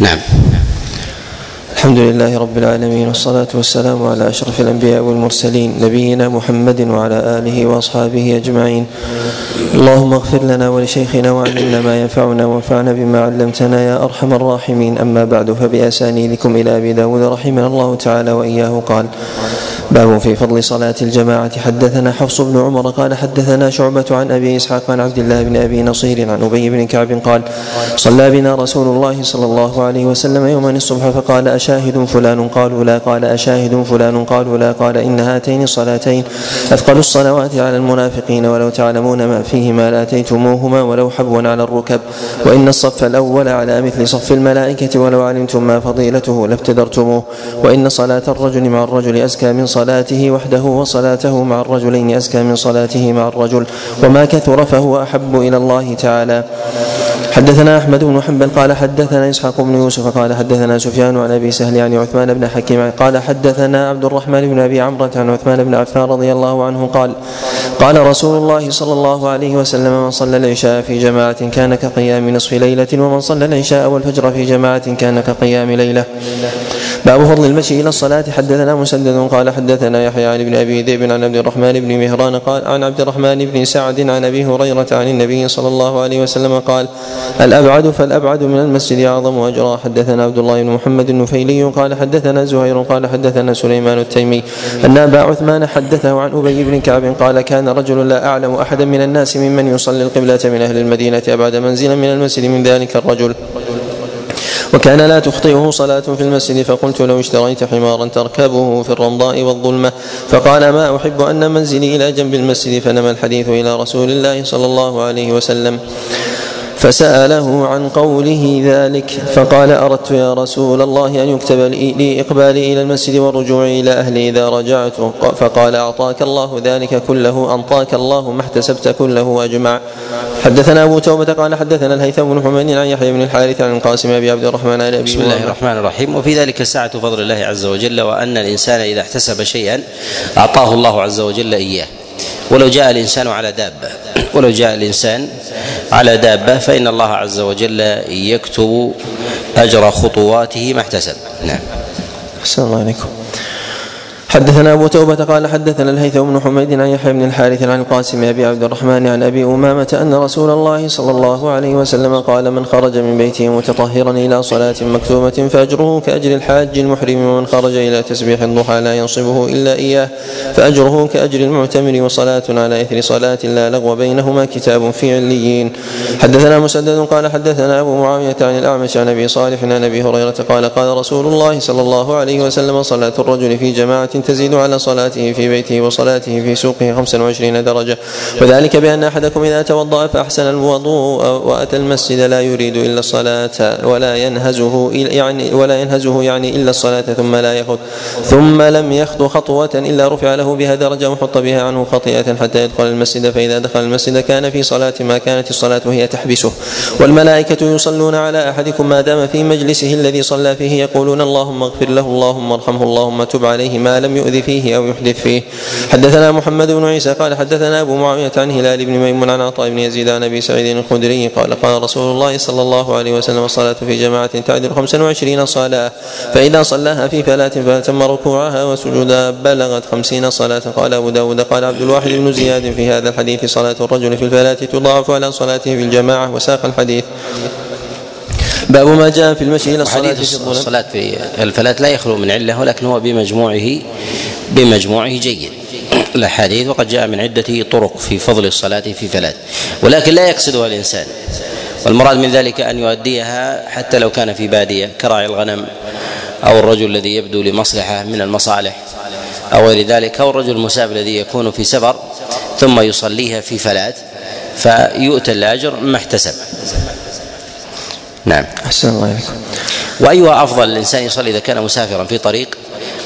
نعم. الحمد لله رب العالمين والصلاة والسلام على أشرف الأنبياء والمرسلين نبينا محمد وعلى آله وأصحابه أجمعين. اللهم اغفر لنا ولشيخنا وعلمنا ما ينفعنا وانفعنا بما علمتنا يا أرحم الراحمين. أما بعد فبأسانيدكم إلى أبي داود رحمنا الله تعالى وإياه قال باب في فضل صلاة الجماعة. حدثنا حفص بن عمر قال حدثنا شعبة عن أبي إسحاق عن عبد الله بن أبي نصير عن أبي بن كعب قال صلى بنا رسول الله صلى الله عليه وسلم يوما الصبح فقال أشاهد فلان قالوا لا قال أشاهد فلان قالوا لا قال إن هاتين الصلاتين أثقل الصلوات على المنافقين ولو تعلمون ما فيهما لأتيتموهما ولو حبوا على الركب. وإن الصف الأول على مثل صف الملائكة ولو علمتم ما فضيلته لابتدرتموه وإن صلاة الرجل مع الرجل أزكى من صلاته وحده وصلاته مع الرجلين أزكى من صلاته مع الرجل. وما كثر فهو أحب إلى الله تعالى. حدثنا أحمد بن حنبل قال حدثنا إسحاق بن يوسف قال حدثنا سفيان عن أبي سهل يعني عثمان بن حكيم قال حدثنا عبد الرحمن بن أبي عمرة عن عثمان بن عفان رضي الله عنه قال قال رسول الله صلى الله عليه وسلم من صلى العشاء في جماعة كان كقيام نصف ليلة ومن صلى العشاء والفجر في جماعة كان كقيام ليلة. باب فضل المشي إلى الصلاة. حدثنا مسدد قال حدثنا يحيى عن ابن أبي ذئب عن عبد الرحمن بن مهران قال عن عبد الرحمن بن سعد عن أبي هريرة عن النبي صلى الله عليه وسلم قال الأبعد فالأبعد من المسجد أعظم اجرا حدثنا عبد الله بن محمد النفيلي قال حدثنا زهير قال حدثنا سليمان التيمي أن أبا عثمان حدثه عن أبي بن كعب قال كان رجل لا أعلم أحدا من الناس ممن يصلي القبلة من أهل المدينة أبعد منزلا من المسجد من ذلك الرجل. وكان لا تخطئه صلاة في المسجد فقلت لو اشتريت حمارا تركبه في الرمضاء والظلمة. فقال ما أحب أن منزلي إلى جنب المسجد؟ فنمى الحديث إلى رسول الله صلى الله عليه وسلم. فسأله عن قوله ذلك فقال أردت يا رسول الله أن يكتب لي إقبالي إلى المسجد والرجوع إلى أهلي إذا رجعت. فقال أعطاك الله ذلك كله أنطاك الله ما احتسبت كله أجمع حدثنا أبو توبة قال حدثنا الهيثم بن حميد عن يحيى بن الحارث عن القاسم أبي عبد الرحمن عن أبي بسم الله الرحمن الرحيم. وفي ذلك سعة فضل الله عز وجل وأن الإنسان إذا احتسب شيئا أعطاه الله عز وجل إياه. ولو جاء الإنسان على دابة. ولو جاء الإنسان على دابة فإن الله عز وجل يكتب أجر خطواته ما احتسب. نعم. أحسن الله عليكم. حدثنا أبو توبة قال حدثنا الهيثم بن حميد عن يحيى بن الحارث عن القاسم أبي عبد الرحمن عن أبي أمامة أن رسول الله صلى الله عليه وسلم قال من خرج من بيته متطهرا إلى صلاة مكتوبه فأجره كأجر الحاج المحرم ومن خرج إلى تسبيح الضحى لا ينصبه إلا إياه فأجره كأجر المعتمر وصلاة على إثر صلاة لا لغو بينهما كتاب في عليين حدثنا مسدد قال حدثنا أبو معاوية عن الأعمش عن أبي صالح عن أبي هريرة قال قال رسول الله صلى الله عليه وسلم صلاة الرجل في جماعة تزيد على صلاته في بيته وصلاته في سوقه خمسا وعشرين درجة. وذلك بأن أحدكم إذا توضأ فأحسن الوضوء وأتى المسجد لا يريد إلا الصلاة ولا ينهزه يعني ولا ينهزه يعني إلا الصلاة ثم لا يخط ثم لم يخطو خطوة إلا رفع له بها درجة وحط بها عنه خطيئة حتى يدخل المسجد فإذا دخل المسجد كان في صلاة ما كانت الصلاة هي تحبسه. والملائكة يصلون على أحدكم ما دام في مجلسه الذي صلى فيه يقولون اللهم اغفر له اللهم ارحمه اللهم تب عليه ما لم يؤذ فيه أو يحدث فيه. حدثنا محمد بن عيسى قال حدثنا أبو معاوية عن هلال بن ميمون عن عطاء بن يزيد عن أبي سعيد الخدري قال قال رسول الله صلى الله عليه وسلم الصلاة في جماعة تعدل خمسا وعشرين صلاة فإذا صلاها في فلاة فأتم ركوعها وسجودها بلغت خمسين صلاة. قال أبو داود قال عبد الواحد بن زياد في هذا الحديث صلاة الرجل في الفلاة تضاعف على صلاته في الجماعة وساق الحديث. باب ما جاء في المشي إلى الصلاة في الظلم الصلاة في الفلاة لا يخلو من علة ولكن هو بمجموعه بمجموعه جيد. الأحاديث وقد جاء من عدة طرق في فضل الصلاة في فلاة ولكن لا يقصدها الإنسان. والمراد من ذلك أن يؤديها حتى لو كان في بادية كراعي الغنم أو الرجل الذي يبدو لمصلحة من المصالح أو غير ذلك أو الرجل المسافر الذي يكون في سفر ثم يصليها في فلاة فيؤتى الأجر ما احتسب. نعم. أحسن الله عليكم وأيها أفضل الإنسان يصلي إذا كان مسافرا في طريق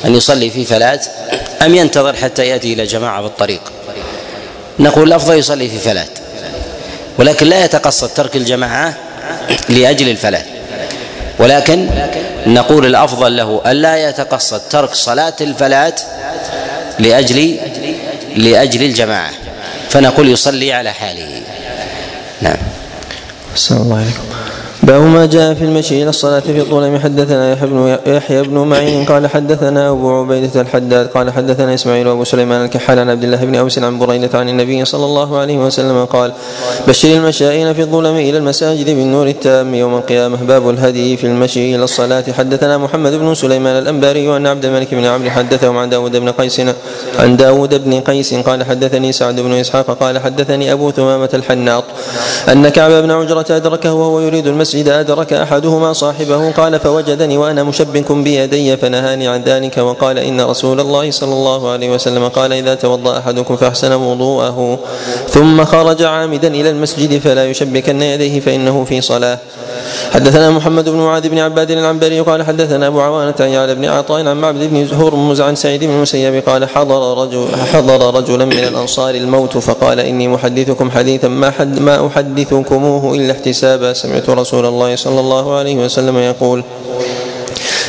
أن يصلي في فلاة أم ينتظر حتى يأتي إلى جماعة في الطريق نقول الأفضل يصلي في فلاة ولكن لا يتقصد ترك الجماعة لأجل الفلاة ولكن نقول الأفضل له ألا يتقصد ترك صلاة الفلاة لأجل لأجل الجماعة. فنقول يصلي على حاله. نعم. أحسن الله عليكم باب ما جاء في المشي إلى الصلاة في طول حدثنا يحيى بن يحيى بن معين قال حدثنا أبو عبيدة الحداد قال حدثنا إسماعيل وأبو سليمان الكحال عن عبد الله بن أوس عن بريدة عن النبي صلى الله عليه وسلم قال بشر المشائين في الظلم إلى المساجد بالنور التام يوم القيامة. باب الهدي في المشي إلى الصلاة. حدثنا محمد بن سليمان الأنباري وأن عبد الملك بن عمرو حدثهم عن داود بن قيس عن داود بن قيس قال حدثني سعد بن إسحاق قال حدثني أبو ثمامة الحناط أن كعب بن عجرة أدركه وهو يريد المسجد المسجد أدرك أحدهما صاحبه قال فوجدني وأنا مشبك بيدي فنهاني عن ذلك وقال إن رسول الله صلى الله عليه وسلم قال إذا توضأ أحدكم فأحسن وضوءه. ثم خرج عامدا إلى المسجد فلا يشبكن يديه فإنه في صلاة. حدثنا محمد بن معاذ بن عباد العنبري قال حدثنا أبو عوانة عن يعلى بن عطاء عن معبد بن هرمز عن سعيد بن المسيب قال حضر رجل حضر رجلا من الأنصار الموت فقال إني محدثكم حديثا ما حد ما أحدثكموه إلا احتسابا. سمعت رسول الله صلى الله عليه وسلم يقول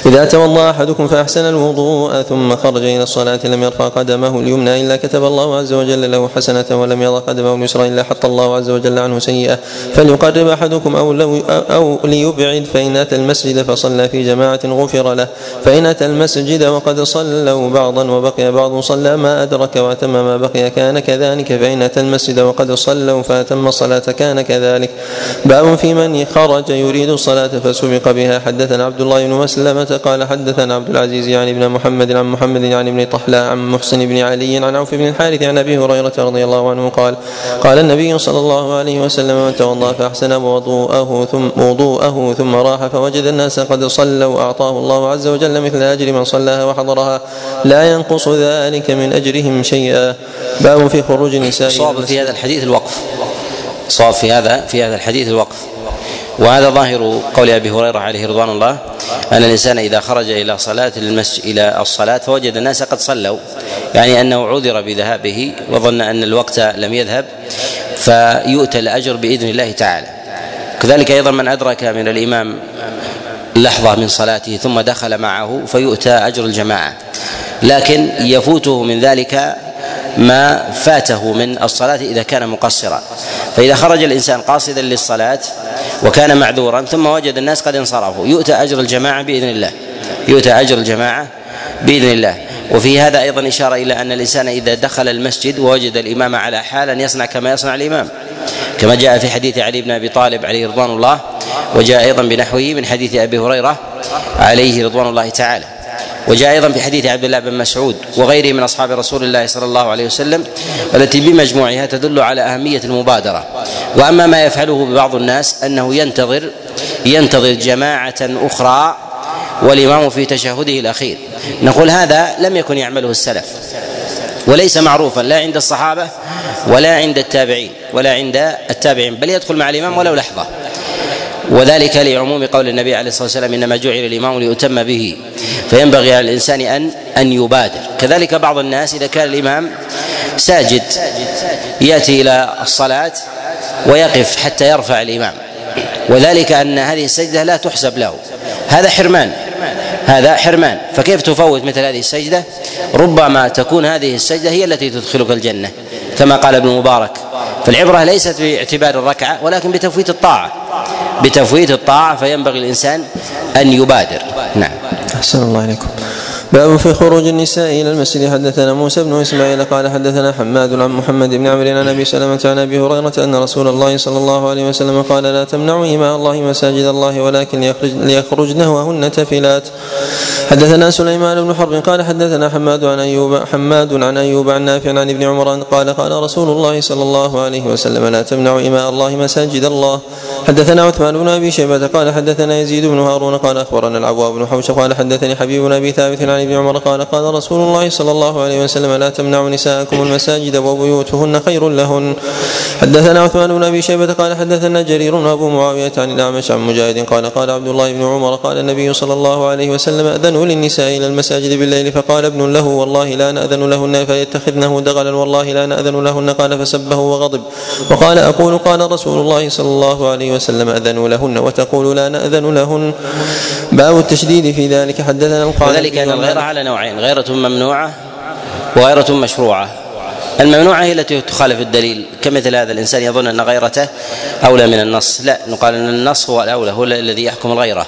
إذا توضأ أحدكم فأحسن الوضوء ثم خرج إلى الصلاة لم يرفع قدمه اليمنى إلا كتب الله عز وجل له حسنة ولم يضع قدمه اليسرى إلا حط الله عز وجل عنه سيئة. فليقرب أحدكم أو, لو أو ليبعد فإن أتى المسجد فصلى في جماعة غفر له. فإن أتى المسجد وقد صلوا بعضا وبقي بعض صلى ما أدرك وأتم ما بقي. كان كذلك. فإن أتى المسجد وقد صلوا فأتم الصلاة كان كذلك. باب في من خرج يريد الصلاة فسبق بها. حدثنا عبد الله بن مسلمة قال حدثنا عبد العزيز يعني ابن محمد عن محمد يعني ابن طحلى عن محسن بن علي عن عوف بن الحارث عن أبي هريرة رضي الله عنه قال قال النبي صلى الله عليه وسلم من توضا فأحسن وضوءه ثم وضوءه ثم راح فوجد الناس قد صلوا اعطاه الله عز وجل مثل أجر من صلاها وحضرها لا ينقص ذلك من أجرهم شيئا. باب في خروج النساء صواب في هذا الحديث الوقف. صواب في هذا في هذا الحديث الوقف. وهذا ظاهر قول أبي هريرة عليه رضوان الله أن الإنسان إذا خرج إلى صلاة المسجد إلى الصلاة فوجد الناس قد صلوا. يعني أنه عذر بذهابه وظن أن الوقت لم يذهب فيؤتى الأجر بإذن الله تعالى. كذلك أيضا من أدرك من الإمام لحظة من صلاته ثم دخل معه فيؤتى أجر الجماعة. لكن يفوته من ذلك ما فاته من الصلاة إذا كان مقصرا. فإذا خرج الإنسان قاصدا للصلاة وكان معذورا ثم وجد الناس قد انصرفوا. يؤتى أجر الجماعة بإذن الله. يؤتى أجر الجماعة بإذن الله. وفي هذا أيضا إشارة إلى أن الإنسان إذا دخل المسجد ووجد الإمام على حال أن يصنع كما يصنع الإمام. كما جاء في حديث علي بن أبي طالب عليه رضوان الله وجاء أيضا بنحوه من حديث أبي هريرة عليه رضوان الله تعالى. وجاء أيضا في حديث عبد الله بن مسعود وغيره من أصحاب رسول الله صلى الله عليه وسلم والتي بمجموعها تدل على أهمية المبادرة. وأما ما يفعله ببعض الناس أنه ينتظر ينتظر جماعة أخرى والإمام في تشهده الأخير. نقول هذا لم يكن يعمله السلف وليس معروفا لا عند الصحابة ولا عند التابعين ولا عند التابعين بل يدخل مع الإمام ولو لحظة. وذلك لعموم قول النبي عليه الصلاة والسلام إنما جعل الإمام ليؤتم به. فينبغي على الإنسان أن أن يبادر. كذلك بعض الناس إذا كان الإمام ساجد يأتي إلى الصلاة ويقف حتى يرفع الإمام. وذلك أن هذه السجدة لا تحسب له. هذا حرمان. هذا حرمان. فكيف تفوت مثل هذه السجدة؟ ربما تكون هذه السجدة هي التي تدخلك الجنة كما قال ابن مبارك. فالعبرة ليست باعتبار الركعة ولكن بتفويت الطاعة. بتفويت الطاعة فينبغي الإنسان أن يبادر. نعم. أحسن الله عليكم باب في خروج النساء إلى المسجد. حدثنا موسى بن إسماعيل قال حدثنا حماد عن محمد بن عمرو عن أبي سلمة عن أبي هريرة أن رسول الله صلى الله عليه وسلم قال لا تمنعوا إماء الله مساجد الله ولكن ليخرج ليخرجن وهن تفلات حدثنا سليمان بن حرب قال حدثنا حماد عن ايوب حماد عن أيوب عن نافع عن ابن عمر قال قال رسول الله صلى الله عليه وسلم لا تمنعوا إماء الله مساجد الله. حدثنا عثمان بن أبي شيبة قال حدثنا يزيد بن هارون قال أخبرنا العواء بن حوش قال حدثني حبيب بن أبي ثابت عن ابن عمر قال قال رسول الله صلى الله عليه وسلم لا تمنعوا نساءكم المساجد وبيوتهن خير لهن. حدثنا عثمان بن أبي شيبة قال حدثنا جرير وابو معاوية عن الأعمش عن مجاهد قال قال عبد الله بن عمر قال النبي صلى الله عليه وسلم أذنوا للنساء إلى المساجد بالليل فقال ابن له والله لا نأذن لهن فيتخذنه دغلا والله لا نأذن لهن قال فسبه وغضب. وقال أقول قال رسول الله صلى الله عليه وسلم أذنوا لهن وتقول لا نأذن لهن. باب التشديد في ذلك. حدثنا وذلك أن الغيره على نوعين غيرة ممنوعة وغيرة مشروعة. الممنوعة هي التي تخالف الدليل. كمثل هذا الإنسان يظن أن غيرته أولى من النص. لا نقال أن النص هو الأولى هو الذي يحكم الغيرة.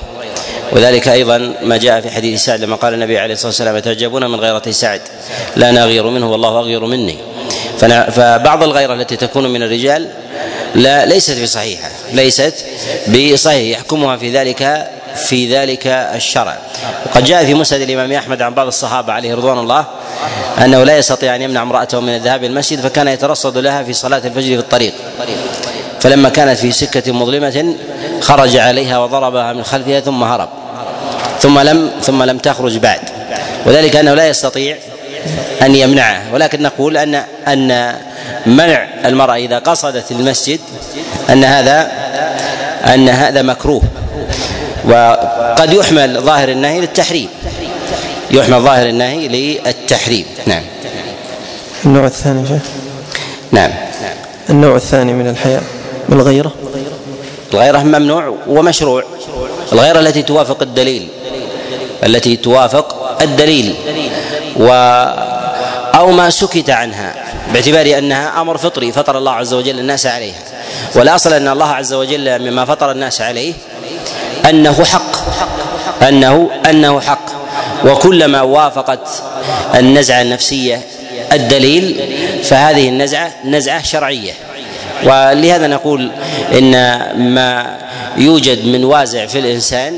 وذلك أيضا ما جاء في حديث سعد لما قال النبي عليه الصلاة والسلام تعجبون من غيرة سعد؟ لا أنا أغير منه والله أغير مني. فبعض الغيرة التي تكون من الرجال لا ليست بصحيحة ليست بصحيح يحكمها في ذلك في ذلك الشرع. وقد جاء في مسند الإمام أحمد عن بعض الصحابة عليه رضوان الله أنه لا يستطيع أن يمنع امرأته من الذهاب إلى المسجد فكان يترصد لها في صلاة الفجر في الطريق. فلما كانت في سكة مظلمة خرج عليها وضربها من خلفها ثم هرب. ثم لم ثم لم تخرج بعد. وذلك أنه لا يستطيع أن يمنعه. ولكن نقول ان أن منع المرأة إذا قصدت المسجد أن هذا أن هذا مكروه. وقد يحمل ظاهر النهي للتحريم. يحمل ظاهر النهي للتحريم. نعم. النوع الثاني شيخ. نعم. النوع الثاني من الحياء بالغيرة الغيرة ممنوع ومشروع. الغيرة التي توافق الدليل. التي توافق الدليل. و أو ما سكت عنها باعتبار أنها أمر فطري فطر الله عز وجل الناس عليها. والأصل أن الله عز وجل مما فطر الناس عليه أنه حق أنه أنه حق. وكلما وافقت النزعة النفسية الدليل فهذه النزعة نزعة شرعية. ولهذا نقول إن ما يوجد من وازع في الإنسان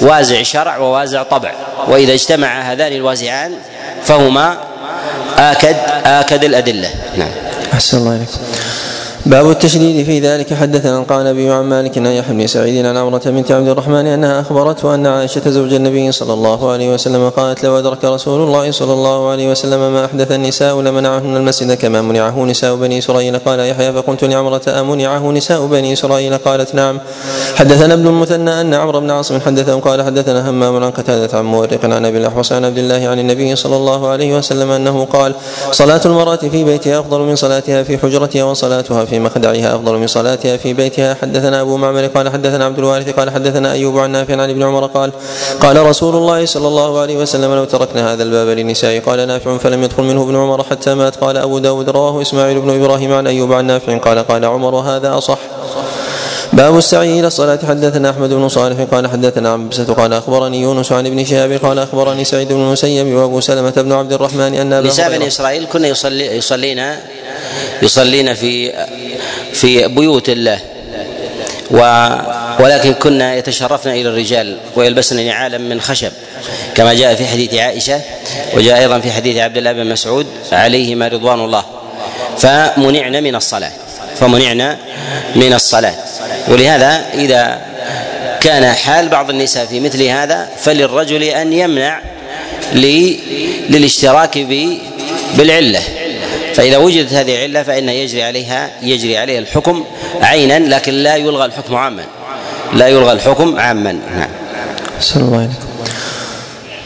وازع شرع ووازع طبع. وإذا اجتمع هذان الوازعان فهما آكد آكد الأدلة. نعم. أحسن الله إليكم. باب التشديد في ذلك. حدثنا قال أبي عن مالك عن يحيى بن سعيد عن عمرة بنت عبد الرحمن أنها أخبرته أن عائشة زوج النبي صلى الله عليه وسلم قالت لو أدرك رسول الله صلى الله عليه وسلم ما أحدث النساء لمنعهن المسجد كما منعه نساء بني إسرائيل قال يحيى فقلت لعمرة أمنعه نساء بني إسرائيل؟ قالت نعم حدثنا ابن المثنى أن عمرو بن عاصم حدثه قال حدثنا همام عن قتادة عن مورق عن أبي الأحوص عن عبد الله عن النبي صلى الله عليه وسلم أنه قال صلاة المرأة في بيتها أفضل من صلاتها في حجرتها وصلاتها في مخدعها أفضل من صلاتها في بيتها. حدثنا أبو معمر قال حدثنا عبد الوارث قال حدثنا أيوب عن نافع عن ابن عمر قال قال رسول الله صلى الله عليه وسلم لو تركنا هذا الباب للنساء قال نافع فلم يدخل منه ابن عمر حتى مات. قال أبو داود رواه إسماعيل بن إبراهيم عن أيوب عن نافع قال قال عمر هذا أصح. باب السعي إلى الصلاة. حدثنا أحمد بن صالح قال حدثنا عن بسة قال أخبرني يونس عن ابن شهاب قال أخبرني سعيد بن المسيب وأبو سلمة بن عبد الرحمن أن نساء بني إسرائيل كنا يصلي يصلين يصلين في في بيوت الله. و ولكن كنا يتشرفن إلى الرجال ويلبسن نعالا من خشب كما جاء في حديث عائشة وجاء أيضا في حديث عبد الله بن مسعود عليهما رضوان الله. فمنعنا من الصلاة فمنعنا من الصلاة. ولهذا إذا كان حال بعض النساء في مثل هذا فللرجل أن يمنع للاشتراك بالعلة. فإذا وجدت هذه العلة فإن يجري عليها يجري عليها الحكم عينا لكن لا يلغى الحكم عاما لا يلغى الحكم عاما نعم. الله عليكم.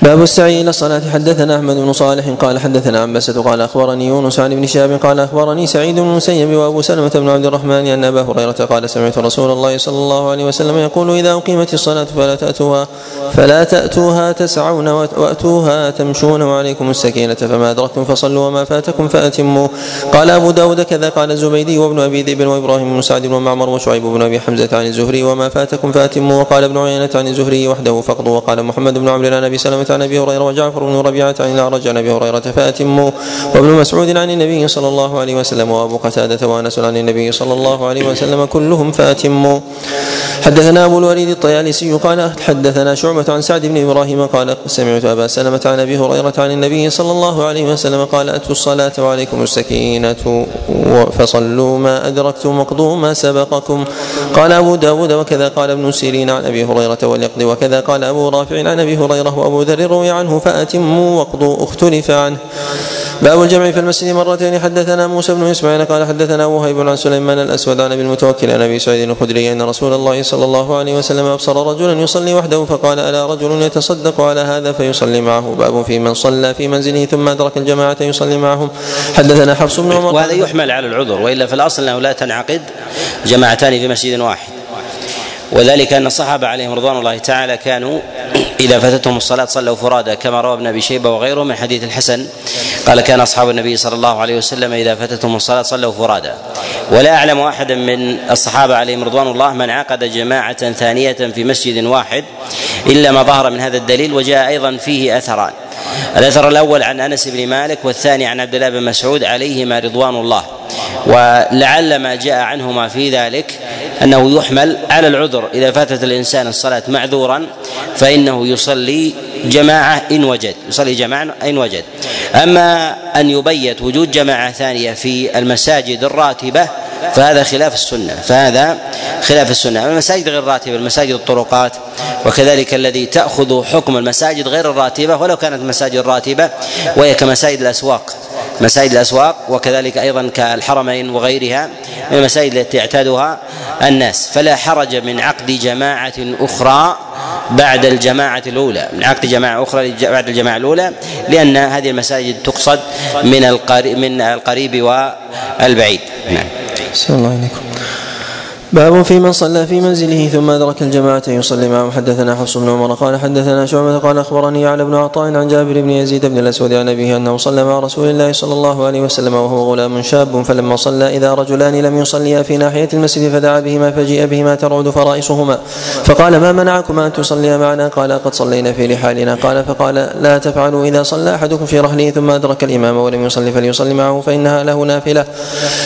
باب السعي إلى الصلاة. حدثنا أحمد بن صالح قال حدثنا عبسة قال أخبرني يونس عن ابن شهاب قال أخبرني سعيد بن المسيب وأبو سلمة بن عبد الرحمن أن أبا هريرة قال سمعت رسول الله صلى الله عليه وسلم يقول إذا أقيمت الصلاة فلا تأتوها فلا تأتوها تسعون وأتوها تمشون وعليكم السكينة فما أدركتم فصلوا وما فاتكم فأتموا. قال أبو داود كذا قال الزبيدي وابن أبي ذئب وإبراهيم بن سعد ومعمر وشعيب بن أبي حمزة عن الزهري وما فاتكم فأتموا. وقال ابن عيينة عن الزهري وحده فقضوا وقال محمد بن عمرو عن أبي سلمة عن أبي هريرة وجعفر بن ربيعة عن الاعرج عن أبي هريرة فأتموا. وابن مسعود عن النبي صلى الله عليه وسلم وأبو قتادة وأنس عن النبي صلى الله عليه وسلم كلهم فأتموا. حدثنا أبو الوليد الطيالسي قال حدثنا شعبة عن سعد بن إبراهيم قال سمعت أبا سلمة عن أبي هريرة عن النبي صلى الله عليه وسلم قال أتوا الصلاة وعليكم السكينة فصلوا ما أدركتم واقضوا ما سبقكم. قال أبو داود وكذا قال ابن سيرين عن أبي هريرة وليقضي وكذا قال أبو رافع عن أبي هريرة وأبو ذر روي عنه فأتموا واقضوا اختلف عنه. باب الجمع في المسجد مرتين. حدثنا موسى بن إسماعيل قال حدثنا وهيب عن سليمان الاسود عن ابي المتوكل عن أبي سعيد الخدري أن رسول الله صلى الله عليه وسلم أبصر رجلا يصلي وحده فقال ألا رجل يتصدق على هذا فيصلي معه. باب في من صلى في منزله ثم أدرك الجماعة يصلي معهم. حدثنا حفص بن عمر وهذا يحمل على العذر وإلا في الأصل أنه لا تنعقد جماعتان في مسجد واحد. وذلك أن الصحابة عليهم رضوان الله تعالى كانوا إذا فاتتهم الصلاة صلوا فرادى كما روى ابن أبي شيبة وغيره من حديث الحسن. قال كان أصحاب النبي صلى الله عليه وسلم إذا فاتتهم الصلاة صلوا فرادى. ولا أعلم أحدا من الصحابة عليهم رضوان الله من عقد جماعة ثانية في مسجد واحد إلا ما ظهر من هذا الدليل وجاء أيضا فيه أثران. الأثر الأول عن أنس بن مالك والثاني عن عبد الله بن مسعود عليهما رضوان الله. ولعل ما جاء عنهما في ذلك أنه يحمل على العذر. إذا فاتت الإنسان الصلاة معذورا فإنه يصلي جماعة إن وجد. يصلي جماعة إن وجد. أما أن يبيت وجود جماعة ثانية في المساجد الراتبة فهذا خلاف السنة. فهذا خلاف السنة. المساجد غير الراتبة المساجد الطرقات وكذلك الذي تأخذ حكم المساجد غير الراتبة ولو كانت مساجد راتبه وهي كمساجد الأسواق. مساجد الأسواق وكذلك أيضا كالحرمين وغيرها من المساجد التي يعتادها الناس. فلا حرج من عقد جماعة أخرى بعد الجماعة الأولى. من عقد جماعة أخرى بعد الجماعة الأولى لأن هذه المساجد تقصد من القريب من القريب والبعيد. نعم. الله عليكم. باب في من صلى في منزله ثم أدرك الجماعة يصلي معهم حدثنا حفص بن عمر قال حدثنا شعبة قال أخبرني على بن عطاء عن جابر بن يزيد بن الأسود عن أبيه أنه صلى مع رسول الله صلى الله عليه وسلم وهو غلام شاب فلما صلى إذا رجلان لم يصليا في ناحية المسجد فدعا بهما فجيء بهما ترعد فرائصهما. فقال ما منعكما أن تصليا معنا؟ قال قد صلينا في رحالنا قال فقال لا تفعلوا إذا صلى أحدكم في رحله ثم أدرك الإمام ولم يصلي فليصلي معه فإنها له نافلة.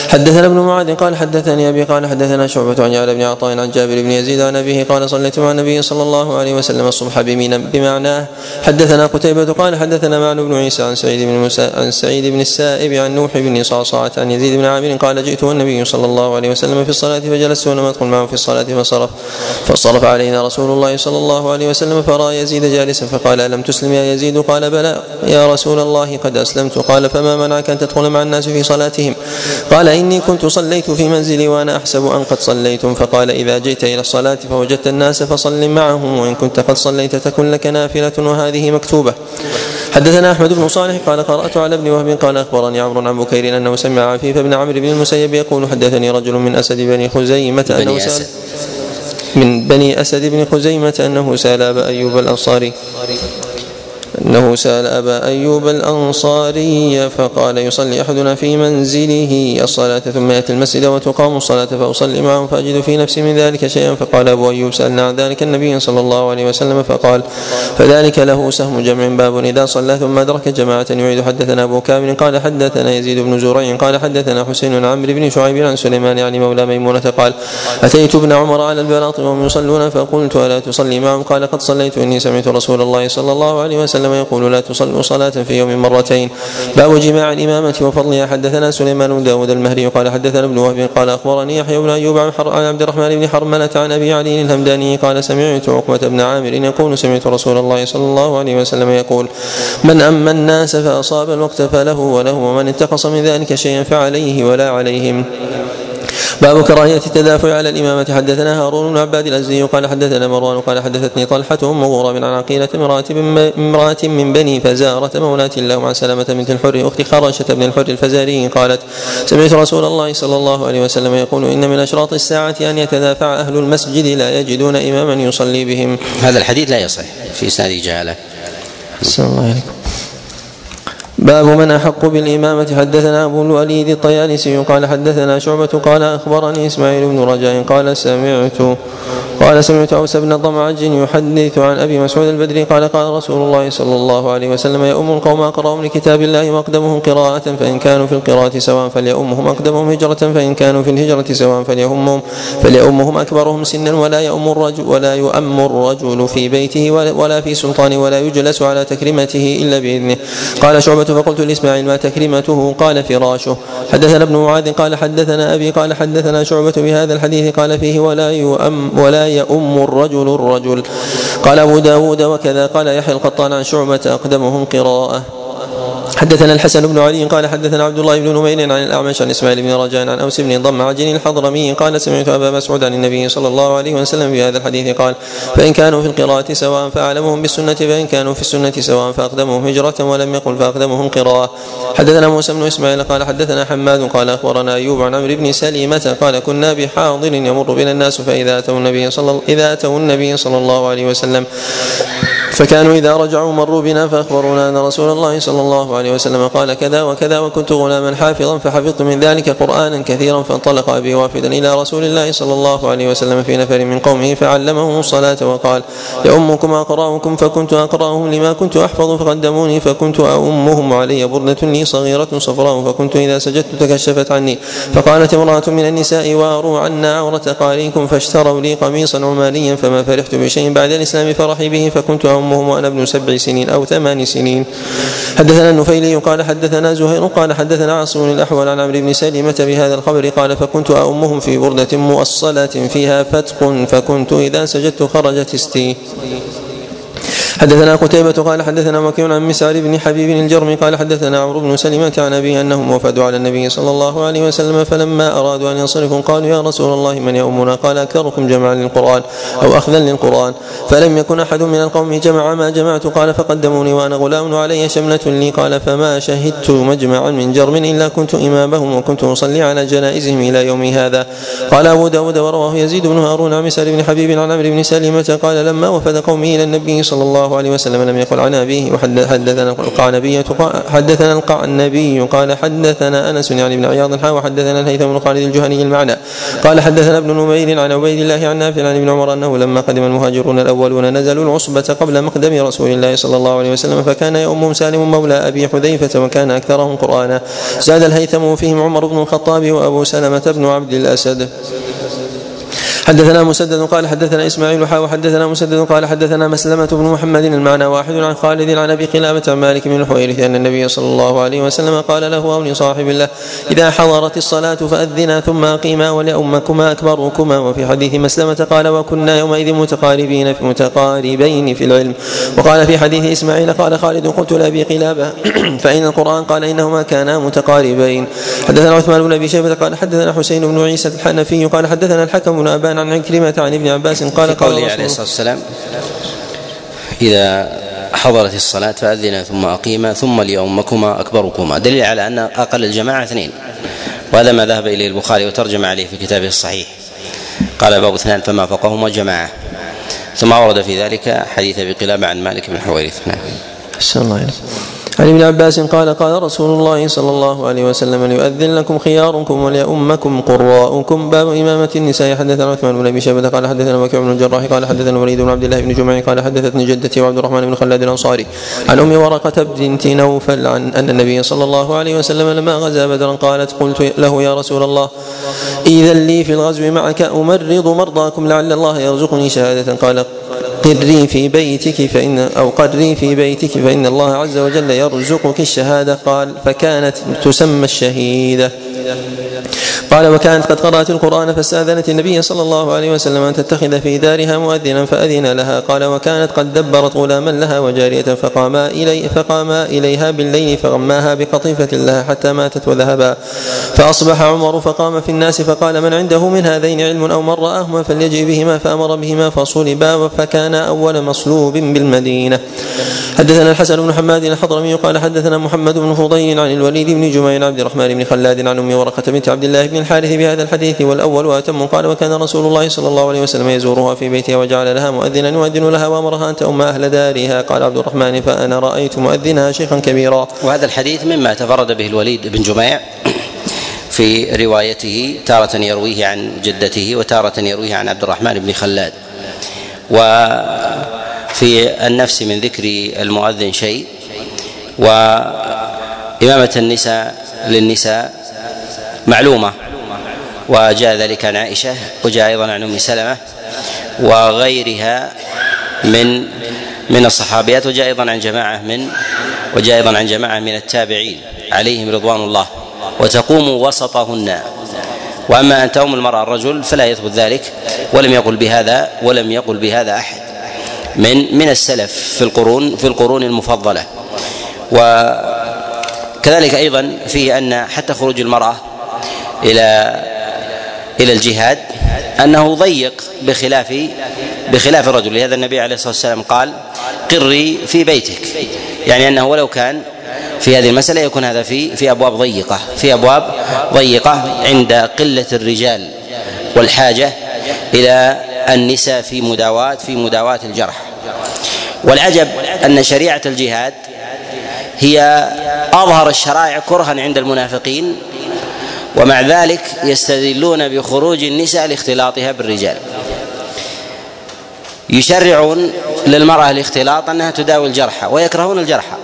حدثنا ابن معاذ قال حدثني أبي قال حدثنا شعبة عن جابر بن عطاء عن جابر بن يزيد عن أبيه. قال صليت مع النبي صلى الله عليه وسلم الصبح بمينا بمعناه. حدثنا قتيبة قال حدثنا معن بن عيسى عن سعيد بن مسا عن سعيد بن السائب عن نوح بن صعصعة عن يزيد بن عامر قال جئت والنبي صلى الله عليه وسلم في الصلاة فجلست ولم أدخل معه في الصلاة فصرف فصرف علينا رسول الله صلى الله عليه وسلم فرأى يزيد جالسا فقال ألم تسلم يا يزيد؟ قال بلى يا رسول الله قد أسلمت. قال فما منعك أن تدخل مع الناس في صلاتهم؟ قال إني كنت صليت في منزلي وأنا أحسب أن قد صليتم فقال إذا جئت إلى الصلاة فوجدت الناس فصل معهم وإن كنت قد صليت تكن لك نافلة وهذه مكتوبة. حدثنا أحمد بن صالح قال قرأت على ابن وهب قال أخبرني عمرو عن بكير أنه سمع عفيف بن عمرو بن المسيب يقول حدثني رجل من أسد بني خزيمة أنه سأل من بني أسد بن خزيمة أنه سأل أبا أيوب الأنصاري. أنه سأل أبا أيوب الأنصاري فقال يصلي أحدنا في منزله الصلاة ثم يأتي المسجد وتقام الصلاة فأصلي معه فأجد في نفسي من ذلك شيئا فقال أبو أيوب سألنا عن ذلك النبي صلى الله عليه وسلم فقال فذلك له سهم جمع باب إذا صلى ثم أدرك جماعة يعيد حدثنا أبو كامل قال حدثنا يزيد بن زريع قال حدثنا حسين عمرو بن شعيب عن سليمان يعني مولى ميمونة قال أتيت ابن عمر على البلاط وهم يصلون فقلت ألا تصلي معهم قال قد صليت إني سمعت رسول الله صلى الله عليه وسلم يقول لا تصلوا صلاة في يوم مرتين. باب جماع الإمامة وفضلها حدثنا سليمان بن داود المهري قال حدثنا ابن وهب قال أخبرني يحيى بن أيوب عن, عبد الرحمن بن حرملة عن أبي علي الهمداني قال سمعت عقبة بن عامر يقول سمعت رسول الله صلى الله عليه وسلم يقول من أما الناس فأصاب الوقت فله وله ومن انتقص من ذلك شيئا فعليه ولا عليهم. باب كراهية التدافع على الإمامة. حدثنا هارون بن عباد الأزدي قال حدثنا مروان قال حدثتني طلحة أم غراب عن عقيلة امرأة من بني فزارة مولاة الله عن سلامة بنت الحر أخت خرشة بن الحر الفزاري قالت سمعت رسول الله صلى الله عليه وسلم يقول إن من أشراط الساعة أن يتدافع أهل المسجد لا يجدون إماما يصلي بهم. هذا الحديث لا يصح في سند جهالة الله عليكم باب من أحق بالإمامة. حدثنا أبو الوليد الطيالسي قال حدثنا شعبة قال أخبرني إسماعيل بن رجاء قال سمعت قال سمعت أوس بن ضمعج يحدث عن أبي مسعود البدري قال قال رسول الله صلى الله عليه وسلم يؤم القوم أقرأهم لكتاب الله وأقدمهم قراءة فإن كانوا في القراءة سواء فليؤمهم أقدمهم هجرة فإن كانوا في الهجرة سواء فليؤمهم فليؤمهم أكبرهم سنا ولا يؤم الرجل ولا يؤم الرجل في بيته ولا في سلطان ولا يجلس على تكريمته إلا بإذنه. قال شعبة فقلت لإسماعيل ما تكريمته قال فراشه. حدثنا ابن معاذ قال حدثنا أبي قال حدثنا شعبة بهذا الحديث قال فيه ولا يؤم ولا يؤم الرجل الرجل. قال أبو داود وكذا. قال يحيى القطان عن شعبة أقدمهم قراءة. حدثنا الحسن بن علي قال حدثنا عبد الله بن نمير عن الأعمش عن إسماعيل بن رجاء عن أوس بن ضم عجل الحضرمي قال سمعت أبا مسعود عن النبي صلى الله عليه وسلم في هذا الحديث قال فإن كانوا في القراءة سواء فأعلمهم بالسنة فإن كانوا في السنة سواء فاقدمهم هجرة ولم يقل فاقدمهم قراءه حدثنا موسى بن إسماعيل قال حدثنا حماد قال أخبرنا أيوب عن عمرو بن سليمة قال كنا بحاضر يمر بنا الناس فإذا أتوا النبي صلى إذا أتوا النبي صلى الله عليه وسلم. فكانوا إذا رجعوا مروا بنا فأخبرونا أن رسول الله صلى الله عليه وسلم قال كذا وكذا وكنت غلاما حافظا فحفظت من ذلك قرآنا كثيرا فانطلق أبي وافدا إلى رسول الله صلى الله عليه وسلم في نفر من قومه فعلمهم الصلاة وقال يؤمكم أقرأكم فكنت أقرأهم لما كنت أحفظ فقدموني فكنت أؤمهم علي بردة لي صغيرة صفراء فكنت إذا سجدت تكشفت عني فقالت امرأة من النساء واروا عنا عورة قارئكم فاشتروا لي قميصا عمانيا فما فرحت بشيء بعد الإسلام فرحي به فكنت أمهم وأنا ابن سبع سنين أو ثمان سنين. حدثنا النفيلي قال حدثنا زهير قال حدثنا عاصم الأحول عن عمرو بن سلمة بهذا الخبر قال فكنت أؤمهم في بردة مؤصلة فيها فتق فكنت إذا سجدت خرجت استي. حدثنا قتيبة قال حدثنا وكيع عن مسعر بن حبيب الجرمي قال حدثنا عمرو بن سلمة عن أبي أنهم وفدوا على النبي صلى الله عليه وسلم فلما أرادوا أن ينصرفوا قالوا يا رسول الله من يؤمنا قال أكثركم جمعا للقرآن أو أخذا للقرآن فلم يكن أحد من القوم جمع ما جمعت قال فقدموني وأنا غلام علي شملة لي قال فما شهدت مجمعا من جرم إلا كنت إمامهم وكنت أصلي على جنائزهم إلى يومي هذا قال أبو داود ورواه يزيد بن هارون عن مسعر بن حبيب عن عمرو بن سلمة قال لما وفد قومي إلى النبي صلى الله الله عليه وسلم لم يقل عن أبيه وحدثنا القعنبي حدثنا القعنبي قال حدثنا أنس يعني بن عياض حا وحدثنا الهيثم بن خالد الجهني المعنى. قال حدثنا ابن نمير عن عبيد الله عن نافع عن ابن عمر أنه لما قدم المهاجرون الأولون نزلوا العصبة قبل مقدم رسول الله صلى الله عليه وسلم فكان يؤمهم سالم مولى أبي حذيفة وكان أكثرهم قرآنا. زاد الهيثم فيهم عمر بن الخطاب وأبو سلمة بن عبد الأسد. حدثنا مسدد قال حدثنا إسماعيل حا وحدثنا مسدد قال حدثنا مسلمة بن محمد المعنى واحد عن خالد عن أبي قلابة عن مالك بن الحويرث أن النبي صلى الله عليه وسلم قال له أو لصاحب الله إذا حضرت الصلاة فأذنا ثم أقيما ولأمكما أكبركما. وفي حديث مسلمة قال وكنا يومئذ متقاربين في متقاربين في العلم. وقال في حديث إسماعيل قال خالد قلت لأبي قلابة فإن القرآن قال إنهما كانا متقاربين. حدثنا عثمان بن أبي شيبة قال حدثنا حسين بن عيسى الحنفي قال حدثنا الحكم بن أبان عن عكرمة عن ابن عباس قال قال قوله عليه الصلاة والسلام إذا حضرت الصلاة فأذن ثم أقيما ثم ليؤمكما أكبركما. دليل على أن أقل الجماعة اثنين وهذا ما ذهب إليه البخاري وترجم عليه في كتابه الصحيح. قال باب اثنان فما فوقهما جماعة. ثم ورد في ذلك حديث أبي قلابة عن مالك بن حويرث. نعم. الله عن ابن عباس قال قال رسول الله صلى الله عليه وسلم ليؤذن لكم خياركم وليؤمكم قراءكم باب إمامة النساء. حدثنا عثمان بن أبي شيبة قال حدثنا وكيع بن الجراح قال حدثنا وليد بن عبد الله بن جمع قال حدثتني جدتي وعبد الرحمن بن خلاد الأنصاري. عن أم ورقة بنت نوفل عن أن النبي صلى الله عليه وسلم لما غزا بدرا قالت قلت له يا رسول الله إذا لي في الغزو معك أمرض مرضاكم لعل الله يرزقني شهادة. قال قري في بيتك فإن أو قري في بيتك فإن الله عز وجل يرزقك الشهادة. قال فكانت تسمى الشهيدة. قال وكانت قد قرأت القرآن فاستأذنت النبي صلى الله عليه وسلم أن تتخذ في دارها مؤذنا فأذن لها. قال وكانت قد دبرت غلاما لها وجارية فقاما إلي فقاما إليها بالليل فغماها بقطيفة لها حتى ماتت وذهبا. فأصبح عمر فقام في الناس فقال من عنده من هذين علم أو من رآهما فليجئ بهما فأمر بهما فصلبا فكان أول مصلوب بالمدينة. حدثنا الحسن بن حماد الحضرمي قال حدثنا محمد بن فضيل عن الوليد بن جميل عبد الرحمن بن خلاد عن أم ورقة بنت عبد الله بن الحارث بهذا الحديث والأول وأتم قال وكان رسول الله صلى الله عليه وسلم يزورها في بيتها وجعل لها مؤذنا يؤذن لها وأمرها أن تؤم أهل دارها. قال عبد الرحمن فأنا رأيت مؤذنها شيخا كبيرا. وهذا الحديث مما تفرد به الوليد بن جميع في روايته تارة يرويه عن جدته وتارة يرويه عن عبد الرحمن بن خلاد. وفي النفس من ذكر المؤذن شيء. وإمامة النساء للنساء معلومة. وجاء ذلك عن عائشة وجاء أيضا عن أم سلمة وغيرها من من الصحابيات وجاء أيضا عن جماعة من وجاء أيضا عن جماعة من التابعين عليهم رضوان الله وتقوم وسطهن. وأما أن تؤم المرأة الرجل فلا يثبت ذلك ولم يقل بهذا ولم يقل بهذا أحد. من من السلف في القرون في القرون المفضلة. و كذلك أيضا فيه أن حتى خروج المرأة إلى إلى الجهاد أنه ضيق بخلاف بخلاف الرجل. لهذا النبي عليه الصلاة والسلام قال قري في بيتك. يعني أنه ولو كان في هذه المسألة يكون هذا في في أبواب ضيقة. في أبواب ضيقة عند قلة الرجال والحاجة إلى النساء في مداواة في مداواة الجرح. والعجب أن شريعة الجهاد هي أظهر الشرائع كرها عند المنافقين ومع ذلك يستدلون بخروج النساء لاختلاطها بالرجال. يشرعون للمرأة الاختلاط أنها تداوي الجرحى ويكرهون الجرحى.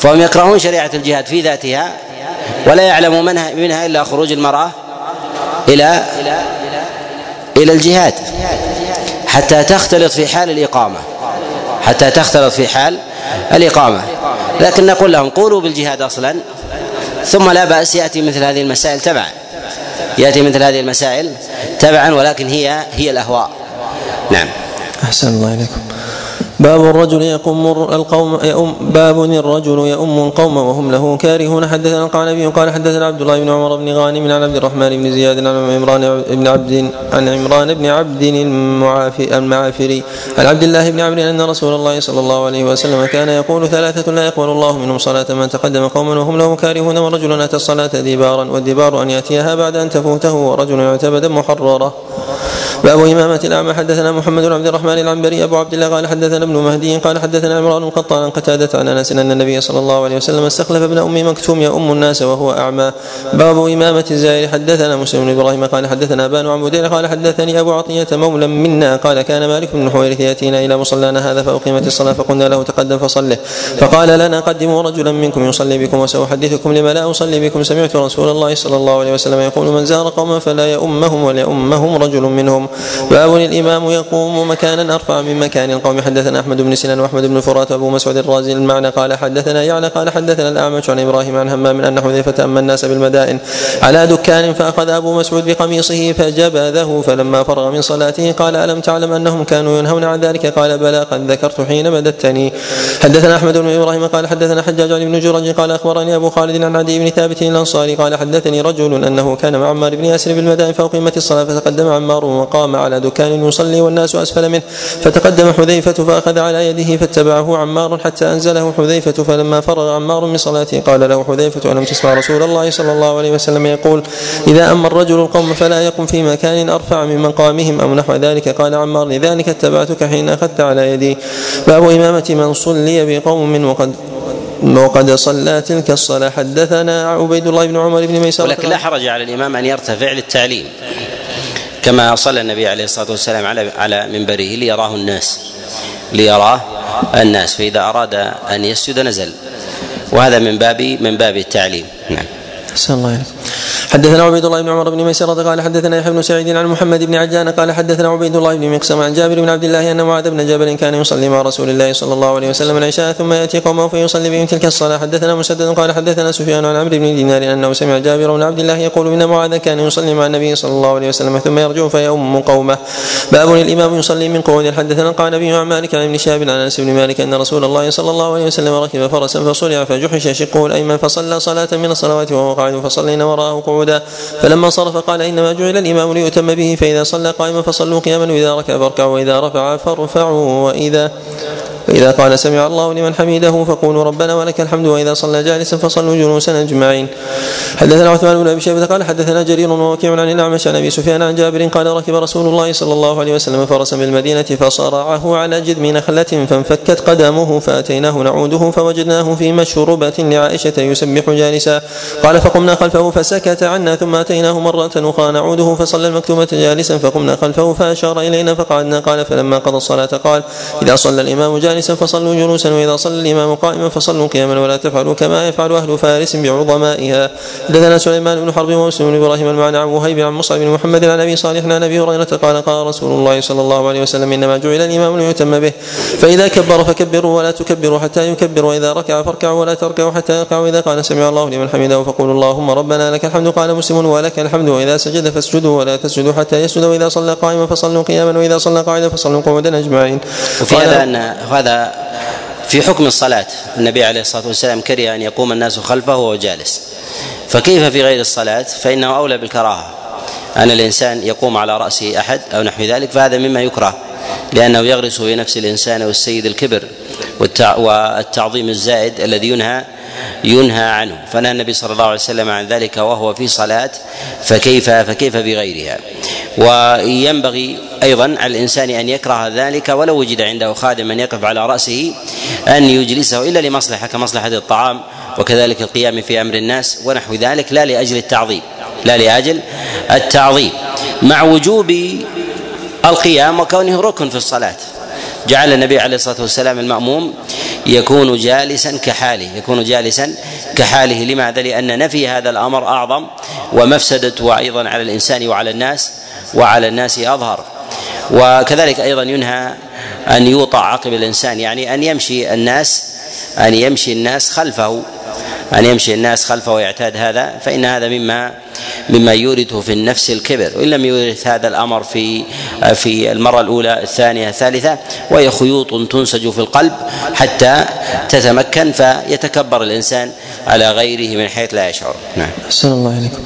فهم يكرهون شريعة الجهاد في ذاتها ولا يعلم منها منها إلا خروج المرأة إلى إلى الجهاد. حتى تختلط في حال الإقامة. حتى تختلط في حال الإقامة. لكن نقول لهم قولوا بالجهاد أصلا. ثم لا بأس يأتي مثل هذه المسائل تبعا. يأتي مثل هذه المسائل تبعا ولكن هي هي الأهواء. نعم. أحسن الله إليكم. باب الرجل يقوم القوم يؤم باب الرجل يؤم القوم وهم له كارهون. حدثنا القعنبي قال حدثنا عبد الله بن عمر بن غانم عن عبد الرحمن بن زياد عن عمران بن عبد عن عمران بن عبد المعافري. عن عبد الله بن عمرو أن رسول الله صلى الله عليه وسلم كان يقول ثلاثة لا يقبل الله منهم صلاة من تقدم قوما وهم له كارهون ورجل أتى الصلاة دبارا والدبار أن يأتيها بعد أن تفوته ورجل يعتبد محررة. باب إمامة الأعمى. حدثنا محمد بن عبد الرحمن العنبري أبو عبد الله قال حدثنا ابن مهدي قال حدثنا عمران القطان عن قتادة عن أنس أن النبي صلى الله عليه وسلم استخلف ابن أم مكتوم يؤم الناس وهو أعمى. باب إمامة الزائر. حدثنا مسلم بن إبراهيم قال حدثنا بان عن بدير قال حدثني أبو عطية مولى منا قال كان مالك بن الحويرث يأتينا إلى مصلانا هذا فأقيمت الصلاة فقلنا له تقدم فصله. فقال لنا قدموا رجلا منكم يصلي بكم وسأحدثكم لما لا أصلي بكم. سمعت رسول الله صلى الله عليه وسلم يقول من زار قوما فلا يؤمهم وليؤمهم رجل منهم. باب الإمام يقوم مكانا أرفع من مكان القوم. حدثنا أحمد بن سنان وأحمد بن فرات وأبو مسعود الرازي المعنى. قال حدثنا يعني قال حدثنا الأعمش عن إبراهيم عن همام أن حذيفة أما الناس بالمدائن على دكان فأخذ أبو مسعود بقميصه فجبذه. فلما فرغ من صلاته قال ألم تعلم أنهم كانوا ينهون عن ذلك؟ قال بلى قد ذكرت حين مددتني. حدثنا أحمد بن إبراهيم قال حدثنا حجاج عن ابن جرج قال أخبرني أبو خالد عن عدي بن ثابت الأنصاري قال حدثني رجل أنه كان مع عمار بن ياسر بالمدائن فأقيمت الصلاة فتقدم عمار وقام على دكان يصلي والناس أسفل منه. فتقدم حذيفة فأخذ على يده فاتبعه عمار حتى أنزله حذيفة فلما فرغ عمار من صلاته قال له حذيفة ألم تسمع رسول الله صلى الله عليه وسلم يقول إذا أما الرجل القوم فلا يقم في مكان أرفع من مقامهم أو نحو ذلك؟ قال عمار لذلك اتبعتك حين أخذت على يدي. باب إمامة من صلي بقوم وقد وقد صلى تلك الصلاة. حدثنا عبيد الله بن عمر بن ميسر ولكن لا حرج على الإمام أن يرتفع للتعليم. كما صلى النبي عليه الصلاة والسلام على على منبره ليراه الناس ليراه الناس فإذا أراد أن يسجد نزل. وهذا من باب من باب التعليم. نعم. الله عليك. حدثنا عبيد الله بن عمر بن ميسرة قال حدثنا يحيى بن سعيد عن محمد بن عجان قال حدثنا عبيد الله بن مقسم عن جابر بن عبد الله أن معاذ بن جبل كان يصلي مع رسول الله صلى الله عليه وسلم العشاء ثم يأتي قومه فيصلي بهم تلك الصلاة. حدثنا مسدد قال حدثنا سفيان عن عمرو بن دينار أنه سمع جابر بن عبد الله يقول إن معاذ كان يصلي مع النبي صلى الله عليه وسلم ثم يرجع فيؤم قومه. باب الإمام يصلي من قعود حدثنا قال نبي عن مالك عن ابن شهاب عن أنس بن مالك أن رسول الله صلى الله عليه وسلم ركب فرسا فصرع فجحش شقه الأيمن فصلى صلاة من الصلوات وهو قاعد فصلينا وراءه قعودا فلما انصرف قال إنما جعل الإمام ليؤتم به فإذا صلى قائما فصلوا قياما وإذا ركع فاركعوا وإذا رفع فارفعوا وإذا وإذا قال سمع الله لمن حميده فقولوا ربنا ولك الحمد وإذا صلى جالسا فصلوا جلوسا أجمعين. حدثنا عثمان بن أبي شيبة قال حدثنا جرير ووكيع عن الأعمش عن أبي سفيان عن جابر قال ركب رسول الله صلى الله عليه وسلم فرسا بالمدينة فصرعه على جذم نخلة فانفكت قدمه فأتيناه نعوده فوجدناه في مشربة لعائشة يسبح جالسا. قال فقمنا خلفه فسكت عنا ثم أتيناه مرة أخرى نعوده فصلى المكتومة جالسا فقمنا خلفه فأشار إلينا فقعدنا. قال فلما قضى الصلاة قال إذا صلى الإمام جالسا فصلوا جلوسا وإذا صلى الإمام قائما فصلوا قياما ولا تفعلوا كما يفعل أهل فارس بعظمائها. حدثنا سليمان بن حرب ومسلم بن إبراهيم المعنى عن وهيب عن مصعب بن محمد عن أبي صالح عن أبي هريرة قال قال رسول الله صلى الله عليه وسلم إنما جعل الإمام ليتم به. فإذا كبر فكبروا ولا تكبروا حتى يكبر وإذا ركع فاركعوا ولا تركعوا حتى يركع واذا قال سمع الله لمن حمده فقولوا اللهم ربنا لك الحمد. قال مسلم ولك الحمد. وإذا سجد فاسجدوا ولا تسجدوا حتى يسجد وإذا صلى قائما فصلوا قياما وإذا صلى قاعدا فصلوا قعودا أجمعين. وفي هذا ان هذا في حكم الصلاة. النبي عليه الصلاة والسلام كره أن يقوم الناس خلفه وهو جالس. فكيف في غير الصلاة؟ فإنه أولى بالكراهة. أن الإنسان يقوم على رأسه أحد أو نحو ذلك فهذا مما يكره لأنه يغرس في نفس الإنسان والسيد الكبر والتعظيم الزائد الذي ينهى ينهى عنه. فنهى النبي صلى الله عليه وسلم عن ذلك وهو في صلاة فكيف فكيف بغيرها وينبغي أيضا على الإنسان أن يكره ذلك ولو وجد عنده خادم من يقف على رأسه أن يجلسه إلا لمصلحة كمصلحة الطعام وكذلك القيام في أمر الناس ونحو ذلك لا لأجل التعظيم لا لأجل التعظيم. مع وجوب القيام وكونه ركن في الصلاة جعل النبي عليه الصلاة والسلام المأموم يكون جالسا كحاله يكون جالسا كحاله. لماذا؟ لأن نفي هذا الأمر أعظم ومفسدته أيضا على الإنسان وعلى الناس وعلى الناس أظهر. وكذلك أيضا ينهى أن يوطع عقب الإنسان يعني أن يمشي الناس أن يمشي الناس خلفه أن يمشي الناس خلفه ويعتاد هذا فإن هذا مما مما يورث في النفس الكبر وإن لم يورث هذا الأمر في في المرة الأولى الثانية الثالثة وهي خيوط تنسج في القلب حتى تتمكن فيتكبر الإنسان على غيره من حيث لا يشعر. نعم. أحسن الله عليكم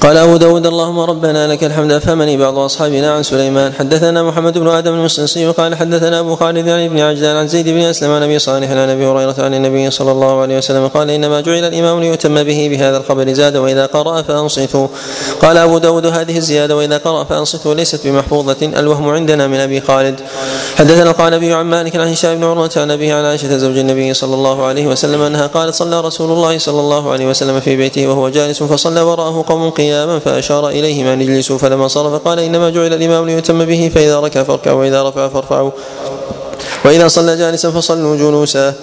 قال أبو داود اللهم ربنا لك الحمد أفهمني بعض أصحابنا عن سليمان. حدثنا محمد بن آدم المسنسي وقال حدثنا أبو خالد عن ابن عجلان عن زيد بن أسلم عن أبي صالح عن أبي هريرة عن النبي صلى الله عليه وسلم قال إنما جعل الإمام ليؤتم به بهذا الخبر زاد وإذا قرأ فأنصتوا قال أبو داود هذه الزيادة وإذا قرأ فأنصتوا ليست بمحفوظة الوهم عندنا من أبي خالد. حدثنا القعنبي عن مالك عن هشام بن عروة عن أبيه عن عائشة زوج النبي صلى الله عليه وسلم أنها قالت صلى رسول الله صلى الله عليه وسلم في بيته وهو جالس فصلى وراءه قوم قياما فأشار إليهم أن يجلسوا فلما صرف قال إنما جعل الإمام ليتم به فإذا ركع فاركعوا وإذا رفع فارفعوا. وإذا صلى جالسا فصلوا جلوسا.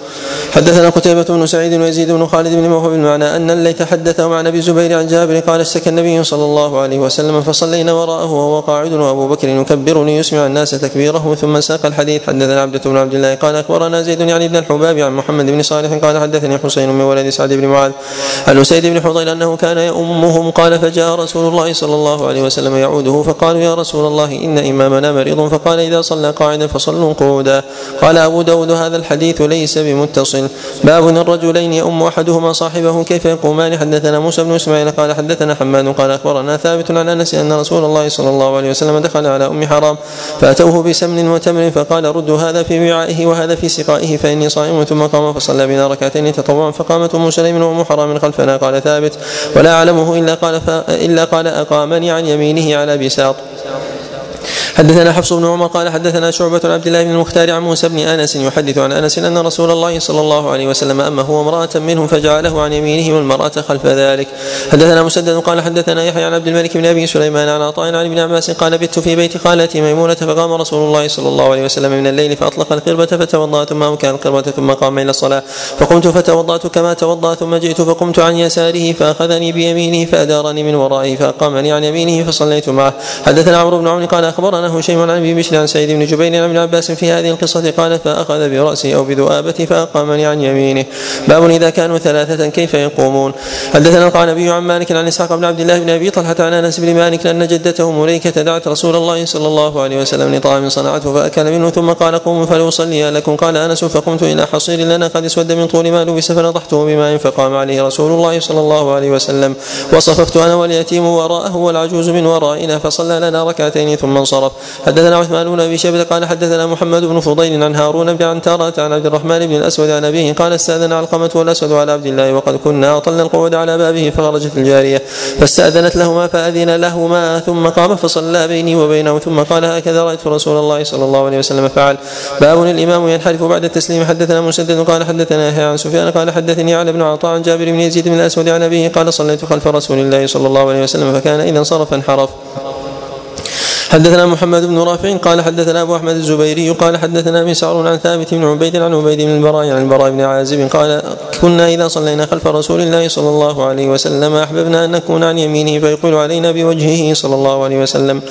حدثنا قتيبة بن سعيد ويزيد بن خالد بن موهب بالمعنى أن الليث حدثه مع أبي الزبير عن جابر قال اشتكى النبي صلى الله عليه وسلم فصلينا وراءه وهو قاعد وأبو بكر يكبرني يسمع الناس تكبيره ثم ساق الحديث. حدثنا عبدة بن عبد الله قال أخبرنا زيد يعني ابن الحباب عن محمد بن صالح قال حدثني حسين من ولد سعد بن معاذ عن أسيد بن حضير أنه كان يؤمهم قال فجاء رسول الله صلى الله عليه وسلم يعوده فقالوا يا رسول الله إن إمامنا مريض. فقال إذا صلى قاعدا فصلوا قعودا. قال أبو داود هذا الحديث ليس بمتصل. باب الرجلين يؤم أحدهما صاحبه كيف يقومان؟ حدثنا موسى بن إسماعيل قال حدثنا حماد قال أخبرنا ثابت عن أنس أن رسول الله صلى الله عليه وسلم دخل على أم حرام فأتوه بسمن وتمر فقال ردوا هذا في وعائه وهذا في سقائه فإني صائم. ثم قام فصلى بنا ركعتين تطوعا فقامت أم سليم وأم حرام خلفنا. قال ثابت ولا أعلمه إلا قال إلا قال أقامني عن يمينه على بساط. حدثنا حفص بن عمر قال حدثنا شعبة عن عبد الله بن المختار عن موسى بن آنس يحدث عن أنس أن رسول الله صلى الله عليه وسلم أمه وامرأة منهم فجعله عن يمينه والمرأة خلف ذلك. حدثنا مسدد قال حدثنا يحيى عن عبد الملك بن أبي سليمان عن عطاء عن ابن عباس قال بت في بيت خالتي ميمونة فقام رسول الله صلى الله عليه وسلم من الليل فأطلق القربة فتوضأ ثم وكان القربة ثم قام إلى الصلاة فقمت فتوضأت كما توضأ ثم جئت فقمت عن يساره فأخذني بيمينه فأدارني من ورائه فأقامني عن يمينه فصليت معه. حدثنا عمرو بن عون قال أخبرنا هشيم عن ابي بشر عن سعيد بن جبير عن ابن عباس في هذه القصة قال فأخذ براسي أو بذؤابتي فأقامني عن يمينه. باب إذا كانوا ثلاثة كيف يقومون؟ حدثنا القعنبي عن مالك عن إسحاق بن عبد الله بن أبي طلحة عن أنس بن مالك أن جدته مليكه دعت رسول الله صلى الله عليه وسلم لطعام صنعته فأكل منه ثم قال قوموا فلاصلي لكم. قال أنس فقمت إلى حصير لنا قد اسود من طول ما لبس فنضحته بماء فقام عليه رسول الله صلى الله عليه وسلم. وصففت أنا واليتيم وراءه والعجوز من ورائنا فصلى لنا ركعتين ثم انصرف. حدثنا عثمان بن أبي شيبة قال حدثنا محمد بن فضيل عن هارون بن عنترة عن عبد الرحمن بن الأسود عن أبيه قال استأذن علقمة والأسود على عبد الله وقد كنا أطلنا القعود على بابه فخرجت الجارية فاستأذنت لهما فأذن لهما ثم قام فصلى بيني وبينه ثم قال هكذا رأيت رسول الله صلى الله عليه وسلم فعل. باب الإمام ينحرف بعد التسليم. حدثنا مسدد قال حدثنا يحيى عن سفيان قال حدثني على بن عطاء عن جابر بن يزيد بن الأسود عن أبيه قال صليت خلف رسول الله صلى الله عليه وسلم فكان إذا انصرف انحرف. حدثنا محمد بن رافع قال حدثنا أبو أحمد الزبيري قال حدثنا مسعر عن ثابت بن عبيد عن عبيد بن البراء عن البراء بن عازب قال كنا إذا صلينا خلف رسول الله صلى الله عليه وسلم أحببنا أن نكون عن يمينه فيقول علينا بوجهه صلى الله عليه وسلم.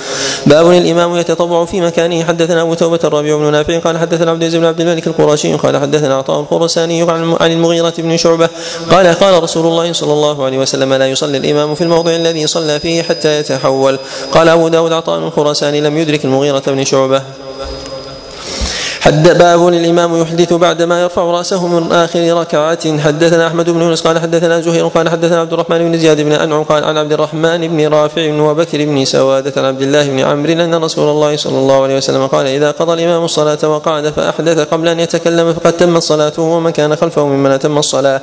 باب الإمام يتطوع في مكانه. حدثنا أبو توبة الربيع بن نافع قال حدثنا عبد العزيز بن عبد الملك القرشي قال حدثنا عطاء الخرساني عن المغيرة بن شعبة قال قال رسول الله صلى الله عليه وسلم لا يصلي الإمام في الموضع الذي صلى فيه حتى يتحول. قال أبو داود عطاء الخرساني لم يدرك المغيرة بن شعبة. حد باب الامام يحدث بعدما يرفع رأسه من آخر ركعه حدثنا أحمد بن يونس قال حدثنا زهير قال حدثنا عبد الرحمن بن زياد بن أنعم قال عن عبد الرحمن بن رافع وبكر بن سواده عن عبد الله بن عمرو أن رسول الله صلى الله عليه وسلم قال إذا قضى الإمام الصلاة وقعد فأحدث قبل أن يتكلم فقد تمت صلاته ومن كان خلفه ممن أتم الصلاة.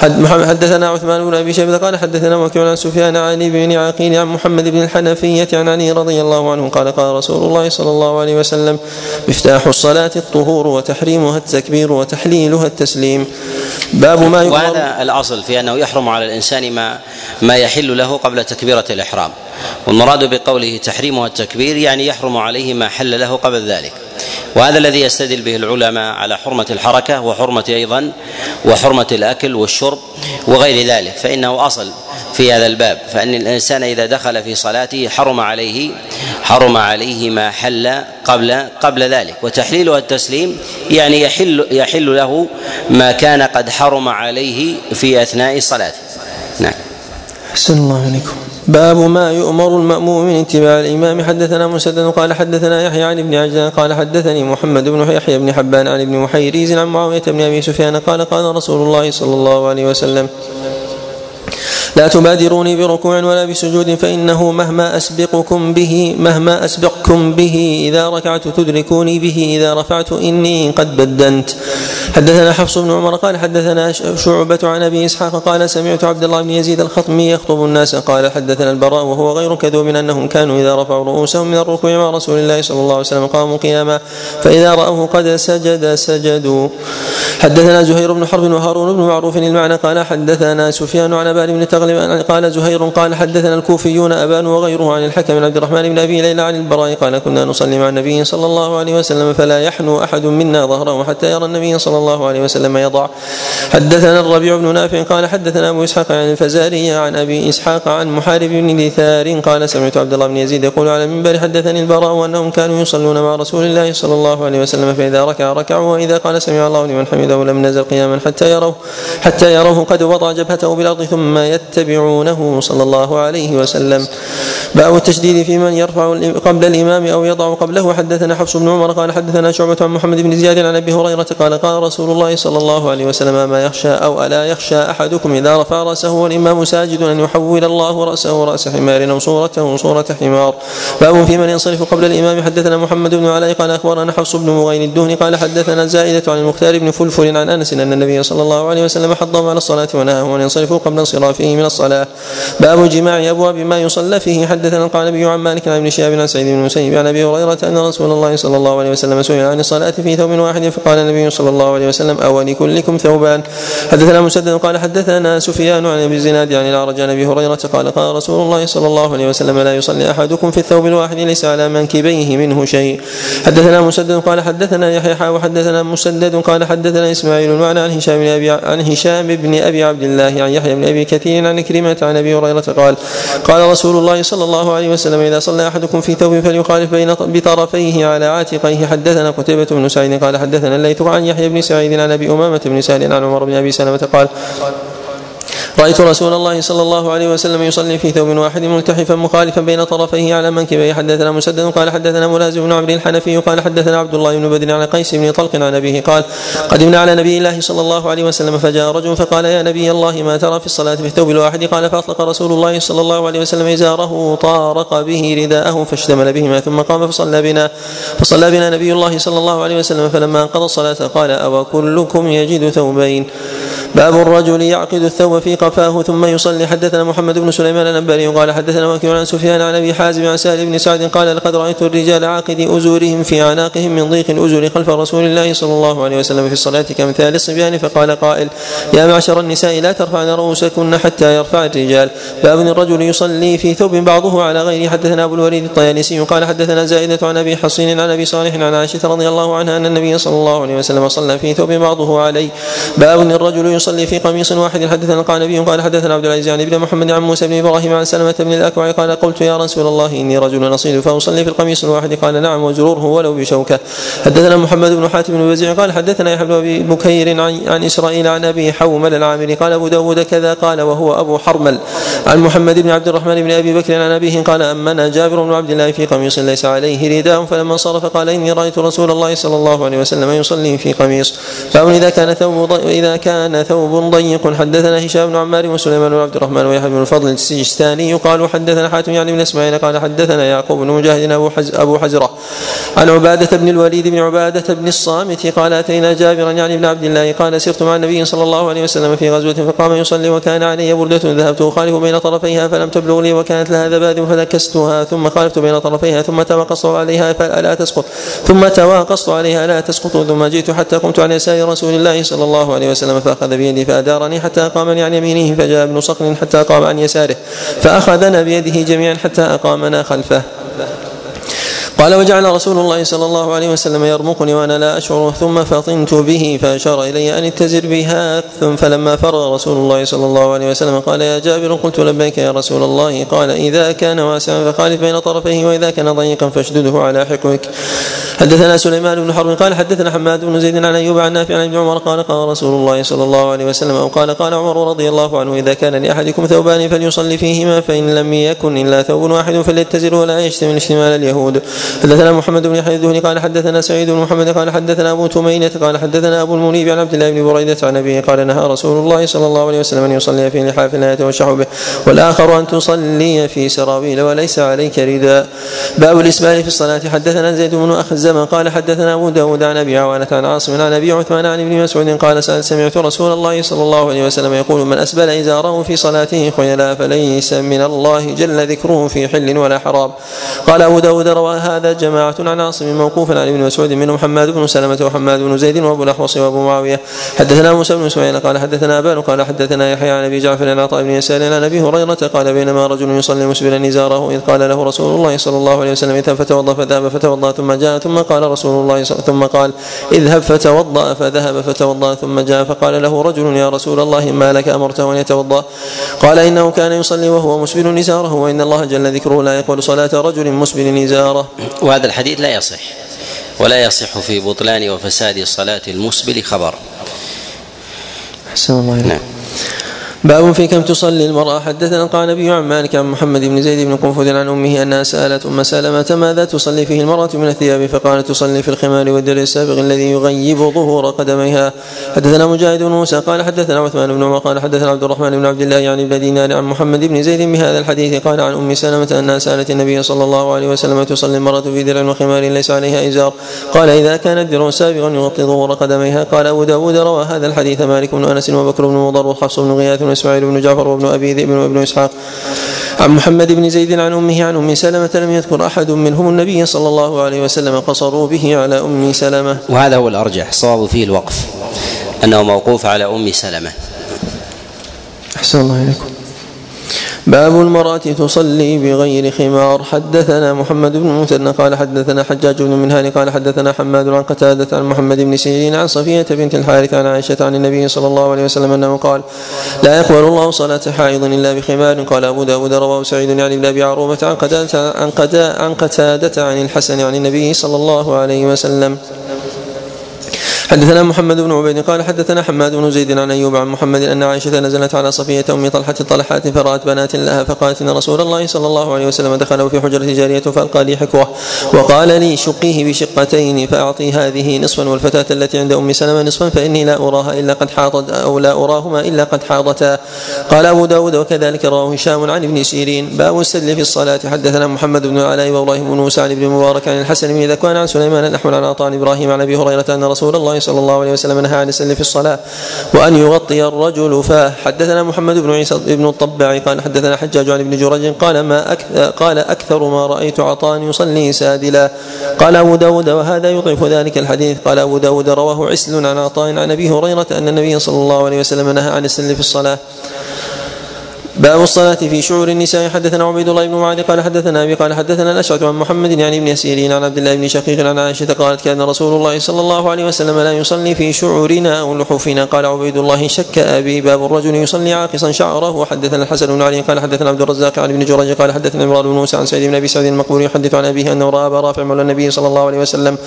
حد حدثنا عثمان بن أبي شيبة قال حدثنا وكيع عن سفيان عن بن عقيل عن محمد بن الحنفية عن علي رضي الله عنه قال قال رسول الله صلى الله عليه وسلم مفتاح الصلاة الطهور وتحريمها التكبير وتحليلها التسليم. باب ما وهذا الأصل في أنه يحرم على الإنسان ما ما يحل له قبل تكبيرة الإحرام. والمراد بقوله تحريمها التكبير يعني يحرم عليه ما حل له قبل ذلك. وهذا الذي يستدل به العلماء على حرمة الحركة وحرمة أيضا وحرمة الأكل والشرب وغير ذلك. فإنه أصل في هذا الباب فإن الإنسان إذا دخل في صلاته حرم عليه حرم عليه ما حل قبل قبل ذلك. وتحليلها التسليم يعني يحل يحل له ما كان قد حرم عليه في أثناء صلاته. نعم. أحسن الله عليكم باب ما يؤمر المأموم من اتباع الإمام. حدثنا مسدد قال حدثنا يحيى عن ابن عجلان قال حدثني محمد بن يحيى بن حبان عن ابن محيريز عن معاوية بن أبي سفيان قال قال رسول الله صلى الله عليه وسلم لا تبادروني بركوع ولا بسجود فإنه مهما أسبقكم به مهما أسبقكم به إذا ركعت تدركوني به إذا رفعت إني قد بدنت. حدثنا حفص بن عمر قال حدثنا شعبة عن أبي إسحاق قال سمعت عبد الله بن يزيد الخطمي يخطب الناس قال حدثنا البراء وهو غير كذوب أنهم كانوا إذا رفعوا رؤوسهم من الركوع مع رسول الله صلى الله عليه وسلم قاموا قياما فإذا رأوه قد سجد سجدوا. حدثنا زهير بن حرب وهارون بن معروف المعنى قال حدثنا سفيان عن أبان بن تغلب قال زهير قال حدثنا الكوفيون أبان وغيره عن الحكم عبد الرحمن بن أبي ليلى عن البراء قال كنا نصلي مع النبي صلى الله عليه وسلم فلا يحنو أحد منا ظهره حتى يرى النبي صلى الله عليه وسلم يضع. حدثنا الربيع بن نافع قال حدثنا أبو إسحاق عن الفزاري عن أبي إسحاق عن محارب بن دثار قال سمعت عبد الله بن يزيد يقول على المنبر حدثني البراء أنهم كانوا يصلون مع رسول الله صلى الله عليه وسلم فإذا ركع ركعوا وإذا قال سمع الله لمن حمده لم نزل قياما حتى يروه حتى يروه قد وضع جبهته بالأرض ثم يتبعونه صلى الله عليه وسلم. باب التشديد في من يرفع قبل الإمام أو يضع قبله. حدثنا حفص بن عمر قال حدثنا شعبة عن محمد بن زياد عن أبي هريرة قال قال رسول الله صلى الله عليه وسلم ما يخشى أو ألا يخشى أحدكم إذا رفع رأسه والإمام ساجد أن يحول الله رأسه رأس حمار أو صورته صورة حمار. باب في من ينصرف قبل الإمام. حدثنا محمد بن علاء قال أخبرنا حفص بن مغين الدهني قال حدثنا زائدة عن المختار بن فلفل عن أنس أن النبي صلى الله عليه وسلم حضهم على الصلاة ونهاهم أن ينصرفوا قبل انصرافه من الصلاة. باب جماع أبواب ما يصلى فيه. حدثنا قال النبي عن مالك عن ابن شهاب عن سعيد بن المسيب عن أبي هريرة أن رسول الله صلى الله عليه وسلم سئل عن الصلاة في ثوب واحد فقال النبي صلى الله عليه وسلم أو لكلكم ثوبان. حدثنا مسدد قال حدثنا سفيان عن أبي الزناد عن الأعرج عن أبي هريرة قال قال رسول الله صلى الله عليه وسلم لا يصلي أحدكم في الثوب الواحد ليس على منكبيه منه شيء. حدثنا مسدد قال حدثنا يحيى وحدثنا مسدد قال حدثنا إسماعيل المعنى عن هشام بن أبي عن هشام بن أبي عبد الله عن يحيى بن أبي كثير عن كلمة عن أبي هريرة قال قال رسول الله صلى الله عليه وسلم إذا صلى أحدكم في ثوب فليخالف بين بطرفيه على عاتقيه. حدثنا قتيبة بن سعيد قال حدثنا الليث عن يحيى بن سعيد عن أبي أمامة بن سهل عن عمر بن أبي سلمة قال رأيت رسول الله صلى الله عليه وسلم يصلي في ثوب واحد ملتحفا مخالفا بين طرفيه على منكبيه حدثنا مسدد قال حدثنا ملازم بن عمرو الحنفي قال حدثنا عبد الله بن بدر عن قيس بن طلق عن أبيه قال قدمنا على نبي الله صلى الله عليه وسلم فجاء رجل فقال يا نبي الله ما ترى في الصلاة في الثوب الواحد؟ قال فأطلق رسول الله صلى الله عليه وسلم إزاره طارق به رداءه فاشتمل بهما ثم قام فصلى بنا فصلى بنا نبي الله صلى الله عليه وسلم فلما انقضى الصلاة قال أو كلكم يجد ثوبين؟ باب الرجل يعقد الثوب في قفاه ثم يصلي. حدثنا محمد بن سليمان الأنباري قال حدثنا وكيع عن سفيان عن أبي حازم عن سهل بن سعد قال لقد رأيت الرجال عاقد أزورهم في أعناقهم من ضيق الازر خلف رسول الله صلى الله عليه وسلم في الصلاة كامثال الصبيان فقال قائل يا معشر النساء لا ترفعن رؤوسكن حتى يرفع الرجال. باب الرجل يصلي في ثوب بعضه على غيره. حدثنا أبو الوليد الطيالسي قال حدثنا زائدة عن أبي حصين عن أبي صالح عن عائشة رضي الله عنها أن النبي صلى الله عليه وسلم صلى في ثوب بعضه عليه. باب الرجل يصلي في قميص واحد. حدثنا قال حدثنا عبد العزيز عن ابن محمد عن موسى بن إبراهيم عن سلمة بن الأكوع قال قلت يا رسول الله إني رجل نصيد فأصلي في القميص الواحد. قال نعم وزروره ولو بشوكة. حدثنا محمد بن حاتم بن وزيع قال حدثنا يحيى بن أبي بكير عن, عن إسرائيل عن أبي حومل العامري. قال أبو داود كذا قال وهو أبو حرمل. عن محمد بن عبد الرحمن بن أبي بكر عن أبيه قال امنا جابر بن عبد الله في قميص ليس عليه رداء فلما انصرف قال إني رأيت رسول الله صلى الله عليه وسلم يصلي في قميص. فأو اذا كان ثوب إذا كان ثوب ضيق. حدثنا هشام بن عمار وسليمان بن عبد الرحمن ويحيى بن الفضل السجستاني قال حدثنا حاتم يعني بن إسماعيل قال حدثنا يعقوب بن مجاهد أبو حز أبو حزرة عن عبادة بن الوليد بن عبادة بن الصامت قال أتينا جابرا يعني ابن عبد الله قال سرت مع النبي صلى الله عليه وسلم في غزوة فقام يصلي وكان علي بردة ذهبت أخالف بين طرفيها فلم تبلغ لي وكانت لها ذباد فنكستها ثم خالفت بين طرفيها ثم تواقصت عليها فلا تسقط ثم تواقصت عليها لا تسقط ثم جئت حتى قمت عن يسار رسول الله صلى الله عليه وسلم فأخذ بيدي فأدارني حتى اقامني عن يمينه فجاء ابن صقر حتى قام عن يساره فأخذنا بيده جميعا حتى أقامنا خلفه. قال وجعل رسول الله صلى الله عليه وسلم يرمقني وأنا لا أشعر ثم فطنت به فأشار إلي أن اتزر بها فلما فرغ رسول الله صلى الله عليه وسلم قال يا جابر قلت لبيك يا رسول الله قال إذا كان واسعا فخالف بين طرفيه وإذا كان ضيقا فاشدده على حكمك. حدثنا سليمان بن حرب قال حدثنا حماد بن زيد عن أيوب عن نافع عن ابن عمر قال قال رسول الله صلى الله عليه وسلم أو قال قال عمر رضي الله عنه إذا كان لأحدكم ثوبان فليصلي فيهما فإن لم يكن إلا ثوب واحد فليتزر ولا يشتمل اشتمال اليهود. حدثنا محمد بن يحيى الذهني قال حدثنا سعيد بن محمد قال حدثنا أبو تمينة قال حدثنا أبو المنيب عن عبد الله بن بريدة عن أبيه قال نهى رسول الله صلى الله عليه وسلم أن يصلي في لحاف لا يتوشح به والآخر أن تصلي في سراويل وليس عليك رداء باب الإسبال في الصلاة. حدثنا زيد بن أخزم قال حدثنا أبو داود عن أبي عوانة عن عاصم عن أبي عثمان عن ابن مسعود قال سأل سمعت رسول الله صلى الله عليه وسلم يقول من أسبل إزاره في صلاته خيلا فليس من الله جل ذكره في حل ولا حرام. قال أبو داود روى هذا جماعة عن عاصم موقوفا عن ابن مسعود منهم حماد بن سلمة وحماد بن زيد وأبو الاحوص وأبو معاوية. حدثنا موسى بن إسماعيل قال حدثنا أبان قال حدثنا يحيى عن أبي جعفر عن عطاء بن يسار عن أبي هريرة قال بينما رجل يصلي مسبلا ازاره إذ قال له رسول الله صلى الله عليه وسلم اذهب فتوضأ فذهب فتوضأ ثم جاء ثم قال رسول الله ثم قال اذهب فتوضأ فذهب فتوضأ ثم جاء فقال له رجل يا رسول الله ما لك امرته أن يتوضأ؟ قال إنه كان يصلي وهو مسبل ازاره وإن الله جل ذكره لا يقبل صلاة رجل مسبل ازاره وهذا الحديث لا يصح ولا يصح في بطلان وفساد صلاة المسبل خبر. أحسن الله نعم. باب في كم تصلي المرأة. حدثنا قال النبي عن مالك عن محمد بن زيد بن قنفذ عن أمه أنها سألت أم سلمة ماذا تصلي فيه المرأة من الثياب؟ فقالت تصلي في الخمار والدر السابق الذي يغيب ظهور قدميها. حدثنا مجاهد بن موسى قال حدثنا عثمان بن عمر قال حدثنا عبد الرحمن بن عبد الله يعني بن دينار عن محمد بن زيد بهذا الحديث قال عن أم سلمة أنها سألت النبي صلى الله عليه وسلم تصلي المرأة في درع وخمار ليس عليها إزار؟ قال إذا كان الدرع سابغا يغطي ظهور قدميها. قال أبو داود روى هذا الحديث مالك بن أنس وبكر بن مضر وحفص بن غياث وإسماعيل بن جعفر وابن أبي ذئب وابن إسحاق. عن محمد بن زيد عن أمه عن أم سلمة لم يذكر أحد منهم النبي صلى الله عليه وسلم قصروا به على أم سلمة. وهذا هو الأرجح الصواب فيه الوقف أنه موقوف على أم سلمة. أحسن الله إليكم. باب المرأة تصلي بغير خمار. حدثنا محمد بن مثنى قال حدثنا حجاج بن منهال قال حدثنا حماد عن قتادة عن محمد بن سيرين عن صفية بنت الحارث عن عائشة عن النبي صلى الله عليه وسلم أنه قال لا يقبل الله صلاة حائض إلا بخمار. قال أبو داود رواه سعيد يعني بن أبي عروبة عن عن قتادة عن, قتادة عن الحسن عن النبي صلى الله عليه وسلم. حدثنا محمد بن عبيد قال حدثنا حماد بن زيد عن أيوب عن محمد أن عائشة نزلت على صفية أم طلحة طلحات فرات بنات لها فقالت إن رسول الله صلى الله عليه وسلم دخل في حجرة جارية فألقى لي حكوة وقال لي شقيه بشقتين فأعطي هذه نصفا والفتاة التي عند أم سلمة نصفا فإني لا أراها إلا قد حاضت أو لا أراهما إلا قد حاضتا. قال أبو داود وكذلك رواه هشام عن ابن سيرين. باب السدل في الصلاة. حدثنا محمد بن العلاء وإبراهيم بن موسى عن ابن مبارك عن الحسن بن ذكوان عن سليمان الاحمر عن عطاء إبراهيم عن أبي هريرة أن رسول الله صلى الله عليه وسلم نهى عن السل في الصلاة وأن يغطي الرجل. فاه حدثنا محمد بن عيسى بن الطباع قال حدثنا حجاج عن ابن جرج قال ما أكثر قال أكثر ما رأيت عطاء يصلي سادلا. قال أبو داود وهذا يضعف ذلك الحديث. قال أبو داود رواه عسل عن عطاء عن أبي هريرة أن النبي صلى الله عليه وسلم نهى عن السل في الصلاة. باب الصلاة في شعور النساء. حدثنا عبيد الله بن معاذ قال حدثنا أبي قال حدثنا الأشعث عن محمد يعني ابن سيرين عن عبد الله بن شقيق عن عائشة قالت كان رسول الله صلى الله عليه وسلم لا يصلي في شعورنا أو لحوفنا. قال عبيد الله شك أبي. باب الرجل يصلي عاقصا شعره. وحدثنا الحسن بن علي قال حدثنا عبد الرزاق عن ابن جريج قال حدثنا عمران بن موسى عن سعيد بن أبي سعيد المقبول يحدث عن أبيه أنه رأى أبا رافع مولى النبي صلى الله عليه وسلم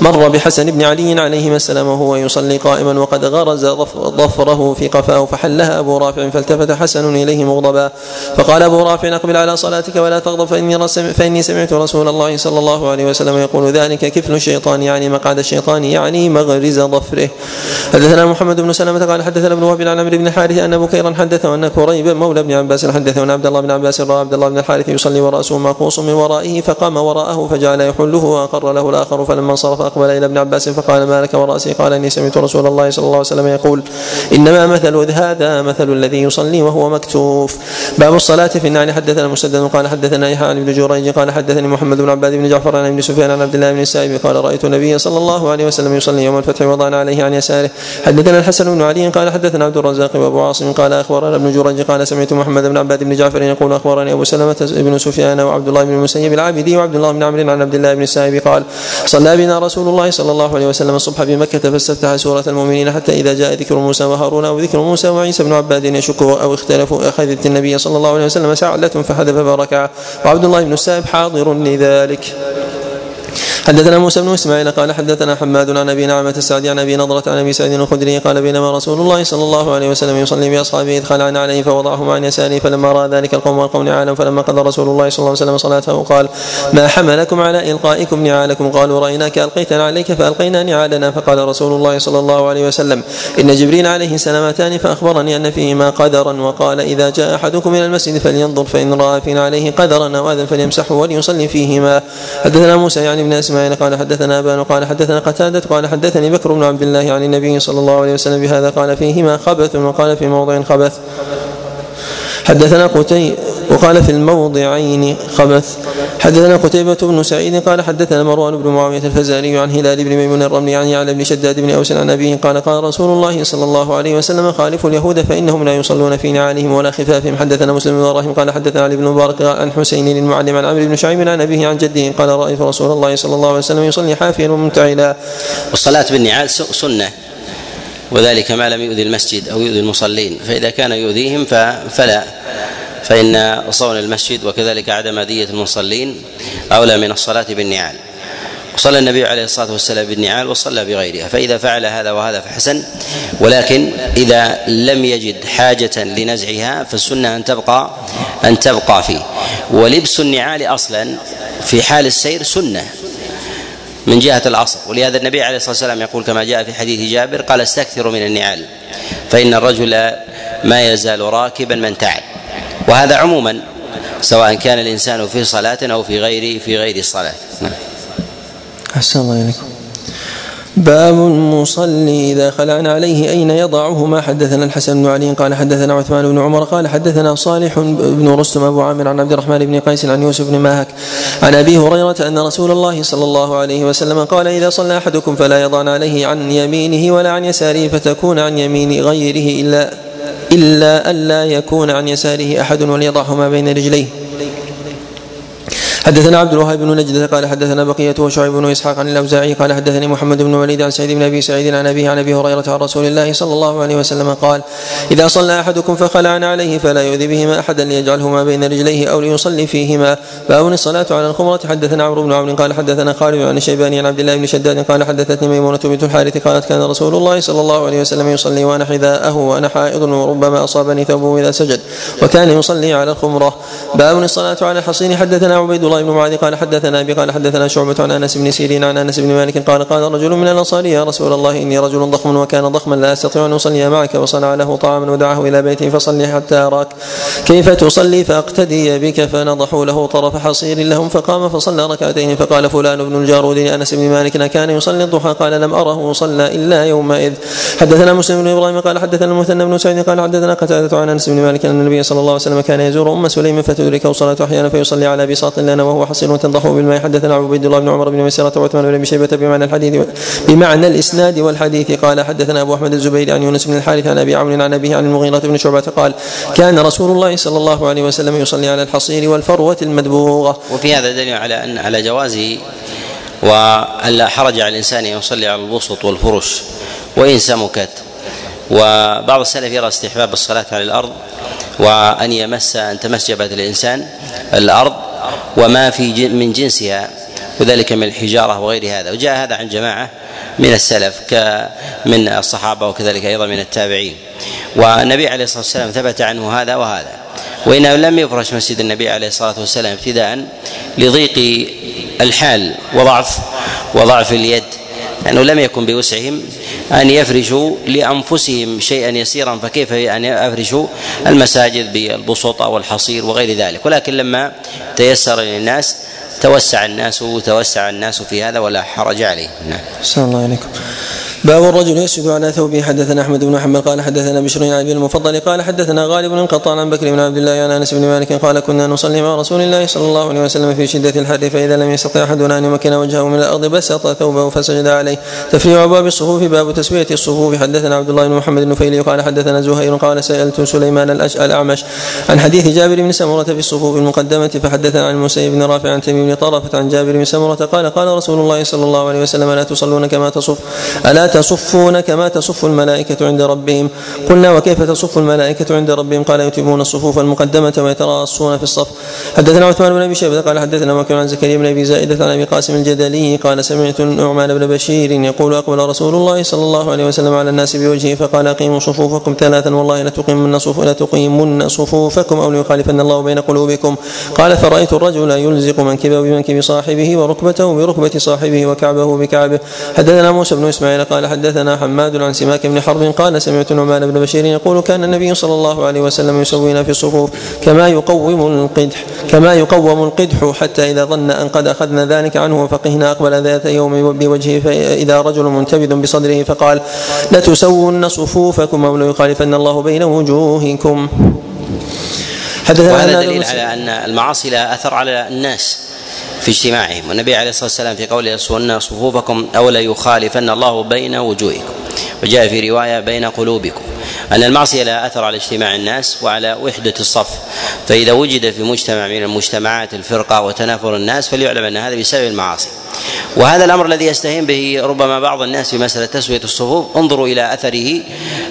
مر بحسن بن علي عليهما السلام وهو يصلي قائما وقد غرز ظفره في قفاه فحلها أبو رافع فالتفت حسن إليه مغضبا فقال أبو رافع اقبل على صلاتك ولا تغضب فإني فإني سمعت رسول الله صلى الله عليه وسلم يقول ذلك كفل الشيطان يعني مقعد الشيطان يعني مغرز ظفره. حدثنا محمد بن سلمة قال حدثنا ابن وهب عن عمرو بن الحارث أن بكيرا حدثه ان كريب مولى ابن عباس حدثه ان عبد الله بن عباس رأى عبد الله بن الحارث يصلي ورأسه مقوص من ورائه فقام وراءه فجعل يحله وأقر له الآخر فلما انصرف أقبل إلى ابن عباس فقال ما لك ورأسي؟ قال إني سمعت رسول الله صلى الله عليه وسلم يقول إنما مثل هذا مثل الذي يصلي وهو مكتوف باب الصلاة في النعل. حدثنا مسدد قال حدثنا يحيى عن ابن جريج قال حدثني محمد بن عباد بن جعفر عن ابن سفيان عن عبد الله بن السائب قال رأيت النبي صلى الله عليه وسلم يصلي يوم الفتح وضعنا عليه عن يساره. حدثنا الحسن بن علي قال حدثنا عبد الرزاق وابو عاصم قال أخبرنا ابن جريج قال سمعت محمد بن عباد بن جعفر يقول أخبرني أبو سلمة بن سفيان وعبد الله بن المسيب العابدي وعبد الله بن عمرو عن عبد الله بن السائب قال صلى بنا رسول الله صلى الله عليه وسلم الصبح بمكه فاستفتح سورة المؤمنين حتى إذا جاء ذكر موسى وهارون أو ذكر موسى وعيسى بن عباد يشكوا أو اختلفوا اخذت النبي صلى الله عليه وسلم سعلة فحذف فركع وعبد الله بن السائب حاضر لذلك. حدثنا موسى بن إسماعيل قال حدثنا حماد عن أبي نعمة السعدي عن أبي نضرة عن أبي سعيد الخدري قال بينما رسول الله صلى الله عليه وسلم يصلي بأصحابه إذ خلعنا عليه فوضعهما عن يساره فلما رأى ذلك القوم والقوم نعالا فلما قضى رسول الله صلى الله عليه وسلم صلاته قال ما حملكم على إلقائكم نعالكم؟ قالوا رأيناك ألقيتنا عليك فألقينا نعالنا. فقال رسول الله صلى الله عليه وسلم إن جبريل عليه سلامتان فأخبرني أن فيهما قدرا. وقال إذا جاء أحدكم إلى المسجد فلينظر فإن رأى فينا عليه قدرا أو اذى فليمسحه وليصلي فيهما. حدثنا موسى يعني ابن أسماعيل قال حدثنا أبان قال حدثنا قتادة قال حدثني بكر بن عبد الله عن النبي صلى الله عليه وسلم بهذا قال فيهما خبث وقال في موضع خبث. حدثنا قتي وقال في الموضعين خبث. حدثنا قتيبة بن سعيد قال حدثنا مروان بن معاوية الفزاري عن هلال بن ميمون الرملي عن يعلى بن شداد بن أوس عن أبيه قال قال رسول الله صلى الله عليه وسلم خالفوا اليهود فإنهم لا يصلون في نعالهم ولا خفافهم. حدثنا مسلم بن إبراهيم قال حدثنا علي بن مبارك عن حسين المعلم عن عمرو بن شعيب عن أبيه عن جده قال رأيت رسول الله صلى الله عليه وسلم يصلي حافيا ومنتعلا والصلاة بالنعال سنة. وذلك ما لم يؤذي المسجد أو يؤذي المصلين فإذا كان يؤذيهم فلا. فإن صون المسجد وكذلك عدم أذية المصلين أولى من الصلاة بالنعال. وصلى النبي عليه الصلاة والسلام بالنعال وصلى بغيرها فإذا فعل هذا وهذا فحسن. ولكن إذا لم يجد حاجة لنزعها فالسنة أن تبقى أن تبقى فيه. ولبس النعال أصلا في حال السير سنة. من جهة الأصل. ولهذا النبي عليه الصلاة والسلام يقول كما جاء في حديث جابر قال استكثروا من النعال فإن الرجل ما يزال راكبا من تعب. وهذا عموما سواء كان الإنسان في صلاة أو في غير في غير الصلاة. نعم. أحسن الله إليكم. باب المصلي إذا خلعنا عليه أين يضعه ما حدثنا الحسن بن علي قال حدثنا عثمان بن عمر قال حدثنا صالح بن رستم أبو عامر عن عبد الرحمن بن قيس عن يوسف بن ماهك عن أبي هريرة أن رسول الله صلى الله عليه وسلم قال إذا صلى أحدكم فلا يضعن عليه عن يمينه ولا عن يساره فتكون عن يمين غيره إلا إلا ألا يكون عن يساره أحد وليضعهما بين رجليه. حدثنا عبد الوهاب بن نجدة قال حدثنا بقية وشعيب بن إسحاق عن الأوزاعي قال حدثني محمد بن وليد عن سعيد بن أبي سعيد عن أبيه عن أبي هريرة عن رسول الله صلى الله عليه وسلم قال إذا صلى أحدكم فخلعن عليه فلا يؤذي بهما أحدا ليجعلهما بين رجليه أو ليصلي فيهما. باب الصلاة على الخمرة. حدثنا عمرو بن عمرو قال حدثنا خالد عن الشيباني عن عبد الله بن شداد قال حدثتني ميمونة بنت الحارث قالت كان رسول الله صلى الله عليه وسلم يصلي وأنا حذاءه وأنا حائض وربما أصابني ثوبه إذا سجد وكان يصلي على الخمرة. باب الصلاة على الحصين حدثنا عبيد الله بن معاذ قال حدثنا أبي قال حدثنا شعبة عن أنس بن سيرين عن أنس بن مالك قال قال رجل من الأنصار يا رسول الله إني رجل ضخم وكان ضخما لا أستطيع أن أصلي معك. وصنع له طعاما ودعاه إلى بيته فصلي حتى أراك. كيف تصلي؟ فأقتدي بك. فنضحوا له طرف حصير لهم فقام فصلى ركعتين فقال فلان بن الجارود لأنس بن مالك كان يصلي الضحى. قال لم أره صلى إلا يومئذ. حدثنا مسلم بن إبراهيم قال حدثنا المثنى بن سعيد قال حدثنا قتادة عن أنس بن مالك أن النبي صلى الله عليه وسلم كان يزور أم سليم فتدركه صلاة أحيانا فيصلي على بساط لنا وهو حصير تنضحه بالماء. حدثنا عبيد الله بن عمر بن ميسرة وعثمان بن شيبة بمعنى الحديث بمعنى الإسناد والحديث. قال حدثنا أبو أحمد الزبير عن يونس بن الحارث عن أبي عون عن أبيه عن المغيرة بن شعبة قال كان رسول الله صلى الله عليه وسلم يصلي على الحصير والفروة المدبوغة. وفي هذا دليل على ان على جواز وألا حرج على الإنسان أن يصلي على البسط والفرش وإن سمكت. وبعض السلف يرى استحباب الصلاة على الأرض وأن يمس أن تمس جبهة الإنسان الأرض وما في من جنسها وذلك من الحجارة وغير هذا. وجاء هذا عن جماعة من السلف من الصحابة وكذلك أيضا من التابعين. والنبي عليه الصلاة والسلام ثبت عنه هذا وهذا. وإنه لم يفرش مسجد النبي عليه الصلاة والسلام ابتداء لضيق الحال وضعف وضعف اليد. لأنه لم يكن بوسعهم أن يفرشوا لأنفسهم شيئا يسيرا فكيف أن يفرشوا المساجد بالبسط والحصير وغير ذلك؟ ولكن لما تيسر للناس توسع الناس توسع الناس في هذا ولا حرج عليه. نعم. الله عليكم. باب الرجل يسجد على ثوبه. حدثنا أحمد بن محمد قال حدثنا بشر بن ابي المفضل قال حدثنا غالب بن قطان عن بكر بن عبد الله عن أنس بن مالك قال كنا نصلي مع رسول الله صلى الله عليه وسلم في شدة الحر فإذا لم يستطع أحدنا أن يمكن وجهه من الأرض بسط ثوبه فسجد عليه. تفريع باب الصفوف باب تسوية الصفوف. حدثنا عبد الله بن محمد النفيلي قال حدثنا زهير قال سألت سليمان الأعمش عن حديث جابر بن سمرة في الصفوف المقدمة فحدثنا عن المسيب بن رافع عن تميم بن طرفة عن جابر بن سمرة قال قال رسول الله صلى الله عليه وسلم الا تصلون كما تصف. ألا تصفون كما تصف الملائكة عند ربهم؟ قلنا وكيف تصف الملائكة عند ربهم؟ قال يتمون الصفوف المقدمة ويتراصون في الصف. حدثنا عثمان بن أبي شيبة قال حدثنا مكن عن زكريا بن أبي زائدة عن أبي قاسم الجدلي قال سمعت النعمان بن بشير يقول أقبل رسول الله صلى الله عليه وسلم على الناس بوجهه فقال أقيموا صفوفكم ثلاثا والله لتقيمن صفوف لتقيمن صفوفكم أو ليخالفن الله بين قلوبكم. قال فرأيت الرجل يلزق منكبه بمنكب صاحبه وركبته بركبة صاحبه وكعبه بكعبه. حدثنا موسى بن إسماعيل قال حدثنا حماد عن سماك بن حرب قال سمعت نعمان بن بشير يقول كان النبي صلى الله عليه وسلم يسوينا في الصفوف كما يقوم القدح كما يقوم القدح حتى إذا ظن أن قد أخذنا ذلك عنه فقهنا أقبل ذات يوم بوجهه فإذا رجل منتبذ بصدره فقال لتسون صفوفكم أو ليخالفن الله بين وجوهكم. حدثنا وهذا دليل على أن المعاصي لها أثر على الناس. في اجتماعهم. والنبي عليه الصلاة والسلام في قوله يصون صفوفكم أو لا يخالفن الله بين وجوهكم. وجاء في رواية بين قلوبكم. أن المعصية لها أثر على اجتماع الناس وعلى وحدة الصف. فإذا وجد في مجتمع من المجتمعات الفرقة وتنافر الناس فليعلم أن هذا بسبب المعاصي. وهذا الأمر الذي يستهين به ربما بعض الناس في مسألة تسوية الصفوف انظروا إلى أثره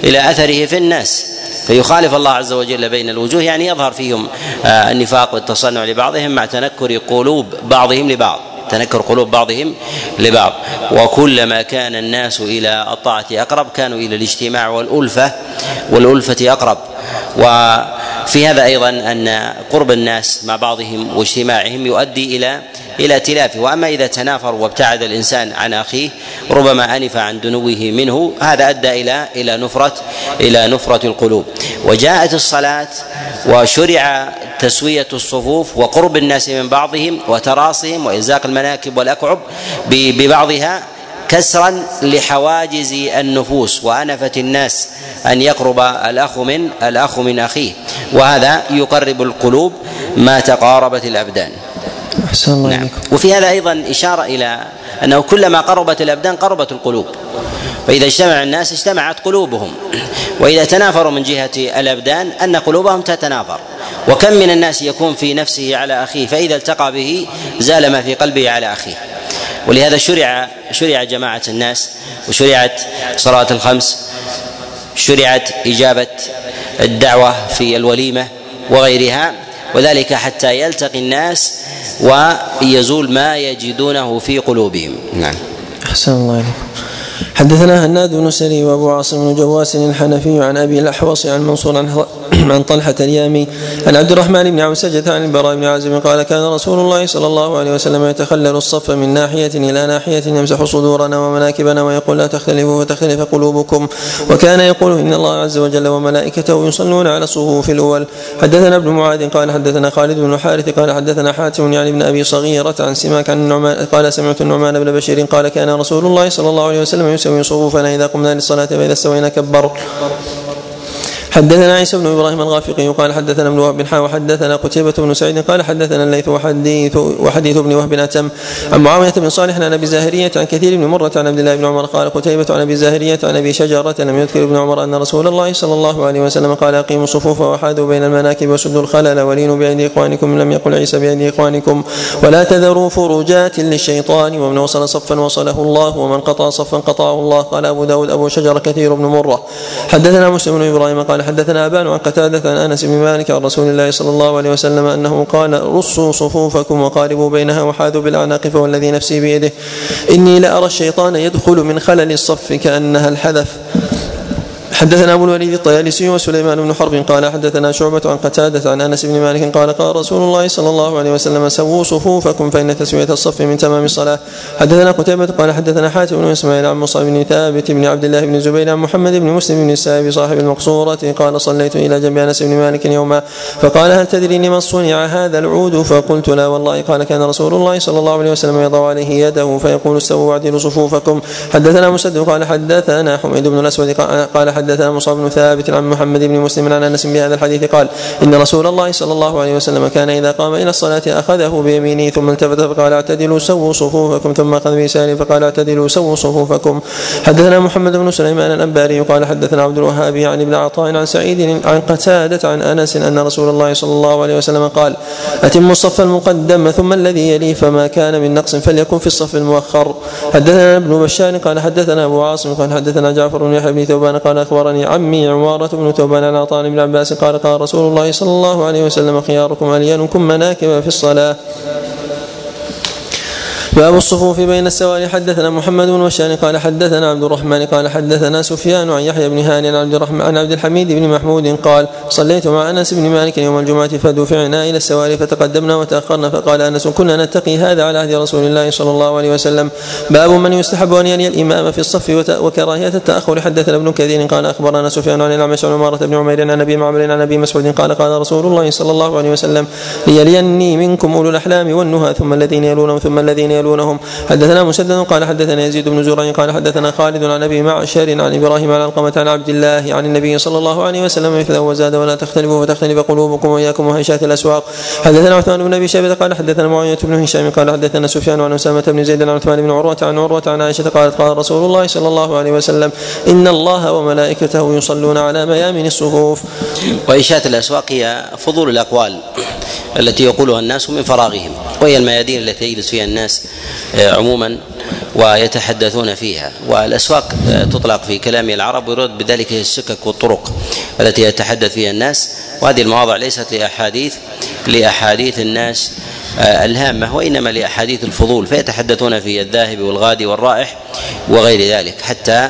إلى أثره في الناس. فيخالف الله عز وجل بين الوجوه يعني يظهر فيهم آه، النفاق والتصنع لبعضهم مع تنكر قلوب بعضهم لبعض تنكر قلوب بعضهم لبعض. وكلما كان الناس إلى الطاعة أقرب كانوا إلى الاجتماع والألفة والألفة أقرب. وفي هذا أيضا أن قرب الناس مع بعضهم واجتماعهم يؤدي إلى إلى ائتلافه وأما إذا تنافر وابتعد الإنسان عن أخيه ربما أنف عن دنوه منه هذا أدى إلى إلى نفرة إلى نفرة القلوب. وجاءت الصلاة وشرع تسوية الصفوف وقرب الناس من بعضهم وتراصهم وازاق المناكب والأكعب ببعضها. كسرا لحواجز النفوس وأنفة الناس أن يقرب الأخ من الأخ من أخيه وهذا يقرب القلوب ما تقاربت الأبدان. أحسن الله نعم. وفي هذا أيضا إشارة إلى أنه كلما قربت الأبدان قربت القلوب. فإذا اجتمع الناس اجتمعت قلوبهم. وإذا تنافروا من جهة الأبدان أن قلوبهم تتنافر. وكم من الناس يكون في نفسه على أخيه فإذا التقى به زال ما في قلبه على أخيه. ولهذا شرع شرع جماعة الناس وشرعت صلاة الخمس شرعت إجابة الدعوة في الوليمة وغيرها وذلك حتى يلتقي الناس ويزول ما يجدونه في قلوبهم. نعم. أحسن الله عليكم حدثنا هناد بن سري وأبو عاصم بن جواس الحنفي عن أبي الأحوص عن منصور عن عن طلحة اليامي عن عبد الرحمن بن عوسجة عن البراء بن عازب قال كان رسول الله صلى الله عليه وسلم يتخلل الصف من ناحية إلى ناحية يمسح صدورنا ومناكبنا ويقول لا تختلفوا فتختلف قلوبكم وكان يقول إن الله عز وجل وملائكته يصلون على الصفوف الأول. حدثنا ابن معاذ قال حدثنا خالد بن حارث قال حدثنا حاتم يعني ابن أبي صغيرة عن سماك عن النعمان قال سمعت النعمان بن بشير قال كان رسول الله صلى الله عليه وسلم يسوي صفوفنا إذا قمنا للصلاة فإذا استوينا كبر حدثنا عيسى بن إبراهيم الغافقي قال حدثنا ابن وهب حا وحدثنا قتيبة بن سعيد قال حدثنا الليث وحديث وحديث ابن وهب اتم عن معاوية بن صالح عن أبي زاهرية عن كثير بن مرة عن عبد الله بن عمر قال قتيبة عن أبي زاهرية عن أبي شجرة لم يذكر ابن عمر أن رسول الله صلى الله عليه وسلم قال أقيموا الصفوف وحاذوا بين المناكب وسدوا الخلل ولينوا بأيدي إخوانكم لم يقل عيسى بأيدي إخوانكم. ولا تذروا فروجات للشيطان ومن وصل صفا وصله الله ومن قطع صفا قطعه الله. قال أبو داود أبو شجر كثير بن مرة. حدثنا مسلم بن إبراهيم قال حدثنا أبان عن قتادة عن أنس بن مالك عن رسول الله صلى الله عليه وسلم أنه قال رصوا صفوفكم وقاربوا بينها وحاذوا بالأعناق فوالذي نفسي بيده. إني لأرى الشيطان يدخل من خلل الصف كأنها الحذف. حدثنا أبو الوليد الطيالسي وسليمان بن حرب قال حدثنا شعبة عن قتادة عن أنس بن مالك قال قال رسول الله صلى الله عليه وسلم سووا صفوفكم فإن تسوية الصف من تمام الصلاة. حدثنا قتيبة قال حدثنا حاتم بن إسماعيل عن مصعب بن ثابت بن عبد الله بن زبير عن محمد بن مسلم بن السائب صاحب المقصورة قال صليت إلى جنب أنس بن مالك يوما فقال هل تدري لمن صنع هذا العود؟ فقلت لا والله. قال كان رسول الله صلى الله عليه وسلم يضع عليه يده فيقول استووا واعدلوا صفوفكم. حدثنا مسدد قال حدثنا حميد بن الأسود قال حدثنا مصعب بن ثابت عن محمد بن مسلم عن أنس بهذا الحديث قال إن رسول الله صلى الله عليه وسلم كان إذا قام إلى الصلاة أخذه بيمينه ثم التفت فقال أعتدلوا سووا صفوفكم ثم أخذ بيساره فقال أعتدلوا سووا صفوفكم حدثنا محمد بن سليمان الأنباري قال حدثنا عبد الوهاب عن ابن عطاء عن سعيد عن قتادة عن أنس أن رسول الله صلى الله عليه وسلم قال اتموا الصف المقدم ثم الذي يليه فما كان من نقص فليكن في الصف المؤخر حدثنا ابن بشار قال حدثنا أبو عاصم قال حدثنا جعفر بن يحيى بن ثوبان قال أخبرني عمي عمارة بن ثوبان عن عطاء بن عباس قال قال رسول الله صلى الله عليه وسلم خياركم ألينكم مناكب في الصلاة. باب الصفوف بين السواري حدثنا محمد بن بشار قال حدثنا عبد الرحمن قال حدثنا سفيان عن يحيى بن هاني عن عبد الرحمن عن عبد الحميد بن محمود قال صليت مع أنس بن مالك يوم الجمعة فدفعنا إلى السواري فتقدمنا وتأخرنا فقال أنس كنا نتقي هذا على عهد رسول الله صلى الله عليه وسلم. باب من يستحب أن يلي الإمام في الصف وكراهية التأخر. حدثنا ابن كثير قال أخبرنا سفيان عن الأعمش عن عمارة بن عمير عن أبي معمر عن أبي مسعود قال قال رسول الله صلى الله عليه وسلم ليليني منكم أولو الأحلام والنهى ثم الذين يلونهم ثم الذين يلونهم حدثنا مسدد قال حدثنا يزيد بن زرع قال حدثنا خالد عن أبي معشر عن إبراهيم عن القمة عن عبد الله عن النبي صلى الله عليه وسلم مثله وزاد ولا تختلفوا فتختلف قلوبكم وإياكم وهيشات الأسواق. حدثنا عثمان بن أبي شيبة قال حدثنا معاوية بن هشام قال حدثنا سفيان عن أسامة بن زيد عن عثمان بن عروة عن عروة عن عائشة قالت قال رسول الله صلى الله عليه وسلم إن الله وملائكته يصلون على ميامن الصفوف. وإنشاء الأسواق هي فضول الأقوال التي يقولها الناس من فراغهم وهي الميادين التي يجلس فيها الناس. عموما ويتحدثون فيها. والأسواق آه، تطلق في كلام العرب ويرد بذلك السكك والطرق التي يتحدث فيها الناس. وهذه المواضع ليست لأحاديث لأحاديث الناس آه، الهامة وإنما لأحاديث الفضول. فيتحدثون في الذاهب والغادي والرائح وغير ذلك. حتى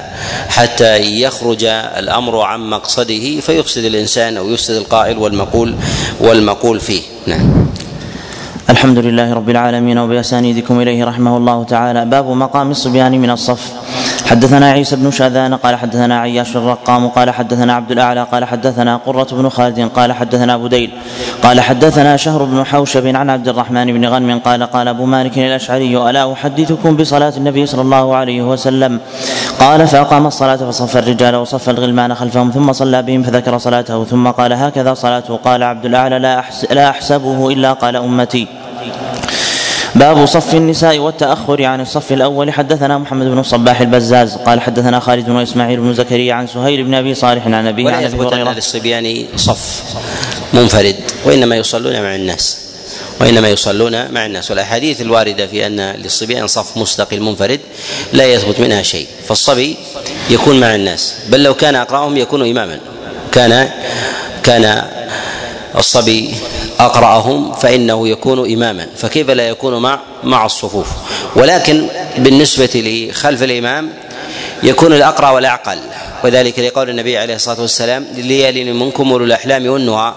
حتى يخرج الأمر عن مقصده فيفسد الإنسان أو يفسد القائل والمقول والمقول فيه. نعم. الحمد لله رب العالمين وبأسانيدكم إليه رحمه الله تعالى. باب مقام الصبيان من الصف. حدثنا عيسى بن شاذان قال حدثنا عياش الرقام قال حدثنا عبد الأعلى قال حدثنا قرة بن خالد قال حدثنا بديل قال حدثنا شهر بن حوشب عن عبد الرحمن بن غنم قال قال أبو مالك الأشعري ألا أحدثكم بصلاة النبي صلى الله عليه وسلم؟ قال فأقام الصلاة فصف الرجال وصف الغلمان خلفهم ثم صلى بهم فذكر صلاته ثم قال هكذا صلاته قال عبد الأعلى لا, أحسبه إلا قال أمتي. باب صف النساء والتأخر. عن الصف الأول حدثنا محمد بن الصباح البزاز قال حدثنا خالد بن إسماعيل بن زكريا عن سهيل بن أبي صالح عن ولا عن يثبت أن للصبيان صف منفرد وإنما يصلون مع الناس وإنما يصلون مع الناس. والأحاديث الواردة في أن للصبيان صف مستقل منفرد لا يثبت منها شيء فالصبي يكون مع الناس. بل لو كان أقرأهم يكون إماما. كان كان الصبي أقرأهم فإنه يكون إماما فكيف لا يكون مع مع الصفوف؟ ولكن بالنسبة لخلف الإمام يكون الأقرأ والاعقل وذلك لقول النبي عليه الصلاة والسلام ليالي منكم أولو الأحلام والنهى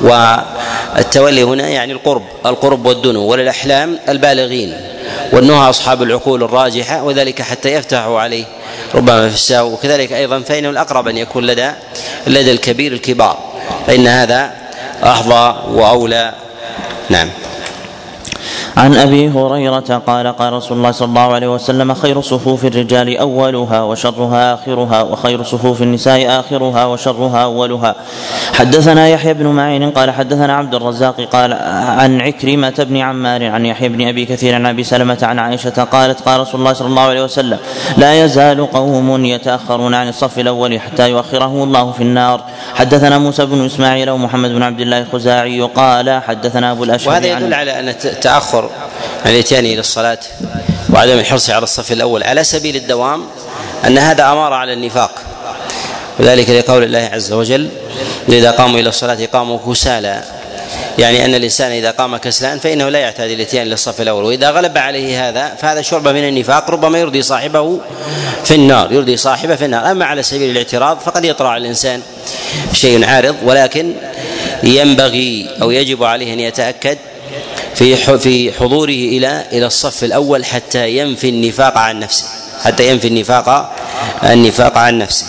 والتولي هنا يعني القرب القرب والدنو وللأحلام البالغين والنهى أصحاب العقول الراجحة وذلك حتى يفتحوا عليه ربما في الساو وكذلك أيضا فانه الأقرب أن يكون لدى لدى الكبير الكبار فإن هذا أحظى وأولى. نعم. عن أبي هريرة قال قال رسول الله صلى الله عليه وسلم خير صفوف الرجال أولها وشرها آخرها وخير صفوف النساء آخرها وشرها أولها. حدثنا يحيى بن معين قال حدثنا عبد الرزاق قال عن عكرمة بن عمار عن يحيى بن أبي كثير عن أبي سلمة عن عائشة قالت قال رسول الله صلى الله عليه وسلم لا يزال قوم يتأخرون عن الصف الأول حتى يؤخرهم الله في النار. حدثنا موسى بن إسماعيل ومحمد بن عبد الله الخزاعي قال حدثنا أبو الاشهر وهذا يدل على أن التأخر عن الاتيان إلى الصلاة وعدم الحرص على الصف الأول. على سبيل الدوام أن هذا اماره على النفاق. وذلك لقول الله عز وجل إذا قاموا إلى الصلاة قاموا كسالى. يعني أن الإنسان إذا قام كسلان فإنه لا يعتاد الاتيان للصف الأول. وإذا غلب عليه هذا فهذا شعبة من النفاق ربما يرضي صاحبه في النار يرضي صاحبه في النار. أما على سبيل الاعتراض فقد يطرأ على الإنسان شيء عارض ولكن ينبغي أو يجب عليه أن يتأكد في في حضوره إلى إلى الصف الأول حتى ينفي النفاق عن نفسه. حتى ينفي النفاق النفاق عن نفسه.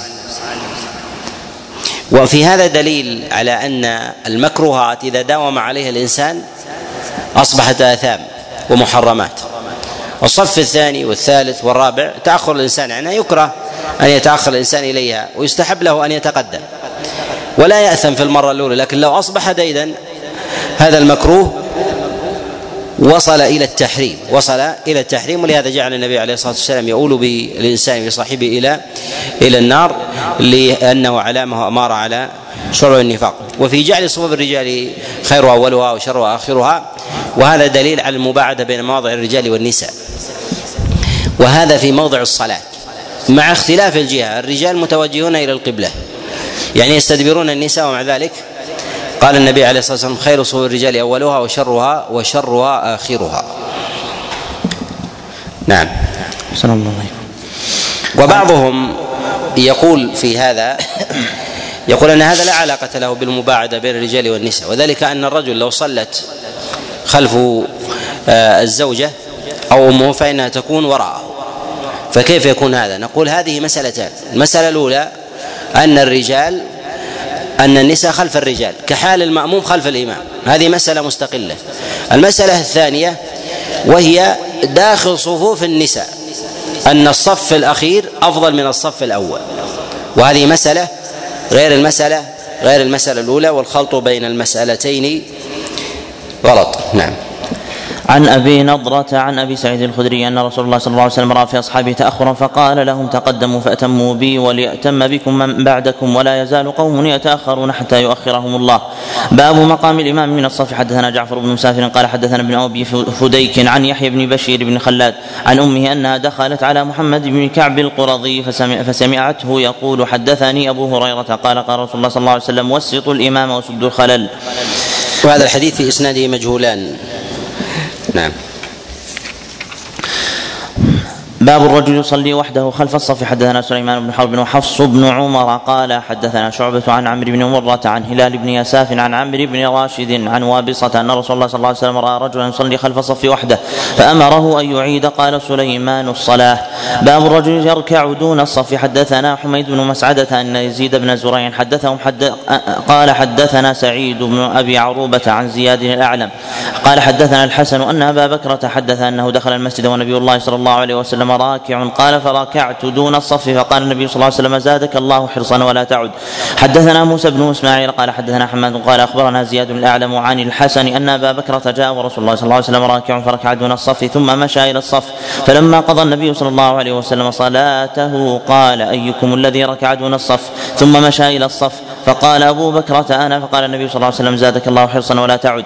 وفي هذا دليل على أن المكروهات إذا داوم عليها الإنسان أصبحت آثام ومحرمات. الصف الثاني والثالث والرابع تأخر الإنسان عنها يكره أن يتأخر الإنسان إليها ويستحب له أن يتقدم. ولا يأثم في المرة الأولى لكن لو أصبح ديدا هذا المكروه وصل إلى التحريم وصل إلى التحريم ولهذا جعل النبي عليه الصلاة والسلام يؤول بالإنسان بصاحبه إلى إلى النار لأنه علامه اماره على شر النفاق وفي جعل صفوف الرجال خير أولها وشر آخرها وهذا دليل على المباعدة بين مواضع الرجال والنساء. وهذا في موضع الصلاة. مع اختلاف الجهة الرجال متوجهون إلى القبلة يعني يستدبرون النساء ومع ذلك قال النبي عليه الصلاة والسلام خير صور الرجال أولها وشرها وشرها آخرها. نعم. صلى الله عليه وبعضهم يقول في هذا يقول أن هذا لا علاقة له بالمباعدة بين الرجال والنساء وذلك أن الرجل لو صلت خلف آه، الزوجة أو أمه فإنها تكون وراءه. فكيف يكون هذا؟ نقول هذه مسألتان، المسألة الأولى أن الرجال أن النساء خلف الرجال كحال المأموم خلف الإمام. هذه مسألة مستقلة. المسألة الثانية وهي داخل صفوف النساء أن الصف الأخير أفضل من الصف الأول. وهذه مسألة غير المسألة غير المسألة الأولى والخلط بين المسألتين غلط. نعم. عن أبي نضرة عن أبي سعيد الخدري أن رسول الله صلى الله عليه وسلم رأى في أصحابه تأخرا فقال لهم تقدموا فأتموا بي وليأتم بكم من بعدكم ولا يزال قوم يتأخرون حتى يؤخرهم الله. باب مقام الإمام من الصف حدثنا جعفر بن مسافر قال حدثنا ابن أبي فديك عن يحيى بن بشير بن خلاد عن أمه أنها دخلت على محمد بن كعب القرظي فسمع فسمعته يقول حدثني أبو هريرة قال قال رسول الله صلى الله عليه وسلم وسطوا الإمام وسدوا الخلل. وهذا الحديث في إسناده مجهولان نعم باب الرجل يصلي وحده خلف الصف. حدثنا سليمان بن حرب وحفص بن عمر قال حدثنا شعبة عن عمرو بن مرة عن هلال بن يساف عن عمرو بن راشد عن وابصة أن رسول الله صلى الله عليه وسلم رأى رجلا يصلي خلف الصف وحده فأمره أن يعيد. قال سليمان الصلاة. باب الرجل يركع دون الصف. حدثنا حميد بن مسعدة أن يزيد بن زريع حدثهم حد قال حدثنا سعيد بن أبي عروبة عن زياد الأعلم. قال حدثنا الحسن أن أبا بكرة حدث أنه دخل المسجد ونبي الله صلى الله عليه وسلم راكع قال فركعت دون الصف. فقال النبي صلى الله عليه وسلم زادك الله حرصا ولا تعد. حدثنا موسى بن إسماعيل قال حدثنا حماد قال أخبرنا زياد الأعلم عن الحسن أن أبا بكرة جاء ورسول الله صلى الله عليه وسلم راكع فركع دون الصف ثم مشى إلى الصف. فلما قضى النبي صلى الله عليه وسلم صلاته قال أيكم الذي ركع دون الصف? ثم مشى إلى الصف. فقال أبو بكرة أنا فقال النبي صلى الله عليه وسلم زادك الله حرصا ولا تعد.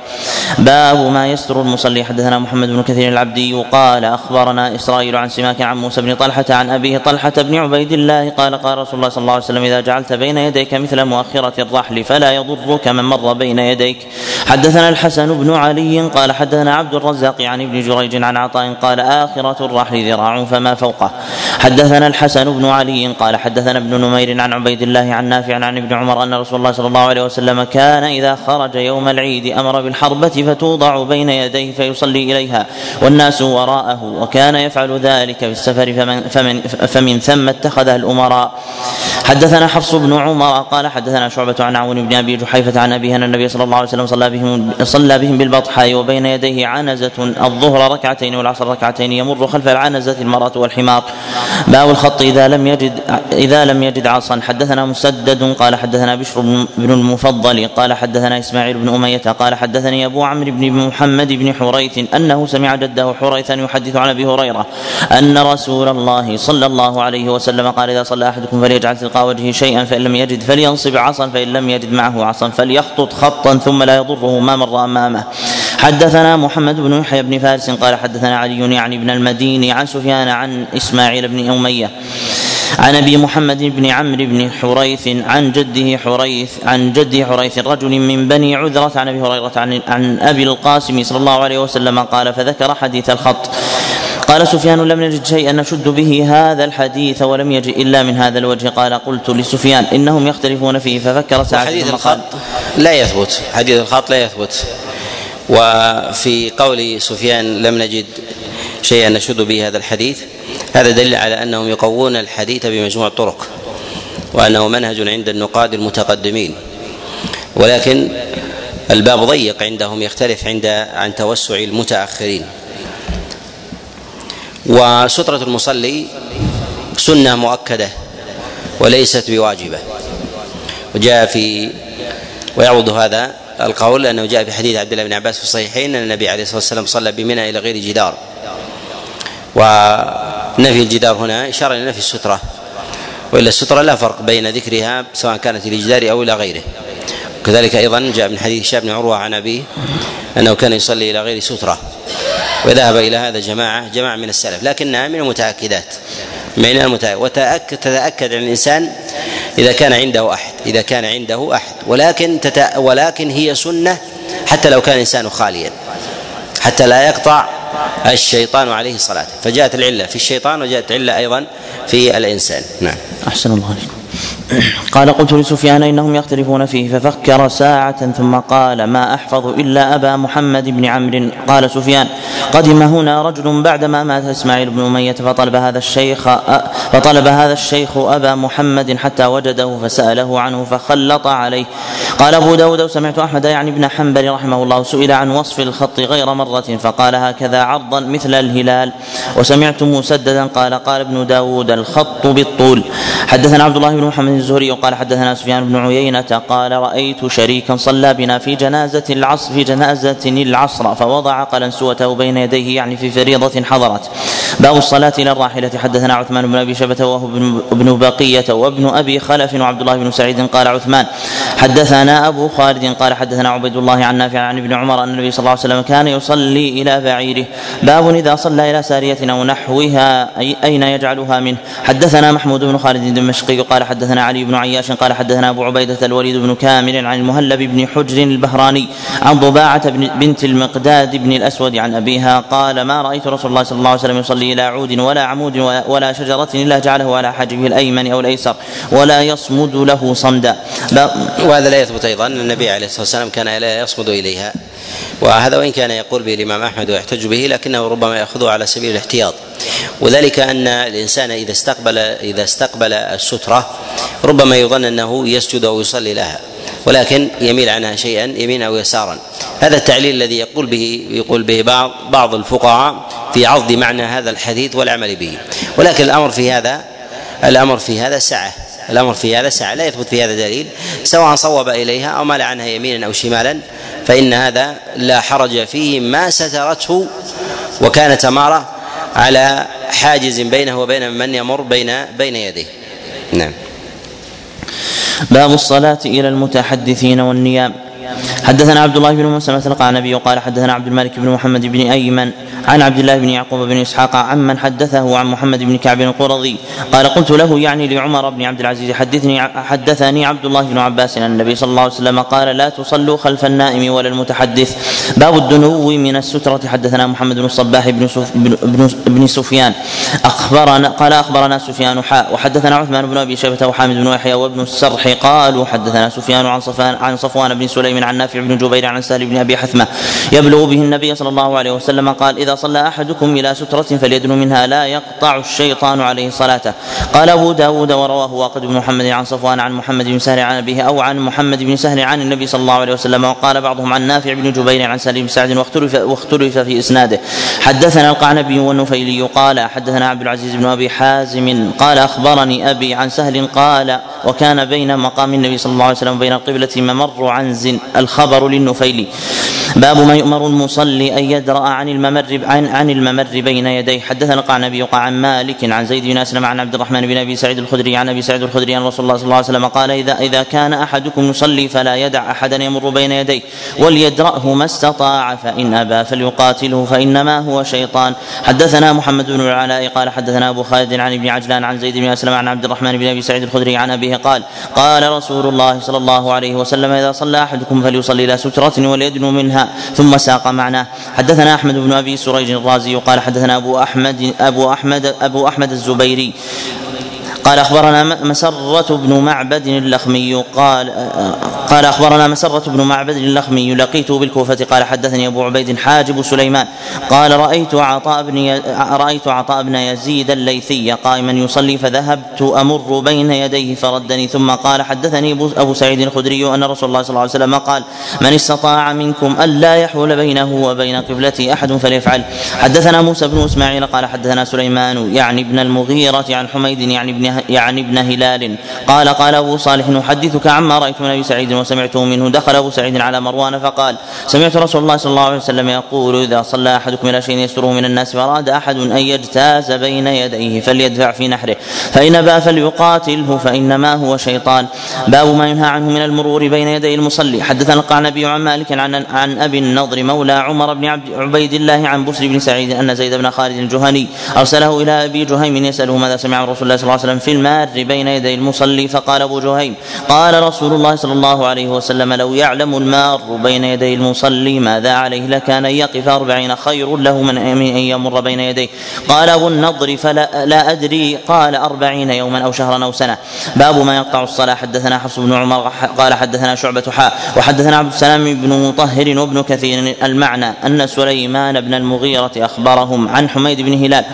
باب ما يستر المصلي. حدثنا محمد بن كثير العبدي قال أخبرنا إسرائيل عن سماك عن موسى بن طلحة عن أبيه طلحة بن عبيد الله قال قال رسول الله صلى الله عليه وسلم إذا جعلت بين يديك مثل مؤخرة الرحل فلا يضرك من مر بين يديك. حدثنا الحسن بن علي قال حدثنا عبد الرزاق عن ابن جريج عن عطاء قال آخرة الرحل ذراع فما فوقه. حدثنا الحسن بن علي قال حدثنا ابن نمير عن عبيد الله عن نافع عن ابن عمر أن رسول الله صلى الله عليه وسلم كان إذا خرج يوم العيد أمر بالحربة فتوضع بين يديه فيصلي إليها والناس وراءه وكان يفعل ذلك في السفر فمن, فمن, فمن ثم اتخذها الأمراء. حدثنا حفص بن عمر قال حدثنا شعبة عن عون بن أبي جحيفة عن أبيه أن النبي صلى الله عليه وسلم صلى بهم صلى بهم بالبطحاء وبين يديه عنزة الظهر ركعتين والعصر ركعتين يمر خلف العنزة المرأة والحمار. باب الخط إذا لم يجد إذا لم يجد عصا. حدثنا مسدد قال حدثنا بشر بن المفضل. قال حدثنا إسماعيل بن أمية قال حدثني أبو عمرو بن محمد بن حريث أنه سمع جده حريثا يحدث عن أبي هريرة أن رسول الله صلى الله عليه وسلم قال إذا صلى أحدكم فليجعل تلقاء وجهه شيئا فإن لم يجد فلينصب عصا فإن لم يجد معه عصا فليخطط خطا ثم لا يضره ما مر أمامه. حدثنا محمد بن يحيى بن فارس قال حدثنا علي يعني بن المديني عن سفيان عن إسماعيل بن أمية. عن أبي محمد بن عمرو بن حريث عن جده حريث عن جده حريث رجل من بني عذرة عن أبي هريرة عن, عن أبي القاسم صلى الله عليه وسلم قال فذكر حديث الخط قال سفيان لم نجد شيئا نشد به هذا الحديث ولم يجئ إلا من هذا الوجه قال قلت لسفيان إنهم يختلفون فيه ففكر ساعة حديث الخط لا يثبت حديث الخط لا يثبت. وفي قول سفيان لم نجد شيئا نشد به هذا الحديث. هذا دليل على أنهم يقوون الحديث بمجموع الطرق وأنه منهج عند النقاد المتقدمين. ولكن الباب ضيق عندهم يختلف عند عن توسع المتأخرين. وسترة المصلي سنة مؤكدة وليست بواجبة. وجاء في ويعوض هذا القول انه جاء في حديث عبد الله بن عباس في الصحيحين أن النبي عليه الصلاة والسلام صلى بمنى إلى غير جدار. ونفي الجدار هنا إشارة إلى نفي السترة. وإلا السترة لا فرق بين ذكرها سواء كانت للجدار أو إلى غيره. كذلك أيضا جاء من حديث هشام بن عروة عن أبيه أنه كان يصلي إلى غير سترة وذهب إلى هذا جماعة جماعة من السلف لكنها من المتأكدات من المتأكد. وتأكد تتأكد عن الإنسان إذا كان عنده أحد إذا كان عنده أحد. ولكن تتأ ولكن هي سنة حتى لو كان الإنسان خاليا حتى لا يقطع الشيطان عليه صلاته فجاءت العلة في الشيطان وجاءت العلة أيضا في الإنسان. نعم. أحسن الله عليكم. قال قلت لسفيان إنهم يختلفون فيه ففكر ساعة ثم قال ما أحفظ إلا أبا محمد بن عمرو. قال سفيان قدم هنا رجل بعدما مات إسماعيل بن أمية فطلب هذا الشيخ فطلب هذا الشيخ أبا محمد حتى وجده فسأله عنه فخلط عليه. قال أبو داود سمعت أحمد يعني ابن حنبل رحمه الله سئل عن وصف الخط غير مرة فقال هكذا عرضا مثل الهلال. وسمعت مسددا قال قال ابن داود الخط بالطول. حدثنا عبد الله بن محمد الزهري قال حدثنا سفيان بن عيينة قال رأيت شريكا صلى بنا في جنازة العصر في جنازة العصر فوضع قلنسوته بين يديه يعني في فريضة حضرت. باب الصلاة إلى الراحلة. حدثنا عثمان بن أبي شبة وهو ابن بقية وابن أبي خلف وعبد الله بن سعيد قال عثمان حدثنا أبو خالد قال حدثنا عبيد الله عن نافع عن ابن عمر أن النبي صلى الله عليه وسلم كان يصلي إلى بعيره. باب إذا صلى إلى سارية أو نحوها أي أين يجعلها منه؟ حدثنا محمود بن خالد الدمشقي قال حدثنا علي بن عياش قال حدثنا أبو عبيدة الوليد بن كامل عن المهلب بن حجر البهراني عن ضباعة بنت المقداد بن الأسود عن أبيها قال ما رأيت رسول الله صلى الله عليه وسلم يصلي إلى عود ولا عمود ولا شجرة إلا جعله على حاجبه الأيمن أو الأيسر ولا يصمد له صمدا. وهذا لا يثبت أيضا النبي عليه الصلاة والسلام كان لا يصمد إليها. وهذا وإن كان يقول به الإمام أحمد ويحتج به لكنه ربما يأخذه على سبيل الاحتياط. وذلك أن الإنسان إذا استقبل إذا استقبل السترة ربما يظن أنه يسجد أو يصلي لها ولكن يميل عنها شيئا يمينا أو يسارا. هذا التعليل الذي يقول به يقول به بعض بعض الفقهاء في عضد معنى هذا الحديث والعمل به. ولكن الأمر في هذا الأمر في هذا سعة الأمر في هذا سعة لا يثبت في هذا دليل سواء صوب إليها أو مال عنها يمينا أو شمالا فإن هذا لا حرج فيه ما سترته وكان تمارة على حاجز بينه وبين من يمر بين بين يديه. نعم. باب الصلاة إلى المتحدثين والنيام حدثنا عبد الله بن مسلمة القعنبي قال حدثنا عبد الملك بن محمد بن أيمن عن عبد الله بن يعقوب بن إسحاق عمن حدثه عن محمد بن كعب القرظي قال قلت له يعني لعمر بن عبد العزيز حدثني حدثني عبد الله بن عباس أن النبي صلى الله عليه وسلم قال لا تصلوا خلف النائم ولا المتحدث. باب الدنو من السترة حدثنا محمد بن الصباح بن, بن, بن سفيان. أخبرنا قال أخبرنا سفيان حاء وحدثنا عثمان بن أبي شيبة وحامد بن يحيى وابن السرح قالوا حدثنا سفيان عن عن صفوان بن سليم عن نافع بن جبير عن سهل بن أبي حثمة يبلغ به النبي صلى الله عليه وسلم قال إذا صلى أحدكم إلى سترة فليدن منها لا يقطع الشيطان عليه صلاته. قال أبو داود ورواه واقد بن محمد عن صفوان عن محمد بن سهل عن أبيه أو عن محمد بن سهل عن النبي صلى الله عليه وسلم وقال بعضهم عن نافع بن جبير عن سليم سعد واختلف, واختلف في إسناده. حدثنا القعنبي والنفيلي قال حدثنا عبد العزيز بن أبي حازم قال أخبرني أبي عن سهل قال وكان بين مقام النبي صلى الله عليه وسلم وبين القبلة ممر عنز الخبر للنفيلي باب ما يؤمر المصلي أن يدرأ عن الممر عن, عن الممر بين يديه. حدثنا القعنبي عن مالك عن زيد بن أسلم عن عبد الرحمن بن أبي سعيد الخدري عن أبي سعيد الخدري عن رسول الله صلى الله عليه وسلم قال إذا إذا كان أحدكم يصلي فلا يدع أحدا يمر بين يديه وليدرأه ما استطاع فإن أبى فليقاتله فإنما هو شيطان. حدثنا محمد بن العلاء قال حدثنا أبو خالد عن ابن عجلان عن زيد بن أسلم عن عبد الرحمن بن أبي سعيد الخدري عن أبيه قال قال رسول الله صلى الله عليه وسلم إذا صلى أحدكم فليصلي إلى سترة وليدنو منها ثم ساق معناه حدثنا أحمد بن أبي سريج الرازي قال حدثنا أبو أحمد أبو أحمد أبو أحمد الزبيري قال أخبرنا مسرة بن معبد اللخمي قال قال أخبرنا مسرة بن معبد اللخمي لقيته بالكوفة قال حدثني أبو عبيد حاجب سليمان قال رأيت عطاء بن رأيت عطاء بن يزيد الليثي قائما يصلي فذهبت أمر بين يديه فردني ثم قال حدثني ابو سعيد الخدري أن رسول الله صلى الله عليه وسلم قال من استطاع منكم الا يحول بينه وبين قبلته أحد فليفعل. حدثنا موسى بن إسماعيل قال حدثنا سليمان يعني ابن المغيرة عن حميد يعني ابن يعني ابن هلال قال قال أبو صالح احدثك عما رأيت من أبي سعيد وسمعته منه دخل أبو سعيد على مروان فقال سمعت رسول الله صلى الله عليه وسلم يقول إذا صلى أحدكم إلى شيء يستره من الناس فأراد أحد أن يجتاز بين يديه فليدفع في نحره فإن أبى فليقاتله فإنما هو شيطان. باب ما ينهى عنه من المرور بين يدي المصلي. حدثنا القعنبي عن مالك عن عن أبي النضر مولى عمر بن عبد عبيد الله عن بسر بن سعيد أن زيد بن خالد الجهني أرسله إلى أبي جهيم يسأله ماذا سمع رسول الله صلى الله عليه وسلم في المار بين يدي المصلي فقال أبو جهيم قال رسول الله صلى الله عليه وسلم لو يعلم المار بين يدي المصلي ماذا عليه لكان ان يقف أربعين خير له من أن يمر بين يديه. قال أبو النضر فلا لا أدري. قال أربعين يوما أو شهرا أو سنة. باب ما يقطع الصلاة. حدثنا حفص بن عمر. قال حدثنا شعبة حاء وحدثنا عبد السلام بن مطهر وابن كثير. المعنى أن سليمان بن المغيرة أخبرهم عن حميد بن هلال.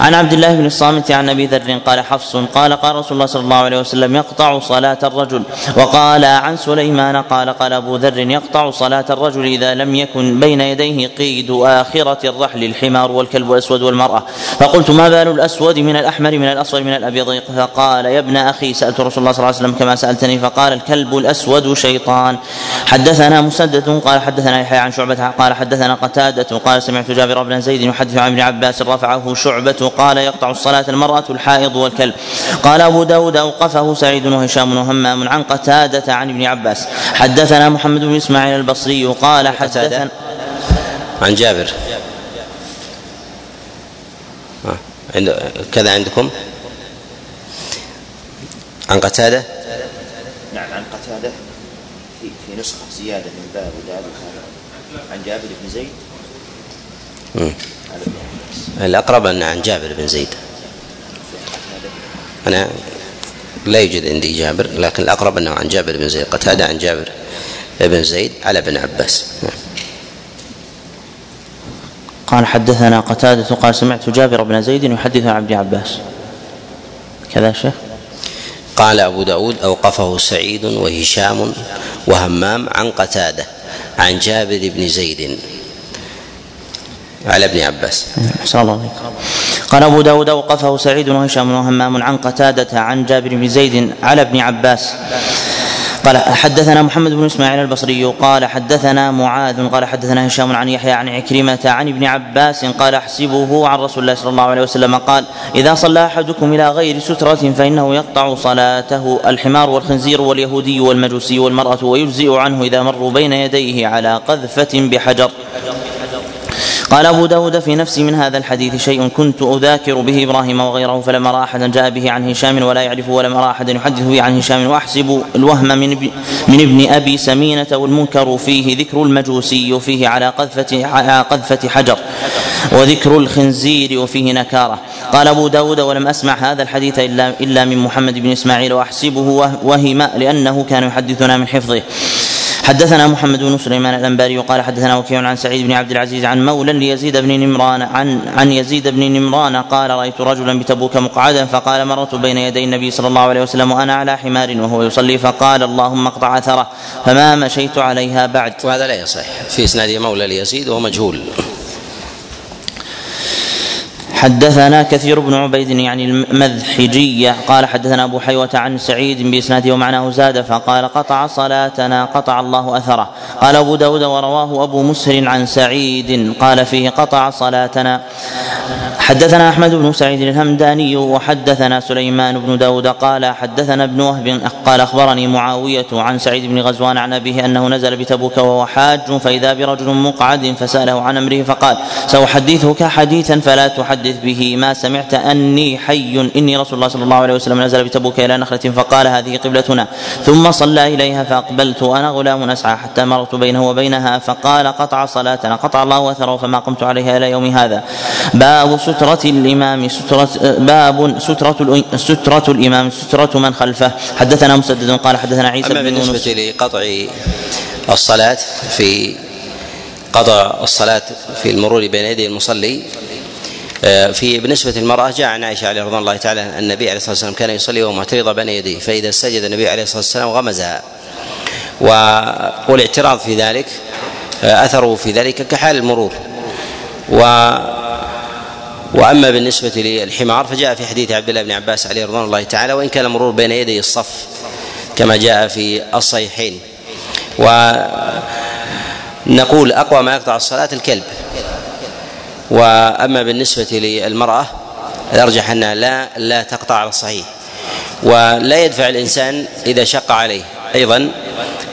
عن عبد الله بن الصامت عن أبي ذر قال حفص. قال قال رسول الله صلى الله عليه وسلم يقطع صلاة الرجل. وقال عن سليمان قال قال أبو ذر يقطع صلاة الرجل إذا لم يكن بين يديه قيد آخرة الرحل الحمار والكلب الأسود والمرأة. فقلت ما بال الأسود من الأحمر من الاصفر من الأبيض؟ فقال يا ابن أخي سألت رسول الله صلى الله عليه وسلم كما سألتني فقال الكلب الأسود شيطان. حدثنا مسدد قال حدثنا يحيى عن شعبة قال حدثنا قتادة قال سمعت جابر بن زيد يحدث عن ابن عباس رفعه شعبة قال يقطع الصلاة المرأة الحائض والكلب. قال أبو داود أوقفه سعيد وهشام وهمام عن قتادة عن ابن عباس حدثنا محمد بن إسماعيل البصري قال حدثنا عن جابر. عند كذا عندكم؟ عن قتادة؟ نعم عن قتادة. في في نسخة زيادة من باب وداود عن جابر بن زيد. الأقرب. أن عن جابر بن زيد. أنا لا يوجد عندي جابر لكن الأقرب أنه عن جابر بن زيد قتادة عن جابر بن زيد على ابن عباس. نعم. قال حدثنا قتادة قال سمعت جابر بن زيد يحدث عن ابن عباس. كذا شيخ. قال أبو داود أوقفه سعيد وهشام وهمام عن قتادة عن جابر بن زيد. على ابن عباس. أحسن الله عليك قال أبو داود أوقفه سعيد وهشام وهمام عن قتادة عن جابر بن زيد على ابن عباس. قال حدثنا محمد بن إسماعيل البصري قال حدثنا معاذ قال حدثنا هشام عن يحيى عن عكرمة عن ابن عباس قال احسبه عن رسول الله صلى الله عليه وسلم قال إذا صلى أحدكم إلى غير سترة فإنه يقطع صلاته. الحمار والخنزير واليهودي والمجوسي والمرأة ويجزئ عنه إذا مروا بين يديه على قذفة بحجر. قال أبو داود في نفسي من هذا الحديث شيء كنت أذاكر به إبراهيم وغيره فلم أرى أحدا جاء به عن هشام ولا يعرفه ولم أرى أحدا يحدث به عن هشام وأحسب الوهم من من ابن أبي سمينة والمنكر فيه ذكر المجوسي فيه على قذفة على قذفة حجر وذكر الخنزير وفيه نكارة. قال أبو داود ولم أسمع هذا الحديث إلا, إلا من محمد بن إسماعيل وأحسبه وهم لأنه كان يحدثنا من حفظه. حدثنا محمد بن سليمان الأنباري قال حدثنا وكيع عن سعيد بن عبد العزيز عن مولى ليزيد بن نمران عن عن يزيد بن نمران قال رأيت رجلا بتبوك مقعدا فقال مررت بين يدي النبي صلى الله عليه وسلم وأنا على حمار وهو يصلي فقال اللهم اقطع أثره فما مشيت عليها بعد وهذا لا يصح. في إسناد مولى ليزيد وهو مجهول. حدثنا كثير بن عبيد يعني المذحجية قال حدثنا أبو حيوة عن سعيد بإسناده ومعناه زاد فقال قطع صلاتنا قطع الله أثره. قال أبو داود ورواه أبو مسهر عن سعيد قال فيه قطع صلاتنا. حدثنا أحمد بن سعيد الهمداني وحدثنا سليمان بن داود قال حدثنا ابن وهب قال أخبرني معاوية عن سعيد بن غزوان عن أبيه أنه نزل بتبوك وهو حاج فإذا برجل مقعد فسأله عن أمره فقال سأحدثك حديثا فلا تحدث به ما سمعت أني حي إني رسول الله صلى الله عليه وسلم نزل بتبوك إلى نخلة فقال هذه قبلتنا ثم صلى إليها فأقبلت وأنا غلام أسعى حتى مررت بينه وبينها فقال قطع صلاتنا قطع الله أثره فما قمت عليها إلى يوم هذا باب سترة الإمام سترة باب سترة سترة الإمام سترة من خلفه. حدثنا مسدد قال حدثنا عيسى أما بن بالنسبة لقطع الصلاة في قطع الصلاة في المرور بين يدي المصلي آه، في بالنسبة للمرأة جاء عن عائشة عليه رضوان الله تعالى أن النبي عليه الصلاة والسلام كان يصلي وهو معترض بين يديه فإذا سجد النبي عليه الصلاة والسلام غمزها. والاعتراض في ذلك آه، أثره في ذلك كحال المرور. و وأما بالنسبة للحمار فجاء في حديث عبد الله بن عباس عليه رضوان الله تعالى وإن كان المرور بين يدي الصف كما جاء في الصحيحين. ونقول أقوى ما يقطع الصلاة الكلب. وأما بالنسبة للمرأة الارجح انها لا لا تقطع على الصحيح. ولا يدفع الإنسان إذا شق عليه. أيضا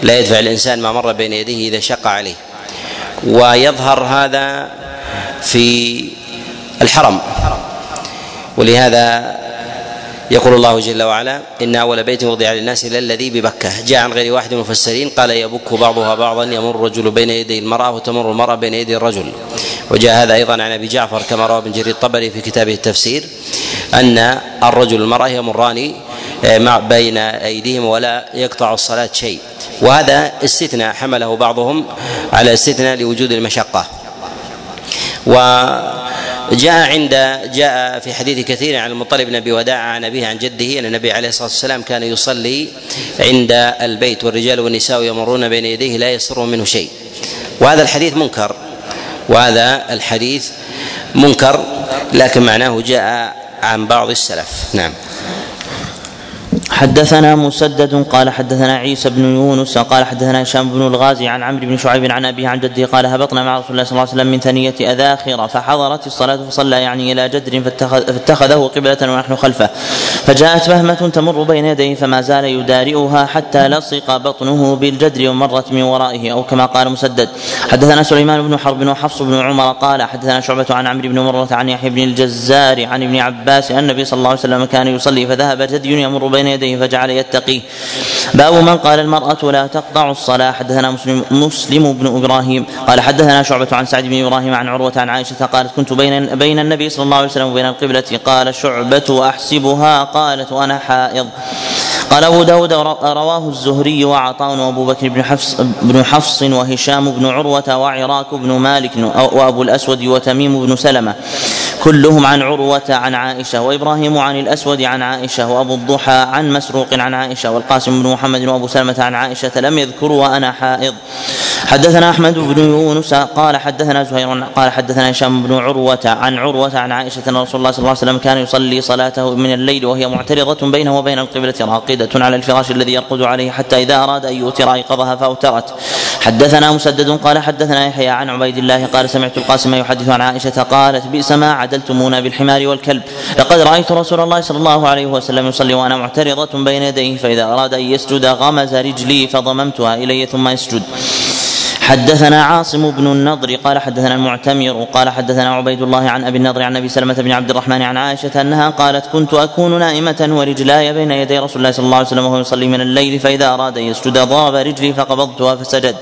لا يدفع الإنسان ما مر بين يديه إذا شق عليه. ويظهر هذا في الحرم. ولهذا يقول الله جل وعلا إن أول بيت وضع للناس إلا الذي ببكة. جاء عن غير واحد من المفسرين قال يبك بعضها بعضا يمر الرجل بين يدي المرأة وتمر المرأة بين يدي الرجل. وجاء هذا أيضا عن أبي جعفر كما روى ابن جرير الطبري في كتابه التفسير أن الرجل والمرأة يمران آه، بين أيديهم ولا يقطع الصلاة شيء. وهذا استثناء حمله بعضهم على استثناء لوجود المشقة. و جاء عند جاء في حديث كثير عن المطلب بن أبي وداع عن أبيه عن جده أن النبي عليه الصلاة والسلام كان يصلي عند البيت والرجال والنساء يمرون بين يديه لا يسر منه شيء. وهذا الحديث منكر. وهذا الحديث منكر لكن معناه جاء عن بعض السلف. نعم. حدثنا مسدد قال حدثنا عيسى بن يونس قال حدثنا هشام بن الغازي عن عمرو بن شعيب عن أبيه عن جده قال هبطنا مع رسول الله صلى الله عليه وسلم من ثنية اذاخر فحضرت الصلاة فصلى يعني إلى جدر فاتخذ فاتخذه قبلة ونحن خلفه. فجاءت بهمه تمر بين يديه فما زال يدارئها حتى لصق بطنه بالجدر ومرت من ورائه أو كما قال مسدد. حدثنا سليمان بن حرب وحفص بن عمر قال حدثنا شعبة عن عمرو بن مرة عن يحيى بن الجزار عن ابن عباس أن النبي صلى الله عليه وسلم كان يصلي فذهب جدي يمر بين يديه فجعل يتقيه. باب من قال المرأة لا تقطع الصلاة. حدثنا مسلم مسلم بن إبراهيم. قال حدثنا شعبة عن سعد بن إبراهيم عن عروة عن عائشة قالت كنت بين بين النبي صلى الله عليه وسلم وبين القبلة. قال شعبة وأحسبها قالت وأنا حائض. قال أبو داود رواه الزهري وعطاء وأبو بكر بن حفص بن حفص وهشام بن عروة وعراك بن مالك وأبو الأسود وتميم بن سلمة. كلهم عن عروة عن عائشة. وإبراهيم عن الأسود عن عائشة. وأبو الضحى عن مسروق عن عائشة. والقاسم بن محمد وأبو سلمة عن عائشة. لم يذكروا وأنا حائض. حدثنا أحمد بن يونس قال حدثنا زهير قال حدثنا هشام بن عروة. عن عروة عن عائشة أن رسول الله صلى الله عليه وسلم كان يصلي صلاته من الليل وهي معترضة بينه وبين القبلة راقدة. واحدة على الفراش الذي يرقد عليه حتى إذا أراد أن يوتر أيقظها فأوترت حدثنا مسدد قال حدثنا يحيى عن عبيد الله قال سمعت القاسم يحدث عن عائشة قالت بئس ما عدلتمونا بالحمار والكلب. لقد رأيت رسول الله صلى الله عليه وسلم يصلي وأنا معترضة بين يديه فإذا أراد أن يسجد غمز رجلي فضممتها إلي ثم يسجد حدثنا عاصم بن النضر قال حدثنا المعتمر قال حدثنا عبيد الله عن أبي النضر عن أبي سلمة بن عبد الرحمن عن عائشة أنها قالت كنت أكون نائمة ورجلاي بين يدي رسول الله صلى الله عليه وسلم وهو يصلي من الليل فإذا أراد أن يسجد ضرب رجلي فقبضتها فسجد.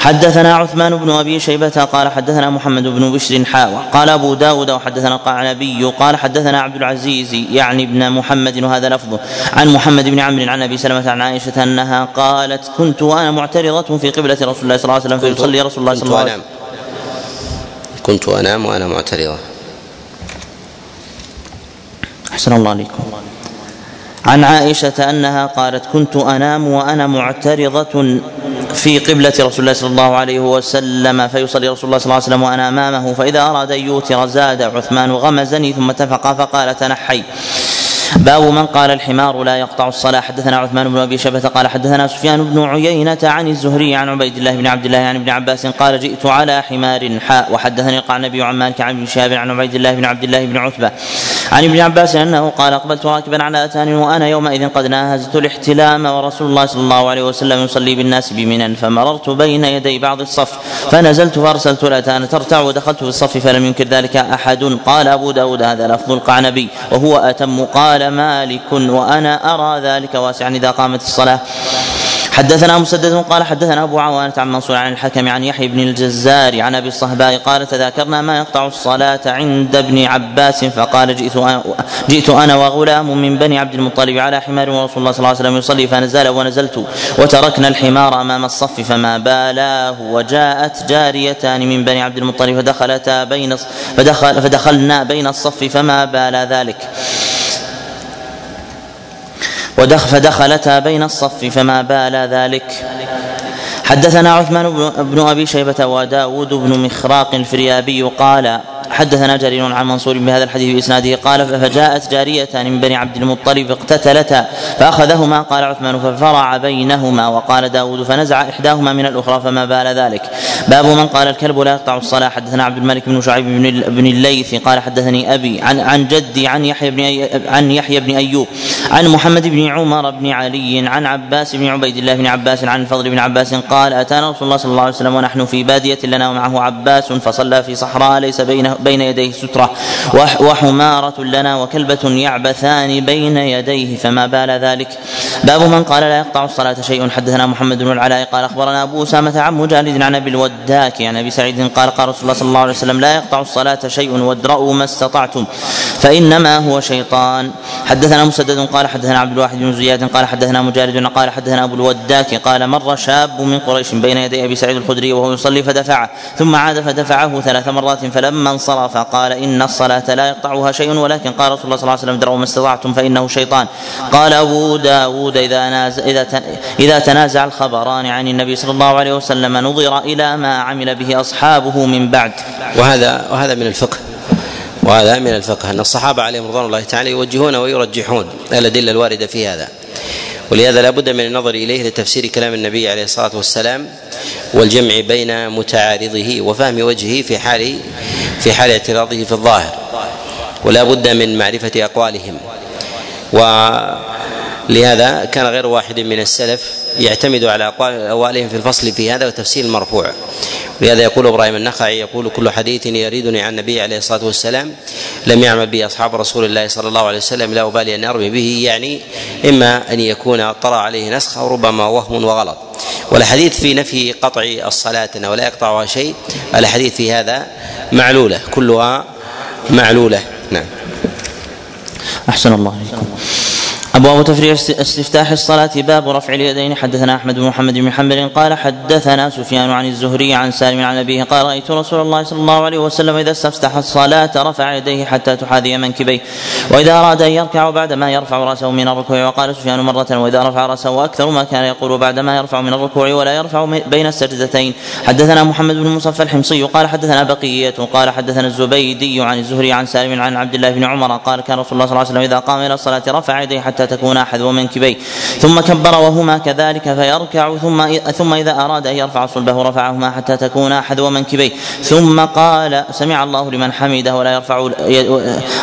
حدثنا عثمان بن أبي شيبة قال حدثنا محمد بن بشر حاوى. قال أبو داود وحدثنا القعنبي قال حدثنا عبد العزيز يعني ابن محمد وهذا لفظه. عن محمد بن عمرو عن أبي سلمة عن عائشة أنها قالت كنت وأنا معترضة في قبلة رسول الله صلى الله عليه وسلم فيصلي رسول الله صلى الله عليه وسلم كنت أنام وأنا معترضة. أحسن الله عليكم. عن عائشة أنها قالت كنت أنام وأنا معترضة في قبلة رسول الله صلى الله عليه وسلم فيصلي رسول الله صلى الله عليه وسلم وأنا أمامه فإذا أراد أن يوتر زاد عثمان غمزني ثم اتفقا فقال تنحي باب من قال الحمار لا يقطع الصلاة. حدثنا عثمان بن أبي شبة قال حدثنا سفيان بن عيينة عن الزهري عن عبيد الله بن عبد الله عن ابن عباس قال جئت على حمار حاء. وحدثني القعنبي عن مالك عن ابن شهاب عن عبيد الله بن عبد الله بن عتبة عن ابن عباس أنه قال أقبلت راكبا على أتان وأنا يومئذ قد ناهزت الاحتلام ورسول الله صلى الله عليه وسلم يصلي بالناس بمنى فمررت بين يدي بعض الصف فنزلت فأرسلت الأتان ترتع ودخلت في الصف فلم ينكر ذلك أحد. قال أبو داود هذا لفظ القعنبي وهو أتم. قال مالك وأنا أرى ذلك واسعا إذا قامت الصلاة. حدثنا مسدد قال حدثنا أبو عوانة عن منصور عن الحكم عن يحيى بن الجزار عن أبي الصهباء قال تذاكرنا ما يقطع الصلاة عند ابن عباس فقال جئت أنا جئت أنا وغلام من بني عبد المطلب على حمار ورسول الله صلى الله عليه وسلم يصلي فنزل ونزلت وتركنا الحمار أمام الصف فما بالاه وجاءت جاريتان من بني عبد المطلب فدخلتا بين فدخل فدخلنا بين الصف فما بال ذلك. ودخ فدخلتا بين الصف فما بال ذلك. حدثنا عثمان بن أبي شيبة وداود بن مخراق الفريابي قال حدثنا جرير عن منصور بهذا الحديث بإسناده قال فجاءت جاريتان من بني عبد المطلب اقتتلتا فأخذهما قال عثمان ففرع بينهما وقال داود فنزع إحداهما من الأخرى فما بال ذلك باب من قال الكلب لا يقطع الصلاة حدثنا عبد الملك بن شعيب بن, الليث قال حدثني أبي عن عن جدي عن يحيى بن عن يحيى بن أيوب عن محمد بن عمر بن علي عن عباس بن عبيد الله بن عباس عن الفضل بن عباس قال أتانا رسول الله صلى الله عليه وسلم ونحن في بادية لنا ومعه عباس فصلى في صحراء ليس بينه بين يديه سترة. وحمارة لنا وكلبة يعبثان بين يديه فما بال ذلك. باب من قال لا يقطع الصلاة شيء. حدثنا محمد بن العلاء قال أخبرنا أبو أسامة عن مجالد عن أبي الوداك عن أبي سعيد قال قال رسول الله صلى الله عليه وسلم لا يقطع الصلاة شيء وادرأوا ما استطعتم فإنما هو شيطان. حدثنا مسدد قال حدثنا عبد الواحد بن زياد قال حدثنا مجالد قال حدثنا أبو الوداك قال مر شاب من قريش بين يدي أبي سعيد الخدري وهو يصلي فدفعه ثم عاد فدفعه ثلاث مرات فلما انصرف قال إن الصلاة لا يقطعها شيء ولكن قال رسول الله صلى الله عليه وسلم دروا ما استطعتم فإنه شيطان. قال أبو داود إذا ناز إذا إذا تنازع الخبران عن النبي صلى الله عليه وسلم نظر إلى ما عمل به أصحابه من بعد. وهذا وهذا من الفقه. وهذا من الفقه أن الصحابة عليهم رضوان الله تعالى يوجهون ويرجحون الأدلة الواردة في هذا. ولهذا لا بد من النظر إليه لتفسير كلام النبي عليه الصلاة والسلام والجمع بين متعارضه وفهم وجهه في حال في حال اعتراضه في الظاهر. ولا بد من معرفة أقوالهم. ولهذا كان غير واحد من السلف يعتمد على أقوالهم في الفصل في هذا وتفسير المرفوع. ولهذا يقول إبراهيم النخعي يقول كل حديث يريدني عن النبي عليه الصلاة والسلام لم يعمل به أصحاب رسول الله صلى الله عليه وسلم لا أبالي أن أرمي به يعني إما أن يكون طرأ عليه نسخ أو ربما وهم وغلط. والحديث في نفي قطع الصلاة انه لا يقطعها شيء الحديث في هذا معلولة كلها معلولة. نعم. أحسن الله عليكم أبواب تفريع استفتاح الصلاة باب رفع اليدين. حدثنا أحمد بن محمد بن حنبل قال حدثنا سفيان عن الزهري عن سالم عن أبيه قال رأيت رسول الله صلى الله عليه وسلم إذا استفتح الصلاة رفع يديه حتى تحاذي منكبيه. وإذا أراد أن يركع بعدما يرفع رأسه من الركوع وقال سفيان مرة وإذا رفع رأسه أكثر ما كان يقول بعدما يرفع من الركوع ولا يرفع بين السجدتين. حدثنا محمد بن مصفى الحمصي قال حدثنا بقية قال حدثنا الزبيدي عن الزهري عن سالم عن عبد الله بن عمر قال كان رسول الله صلى الله عليه وسلم إذا قام إلى الصلاة رفع يديه حتى تكون حذو منكبيه ثم كبر وهما كذلك فيركع ثم ثم إذا أراد أن يرفع صلبه رفعهما حتى تكون حذو منكبيه ثم قال سمع الله لمن حمده ولا يرفع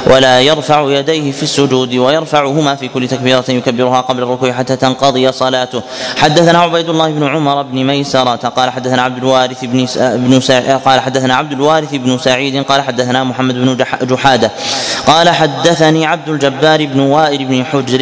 ولا يرفع يديه في السجود ويرفعهما في كل تكبيرة يكبرها قبل الركوع حتى تنقضي صلاته. حدثنا عبيد الله بن عمر بن ميسرة قال حدثنا عبد الوارث بن بن قال حدثنا عبد الوارث بن سعيد قال حدثنا محمد بن جحادة قال حدثني عبد الجبار بن وائل بن حجر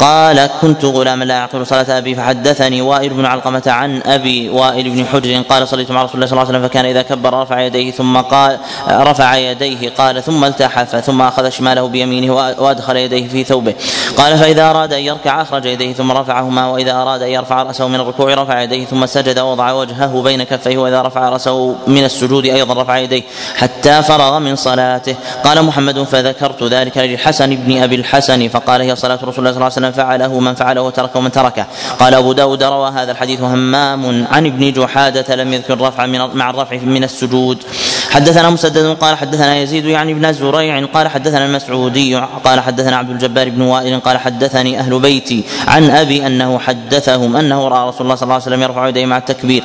قال كنت غلاما لا اعقل صلاة أبي فحدثني وائل بن علقمة عن أبي وائل بن حجر قال صليت مع رسول الله صلى الله عليه وسلم فكان إذا كبر رفع يديه ثم قال رفع يديه قال ثم التحف ثم أخذ شماله بيمينه وأدخل يديه في ثوبه. قال فإذا أراد أن يركع أخرج يديه ثم رفعهما وإذا أراد أن يرفع رأسه من الركوع رفع يديه ثم سجد ووضع وجهه بين كفيه وإذا رفع رأسه من السجود أيضا رفع يديه حتى فرغ من صلاته. قال محمد فذكرت ذلك للحسن بن أبي الحسن فقال هي صلاة رسول الله صلى الله عليه وسلم فعله من فعله وتركه من تركه. قال أبو داود روى هذا الحديث همام عن ابن جحادة لم يذكر رفع من مع الرفع من السجود. حدثنا مسدد قال حدثنا يزيد يعني ابن زريع قال حدثنا المسعودي قال حدثنا عبد الجبار بن وائل قال حدثني أهل بيتي عن أبي أنه حدثهم أنه رأى رسول الله صلى الله عليه وسلم يرفع يديه مع التكبير.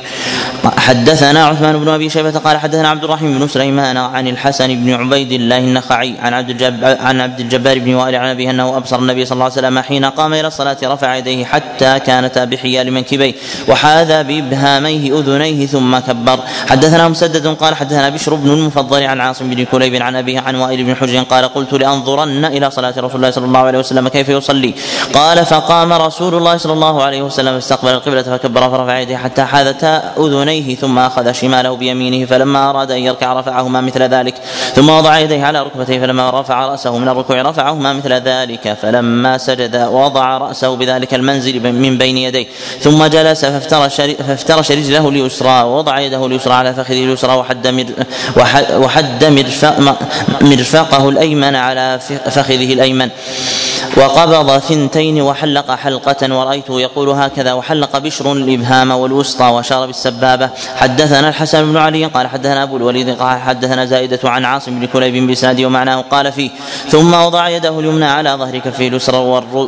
حدثنا عثمان بن أبي شيبة قال حدثنا عبد الرحيم بن سليمان عن الحسن بن عبيد الله النخعي عن عبد الجبار عن عبد الجبار بن وائل عن أبيه أنه أبصر النبي صلى الله عليه وسلم حين قام إلى الصلاة رفع يديه حتى كانتا بحيال منكبيه وحاذا بإبهاميه أذنيه ثم كبر. حدثنا مسدد قال حدثنا بشر بن المفضل عن عاصم بن كليب عن أبيه عن وائل بن حجر قال قلت لأنظرن إلى صلاة رسول الله صلى الله عليه وسلم كيف يصلي. قال فقام رسول الله صلى الله عليه وسلم فاستقبل القبلة فكبر فرفع يديه حتى حاذتا أذنيه ثم أخذ شماله بيمينه فلما أراد أن يركع رفعهما مثل ذلك. ثم وضع يديه على ركبتيه فلما رفع رأسه من الركوع رفعهما مثل ذلك. فلما سجد وضع رأسه بذلك المنزل من بين يديه ثم جلس فافترش فافترش رجله اليسرى ووضع يده اليسرى على فخذه اليسرى وحد وحد مرفقه الأيمن على فخذه الأيمن. وقبض ثنتين وحلق حلقة ورأيته يقول هكذا وحلق بشر الإبهام والوسطى وشار بالسبابة حدثنا الحسن بن علي قال حدثنا أبو الوليد قال حدثنا زائدة عن عاصم بن كليب بإسناده ومعناه قال فيه ثم وضع يده اليمنى على ظهر كفه اليسرى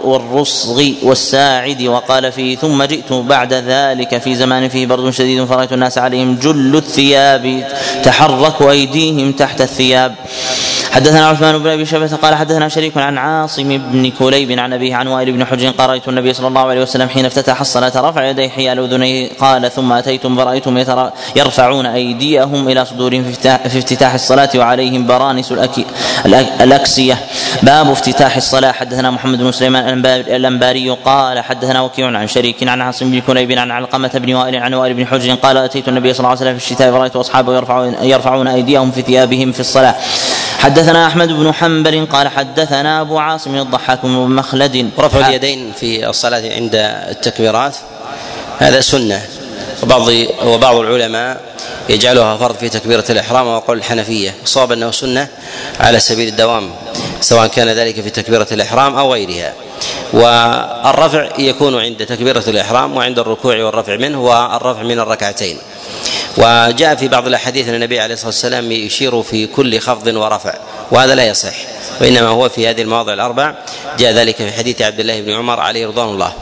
والرصغ والساعد وقال فيه ثم جئت بعد ذلك في زمان فيه برد شديد فرأيت الناس عليهم جل الثياب تحرك أيديهم تحت الثياب. حدثنا عثمان بن أبي شيبة قال حدثنا شريك عن عاصم بن كليب عن أبيه عن وائل بن حجر قال رأيت النبي صلى الله عليه وسلم حين افتتح الصلاة رفع يديه حيال أذنيه قال ثم أتيتم فرأيتم يرفعون أيديهم إلى صدورهم في افتتاح الصلاة وعليهم برانس وأكسية. باب افتتاح الصلاة. حدثنا محمد بن سليمان الانباري قال حدثنا وكيع عن شريك عن عاصم بن كليب عن علقمة بن وائل عن وائل بن حجر قال أتيت النبي صلى الله عليه وسلم في الشتاء فرأيت أصحابه يرفعون, يرفعون أيديهم في ثيابهم في الصلاة. حدثنا أحمد بن حنبل قال حدثنا أبو عاصم الضحاك بن مخلد. رفع اليدين في الصلاة عند التكبيرات. هذا سنة. وبعض وبعض العلماء يجعلها فرض في تكبيرة الإحرام وقول الحنفية. صواب أنه سنة على سبيل الدوام سواء كان ذلك في تكبيرة الإحرام أو غيرها. والرفع يكون عند تكبيرة الإحرام وعند الركوع والرفع منه والرفع من الركعتين. وجاء في بعض الأحاديث أن النبي عليه الصلاة والسلام يشير في كل خفض ورفع وهذا لا يصح وإنما هو في هذه المواضع الأربع. جاء ذلك في حديث عبد الله بن عمر عليه رضوان الله.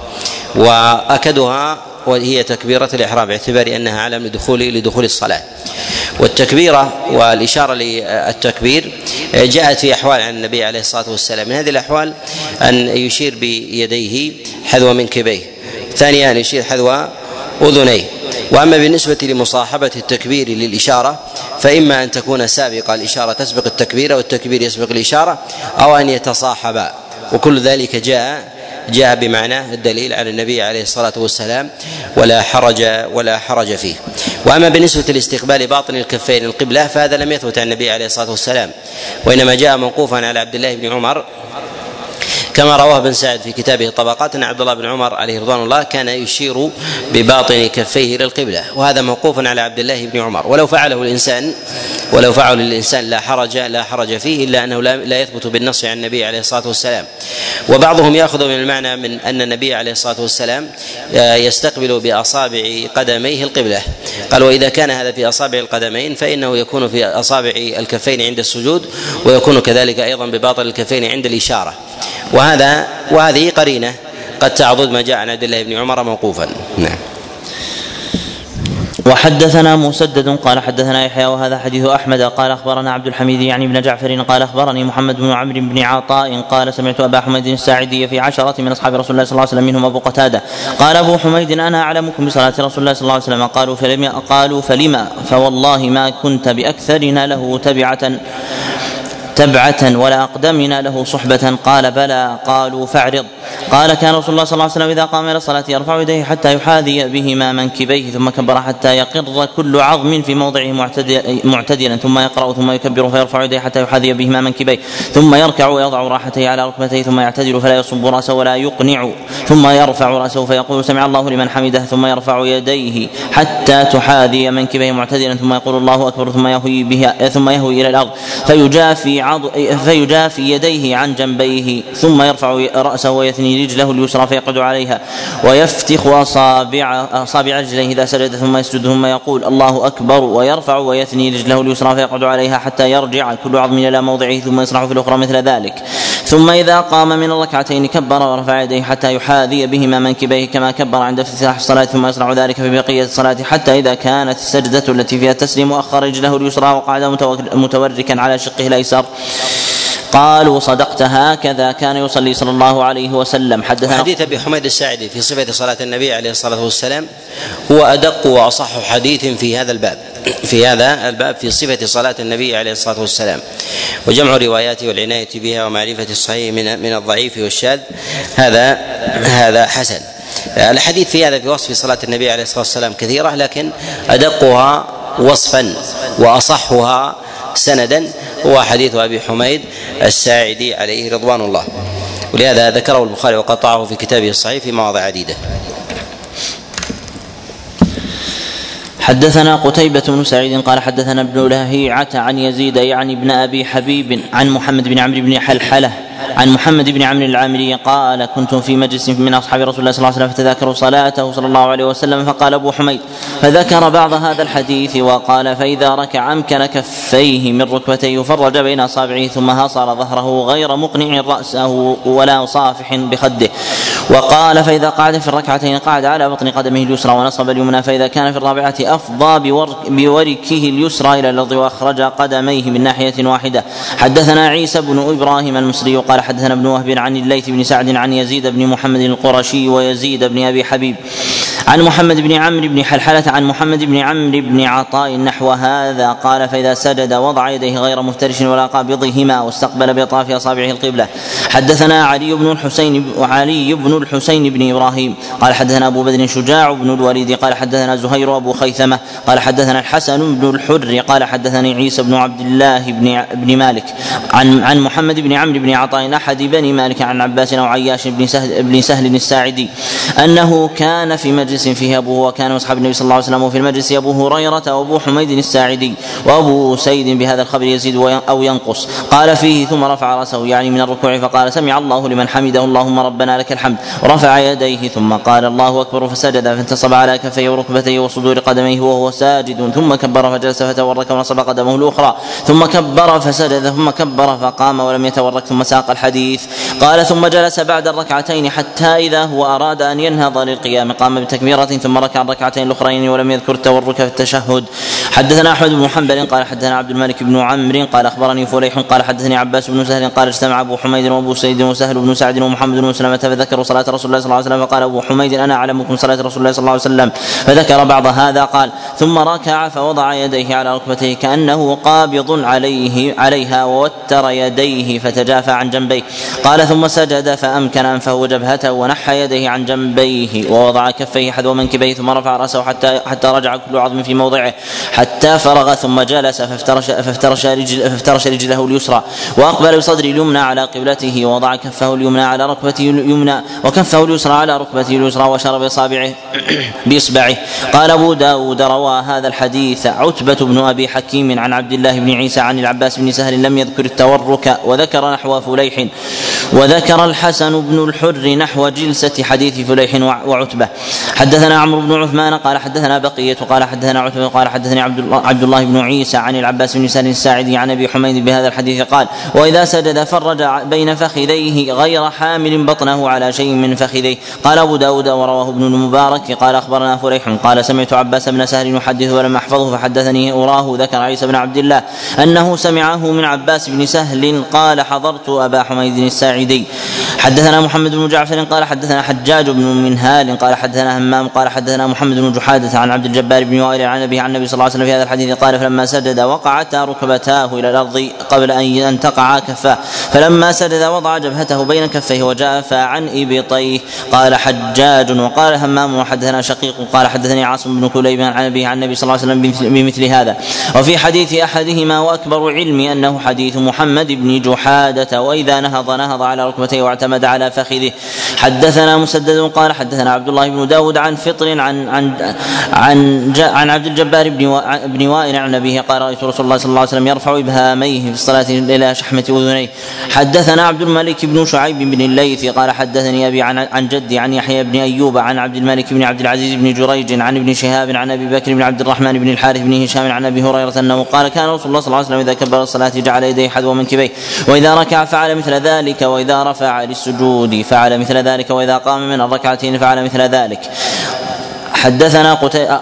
وأكدها وهي تكبيرة الإحرام باعتبار أنها علم لدخول لدخول الصلاة. والتكبيرة والإشارة للتكبير جاءت في أحوال عن النبي عليه الصلاة والسلام. من هذه الأحوال أن يشير بيديه حذو منكبيه ثانيا أن يشير حذو أذنيه. وأما بالنسبة لمصاحبة التكبير للإشارة فإما أن تكون سابقة الإشارة تسبق التكبير والتكبير يسبق الإشارة أو أن يتصاحبا. وكل ذلك جاء جاء بمعنى الدليل على النبي عليه الصلاة والسلام ولا حرج ولا حرج فيه. وأما بالنسبة لاستقبال باطن الكفين القبلة فهذا لم يثبت عن النبي عليه الصلاة والسلام. وإنما جاء موقوفا على عبد الله بن عمر. كما رواه ابن سعد في كتابه الطبقات أن عبد الله بن عمر عليه رضوان الله كان يشير بباطن كفيه إلى القبله وهذا موقوف على عبد الله بن عمر. ولو فعله الإنسان ولو فعل الإنسان لا حرج لا حرج فيه إلا أنه لا يثبت بالنص عن النبي عليه الصلاة والسلام. وبعضهم يأخذ من المعنى من أن النبي عليه الصلاة والسلام آه، يستقبل بأصابع قدميه القبلة. قال وإذا كان هذا في أصابع القدمين فإنه يكون في أصابع الكفين عند السجود ويكون كذلك أيضا بباطن الكفين عند الإشارة. وهذا وهذه قرينة قد تعضد ما جاء عن عبد الله بن عمر موقوفا. نعم. وحدثنا مسدد قال حدثنا يحيى وهذا حديث أحمد. قال أخبرنا عبد الحميد يعني بن جعفر قال أخبرني محمد بن عمرو بن عطاء قال سمعت أبا حميد الساعدي في عشرة من أصحاب رسول الله صلى الله عليه وسلم منهم أبو قتادة. قال أبو حميد أنا اعلمكم بصلاة رسول الله صلى الله عليه وسلم. قالوا فلم قالوا فلما فوالله ما كنت بأكثرنا له تبعة. تبعة ولا أقدمنا له صحبة. قال بلى. قالوا فاعرض. قال كان رسول الله صلى الله عليه وسلم إذا قام إلى الصلاة يرفع يديه حتى يحاذي بهما منكبيه ثم كبر حتى يقر كل عظم في موضعه معتدلا ثم يقرأ ثم يكبر فيرفع يديه حتى يحاذي بهما منكبيه ثم يركع ويضع راحتيه على ركبتيه ثم يعتدل فلا يصب رأسه ولا يقنع ثم يرفع رأسه فيقول سمع الله لمن حمده ثم يرفع يديه حتى تحاذي منكبيه معتدلا ثم يقول الله أكبر ثم يهوي بها ثم يهوي إلى الأرض فيجافي عض فيجافي يديه عن جنبيه ثم يرفع رأسه ويثني رجله اليسرى فيقعد عليها ويفتخ أصابع أصابع رجليه إذا سجد ثم يسجد ثم يقول الله أكبر ويرفع ويثني رجله اليسرى فيقعد عليها حتى يرجع كل عظم إلى موضعه ثم يصنع في الأخرى مثل ذلك. ثم إذا قام من الركعتين كبر ورفع يديه حتى يحاذي بهما منكبيه كما كبر عند افتتاح الصلاة ثم يصنع ذلك في بقية الصلاة حتى إذا كانت السجدة التي فيها التسليم أخر رجله اليسرى وقعد متوركا على شقه الأيسر. قالوا صدقت هكذا كان يصلي صلى الله عليه وسلم. حدثنا حديث أبي حميد الساعدي في صفة صلاة النبي عليه الصلاة والسلام هو أدق وأصح حديث في هذا الباب في هذا الباب في صفة صلاة النبي عليه الصلاة والسلام. وجمع رواياته والعناية بها ومعرفة الصحيح من من الضعيف والشاذ. هذا هذا حسن. الحديث في هذا في وصف صلاة النبي عليه الصلاة والسلام كثيرة لكن أدقها وصفا وأصحها سندا هو حديث أبي حميد الساعدي عليه رضوان الله. ولهذا ذكره البخاري وقطعه في كتابه الصحيح في مواضع عديدة. حدثنا قتيبة بن سعيد قال حدثنا ابن لهيعة عن يزيد يعني ابن أبي حبيب عن محمد بن عمرو بن حلحلة عن محمد بن عمرو العامري قال كنت في مجلس من أصحاب رسول الله صلى الله عليه وسلم فتذاكروا صلاته صلى الله عليه وسلم فقال أبو حميد فذكر بعض هذا الحديث وقال فإذا ركع امكن كفيه من ركبتيه فرج بين أصابعه ثم هصر ظهره غير مقنع رأسه ولا صافح بخده. وقال فإذا قعد في الركعتين قعد على بطن قدمه اليسرى ونصب اليمنى فإذا كان في الرابعة أفضى بوركه اليسرى إلى الأرض وأخرج قدميه من ناحية واحدة. حدثنا عيسى بن إبراهيم المصري قال حدثنا ابن وهب عن الليث بن سعد عن يزيد بن محمد القرشي ويزيد بن أبي حبيب عن محمد بن عمرو بن حلحلة عن محمد بن عمرو بن عطاء نحو هذا قال فإذا سجد وضع يديه غير مفترش ولا قابضهما واستقبل بأطراف أصابعه القبلة. حدثنا علي بن الحسين وعلي بن الحسين بن إبراهيم قال حدثنا أبو بدر شجاع بن الوليد قال حدثنا زهير أبو خيثمة قال حدثنا الحسن بن الحر قال حدثني عيسى بن عبد الله بن بن مالك عن عن محمد بن عمرو بن عطاء أحد بني مالك عن عباس أو عياش بن سهل بن سهل الساعدي أنه كان في مجلس مجلس فيه أبوه وكان أصحاب النبي صلى الله عليه وسلم وفي المجلس أبو هريرة وأبو حميد الساعدي وأبو سيد بهذا الخبر يزيد أو ينقص. قال فيه ثم رفع رأسه يعني من الركوع فقال سمع الله لمن حمده اللهم ربنا لك الحمد. ورفع يديه ثم قال الله أكبر فسجد فانتصب على كفيه وركبتيه وصدور قدميه وهو ساجد. ثم كبر فجلس فتورك ونصب قدمه الأخرى. ثم كبر فسجد ثم كبر فقام ولم يتورك ثم ساق الحديث. قال ثم جلس بعد الركعتين حتى إذا هو أراد أن ينهض للقيام قام بتكبير تكبيرة ثم ركع الركعتين الأخريين ولم يذكر التورك في التشهد. حدثنا أحمد بن محمد قال حدثنا عبد الملك بن عمرو قال أخبرني فليح قال حدثني عباس بن سهل قال اجتمع أبو حميد وأبو أسيد وسهل بن سعد ومحمد بن مسلمة فذكروا صلاة رسول الله صلى الله عليه وسلم. فقال أبو حميد أنا أعلمكم صلاة رسول الله صلى الله عليه وسلم. فذكر بعض هذا قال ثم ركع فوضع يديه على ركبتيه كأنه قابض عليه عليها ووتر يديه فتجافى عن جنبيه. قال ثم سجد فأمكن أنفه وجبهته ونحى يديه عن جنبيه ووضع كفيه حذو منكبيه ثم رفع رأسه حتى حتى رجع كل عظم في موضعه حتى فرغ ثم جلس فافترش فافترش رجل فافترش رجله اليسرى وأقبل بصدر اليمنى على قبلته ووضع كفه اليمنى على ركبته اليمنى وكفه اليسرى على ركبته اليسرى وأشار بأصابعه بإصبعه. قال أبو داود روى هذا الحديث عتبة بن أبي حكيم عن عبد الله بن عيسى عن العباس بن سهل لم يذكر التورك وذكر نحو فليح وذكر الحسن بن الحر نحو جلسة حديث فليح وعتبة. حدثنا عمرو بن عثمان قال حدثنا بقية قال حدثنا عتبة قال حدثني عبد الله, عبد الله بن عيسى عن العباس بن سهل الساعدي عن أبي حميد بهذا الحديث قال وإذا سجد فرج بين فخذيه غير حامل بطنه على شيء من فخذيه. قال أبو داود ورواه ابن المبارك. قال أخبرنا فليح قال سمعت عباس بن سهل يحدث ولم أحفظه فحدثني أراه ذكر عيسى بن عبد الله أنه سمعه من عباس بن سهل قال حضرت أبا حميد الساعدي. حدثنا محمد بن جعفر قال حدثنا حجاج بن منهال قال حدثنا همام قال حدثنا محمد بن جحادة عن عبد الجبار بن وائل عن أبي عن النبي صلى الله عليه وسلم في هذا الحديث قال فلما سجد وقعتا ركبتاه إلى الأرض قبل أن تقعا كفاه. فلما سجد وضع جبهته بين كفيه وجاء عن إبطيه. قال حجاج وقال همام وحدثنا شقيق قال حدثني عاصم بن كليب عن أبي عن النبي صلى الله عليه وسلم بمثل هذا. وفي حديث أحدهما وأكبر علمي أنه حديث محمد بن جحادة وإذا نهض نهض على ركبتيه واعتمد على فخذه. حدثنا مسدد قال حدثنا عبد الله بن داود عن فطر عن عن عن, عن عبد الجبار بن بن وائل عن أبيه قال رأيت رسول الله صلى الله عليه وسلم يرفع إبهاميه في الصلاة إلى شحمة أذنيه. حدثنا عبد الملك بن شعيب بن الليث قال حدثني أبي عن عن جدي عن يحيى بن أيوب عن عبد الملك بن عبد العزيز بن جريج عن ابن شهاب عن أبي بكر بن عبد الرحمن بن الحارث بن هشام عن أبي هريرة أنه قال كان رسول الله صلى الله عليه وسلم إذا كبر الصلاة جعل يديه حذو منكبيه وإذا ركع فعل مثل ذلك وإذا رفع للسجود فعل مثل ذلك وإذا قام من الركعتين فعل مثل ذلك حدثنا قتي...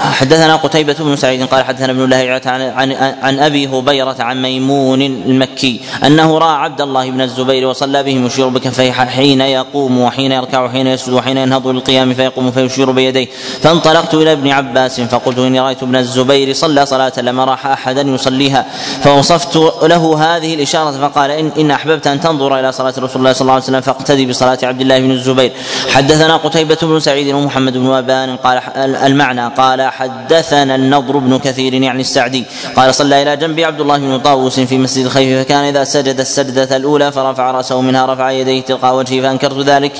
حدثنا قتيبة بن سعيد قال حدثنا ابن الله عن, عن, عن أبي هبيرة عن ميمون المكي أنه رأى عبد الله بن الزبير وصلى بهم يشير بكفيه حين يقوم وحين يركع وحين يسجد وحين ينهض للقيام فيقوم فيشير بيديه. فانطلقت إلى ابن عباس فقلت إني رأيت ابن الزبير صلى صلاة لما رأح أحدا يصليها. فوصفت له هذه الإشارة فقال ان, إن أحببت أن تنظر إلى صلاة رسول الله صلى الله عليه وسلم فاقتدي بصلاة عبد الله بن الزبير. حدثنا قتيبة بن سعيد ومحمد بن أبان قال المعنى قال حدثنا النضر بن كثير يعني السعدي. قال صلى إلى جنب عبد الله بن طاووس في مسجد الخيف فكان إذا سجد السجدة الأولى فرفع رأسه منها رفع يديه تلقاء وجهه فأنكرت ذلك.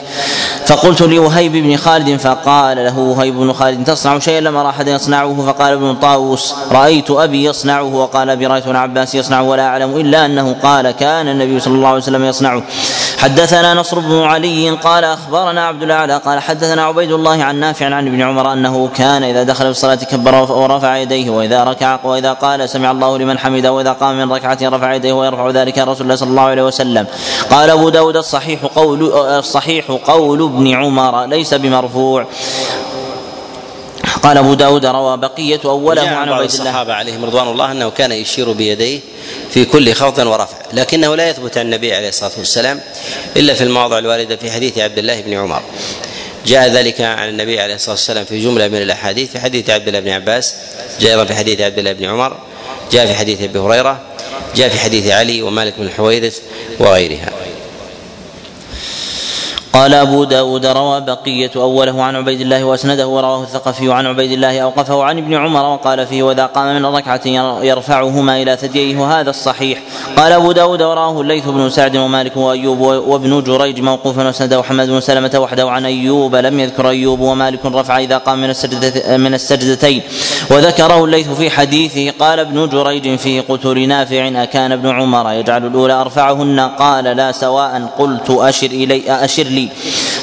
فقلت لوهيب بن خالد فقال له وهيب بن خالد تصنع شيئا؟ لم ارى احدا يصنعه فقال ابن طاووس رأيت أبي يصنعه وقال أبي رأيت عباس يصنعه ولا أعلم إلا أنه قال كان النبي صلى الله عليه وسلم يصنعه. حدثنا نصر بن علي قال أخبرنا عبد الأعلى قال حدثنا عبيد الله عن نافع عن ابن عمر أنه كان إذا دخل في الصلاة كبر ورفع يديه وإذا ركع وإذا قال سمع الله لمن حمده وإذا قام من ركعة رفع يديه ويرفع ذلك رسول الله صلى الله عليه وسلم. قال أبو داود الصحيح قول الصحيح قول ابن عمر ليس بمرفوع. قال أبو داود روى بقية أوله عن عبيد الله. الصحابة عليهم رضوان الله أنه كان يشير بيديه في كل خفض ورفع لكنه لا يثبت عن النبي عليه الصلاة والسلام إلا في المواضع الواردة في حديث عبد الله بن عمر. جاء ذلك عن النبي عليه الصلاة والسلام في جملة من الأحاديث في حديث عبد الله بن عباس جاء أيضا في حديث عبد الله بن عمر جاء في حديث أبي هريرة جاء في حديث علي ومالك بن الحويرث وغيرها. قال أبو داود روى بقية أوله عن عبيد الله وأسنده ورواه الثقفي عن عبيد الله أوقفه عن ابن عمر وقال فيه وإذا قام من الركعة يرفعهما إلى ثدييه وهذا الصحيح. قال أبو داود وراه الليث بن سعد ومالك وأيوب وابن جريج موقوفا وأسنده حمد بن سلمة وحده عن أيوب لم يذكر أيوب ومالك رفع إذا قام من السجدة من السجدتين. وذكره الليث في حديثه قال ابن جريج في قتل نافع أكان ابن عمر يجعل الأولى أرفعهن قال لا سواء قلت أشر إلي أشر لي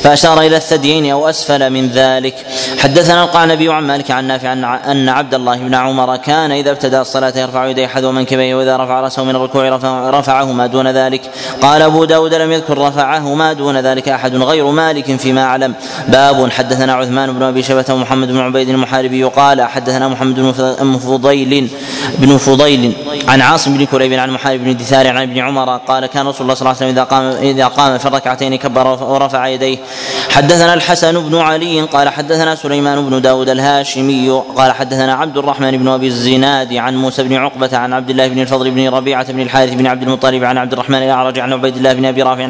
فأشار إلى الثديين أو أسفل من ذلك. حدثنا القعنبي عن مالك عن نافع أن عبد الله بن عمر كان إذا ابتدأ الصلاة يرفع يديه حذو منكبيه وإذا رفع رأسه من الركوع رفعه ما دون ذلك. قال أبو داود لم يذكر رفعه ما دون ذلك أحد غير مالك فيما أعلم. باب حدثنا عثمان بن أبي شبة ومحمد بن عبيد المحاربي قال حدثنا محمد بن فضيل بن فضيل عن عاصم بن كريب عن محارب بن دثار عن ابن عمر قال كان رسول الله صلى الله عليه وسلم إذا قام إذا قام في الركعتين كبر ورفع يديه. حدثنا الحسن بن علي قال حدثنا سليمان بن داود الهاشمي قال حدثنا عبد الرحمن بن أبي الزناد عن موسى بن عقبة عن عبد الله بن الفضل بن ربيعة بن الحارث بن عبد المطلب عن عبد الرحمن الأعرج عن عبيد الله بن أبي رافع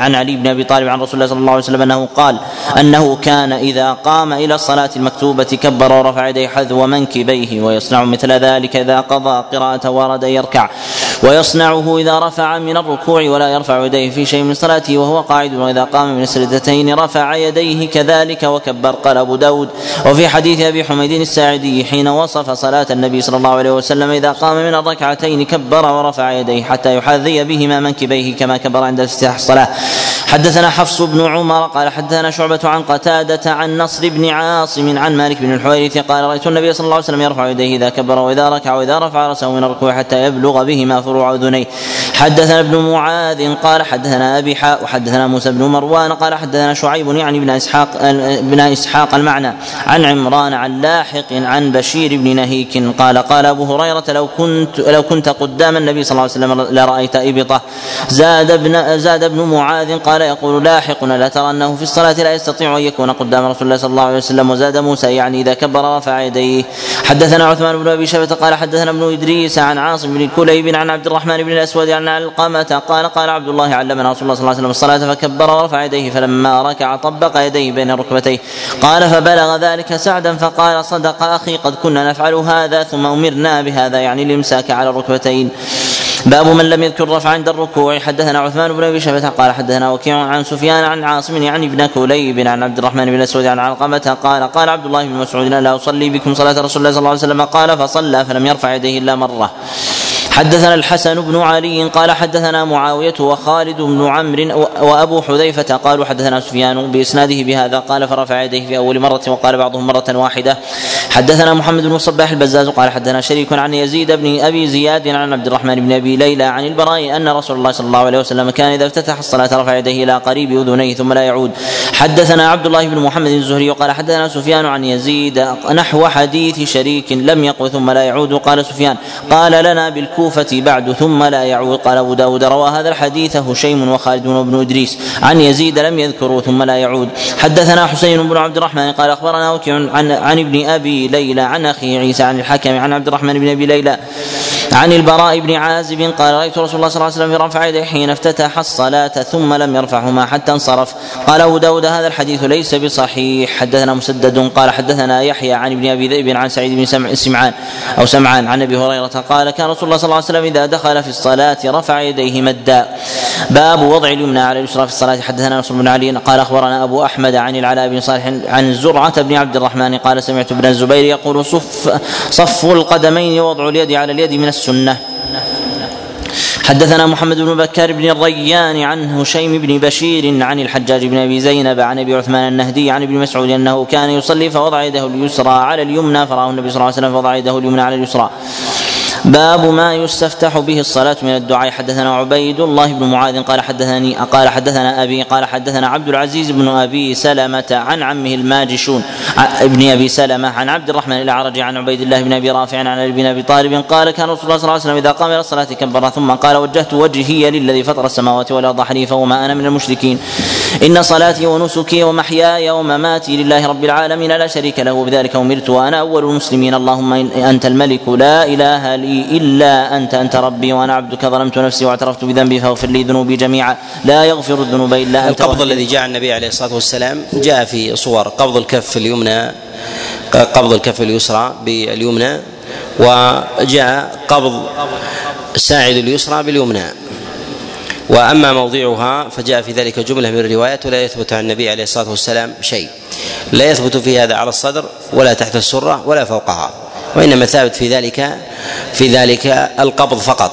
عن علي بن أبي طالب عن رسول الله صلى الله عليه وسلم أنه قال أنه كان إذا قام إلى الصلاة المكتوبة كبر ورفع يديه حذو منكبيه ويصنع مثل ذلك إذا قضى قراءة ورد يركع. ويصنعه إذا رفع من الركوع ولا يرفع يديه في شيء من صلاته وهو قاعد وإذا قام من السجدتين رفع يديه كذلك وكبر قال أبو داود. وفي حديث أبي حميد الساعدي حين وصف صلاة النبي صلى الله عليه وسلم إذا قام من الركعتين كبر ورفع يديه حتى يحاذي بهما منكبيه كما كبر عند افتتاح الصلاة. حدثنا حفص بن عمر قال حدثنا شعبة عن قتادة عن نصر بن عاصم عن مالك بن الحويرث قال رأيت النبي صلى الله عليه وسلم يرفع يديه إذا كبر وإذا ركع وإذا رفع رأسه من الركوع حتى يبلغ بهما فروع أذنيه. حدثنا ابن معاذ قال حدثنا أبي حاء وحدثنا موسى بن مروان قال حدثنا شعيب يعني ابن إسحاق ابن إسحاق المعنى عن عمران عن لاحق عن بشير بن نهيك قال قال أبو هريرة لو كنت لو كنت قدام النبي صلى الله عليه وسلم لرأيت إبطة. زاد ابن زاد ابن معاذ قال يقول لاحق لا ترى أنه في الصلاة لا يستطيع أن يكون قدام رسول الله صلى الله عليه وسلم وزاد موسى يعني إذا كبر رفع يديه. حدثنا عثمان بن أبي شبة قال حدثنا ابن إدريس عن عاصم بن كليب عن عبد الرحمن بن الأسود عن علقمة قال قال عبد الله علمنا رسول الله صلى الله عليه وسلم الصلاة فكبر ورفع يديه. فلما ركع طبق يديه بين ركبتيه. قال فبلغ ذلك سعدا فقال صدق أخي قد كنا نفعل هذا ثم أمرنا بهذا يعني الإمساك على الركبتين. باب من لم يذكر رفع عند الركوع. حدثنا عثمان بن أبي شبه قال حدثنا وكيع عن سفيان عن عاصم يعني ابن كليب عن عبد الرحمن بن الاسود عن علقمة قال قال عبد الله بن مسعود لا أصلي بكم صلاة رسول الله صلى الله عليه وسلم. قال فصلى فلم يرفع يديه إلا مرة. حدثنا الحسن بن علي قال حدثنا معاوية وخالد بن عمرو وأبو حذيفة قالوا حدثنا سفيان بإسناده بهذا قال فرفع يديه في أول مرة وقال بعضهم مرة واحدة. حدثنا محمد بن صباح البزاز قال حدثنا شريك عن يزيد بن أبي زياد عن عبد الرحمن بن أبي ليلى عن البراء أن رسول الله صلى الله عليه وسلم كان إذا افتتح الصلاة رفع يديه إلى قريب أذنيه ثم لا يعود. حدثنا عبد الله بن محمد الزهري قال حدثنا سفيان عن يزيد نحو حديث شريك لم يقل ثم لا يعود. قال سفيان قال لنا بالكوفة الكوفة بعد ثم لا يعود. قال أبو داود روى هذا الحديث هشيم وخالد بن إدريس. عن يزيد لم يذكروا ثم لا يعود. حدثنا حسين بن عبد الرحمن قال أخبرنا وكيع عن, عن ابن أبي ليلى عن أخي عيسى عن الحكم عن عبد الرحمن بن أبي ليلى عن البراء بن عازب قال رأيت رسول الله صلى الله عليه وسلم رفع يديه حين افتتح الصلاة ثم لم يرفعهما حتى انصرف. قال أبو داود هذا الحديث ليس بصحيح. حدثنا مسدد قال حدثنا يحيى عن ابن أبي ذئب عن سعيد بن سمعان أو سمعان عن أبي هريرة قال كان رسول الله صلى الله عليه وسلم إذا دخل في الصلاة رفع يديه مدا. باب وضع اليمنى على اليسرى في الصلاة. حدثنا نصر بن علي قال أخبرنا أبو أحمد عن العلاء بن صالح عن زرعة بن عبد الرحمن قال سمعت ابن الزبير يقول صف صف القدمين ووضع اليد على اليد من السنة. حدثنا محمد بن بكار بن الريان عن هشيم بن بشير عن الحجاج بن أبي زينب عن أبي عثمان النهدي عن ابن مسعود أنه كان يصلي فوضع يده اليسرى على اليمنى. فرآه النبي صلى الله عليه وسلم فوضع يده اليمنى على اليسرى. باب ما يستفتح به الصلاة من الدعاء. حدثنا عبيد الله بن معاذ قال حدثني قال حدثنا أبي قال حدثنا عبد العزيز بن أبي سلمة عن عمه الماجشون ابن أبي سلمة عن عبد الرحمن الأعرج عن عبيد الله بن أبي رافع عن علي بن أبي طالب قال كان رسول الله صلى الله عليه وسلم إذا قام إلى الصلاة كبر ثم قال وجهت وجهي للذي فطر السماوات والأرض حنيفا وما أنا من المشركين إن صلاتي ونسكي ومحياي ومماتي لله رب العالمين لا شريك له بذلك أمرت وأنا أول المسلمين. اللهم أنت الملك لا إله لي إلا أنت أنت ربي وأنا عبدك ظلمت نفسي واعترفت بذنبي فاغفر لي ذنوبي جميعا. لا يغفر الذنوب إلا أنت. القبض الذي جاء النبي عليه الصلاة والسلام جاء في صور قبض الكف اليمنى قبض الكف اليسرى باليمنى وجاء قبض ساعد اليسرى باليمنى. وأما موضعها فجاء في ذلك جملة من الروايات ولا يثبت عن النبي عليه الصلاة والسلام شيء. لا يثبت في هذا على الصدر ولا تحت السرة ولا فوقها وإنما ثابت في ذلك في ذلك القبض فقط.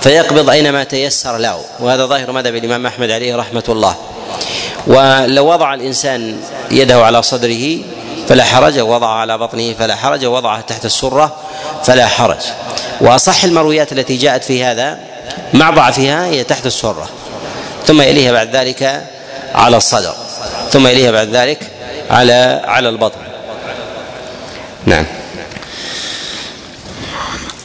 فيقبض أينما تيسر له وهذا ظاهر مذهب الإمام أحمد عليه رحمة الله. ولو وضع الإنسان يده على صدره فلا حرج وضعها على بطنه فلا حرج وضعها تحت السرة فلا حرج. وأصح المرويات التي جاءت في هذا مع ضعفها هي تحت السرة ثم يليها بعد ذلك على الصدر ثم يليها بعد ذلك على على البطن. نعم.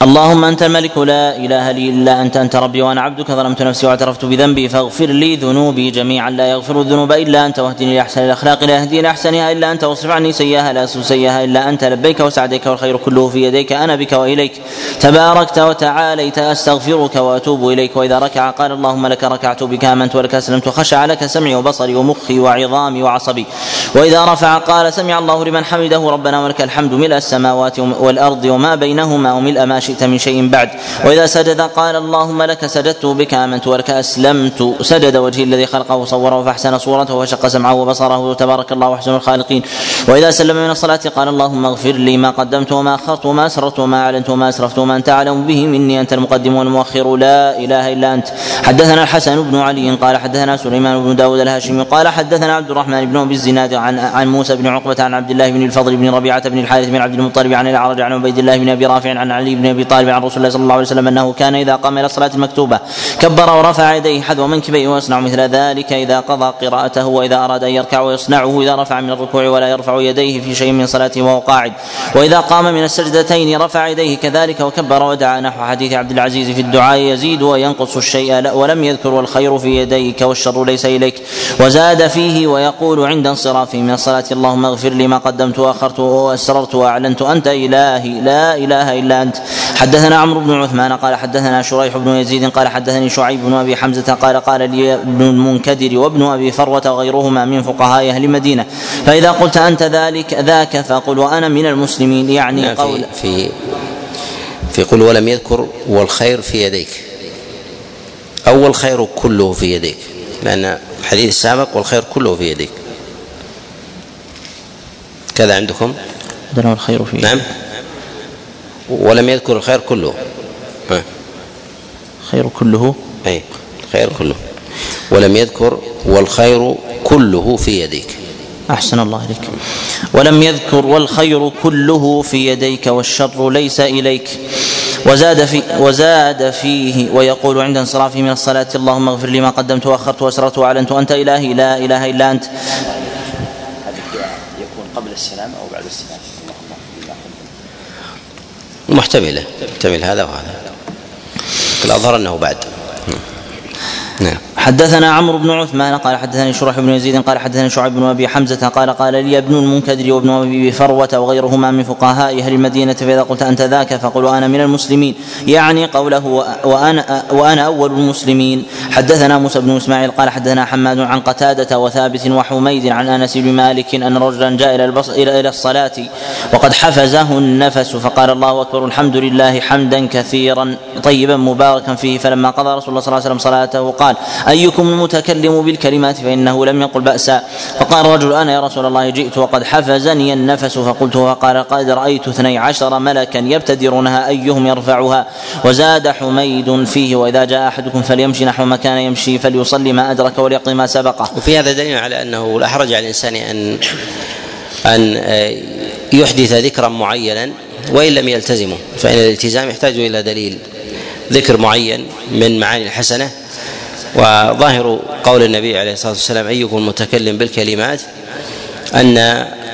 اللهم أنت الملك لا إله لي إلا أنت أنت ربي وأنا عبدك ظلمت نفسي واعترفت بذنبي فاغفر لي ذنوبي جميعا لا يغفر الذنوب إلا أنت واهدني لأحسن الأخلاق لا يهدي لاحسنها إلا أنت واصرف عني سيئها لا سيئها إلا أنت لبيك وسعديك والخير كله في يديك أنا بك وإليك. تباركت وتعاليت أستغفرك وأتوب إليك وإذا ركع قال اللهم لك ركعت بك آمنت ولك أسلمت خشع لك سمعي وبصري ومخي وعظامي وعصبي. وإذا رفع قال سمع الله لمن حمده ربنا ولك الحمد ملء السماوات والأرض وما بينهما وملء ما شئت. شئت من شيء بعد. وإذا سجد قال اللهم لك سجدت بك آمنت ولك أسلمت. سجد وجهي الذي خلقه وصوره فأحسن صورته وشق سمعه وبصره. تبارك الله احسن الخالقين. وإذا سلم من الصلاة قال اللهم اغفر لي ما قدمت وما أخرت وما أسررت وما أعلنت وما أسرفت وما أنت أعلم به مني. أنت المقدم والمؤخر. لا إله إلا أنت. حدثنا الحسن بن علي قال حدثنا سليمان بن داود الهاشمي قال حدثنا عبد الرحمن بن أبي الزناد عن عن موسى بن عقبة عن عبد الله بن الفضل بن ربيعة بن الحارث بن عبد المطلب عن الأعرج عن عبيد الله بن أبي رافع عن علي بن أبي طالب عن رسول الله صلى الله عليه وسلم أنه كان إذا قام إلى الصلاة المكتوبه كبر ورفع يديه حذو منكبيه ويصنع مثل ذلك إذا قضى قراءته وإذا أراد أن يركع ويصنعه إذا رفع من الركوع ولا يرفع يديه في شيء من صلاته وهو قاعد وإذا قام من السجدتين رفع يديه كذلك وكبر ودعا نحو حديث عبد العزيز في الدعاء يزيد وينقص الشيء ولم يذكر والخير في يديك والشر ليس إليك وزاد فيه ويقول عند انصرافه من الصلاة اللهم اغفر لي ما قدمت وأخرت وأسررت وأعلنت أنت إلهي لا إله إلا أنت حدثنا عمرو بن عثمان قال حدثنا شريح بن يزيد قال حدثني شعيب بن أبي حمزة قال قال لي ابن المنكدر وابن أبي فروة وغيرهما من فقهاء أهل المدينة فإذا قلت أنت ذلك ذاك فقل وأنا من المسلمين يعني قول في في قل ولم يذكر والخير في يديك. أو الخير كله في يديك. لأن الحديث السابق والخير كله في يديك. كذا عندكم؟ عندنا الخير في نعم. ولم يذكر الخير كله. ها. الخير كله. أي الخير كله. ولم يذكر والخير كله في يديك. أحسن الله إليك. ولم يذكر والخير كله في يديك والشر ليس إليك. وزاد في وزاد فيه ويقول عند انصرافه من الصلاة اللهم اغفر لي ما قدمت وأخرت وأسررت وأعلنت وأنت إلهي لا إله إلا أنت. يكون قبل السلام أو بعد السلام محتملة محتمل هذا وهذا. الأظهر أنه بعد. نعم. حدثنا عمرو بن عثمان قال حدثني شرح بن يزيد قال حدثني شعيب بن أبي حمزة قال قال لي ابن المنكدر وابن أبي فروة وغيرهما من فقهاء أهل المدينة فإذا قلت أنت ذاك فقل أنا من المسلمين. يعني قوله وأنا وأنا أول المسلمين. حدثنا موسى بن إسماعيل قال حدثنا حماد عن قتادة وثابت وحميد عن أنس بن مالك أن رجلا جاء إلى إلى إلى الصلاة وقد حفزه النفس فقال الله أكبر الحمد لله حمدا كثيرا طيبا مباركا فيه. فلما قضى رسول الله صلى الله عليه وسلم صلاته قال أيكم المتكلم بالكلمات فإنه لم يقل بأسا فقال رجل أنا يا رسول الله جئت وقد حفزني النفس فقلت فقال قد رأيت اثني عشر ملكا يبتدرونها أيهم يرفعها. وزاد حميد فيه وإذا جاء أحدكم فليمشي نحو ما كان يمشي فليصلي ما أدرك وليقضي ما سبقه وفي هذا دليل على أنه لا حرج على الإنسان أن أن يحدث ذكرا معينا وإن لم يلتزمه. فإن الالتزام يحتاج إلى دليل ذكر معين من معاني الحسنة. وظاهر قول النبي عليه الصلاة والسلام أيكم المتكلم بالكلمات؟ أن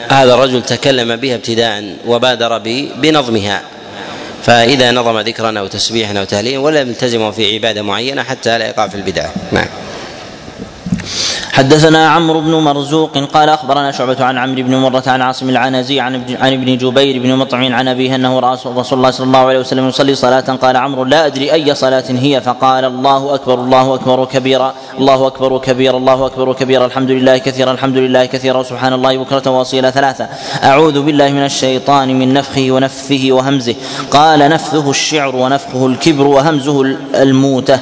هذا الرجل تكلم بها ابتداء وبادر بنظمها. فإذا نظم ذكرا أو تسبيحا أو تهليلا ولم يلتزم في عبادة معينة حتى لا يقع في البدعه نعم. حدثنا عمرو بن مرزوق قال أخبرنا شعبة عن عمرو بن مرة عن عاصم العنزي عن عن ابن جبير بن مطعم عن أبيه أنه رأى رسول الله صلى الله عليه وسلم يصلي صلاة. قال عمرو لا أدري أي صلاة هي. فقال الله أكبر الله أكبر كبيرا الله أكبر كبيرا الله أكبر كبيرا. الحمد لله كثيرا الحمد لله كثيرا. سبحان الله بكرة وأصيلا ثلاثة. أعوذ بالله من الشيطان من نفخه ونفثه وهمزه. قال نفثه الشعر ونفخه الكبر وهمزه الموتة.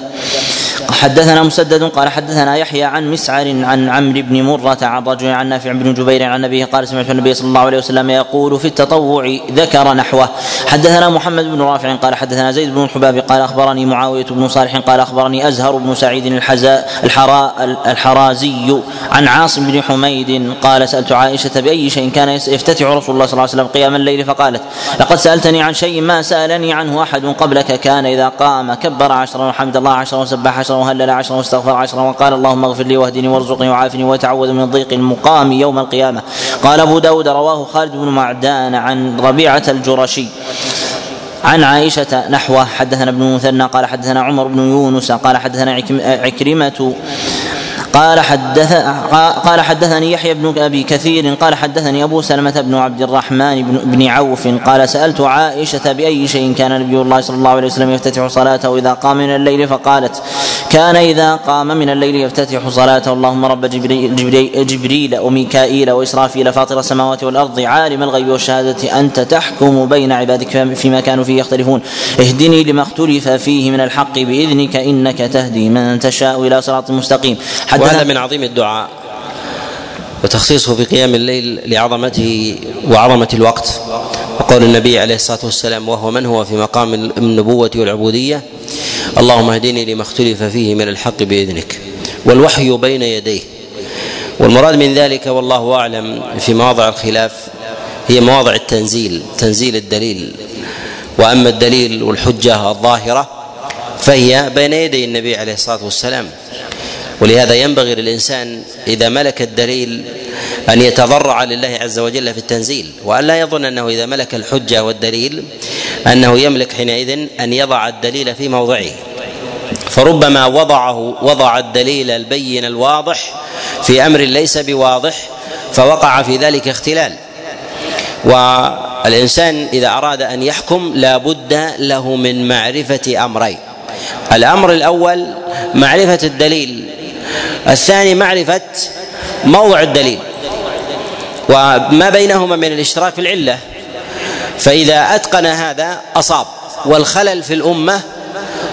حدثنا مسدد قال حدثنا يحيى عن مسعر عن عمرو بن مرة عن رجل عن نافع بن جبير عن أبيه قال سمعت النبي صلى الله عليه وسلم يقول في التطوع ذكر نحوه. حدثنا محمد بن رافع قال حدثنا زيد بن الحباب قال أخبرني معاوية بن صالح قال أخبرني أزهر بن سعيد الحراء الحرازي عن عاصم بن حميد قال سألت عائشة بأي شيء كان يفتتح رسول الله صلى الله عليه وسلم قيام الليل فقالت لقد سألتني عن شيء ما سألني عنه أحد قبلك كان إذا قام كبر عشرا وحمد الله عشرا وسبح عشرا وهلل عشرا واستغفر عشرا وقال اللهم اغفر لي واهدني وارزقني وعافني وتعوذ من ضيق المقام يوم القيامة. قال أبو داود رواه خالد بن معدان عن ربيعة الجرشي عن عائشة نحوه حدثنا ابن مثنى قال حدثنا عمر بن يونس قال حدثنا عكرمة قال حدث قال حدثني يحيى بن أبي كثير قال حدثني أبو سلمة بن عبد الرحمن بن, بن عوف قال سألت عائشة بأي شيء كان نبي الله صلى الله عليه وسلم يفتتح صلاته إذا قام من الليل؟ فقالت كان إذا قام من الليل يفتتح صلاته. اللهم رب جبريل, جبريل, جبريل وميكائيل وإسرافيل فاطر السماوات والأرض عالم الغيب والشهادة أنت تحكم بين عبادك فيما كانوا فيه يختلفون. اهدني لما اختلف فيه من الحق بإذنك إنك تهدي من تشاء إلى صراط مستقيم. وهذا من عظيم الدعاء وتخصيصه في قيام الليل لعظمته وعظمة الوقت. وقول النبي عليه الصلاة والسلام وهو من هو في مقام النبوة والعبودية؟ اللهم اهدني لما اختلف فيه من الحق بإذنك والوحي بين يديه. والمراد من ذلك والله أعلم في مواضع الخلاف هي مواضع التنزيل تنزيل الدليل. وأما الدليل والحجة الظاهرة فهي بين يدي النبي عليه الصلاة والسلام. ولهذا ينبغي للإنسان إذا ملك الدليل أن يتضرع لله عز وجل في التنزيل وأن لا يظن أنه إذا ملك الحجة والدليل أنه يملك حينئذ أن يضع الدليل في موضعه. فربما وضعه وضع الدليل البين الواضح في أمر ليس بواضح فوقع في ذلك اختلال. والإنسان إذا أراد أن يحكم لا بد له من معرفة أمرين. الأمر الأول معرفة الدليل الثاني معرفة موضع الدليل وما بينهما من الاشتراك في العلة فإذا أتقن هذا أصاب والخلل في الأمة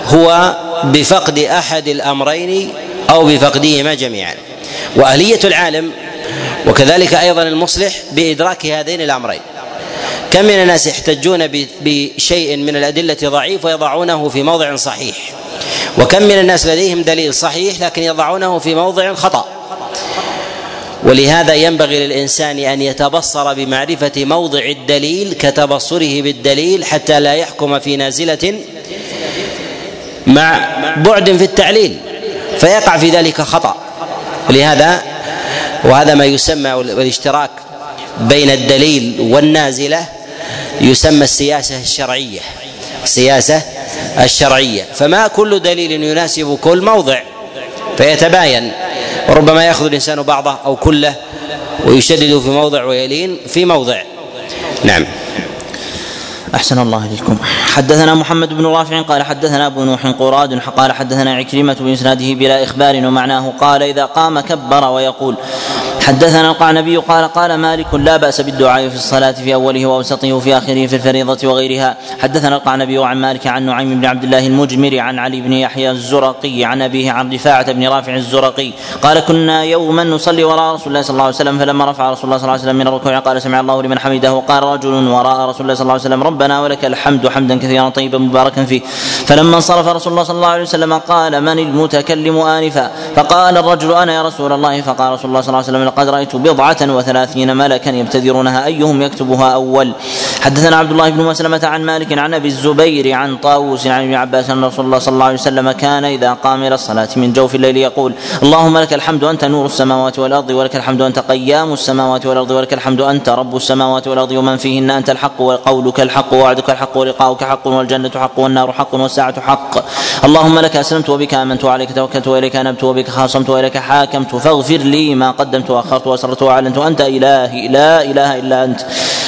هو بفقد أحد الأمرين أو بفقدهما جميعا وأهلية العالم وكذلك أيضا المصلح بإدراك هذين الأمرين كم من الناس يحتجون بشيء من الأدلة ضعيف ويضعونه في موضع صحيح وكم من الناس لديهم دليل صحيح لكن يضعونه في موضع خطأ. ولهذا ينبغي للإنسان أن يتبصر بمعرفة موضع الدليل كتبصره بالدليل حتى لا يحكم في نازلة مع بعد في التعليل فيقع في ذلك خطأ. لهذا وهذا ما يسمى والاشتراك بين الدليل والنازلة يسمى السياسة الشرعية. السياسة الشرعية. فما كل دليل يناسب كل موضع. فيتباين. وربما يأخذ الإنسان بعضه أو كله ويشدد في موضع ويلين في موضع. نعم. أحسن الله إليكم. حدثنا محمد بن رافع قال حدثنا أبو نوح قراد قال حدثنا عكرمة بإسناده بلا إخبار ومعناه قال إذا قام كبر ويقول حدثنا القعنبي قال قال مالك لا بأس بالدعاء في الصلاة في أوله وأوسطه وفي آخره في الفريضة وغيرها. حدثنا القعنبي عن مالك عن نعيم بن عبد الله المجمر عن علي بن يحيى الزرقي عن أبيه عن رفاعة بن رافع الزرقي قال كنا يوما نصلي وراء رسول الله صلى الله عليه وسلم فلما رفع رسول الله صلى الله عليه وسلم من الركوع قال سمع الله لمن حمده قال رجل وراء رسول الله صلى الله عليه وسلم ربنا ولك الحمد حمدا كثيرا طيبا مباركا فيه. فلما انصرف رسول الله صلى الله عليه وسلم قال من المتكلم آنفا؟ فقال الرجل أنا يا رسول الله. فقال رسول الله صلى الله عليه وسلم لقد رأيت بضعة وثلاثين ملكا يبتدرونها أيهم يكتبها أول؟ حدثنا عبد الله بن مسلمة عن مالك عن أبي الزبير عن طاووس عن ابن عباس أن رسول الله صلى الله عليه وسلم كان إذا قام إلى الصلاة من جوف الليل يقول اللهم لك الحمد أنت نور السماوات والأرض ولك الحمد أنت قيام السماوات والأرض ولك الحمد أنت رب السماوات والأرض ومن فيهن أنت الحق وقولك الحق ووعدك الحق ولقاؤك حق والجنة حق والنار حق والساعة حق. اللهم لك أسلمت وبك آمنت وعليك توكلت وإليك أنبت وبك خاصمت وإليك حاكمت. فاغفر لي ما قدمت وأخرت وأسررت وأعلنت أنت إلهي لا إله إلا أنت.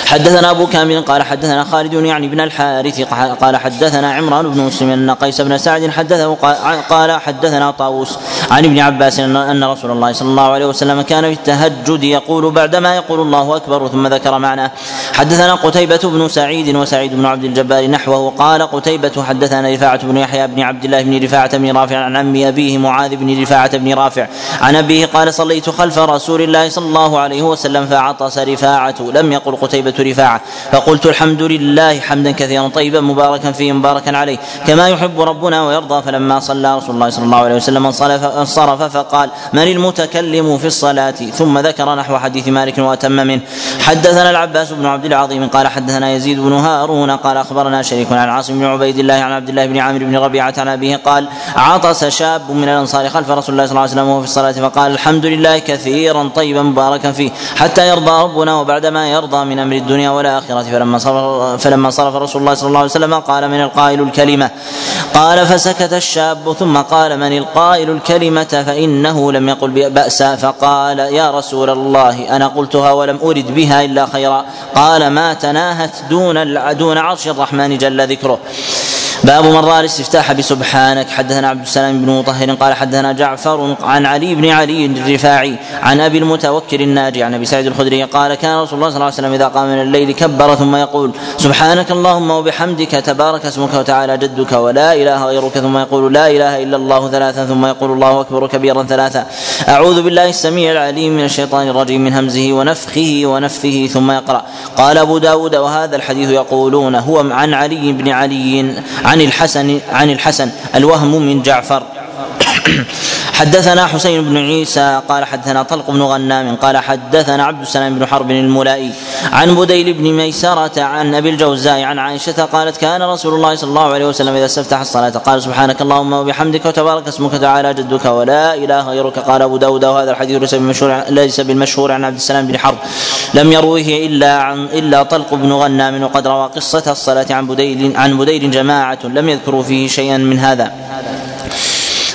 حدثنا أبو كامل قال حدثنا خالد يعني بن الحارث قال حدثنا عمران بن مسلم أن قيس بن سعد حدثه قال حدثنا طاووس عن ابن عباس ان رسول الله صلى الله عليه وسلم كان في التهجد يقول بعدما يقول الله أكبر ثم ذكر معناه. حدثنا قتيبة بن سعيد وسعيد بن عبد الجبار نحوه قال قتيبة حدثنا رفاعة بن يحيى بن عبد الله بن رفاعة بن رافع عن عمي أبيه معاذ بن رفاعة بن رافع. عن أبيه قال صليت خلف رسول الله صلى الله عليه وسلم فعطس رفاعة لم يقل قتيبة رفاعة فقلت الحمد لله حمدا كثيرا طيبا مباركا فيه مباركا عليه كما يحب ربنا ويرضى فلما صلى رسول الله صلى الله عليه وسلم انصرف فقال من المتكلم في الصلاة؟ ثم ذكر نحو حديث مالك وأتم منه. حدثنا العباس بن عبد العظيم قال حدثنا يزيد بن هارون قال أخبرنا شريك عن عاصم بن عبيد الله عن عبد الله بن عامر بن ربيعة عن أبيه قال عطس شاب من الأنصار خلف رسول الله صلى الله عليه وسلم وهو في الصلاة فقال الحمد لله كثيرا طيبا مباركا فيه حتى يرضى ربنا وبعدما يرضى من أمر الدنيا والآخرة. فلما صرف فلما صرف رسول الله صلى الله عليه وسلم قال من القائل الكلمة؟ قال فسكت الشاب ثم قال من القائل الكلمة فإنه لم يقل بأسا. فقال يا رسول الله أنا قلتها ولم أرد بها إلا خيرا. قال ما تناهت دون دون عرش الرحمن جل ذكره. باب من رأى الاستفتاح بسبحانك. حدثنا عبد السلام بن مطهر قال حدثنا جعفر عن علي بن علي الرفاعي عن أبي المتوكل الناجي عن أبي سعيد الخدري قال كان رسول الله صلى الله عليه وسلم إذا قام من الليل كبر ثم يقول سبحانك اللهم وبحمدك تبارك اسمك وتعالى جدك ولا إله غيرك ثم يقول لا إله إلا الله ثلاثا ثم يقول الله أكبر كبيرا ثلاثا. أعوذ بالله السميع العليم من الشيطان الرجيم من همزه ونفخه ونفثه ثم يقرأ. قال أبو داود وهذا الحديث يقولون هو عن علي بن علي عن الحسن عن الحسن الوهم من جعفر. حدثنا حسين بن عيسى قال حدثنا طلق بن غنام قال حدثنا عبد السلام بن حرب الملائي عن بديل بن ميسرة عن أبي الجوزاء عن عائشة قالت كان رسول الله صلى الله عليه وسلم إذا استفتح الصلاة قال سبحانك اللهم وبحمدك وتبارك اسمك تعالى جدك ولا إله غيرك قال أبو داود وهذا الحديث ليس بالمشهور ليس بالمشهور عن عبد السلام بن حرب لم يروه إلا عن إلا طلق بن غنام وقد روى قصة الصلاة عن بديل عن بديل جماعة لم يذكروا فيه شيئا من هذا.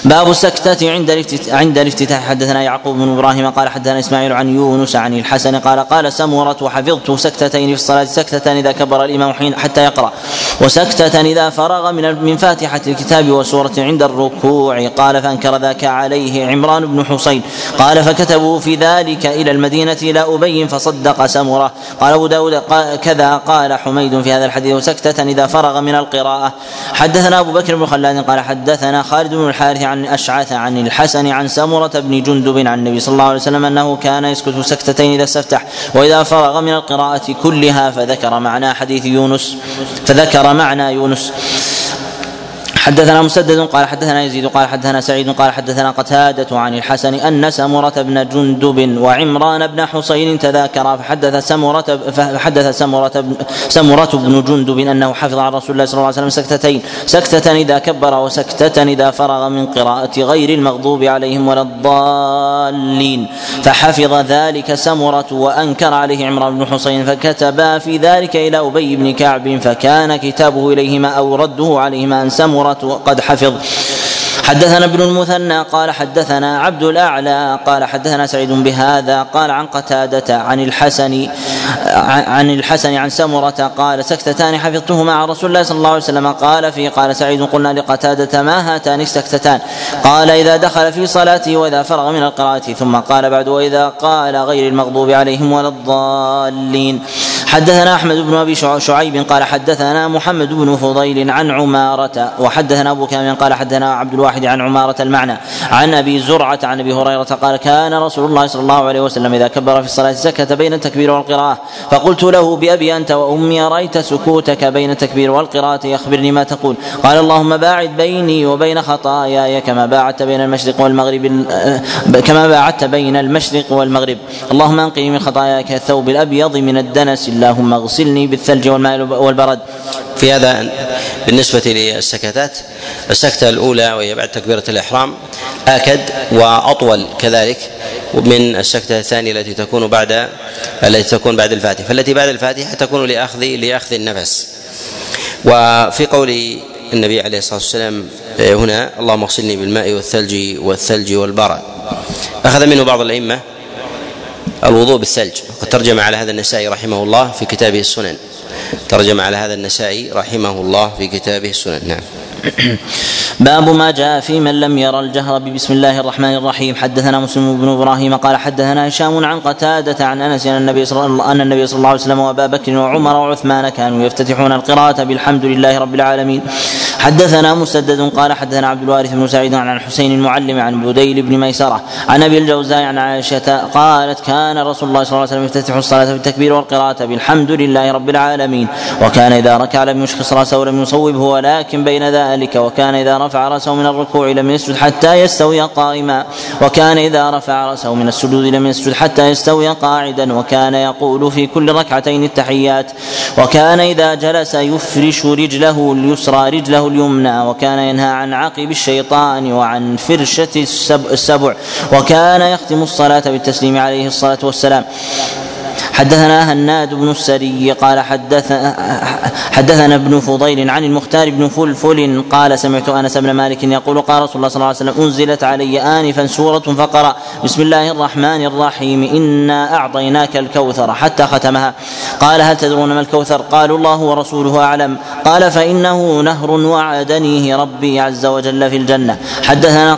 باب السكتة عند عند الافتتاح. حدثنا يعقوب بن إبراهيم قال حدثنا إسماعيل عن يونس عن الحسن قال قال سمرة وحفظت سكتتين في الصلاة سكتة إذا كبر الإمام حين حتى يقرأ. وسكتة إذا فرغ من من فاتحة الكتاب وسورة عند الركوع. قال فأنكر ذاك عليه عمران بن حسين قال فكتبوا في ذلك إلى المدينة إلى أبي فصدق سمرة قال أبو داود قال كذا قال حميد في هذا الحديث. وسكتة إذا فرغ من القراءة. حدثنا أبو بكر بن خلاد قال حدثنا خالد بن الحارث عن أشعث عن الحسن عن سمرة بن جندب عن النبي صلى الله عليه وسلم أنه كان يسكت سكتتين إذا استفتح وإذا فرغ من القراءة كلها فذكر معنى حديث يونس فذكر معنى يونس. حدثنا مسدد قال حدثنا يزيد قال حدثنا سعيد قال حدثنا قتادة عن الحسن أن سمرة بن جندب وعمران بن حسين تذاكرا فحدث سمرة فحدث سمرة بن سمرة بن جندب أنه حفظ عن رسول الله صلى الله عليه وسلم سكتتين سكتة إذا كبر وسكتة إذا فرغ من قراءة غير المغضوب عليهم ولا الضالين فحفظ ذلك سمرة وأنكر عليه عمران بن حسين فكتبا في ذلك إلى أبي بن كعب فكان كتابه إليهما أو رده عليهما أن سمرة قد حفظ. حدثنا ابن المثنى قال حدثنا عبد الأعلى قال حدثنا سعيد بهذا قال عن قتادة عن الحسن عن الحسن عن سمرة قال سكتتان حفظتهما عن رسول الله صلى الله عليه وسلم. قال في قال سعيد قلنا لقتادة ما هاتان السكتتان قال إذا دخل في صلاته وإذا فرغ من القراءة. ثم قال بعد وإذا قال غير المغضوب عليهم ولا الضالين. حدثنا أحمد بن أبي شعيب قال حدثنا محمد بن فضيل عن عمارة وحدثنا أبو كامل قال حدثنا عبد الواحد عن عمارة المعنى عن أبي زرعة عن أبي هريرة قال كان رسول الله صلى الله عليه وسلم إذا كبر في الصلاة سكت بين التكبير والقراءة فقلت له بأبي أنت وأمي رأيت سكوتك بين التكبير والقراءة اخبرني ما تقول. قال اللهم باعد بيني وبين خطاياي كما باعدت بين المشرق والمغرب كما باعدت بين المشرق والمغرب. اللهم أنقني من خطاياك كالثوب الأبيض من الدنس اللهم اغسلني بالثلج والماء والبرد. في هذا بالنسبة للسكتات السكتة الأولى وهي بعد تكبيرة الإحرام آكد وأطول كذلك من السكتة الثانية التي تكون بعد التي تكون بعد الفاتحة. فالتي بعد الفاتحة تكون لأخذ لأخذ النفس. وفي قول النبي عليه الصلاة والسلام هنا اللهم اغسلني بالماء والثلج والثلج والبرد. أخذ منه بعض الأئمة الوضوء بالثلج. وقد ترجم على هذا النسائي رحمه الله في كتابه السنن. ترجم على هذا النسائي رحمه الله في كتابه السنن. نعم. باب ما جاء في من لم يرى الجهر ببسم الله الرحمن الرحيم. حدثنا مسلم بن إبراهيم قال حدثنا هشام عن قتادة عن أنس أن النبي صلى الله أن النبي صلى الله عليه وسلم وأبا بكر وعمر وعثمان كانوا يفتتحون القراءة بالحمد لله رب العالمين. حدثنا مسدد قال حدثنا عبد الوارث بن سعيد عن الحسين المعلم عن بديل بن ميسرة عن أبي الجوزاء عن عائشة قالت كان رسول الله صلى الله عليه وسلم يفتتح الصلاة بالتكبير والقراءة بالحمد لله رب العالمين وكان إذا ركع لم يشخص راسه ولم يصوبه ولكن بين ذلك وكان إذا رفع رأسه من الركوع لم يسجد حتى يستوي قائما وكان إذا رفع رأسه من السجود لم يسجد حتى يستوي قاعدا وكان يقول في كل ركعتين التحيات وكان إذا جلس يفرش رجله اليسرى رجله اليمنى وكان ينهى عن عقب الشيطان وعن فرشة السبع وكان يختم الصلاة بالتسليم عليه الصلاة والسلام. حدثنا هناد بن السري قال حدث حدثنا ابن فضيل عن المختار بن فلفل قال سمعت أنس بن مالك يقول قال رسول الله صلى الله عليه وسلم أنزلت علي انفا سورة فقرأ. بسم الله الرحمن الرحيم. إنا أعطيناك الكوثر حتى ختمها. قال هل تدرون ما الكوثر؟ قالوا الله ورسوله أعلم. قال فإنه نهر وعدنيه ربي عز وجل في الجنة. حدثنا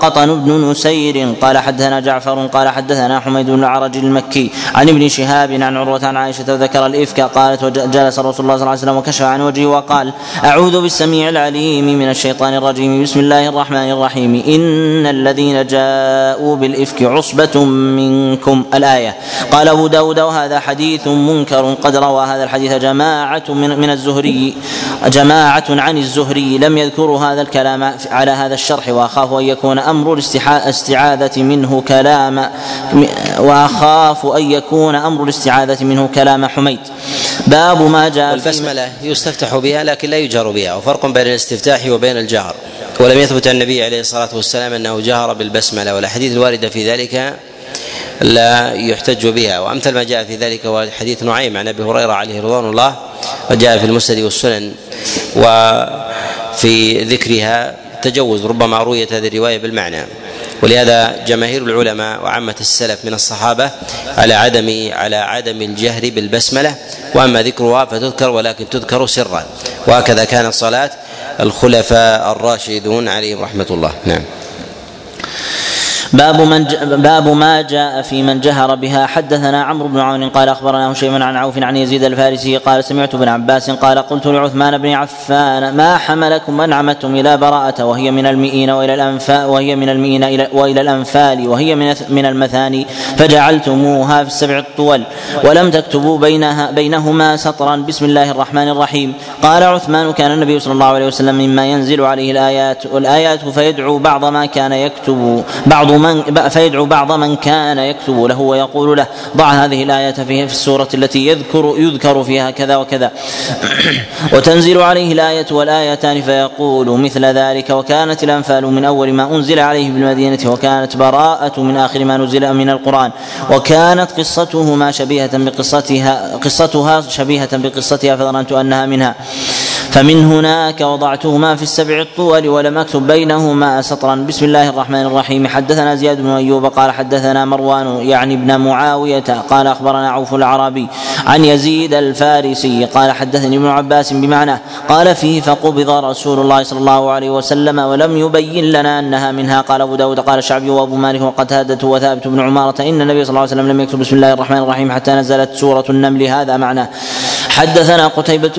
قطن, بن نسير قال حدثنا جعفر قال حدثنا حميد بن العرج المكي عن ابن شهاب شهاب عن عروة عن عائشة ذكر الإفك قالت وجلس رسول الله صلى الله عليه وسلم وكشف عن وجهه وقال أعوذ بالسميع العليم من الشيطان الرجيم بسم الله الرحمن الرحيم. إن الذين جاءوا بالإفك عصبة منكم. الآية قال أبو داود وهذا حديث منكر قد روى هذا الحديث جماعة من, من الزهري جماعة عن الزهري لم يذكروا هذا الكلام على هذا الشرح وأخاف أن يكون أمر الاستعاذة منه كلام وأخاف أن يكون أمر الاستعاذة منه كلام حميد. باب ما جاء والبسملة يستفتح بها لكن لا يجهر بها وفرق بين الاستفتاح وبين الجهر. ولم يثبت عن النبي عليه الصلاة والسلام أنه جهر بالبسملة والأحاديث الواردة في ذلك لا يحتج بها. وأمثل ما جاء في ذلك هو حديث نعيم عن أبي هريرة عليه رضوان الله وجاء في المسند والسنن وفي ذكرها تجوز ربما رويت هذه الرواية بالمعنى. ولهذا جماهير العلماء وعامة السلف من الصحابة على عدم على عدم الجهر بالبسملة. وأما ذكرها فتذكر ولكن تذكر سرا. وهكذا كانت صلاة الخلفاء الراشدون عليهم رحمة الله. نعم. باب من باب ما جاء في من جهر بها. حدثنا عمرو بن عون قال اخبرنا هشيم عن عوف عن يزيد الفارسي قال سمعت ابن عباس قال قلت لعثمان بن عفان ما حملكم ان عمدتم إلى براءة وهي من المئين وإلى الانفال وهي من المئين إلى وإلى الأنفال وهي من من المثاني فجعلتموها في السبع الطول ولم تكتبوا بينها بينهما سطرا. بسم الله الرحمن الرحيم. قال عثمان كان النبي صلى الله عليه وسلم مما ينزل عليه الآيات والآيات فيدعو بعض ما كان يكتب. بعض من فيدعو بعض من كان يكتب له ويقول له ضع هذه الآية في السورة التي يذكر يذكر فيها كذا وكذا. وتنزل عليه الآية والآيتان فيقول مثل ذلك وكانت الأنفال من أول ما أنزل عليه بالمدينة وكانت براءة من آخر ما نزل من القرآن. وكانت قصتهما شبيهة بقصتها قصتها شبيهة بقصتها فظننت أنها منها. فمن هناك وضعتهما في السبع الطول ولم اكتب بينهما سطرا. بسم الله الرحمن الرحيم. حدثنا زياد بن أيوب قال حدثنا مروان يعني ابن معاوية قال أخبرنا عوف العربي عن يزيد الفارسي قال حدثني ابن عباس بمعنى قال فيه فقبض رسول الله صلى الله عليه وسلم ولم يبين لنا أنها منها. قال أبو داود قال الشعبي وأبو مالك وقتادة وثابت بن عمارة إن النبي صلى الله عليه وسلم لم يكتب. بسم الله الرحمن الرحيم. حتى نزلت سورة النمل. هذا معناه حدثنا قتيبة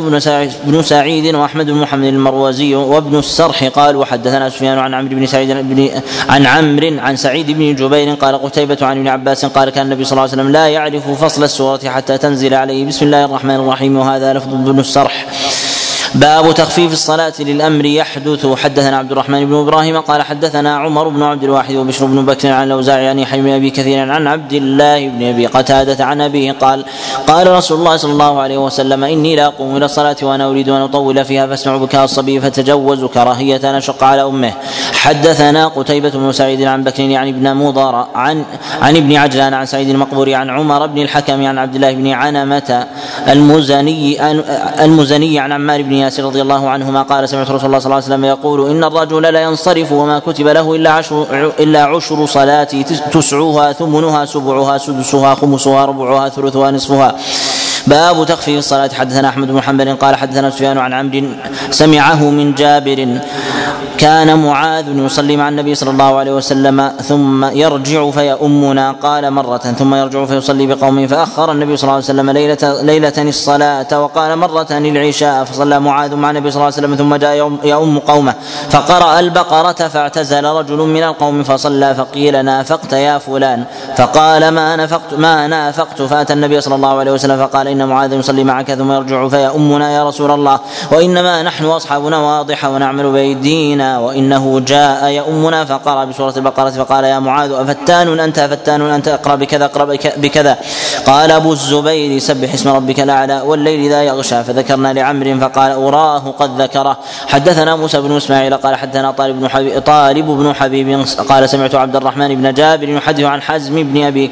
بن سعيد وأحمد بن محمد المروزي وابن السرح قال وحدثنا سفيان عن عمرو بن سعيد بن عن عمرو عن سعيد بن جبير قال قتيبة عن ابن عباس قال كان النبي صلى الله عليه وسلم لا يعرف فصل السورة حتى تنزل عليه. بسم الله الرحمن الرحيم. وهذا لفظ ابن السرح. باب تخفيف الصلاة للأمر يحدث. حدثنا عبد الرحمن بن إبراهيم قال حدثنا عمر بن عبد الواحد وبشر بن بكر عن الأوزاعي عن يحيى بن أبي كثير عن عبد الله بن أبي قتادة عن أبيه قال قال رسول الله صلى الله عليه وسلم إني لا أقوم إلى الصلاة وأنا أريد أن أطول فيها فاسمع بكاء الصبي فتجوز كراهية أن أشق على أمه. حدثنا قتيبة بن سعيد عن بكر يعني ابن مضر عن عن ابن عجلان عن سعيد المقبوري عن عمر بن الحكم عن عبد الله بن عنمة المزني المزني عن عمار بن ياسر رضي الله عنهما قال سمعت رسول الله صلى الله عليه وسلم يقول إن الرجل لا ينصرف وما كتب له إلا عشر إلا عشر صلاه تسعها ثمنها سبعها سدسها خمسها ربعها ثلثها نصفها. باب تخفيف الصلاة. حدثنا أحمد بن حنبل قال حدثنا سفيان عن عمرو سمعه من جابر كان معاذ يصلي مع النبي صلى الله عليه وسلم ثم يرجع فيؤمنا. قال مرة ثم يرجع فيصلي بقوم فأخر النبي صلى الله عليه وسلم ليلة ليلة الصلاة وقال مرة العشاء فصلى معاذ مع النبي صلى الله عليه وسلم ثم جاء يؤم قومه. فقرأ البقرة فاعتزل رجل من القوم فصلى فقيل نافقت يا فلان. فقال ما نافقت ما نافقت؟ فأتى النبي صلى الله عليه وسلم فقال إن معاذ يصلي معك ثم يرجع فيؤمنا يا رسول الله. وإنما نحن أصحابنا واضحة ونعمل بأيدينا وإنه جاء يؤمنا فقرا بسورة البقرة فقال يا معاذ أفتان أنت أفتان أنت اقرأ بكذا اقرأ بكذا. قال أبو الزبير سبح اسم ربك الأعلى والليل اذا يغشى. فذكرنا لعمر فقال أراه قد ذكره. حدثنا موسى بن إسماعيل قال حدثنا طالب بن حبيب طالب بن حبيب قال سمعت عبد الرحمن بن جابر يحدث عن حزم بن أبي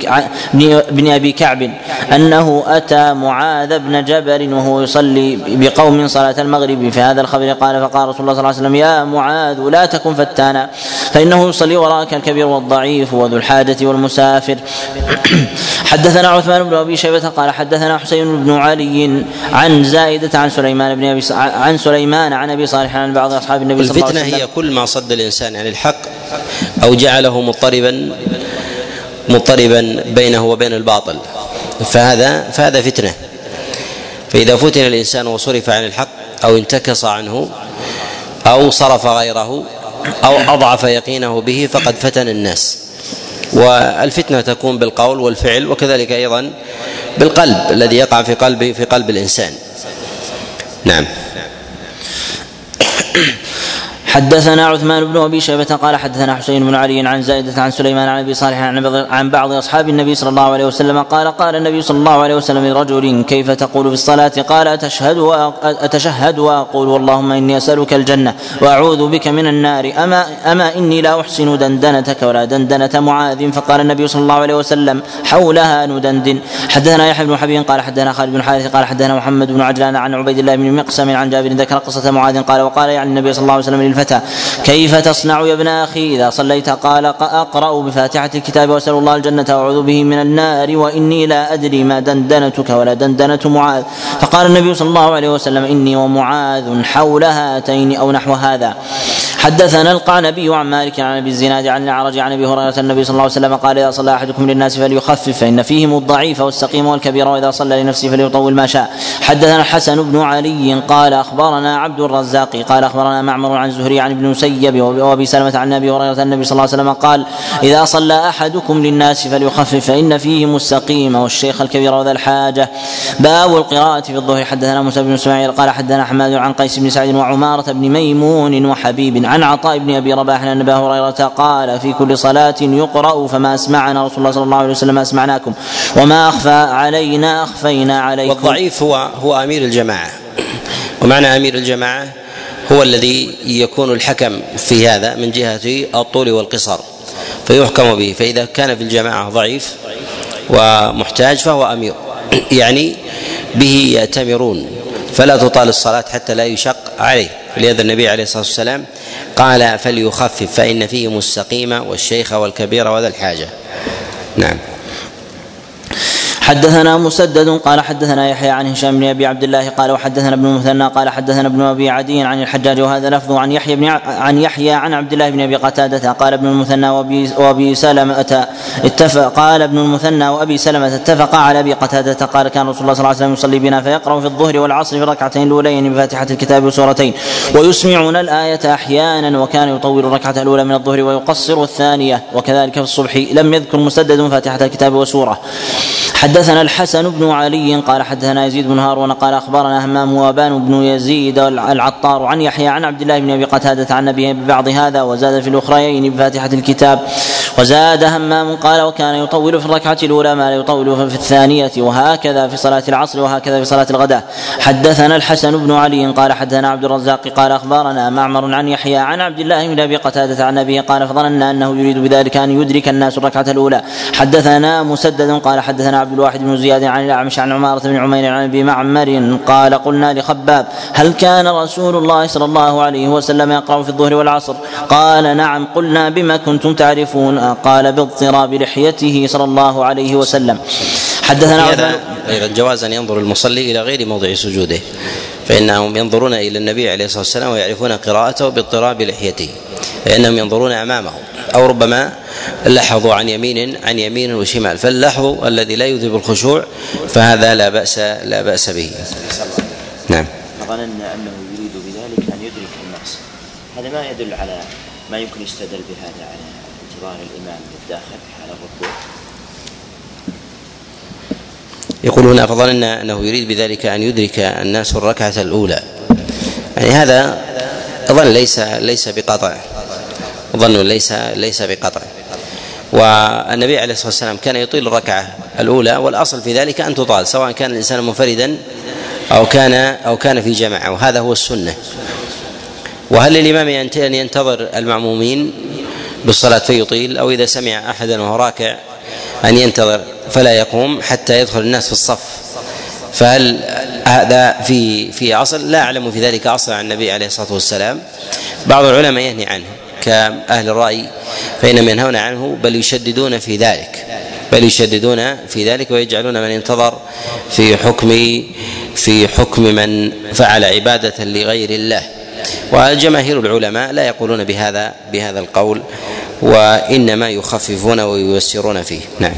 بن أبي كعب أنه أتى معاذ بن جبل وهو يصلي بقوم صلاة المغرب. في هذا الخبر قال فقال رسول الله صلى الله عليه وسلم يا معاذ لا تكن فتانا. فإنه يصلي وراك الكبير والضعيف وذو الحاجة والمسافر. حدثنا عثمان بن أبي شيبة قال حدثنا حسين بن علي عن زائدة عن سليمان بن أبي عن سليمان عن أبي صالح عن بعض أصحاب النبي صلى الله عليه وسلم الفتنة هي كل ما صد الإنسان عن الحق أو جعله مضطربا مضطربا بينه وبين الباطل. فهذا فهذا فتنة. فإذا فتن الإنسان وصرف عن الحق أو انتكص عنه أو صرف غيره أو أضعف يقينه به فقد فتن الناس. والفتنة تكون بالقول والفعل وكذلك أيضا بالقلب الذي يقع في قلب في قلب الإنسان. نعم. حدثنا عثمان بن أبي شيبة قال حدثنا حسين بن علي عن زائده عن سليمان عن أبي صالح عن بعض أصحاب النبي صلى الله عليه وسلم قال قال النبي صلى الله عليه وسلم لرجل كيف تقول في الصلاة؟ قال أتشهد أتشهد وأقول اللهم إني أسألك الجنة وأعوذ بك من النار. اما أما إني لا أحسن دندنتك ولا دندنة معاذ؟ فقال النبي صلى الله عليه وسلم حولها ندندن حدثنا يحيى بن حبيب قال حدثنا خالد بن حارث قال حدثنا محمد بن عجلان عن عبيد الله بن مقسم عن جابر ذكر قصة معاذ قال وقال يعني النبي صلى الله عليه وسلم للفتى الفتى كيف تصنع يا ابن أخي؟ إذا صليت قال اقرأ بفاتحة الكتاب واسأل الله الجنة وأعوذ به من النار وإني لا أدري ما دندنتك ولا دندنة معاذ. فقال النبي صلى الله عليه وسلم إني ومعاذ حول هاتين أو نحو هذا. حدثنا القعنبي عن مالك عن أبي الزناد عن الأعرج عن أبي هريرة النبي صلى الله عليه وسلم قال إذا صلى أحدكم للناس فليخفف فإن فيهم الضعيف والسقيم والكبير وإذا صلى لنفسه فليطول ما شاء. حدثنا الحسن بن علي قال أخبرنا عبد الرزاق قال أخبرنا معمر عن زهري عن ابن مسيب وأبي سلمة عن أبي هريرة النبي صلى الله عليه وسلم قال إذا صلى أحدكم للناس فليخفف فإن فيهم السقيم والشيخ الكبير وذا الحاجة. باب القراءة في الظهر. حدثنا موسى بن إسماعيل قال حدثنا حماد عن قيس بن سعد وعمارة بن ميمون وحبيب عن عطاء بن أبي رباح أن أبا هريرة قال في كل صلاة يقرأ فما أسمعنا رسول الله صلى الله عليه وسلم أسمعناكم وما أخفى علينا أخفينا عليكم. والضعيف هو هو أمير الجماعة. ومعنى أمير الجماعة؟ هو الذي يكون الحكم في هذا من جهة الطول والقصر فيحكم به فإذا كان في الجماعة ضعيف ومحتاج فهو أمير. يعني به يأتمرون فلا تطال الصلاة حتى لا يشق عليه. لهذا النبي عليه الصلاة والسلام قال فليخفف فإن فيهم السقيم والشيخ والكبير وذا الحاجة. نعم. حدثنا مسدد قال حدثنا يحيى عن هشام بن أبي عبد الله قال وحدثنا ابن المثنى قال حدثنا ابن أبي عدي عن الحجاج وهذا لفظ عن يحيى بن عن يحيى عن عبد الله بن أبي قتادة قال ابن المثنى وأبي وأبي سلمة اتفق قال ابن المثنى وأبي سلمة اتفقا على أبي قتادة قال كان رسول الله صلى الله عليه وسلم يصلي بنا فيقرأ في الظهر والعصر في الركعتين الأولين بفاتحه الكتاب وسورتين ويسمعنا الآية أحيانا وكان يطول الركعة الأولى من الظهر ويقصر الثانية وكذلك في الصبح لم يذكر مسدد فاتحة الكتاب وسورة. حدثنا الحسن بن علي قال حدثنا يزيد بن هارون قال أخبرنا همام وأبان بن يزيد العطار عن يحيى عن عبد الله بن أبي قتادة عن نبيه ببعض هذا وزاد في الأخريين بفاتحة الكتاب وزاد همام قال وكان يطول في الركعة الأولى ما لا يطول في الثانية وهكذا في صلاة العصر وهكذا في صلاة الغداء. حدثنا الحسن بن علي قال حدثنا عبد الرزاق قال أخبرنا معمر عن يحيى عن عبد الله بن أبي قتادة عن نبيه قال فظننا أنه يريد بذلك أن يدرك الناس الركعة الأولى. حدثنا مسدد قال حدثنا عبد الواحد بن زياد عن الأعمش عن عمارة بن عمير عن أبي معمر قال قلنا لخباب هل كان رسول الله صلى الله عليه وسلم يقرأ في الظهر والعصر؟ قال نعم قلنا بما كنتم تعرفون قال باضطراب لحيته صلى الله عليه وسلم. حدثنا أيضا جواز ان ينظر المصلي إلى غير موضع سجوده فإنهم ينظرون إلى النبي عليه الصلاة والسلام ويعرفون قراءته باضطراب لحيته. فإنهم ينظرون أمامه أو ربما لاحظوا عن يمين عن يمين وشمال. فاللحظ الذي لا يذهب الخشوع فهذا لا بأس لا بأس به. نعم. ظننا أنه يريد بذلك أن يدرك الناس هذا ما يدل على ما يمكن يستدل بهذا على اعتبار الإمام بالداخل حال الركوع. يقول هنا فظننا أنه يريد بذلك أن يدرك الناس الركعة الأولى. يعني هذا ظن ليس ليس بقطع. ظن ليس ليس بقطع. والنبي عليه الصلاة والسلام كان يطيل الركعة الأولى والأصل في ذلك أن تطال سواء كان الإنسان منفردا أو كان أو كان في جماعة وهذا هو السنة. وهل للإمام أن ينتظر المعمومين بالصلاة فيطيل؟ أو إذا سمع أحدا وهو راكع أن ينتظر فلا يقوم حتى يدخل الناس في الصف. فهل هذا في في اصل لا أعلم في ذلك أصلا عن النبي عليه الصلاة والسلام. بعض العلماء ينهي عنه كأهل الرأي فإنهم ينهون عنه بل يشددون في ذلك بل يشددون في ذلك ويجعلون من انتظر في حكم في حكم من فعل عبادة لغير الله. وجماهير العلماء لا يقولون بهذا بهذا القول وإنما يخففون وييسرون فيه. نعم.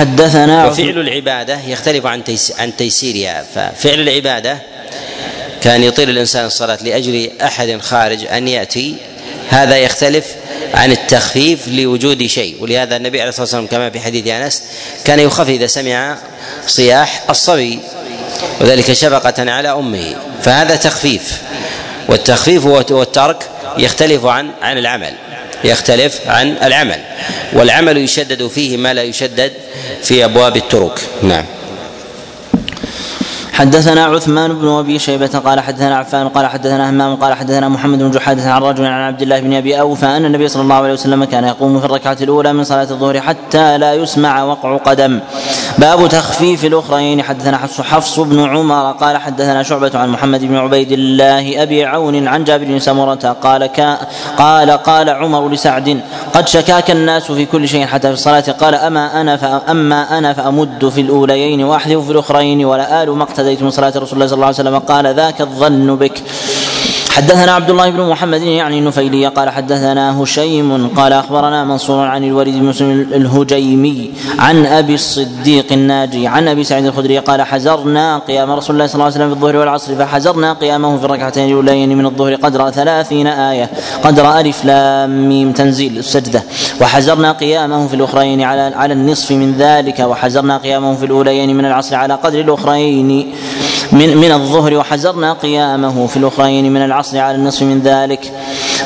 حدثنا وفعل العبادة يختلف عن عن تيسيرها. ففعل العبادة كان يطيل الإنسان الصلاة لأجل أحد خارج أن يأتي. هذا يختلف عن التخفيف لوجود شيء. ولهذا النبي عليه الصلاة والسلام كما في حديث أنس كان يخفف إذا سمع صياح الصبي وذلك شفقة على أمه. فهذا تخفيف. والتخفيف والترك يختلف عن عن العمل. يختلف عن العمل والعمل يشدد فيه ما لا يشدد في أبواب الترك. نعم. حدثنا عثمان بن أبي شيبة قال حدثنا عفان قال حدثنا همام قال حدثنا محمد بن جحادة عن رجل عن عبد الله بن أبي أوفى أن النبي صلى الله عليه وسلم كان يقوم في الركعة الأولى من صلاة الظهر حتى لا يسمع وقع قدم. باب تخفيف الأخرين. حدثنا حفص حفص بن عمر قال حدثنا شعبة عن محمد بن عبيد الله أبي عون عن جابر بن سمرة قال كا قال قال عمر لسعد قد شكاك الناس في كل شيء حتى في الصلاة. قال أما أنا فأما أنا فأمد في الأوليين وأحذف في الأخرين ولا آل ما اقتديت من صلاة رسول الله صلى الله عليه وسلم قال ذاك الظن بك. حدثنا عبد الله بن محمد يعني النفيلي قال حدثنا هشيم قال أخبرنا منصور عن الوليد بن مسلم الهجيمي عن أبي الصديق الناجي عن أبي سعيد الخدري قال حزرنا قيام رسول الله صلى الله عليه وسلم في الظهر والعصر فحزرنا قيامه في الركعتين الاولين من الظهر قدر ثلاثين آية قدر ألف لام ميم تنزيل السجدة وحزرنا قيامه في الأخرين على على النصف من ذلك وحزرنا قيامه في الأوليين من العصر على قدر الأخرين من من الظهر وحزرنا قيامه في الأخرين من العصر على النصف من ذلك.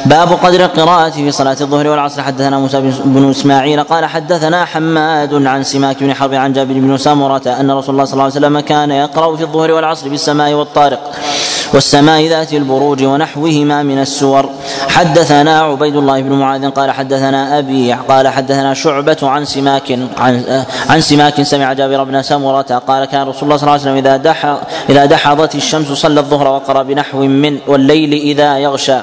باب قدر القراءة في صلاة الظهر والعصر. حدثنا موسى بن إسماعيل قال حدثنا حماد عن سماك بن حرب عن جابر بن سمرة أن رسول الله صلى الله عليه وسلم كان يقرأ في الظهر والعصر بالسماء والطارق. والسماء ذات البروج ونحوهما من السور. حدثنا عبيد الله بن معاذ قال حدثنا أبي قال حدثنا شعبة عن سماك عن عن سماك سمع جابر بن سمرة قال كان رسول الله صلى الله عليه وسلم إذا دح إذا دحضت الشمس صلى الظهر وقرأ بنحو من والليل إذا يغشى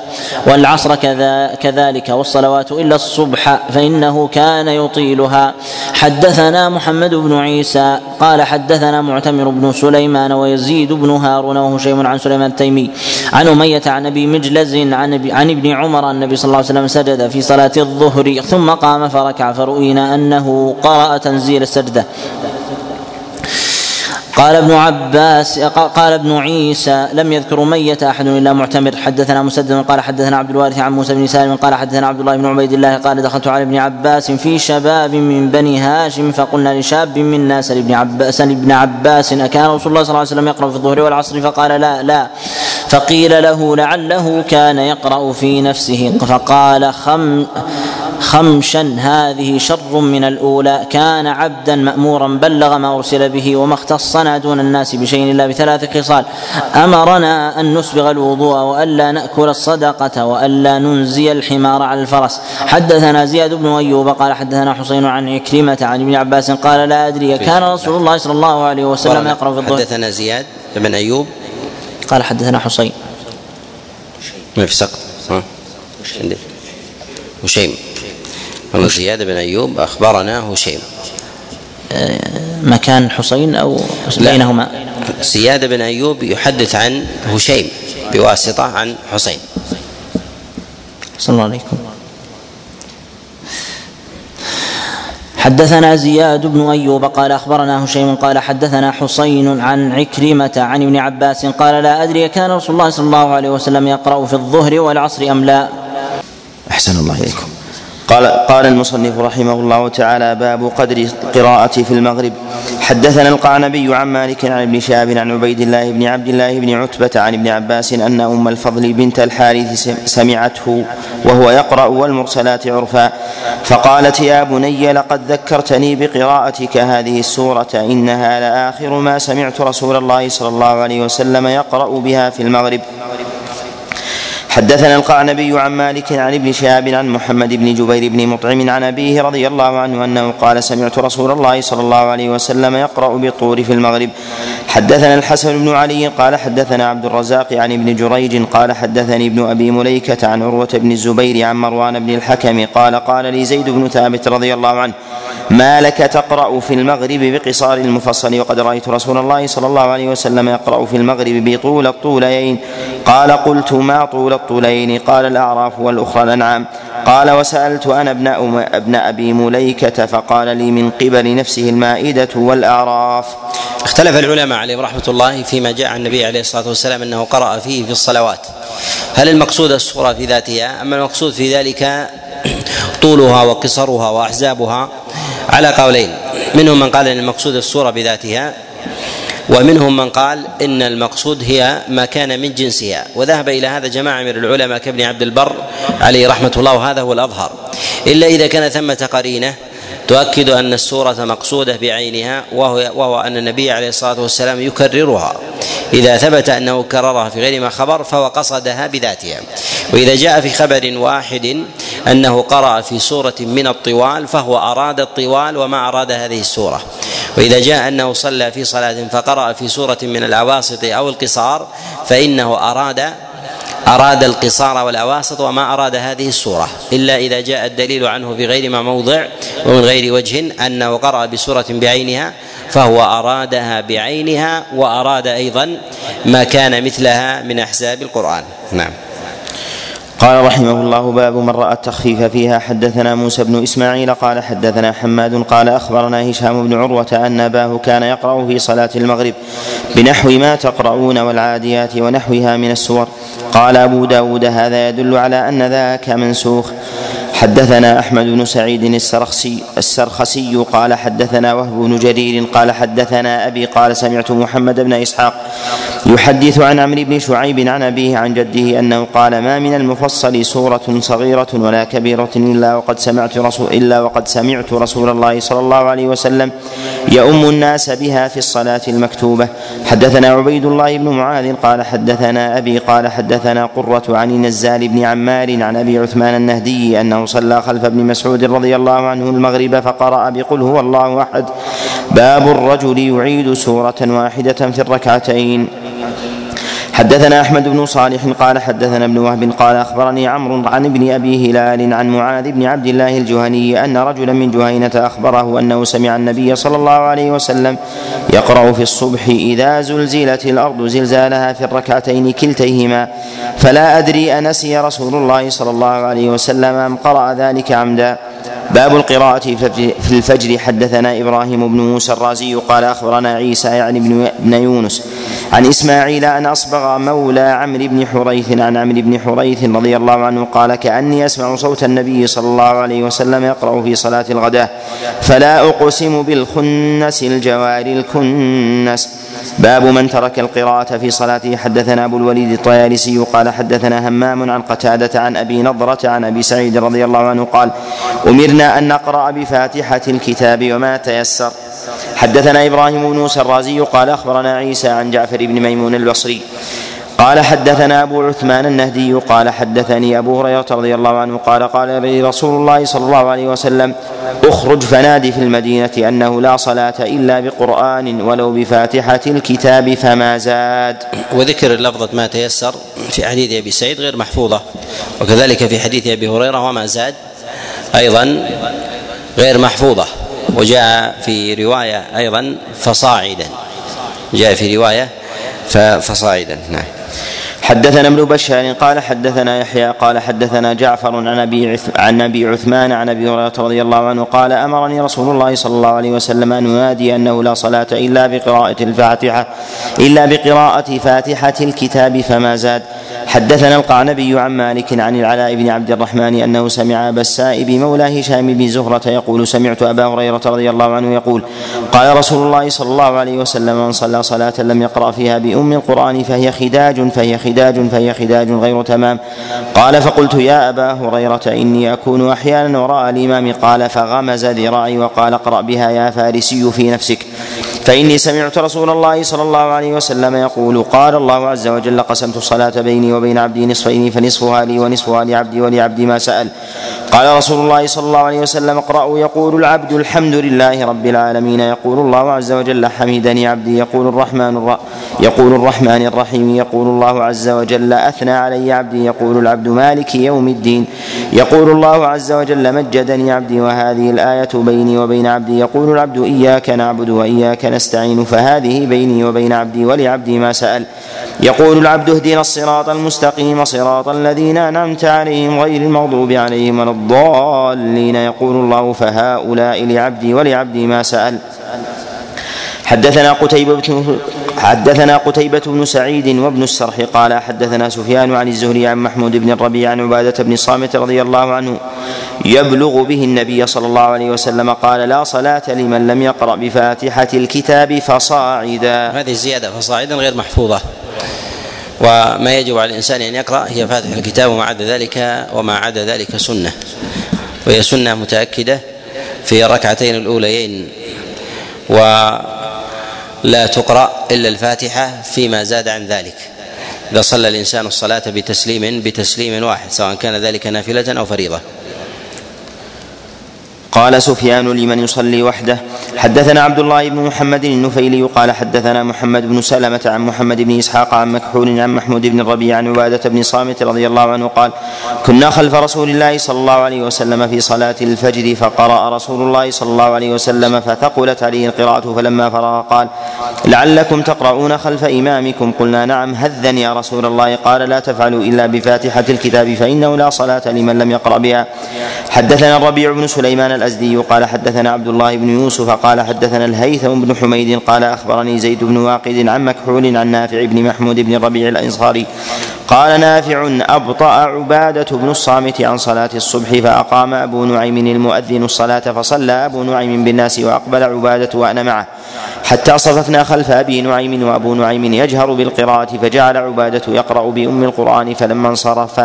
والعصر كذا كذلك والصلوات إلا الصبح فإنه كان يطيلها. حدثنا محمد بن عيسى قال حدثنا معتمر بن سليمان ويزيد بن هارون وهشيم عن سليمان التيمي. عن أمية عن أبي مجلز عن عن ابن عمر النبي صلى الله عليه وسلم سجد في صلاة الظهر ثم قام فركع فرؤينا أنه قرأ تنزيل السجدة. قال ابن عباس قال ابن عيسى لم يذكر مية أحد إلا معتمر. حدثنا مسدد قال حدثنا عبد الوارث عن موسى بن سالم قال حدثنا عبد الله بن عبيد الله قال دخلت على ابن عباس في شباب من بني هاشم فقلنا لشاب منا سل ابن عباس ابن عباس أكان رسول الله صلى الله عليه وسلم يقرأ في الظهر والعصر؟ فقال لا لا. فقيل له لعله كان يقرأ في نفسه. فقال خم خمشا هذه شر من الأولى. كان عبدا مأمورا بلغ ما أرسل به وما اختصنا دون الناس بشيء إلا بثلاث خصال. أمرنا أن نسبغ الوضوء وألا نأكل الصدقة وألا ننزي الحمار على الفرس. حدثنا زياد بن أيوب قال حدثنا حسين عن عكرمة عن ابن عباس قال لا أدري كان رسول الله صلى الله عليه وسلم يقرأ في الظهر حدثنا زياد بن أيوب. قال حدثنا حسين. ما في سقط؟ ها؟ والله زياد بن أيوب أخبرنا هشيم. مكان حسين أو بينهما؟ زياد بن أيوب يحدث عن هشيم بواسطة عن حسين. صلى الله عليكم. حدثنا زياد بن أيوب قال أخبرنا هشيم قال حدثنا حسين عن عكرمة عن ابن عباس قال لا أدري كان رسول الله صلى الله عليه وسلم يقرأ في الظهر والعصر أم لا. أحسن الله إليكم. قال قال المصنف رحمه الله تعالى باب قدر القراءة في المغرب. حدثنا القعنبي عن مالك عن ابن شهاب عن عبيد الله بن عبد الله بن عتبة عن ابن عباس أن أم الفضل بنت الحارث سمعته وهو يقرأ والمرسلات عرفا. فقالت يا بني لقد ذكرتني بقراءتك هذه السورة إنها لآخر ما سمعت رسول الله صلى الله عليه وسلم يقرأ بها في المغرب. حدثنا القعنبي عن مالك عن ابن شهاب عن محمد بن جبير بن مطعم عن أبيه رضي الله عنه أنه قال سمعت رسول الله صلى الله عليه وسلم يقرأ بالطور في المغرب. حدثنا الحسن بن علي قال حدثنا عبد الرزاق عن ابن جريج قال حدثني ابن أبي مليكة عن عروة بن الزبير عن مروان بن الحكم قال قال لي زيد بن ثابت رضي الله عنه ما لك تقرأ في المغرب بقصار المفصل؟ وقد رأيت رسول الله صلى الله عليه وسلم يقرأ في المغرب بطول الطولين. قال قلت ما طول الطولين؟ قال الأعراف والأخرى الأنعام قال وسألت أنا ابن, ابن أبي مليكة فقال لي من قبل نفسه المائدة والأعراف. اختلف العلماء عليهم رحمة الله فيما جاء عن النبي عليه الصلاة والسلام أنه قرأ فيه في الصلوات. هل المقصود السورة في ذاتها أما المقصود في ذلك طولها وقصرها وأحزابها على قولين. منهم من قال إن المقصود السوره بذاتها ومنهم من قال إن المقصود هي ما كان من جنسها. وذهب إلى هذا جماعة من العلماء كابن عبد البر عليه رحمة الله وهذا هو الأظهر. إلا إذا كان ثمه قرينه تؤكد أن السورة مقصودة بعينها وهو وهو أن النبي عليه الصلاة والسلام يكررها. إذا ثبت أنه كررها في غير ما خبر فهو قصدها بذاتها. وإذا جاء في خبر واحد أنه قرأ في سورة من الطوال فهو أراد الطوال وما أراد هذه السورة. وإذا جاء أنه صلى في صلاة فقرأ في سورة من الاواسط أو القصار فإنه أراد أراد القصار والأواسط وما أراد هذه السورة إلا إذا جاء الدليل عنه في غير ما موضع ومن غير وجه أنه قرأ بسورة بعينها فهو أرادها بعينها وأراد أيضا ما كان مثلها من أحزاب القرآن. نعم. قال رحمه الله باب من رأى التخفيف فيها حدثنا موسى بن إسماعيل قال حدثنا حماد قال أخبرنا هشام بن عروة أن أباه كان يقرأ في صلاة المغرب بنحو ما تقرؤون والعاديات ونحوها من السور. قال أبو داود هذا يدل على أن ذاك منسوخ. حدثنا أحمد بن سعيد السرخسي السرخسي قال حدثنا وهب بن جرير قال حدثنا أبي قال سمعت محمد بن إسحاق يحدث عن عمرو بن شعيب عن أبيه عن جده أنه قال ما من المفصل سورة صغيرة ولا كبيرة إلا وقد سمعت رسول إلا وقد سمعت رسول الله صلى الله عليه وسلم يؤم الناس بها في الصلاة المكتوبة. حدثنا عبيد الله بن معاذ قال حدثنا أبي قال حدثنا قرة عن النزال بن عمار عن أبي عثمان النهدي أنه صلى خلف ابن مسعود رضي الله عنه المغرب فقرأ بقل هو الله أحد. باب الرجل يعيد سورة واحدة في الركعتين. حدثنا أحمد بن صالح قال حدثنا ابن وهب قال أخبرني عمرو عن ابن أبي هلال عن معاذ بن عبد الله الجهني أن رجلا من جهينة أخبره أنه سمع النبي صلى الله عليه وسلم يقرأ في الصبح إذا زلزلت الأرض زلزالها في الركعتين كلتيهما فلا أدري أنسي رسول الله صلى الله عليه وسلم أم قرأ ذلك عمدا. باب القراءة في الفجر حدثنا إبراهيم بن موسى الرازي قال أخبرنا عيسى يعني ابن يونس عن إسماعيل أن أصبغ مولى عمرو بن حريث عن عمرو بن حريث رضي الله عنه قال كأني أسمع صوت النبي صلى الله عليه وسلم يقرأ في صلاة الغداة فلا أقسم بالخنس الجوار الكنس. باب من ترك القراءة في صلاته. حدثنا أبو الوليد الطيالسي قال حدثنا همام عن قتادة عن أبي نضرة عن أبي سعيد رضي الله عنه قال أمرنا أن نقرأ بفاتحة الكتاب وما تيسر. حدثنا إبراهيم بن موسى الرازي قال أخبرنا عيسى عن جعفر بن ميمون البصري. قال حدثنا أبو عثمان النهدي قال حدثني أبو هريرة رضي الله عنه قال قال لي رسول الله صلى الله عليه وسلم اخرج فنادي في المدينة أنه لا صلاة إلا بقرآن ولو بفاتحة الكتاب فما زاد. وذكر لفظة ما تيسر في حديث أبي سعيد غير محفوظة وكذلك في حديث أبي هريرة وما زاد أيضا غير محفوظة. وجاء في رواية أيضا فصاعدا. جاء في رواية فصاعدا. نعم. حدثنا ابن بشار قال حدثنا يحيى قال حدثنا جعفر عن أبي عن أبي عثمان عن أبي هريرة رضي الله عنه قال أمرني رسول الله صلى الله عليه وسلم أن ينادي أنه لا صلاة إلا بقراءة الفاتحه إلا بقراءة فاتحة الكتاب فما زاد. حدثنا القعنبي عن مالك عن العلاء بن عبد الرحمن أنه سمع أبا السائب مولى هشام بن زهرة يقول سمعت أبا هريرة رضي الله عنه يقول قال رسول الله صلى الله عليه وسلم من صلى صلاة لم يقرأ فيها بأم القرآن فهي خداج فهي خداج فهي خداج غير تمام. قال فقلت يا أبا هريرة إني أكون أحيانا وراء الإمام. قال فغمز ذراعي وقال اقرأ بها يا فارسي في نفسك. فإني سمعت رسول الله صلى الله عليه وسلم يقول قال الله عز وجل قسمت الصلاة بيني وبين عبدي نصفين فنصفها لي ونصفها لعبدي ولعبدي ما سأل. قال رسول الله صلى الله عليه وسلم اقرأوا يقول العبد الحمد لله رب العالمين. يقول الله عز وجل حمدني عبدي. يقول الرحمن الر... يقول الرحمن الرحيم. يقول الله عز وجل أثنى علي عبدي. يقول العبد مالك يوم الدين. يقول الله عز وجل مجدني عبدي. وهذه الآية بيني وبين عبدي. يقول العبد إياك نعبد وإياك نستعين. فهذه بيني وبين عبدي ولعبدي ما سأل. يقول العبد اهدنا الصراط المستقيم صراط الذين أنعمت عليهم غير المغضوب عليهم ولا الضالين. يقول الله فهؤلاء لعبدي ولعبدي ما سأل. حدثنا قتيبة بن حدثنا قتيبة بن سعيد وابن السرح قال حدثنا سفيان عن الزهري عن محمود بن الربيع عن عبادة بن صامت رضي الله عنه يبلغ به النبي صلى الله عليه وسلم قال لا صلاة لمن لم يقرأ بفاتحة الكتاب فصاعدا. هذه الزيادة فصاعدا غير محفوظة. وما يجب على الإنسان أن يقرأ هي فاتحة الكتاب وما عدا ذلك وما عدا ذلك سنة. وهي سنة متأكدة في الركعتين الأوليين. ولا تقرأ إلا الفاتحة فيما زاد عن ذلك. إذا صلى الإنسان الصلاة بتسليم بتسليم واحد سواء كان ذلك نافلة أو فريضة. قال سفيان لمن يصلي وحده. حدثنا عبد الله بن محمد النفيلي قال حدثنا محمد بن سلمة عن محمد بن إسحاق عن مكحول عن محمود بن الربيع عن عبادة بن صامت رضي الله عنه قال كنا خلف رسول الله صلى الله عليه وسلم في صلاة الفجر فقرأ رسول الله صلى الله عليه وسلم فثقلت عليه القراءة فلما فرغ قال لعلكم تقرؤون خلف إمامكم؟ قلنا نعم هذا يا رسول الله. قال لا تفعلوا إلا بفاتحة الكتاب فإنه لا صلاة لمن لم يقرأ بها. حدثنا الربيع بن سليمان الأزدي قال حدثنا عبد الله بن يوسف قال حدثنا الهيثم بن حميد قال أخبرني زيد بن واقد عن مكحول عن نافع بن محمود بن الربيع الأنصاري قال نافع أبطأ عبادة بن الصامت عن صلاة الصبح فأقام أبو نعيم المؤذن الصلاة فصلى أبو نعيم بالناس وأقبل عبادة وأنا معه. حتى صففنا خلف أبي نعيم وأبو نعيم يجهر بالقراءة فجعل عبادة يقرأ بأم القرآن فلما انصرف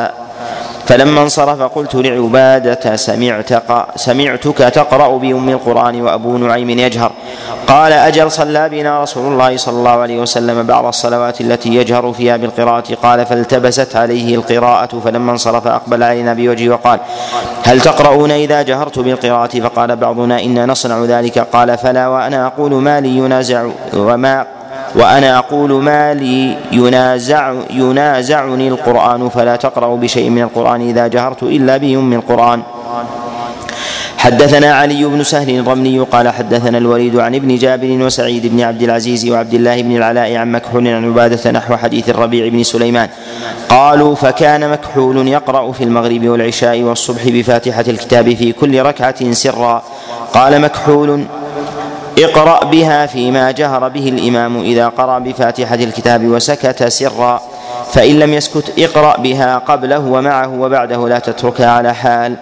فلما انصرف قلت لعبادة سمعت سمعتك تقرأ بأم القرآن وأبو نعيم يجهر. قال أجل صلى بنا رسول الله صلى الله عليه وسلم بعض الصلوات التي يجهر فيها بالقراءة. قال فالتبست عليه القراءة فلما انصرف أقبل علينا بوجهه وقال هل تقرؤون إذا جهرت بالقراءة؟ فقال بعضنا إنا نصنع ذلك. قال فلا وأنا أقول ما لي ينازع وما وأنا أقول ما لي ينازع ينازعني القرآن فلا تقرأ بشيء من القرآن إذا جهرت إلا بأم القرآن. حدثنا علي بن سهل الرملي قال حدثنا الوليد عن ابن جابر وسعيد بن عبد العزيز وعبد الله بن العلاء عن مكحول عن عبادة نحو حديث الربيع بن سليمان. قالوا فكان مكحول يقرأ في المغرب والعشاء والصبح بفاتحة الكتاب في كل ركعة سرا. قال مكحول اقرأ بها فيما جهر به الإمام إذا قرأ بفاتحة الكتاب وسكت سرا فإن لم يسكت اقرأ بها قبله ومعه وبعده لا تتركها على حال.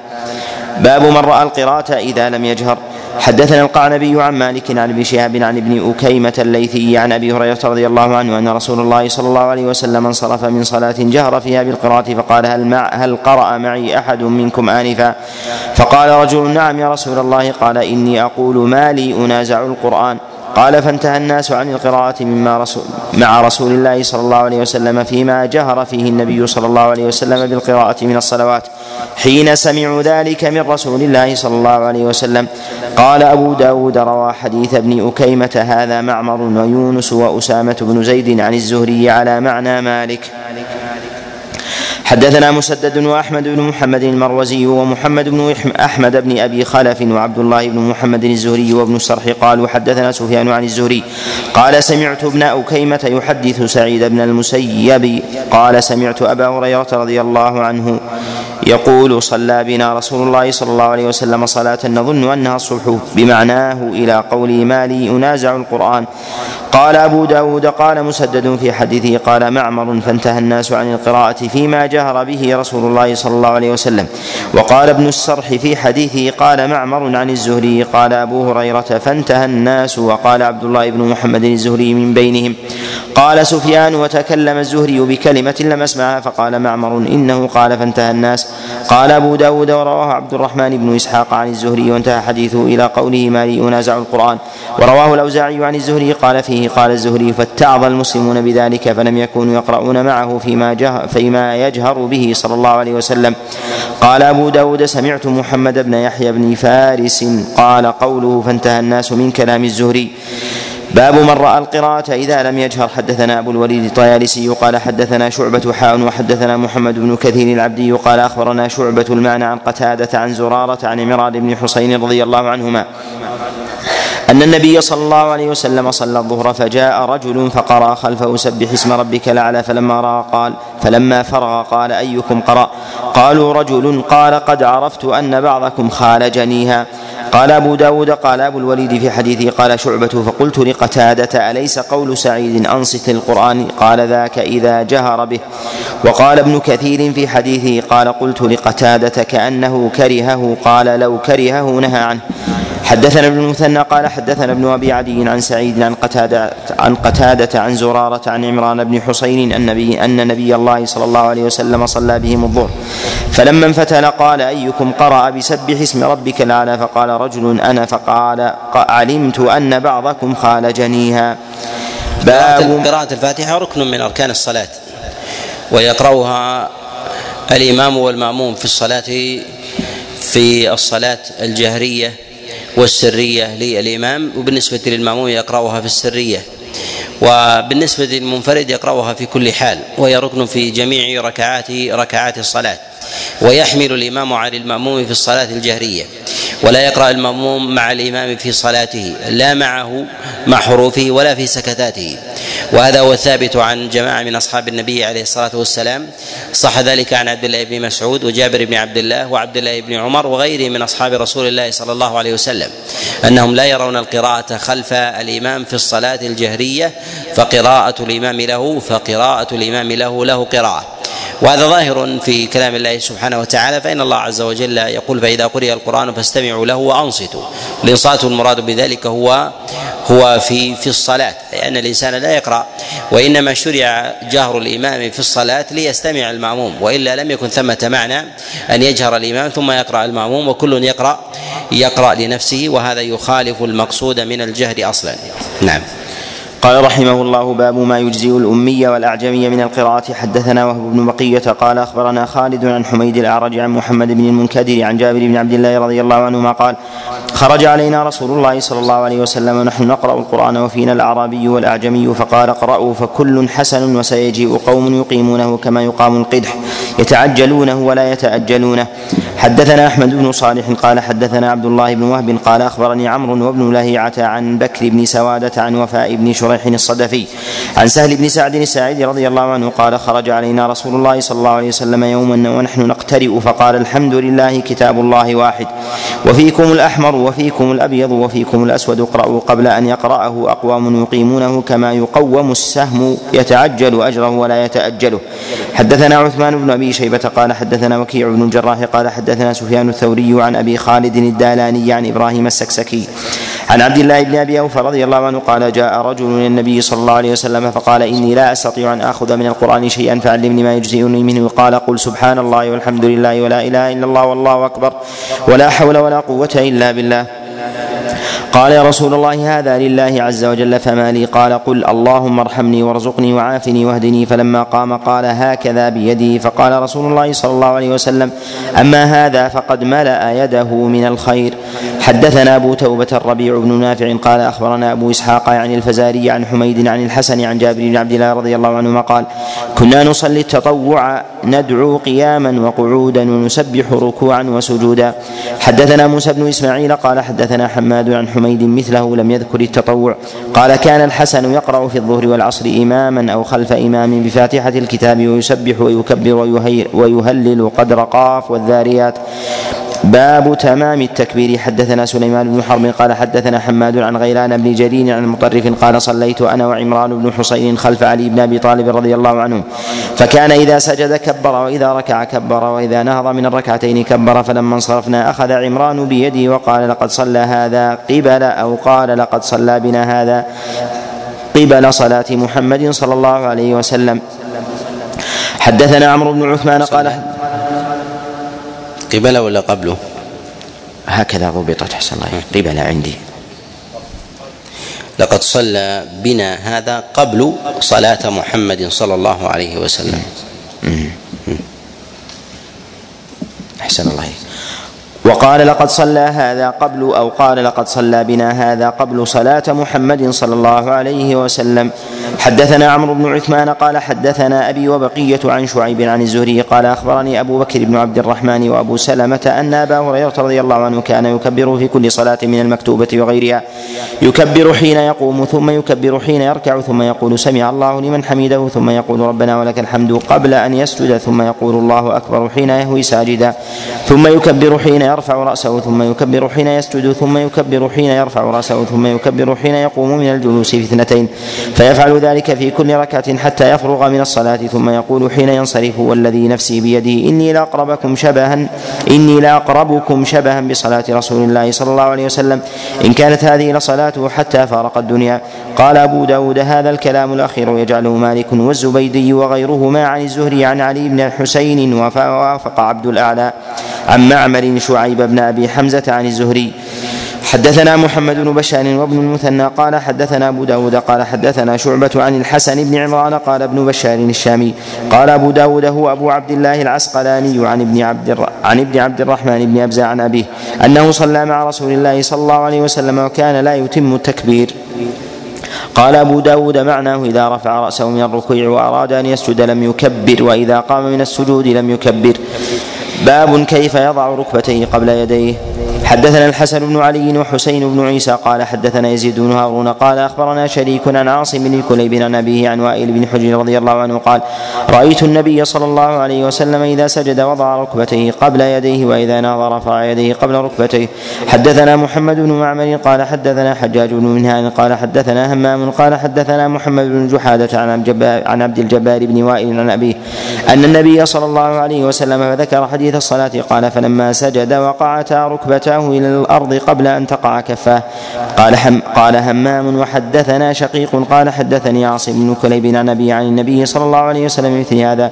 باب من رأى القراءة إذا لم يجهر. حدثنا القعنبي عن مالك عن ابن شهاب عن ابن أكيمة الليثي عن أبي هريرة رضي الله عنه أن رسول الله صلى الله عليه وسلم انصرف من صلاة جهر فيها بالقراءة فقال هل, مع هل قرأ معي أحد منكم آنفا؟ فقال رجل نعم يا رسول الله قال إني أقول ما لي أنازع القرآن. قال فانتهى الناس عن القراءة مما رسول مع رسول الله صلى الله عليه وسلم فيما جهر فيه النبي صلى الله عليه وسلم بالقراءة من الصلوات. حين سمعوا ذلك من رسول الله صلى الله عليه وسلم قال أبو داود روى حديث ابن أكيمة هذا معمر ويونس وأسامة بن زيد عن الزهري على معنى مالك. حدثنا مسدد وأحمد بن محمد المروزي ومحمد بن أحمد بن أبي خلف وعبد الله بن محمد الزهري وابن السرح قالوا حدثنا سفيان عن الزهري قال سمعت ابن أكيمة يحدث سعيد بن المسيب قال سمعت أبا هريرة رضي الله عنه يقول صلى بنا رسول الله صلى الله عليه وسلم صلاة نظن أنها الصبح بمعناه إلى قوله ما لي أنازع القرآن. قال أبو داود قال مسدد في حديثه قال معمر فانتهى الناس عن القراءة فيما جهر به رسول الله صلى الله عليه وسلم. وقال ابن السرح في حديثه قال معمر عن الزهري قال أبو هريرة فانتهى الناس وقال عبد الله بن محمد الزهري من بينهم. قال سفيان وتكلم الزهري بكلمة لم أسمعها فقال معمر إنه قال فانتهى الناس. قال أبو داود ورواه عبد الرحمن بن إسحاق عن الزهري وانتهى حديثه إلى قوله ما لي أنازع القرآن. ورواه الأوزاعي عن الزهري قال فيه قال الزهري فاتعظ المسلمون بذلك فلم يكونوا يقرؤون معه فيما, جه فيما يجهر به صلى الله عليه وسلم. قال أبو داود سمعت محمد بن يحيى بن فارس قال قوله فانتهى الناس من كلام الزهري. باب من رأى القراءة إذا لم يجهر. حدثنا أبو الوليد الطيالسي قال حدثنا شعبة حاء وحدثنا محمد بن كثير العبدي قال أخبرنا شعبة المعنى عن قتادة عن زرارة عن عمران بن حسين رضي الله عنهما أن النبي صلى الله عليه وسلم صلى الظهر فجاء رجل فقرأ خلفه سبح اسم ربك الأعلى فلما رأى قال فلما فرغ قال أيكم قرأ؟ قالوا رجل قال قد عرفت أن بعضكم خالجنيها. قال أبو داود قال أبو الوليد في حديثه قال شعبة فقلت لقتادة أليس قول سعيد أنصت للقرآن قال ذاك إذا جهر به. وقال ابن كثير في حديثه قال قلت لقتادة كأنه كرهه قال لو كرهه نهى عنه. حدثنا ابن المثنى قال حدثنا ابن أبي عدي عن سعيد عن قتادة عن قتادة عن زرارة عن عمران بن حسين النبي أن نبي الله صلى الله عليه وسلم صلى بهم الظهر. فلما انفتل قال أيكم قرأ بسبح اسم ربك الأعلى؟ فقال رجل أنا. فقال علمت أن بعضكم خالجنيها. باب قراءة الفاتحة ركن من أركان الصلاة ويقرأها الإمام والمأموم في الصلاة في الصلاة الجهرية. والسرية للإمام وبالنسبة للمأموم يقرأها في السرية. وبالنسبة للمنفرد يقرأها في كل حال وهي ركن في جميع ركعات ركعات الصلاة. ويحمل الإمام على المأموم في الصلاة الجهرية. ولا يقرأ المأموم مع الإمام في صلاته لا معه مع حروفه ولا في سكتاته. وهذا هو الثابت عن جماعة من أصحاب النبي عليه الصلاة والسلام. صح ذلك عن عبد الله بن مسعود وجابر بن عبد الله وعبد الله بن عمر وغيره من أصحاب رسول الله صلى الله عليه وسلم أنهم لا يرون القراءة خلف الإمام في الصلاة الجهرية فقراءة الإمام له فقراءة الإمام له له قراءة. وهذا ظاهر في كلام الله سبحانه وتعالى فإن الله عز وجل يقول فإذا قرئ القرآن فاستمعوا له وأنصتوا الإنصات المراد بذلك هو هو في في الصلاة لأن الإنسان لا يقرأ. وإنما شرع جهر الإمام في الصلاة ليستمع المأموم وإلا لم يكن ثمة معنى أن يجهر الإمام ثم يقرأ المأموم وكل يقرأ يقرأ لنفسه وهذا يخالف المقصود من الجهر أصلا. نعم. قال رحمه الله باب ما يجزئ الأمية والأعجمية من القراءة. حدثنا وهب بن بقية قال أخبرنا خالد عن حميد الأعرج عن محمد بن المنكدر عن جابر بن عبد الله رضي الله عنهما قال خرج علينا رسول الله صلى الله عليه وسلم. ونحن نقرأ القرآن وفينا الأعرابي والأعجمي فقال اقرأوا فكل حسن وسيجيء قوم يقيمونه كما يقام القدح يتعجلونه ولا يتأجلونه. حدثنا أحمد بن صالح قال حدثنا عبد الله بن وهب قال أخبرني عمرو وابن لهيعة عن بكر بن سوادة عن وفاء بن شريح الصدفي عن سهل بن سعد الساعدي رضي الله عنه قال خرج علينا رسول الله صلى الله عليه وسلم يوما ونحن نقترئ فقال الحمد لله كتاب الله واحد وفيكم الأحمر وفيكم الأبيض وفيكم الأسود اقرأوا قبل أن يقرأه أقوام يقيمونه كما يقوم السهم يتعجل أجره ولا يتأجله. حدثنا عثمان بن أبي شيبة قال حدثنا وكيع بن الجراح قال حدثنا سفيان الثوري عن أبي خالد الدالاني عن إبراهيم السكسكي. عن عبد الله بن أبي أوفى رضي الله عنه قال جاء رجل إلى النبي صلى الله عليه وسلم فقال إني لا أستطيع أن آخذ من القرآن شيئا فعلمني ما يجزئني منه. قال قل سبحان الله والحمد لله ولا إله إلا الله والله أكبر ولا حول ولا قوة إلا بالله. قال يا رسول الله هذا لله عز وجل فما لي. قال قل اللهم ارحمني وارزقني وعافني واهدني. فلما قام قال هكذا بيده فقال رسول الله صلى الله عليه وسلم أما هذا فقد ملأ يده من الخير. حدثنا أبو توبة الربيع بن نافع قال أخبرنا أبو إسحاق عن الفزاري عن حميد عن الحسن عن جابر بن عبد الله رضي الله عنهما قال كنا نصلي التطوع ندعو قياما وقعودا ونسبح ركوعا وسجودا. حدثنا موسى بن إسماعيل قال حدثنا حماد عن حميد حميد مثله لم يذكر التطوع. قال كان الحسن يقرأ في الظهر والعصر إماما أو خلف إمام بفاتحة الكتاب ويسبح ويكبر ويهلل قدر قاف والذاريات. باب تمام التكبير. حدثنا سليمان بن حرب قال حدثنا حماد عن غيلان بن جرير عن مطرف قال صليت أنا وعمران بن حسين خلف علي بن أبي طالب رضي الله عنه. فكان إذا سجد كبر وإذا ركع كبر وإذا نهض من الركعتين كبر فلما انصرفنا أخذ عمران بيدي وقال لقد صلى هذا قبل أو قال لقد صلى بنا هذا قبل صلاة محمد صلى الله عليه وسلم. حدثنا عمرو بن عثمان قال قبله ولا قبله؟ هكذا ضبطت أحسن الله قبل عندي. لقد صلى بنا هذا قبل صلاة محمد صلى الله عليه وسلم. أحسن الله وقال لقد صلى هذا قبل أو قال لقد صلى بنا هذا قبل صلاة محمد صلى الله عليه وسلم. حدثنا عمرو بن عثمان قال حدثنا أبي وبقية عن شعيب عن الزهري قال أخبرني أبو بكر بن عبد الرحمن وأبو سلمة أن أبا هريرة رضي الله عنه كان يكبر في كل صلاة من المكتوبة وغيرها. يكبر حين يقوم ثم يكبر حين يركع ثم يقول سمع الله لمن حمده ثم يقول ربنا ولك الحمد قبل أن يسجد ثم يقول الله أكبر حين يهوي ساجدا. ثم يكبر حين يرفع رأسه ثم يكبر حين يسجد ثم يكبر حين يرفع رأسه ثم يكبر حين يقوم من الجلوس في اثنتين. فيفعل ذلك في كل ركعة حتى يفرغ من الصلاة ثم يقول حين ينصرف والذي نفسي بيده إني لأقربكم شبها إني لأقربكم شبها بصلاة رسول الله صلى الله عليه وسلم. إن كانت هذه لصلاته حتى فارق الدنيا. قال أبو داود هذا الكلام الأخير يجعله مالك والزبيدي وغيرهما عن الزهري عن علي بن حسين ووافق عبد الأعلى. عن معمر شعيب بن أبي حمزة عن الزهري. حدثنا محمد بن بشار وابن المثنى قال حدثنا أبو داود قال حدثنا شعبة عن الحسن بن عمران قال ابن بشار الشامي. قال أبو داود هو أبو عبد الله العسقلاني عن ابن عبد عن ابن عبد الرحمن بن أبزة عن أبيه أنه صلى مع رسول الله صلى الله عليه وسلم وكان لا يتم التكبير. قال أبو داود معناه إذا رفع رأسه من الركوع وأراد أن يسجد لم يكبر وإذا قام من السجود لم يكبر. باب كيف يضع ركبتيه قبل يديه. حدثنا الحسن بن علي وحسين بن عيسى قال حدثنا يزيد بن هارون قال أخبرنا شريك عن عاصم بن كليب عن أبيه عن وائل بن حجر رضي الله عنه قال رأيت النبي صلى الله عليه وسلم إذا سجد وضع ركبتيه قبل يديه وإذا نظر رفع يديه قبل ركبتيه. حدثنا محمد بن معمر قال حدثنا حجاج بن منهان قال حدثنا همام قال حدثنا محمد بن جحادة عن عبد الجبار بن وائل عن أبيه أن النبي صلى الله عليه وسلم فذكر حديث الصلاة قال فلما سجد وقعتا ركبتاه رجله إلى الأرض قبل أن تقع كفاه. قال حم قال همام وحدثنا شقيق. قال حدثني عاصم بن كليب عن أبي عن النبي صلى الله عليه وسلم مثل هذا.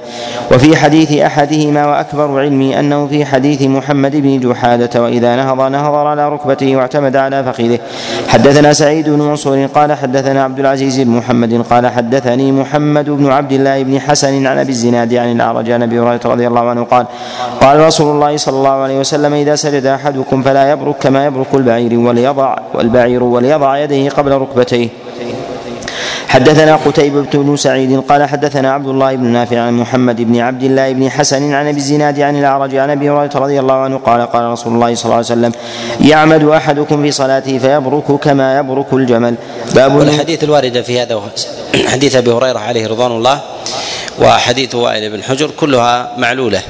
وفي حديث أحدهما وأكبر علمي أنه في حديث محمد بن جحادة وإذا نهض نهضر على ركبته واعتمد على فخذه. حدثنا سعيد بن منصور. قال حدثنا عبد العزيز بن محمد. قال حدثني محمد بن عبد الله بن حسن عن أبي الزناد عن الأعرج عن أبي هريرة رضي الله عنه قال قال رسول الله صلى الله عليه وسلم إذا سجد أحدكم فلا يبرك كما يبرك البعير وليضع والبعير وليضع يديه قبل ركبتيه. حدثنا قتيبة بن سعيد قال حدثنا عبد الله بن نافع عن محمد بن عبد الله بن حسن عن أبي الزناد عن الأعرج عن أبي هريرة رضي الله عنه قال قال رسول الله صلى الله عليه وسلم يعمد أحدكم في صلاته فيبرك كما يبرك الجمل. باب الحديث الوارده في هذا حديث أبي هريرة عليه رضوان الله وحديث وائل بن حجر كلها معلولة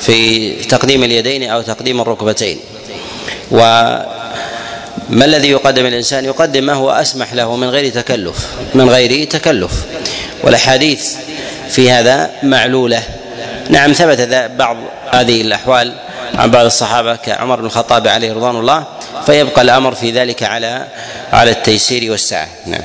في تقديم اليدين أو تقديم الركبتين. وما الذي يقدم الإنسان؟ يقدم ما هو أسمح له من غير تكلف من غير تكلف. والأحاديث في هذا معلولة. نعم ثبت بعض هذه الأحوال عن بعض الصحابة كعمر بن الخطاب عليه رضوان الله فيبقى الأمر في ذلك على على التيسير والسعة. نعم.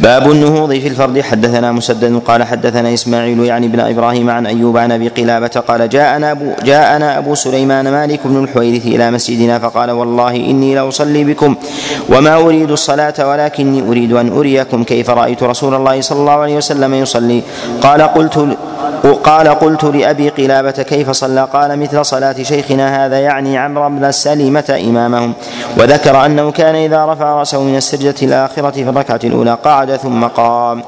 باب النهوض في الفرد. حدثنا مسدد قال حدثنا إسماعيل يعني بن إبراهيم عن أيوب عن أبي قلابة قال جاءنا ابو جاءنا أبو سليمان مالك بن الحويرث إلى مسجدنا فقال والله إني لاصلي بكم وما أريد الصلاة ولكني أريد أن أريكم كيف رأيت رسول الله صلى الله عليه وسلم يصلي. قال قلت قال قلت لأبي قلابة كيف صلى؟ قال مثل صلاة شيخنا هذا يعني عمرو بن سلمة إمامهم. وذكر أنه كان إذا رفع رأسه من السجدة الآخرة في الركعة الأولى قعد ثم قام.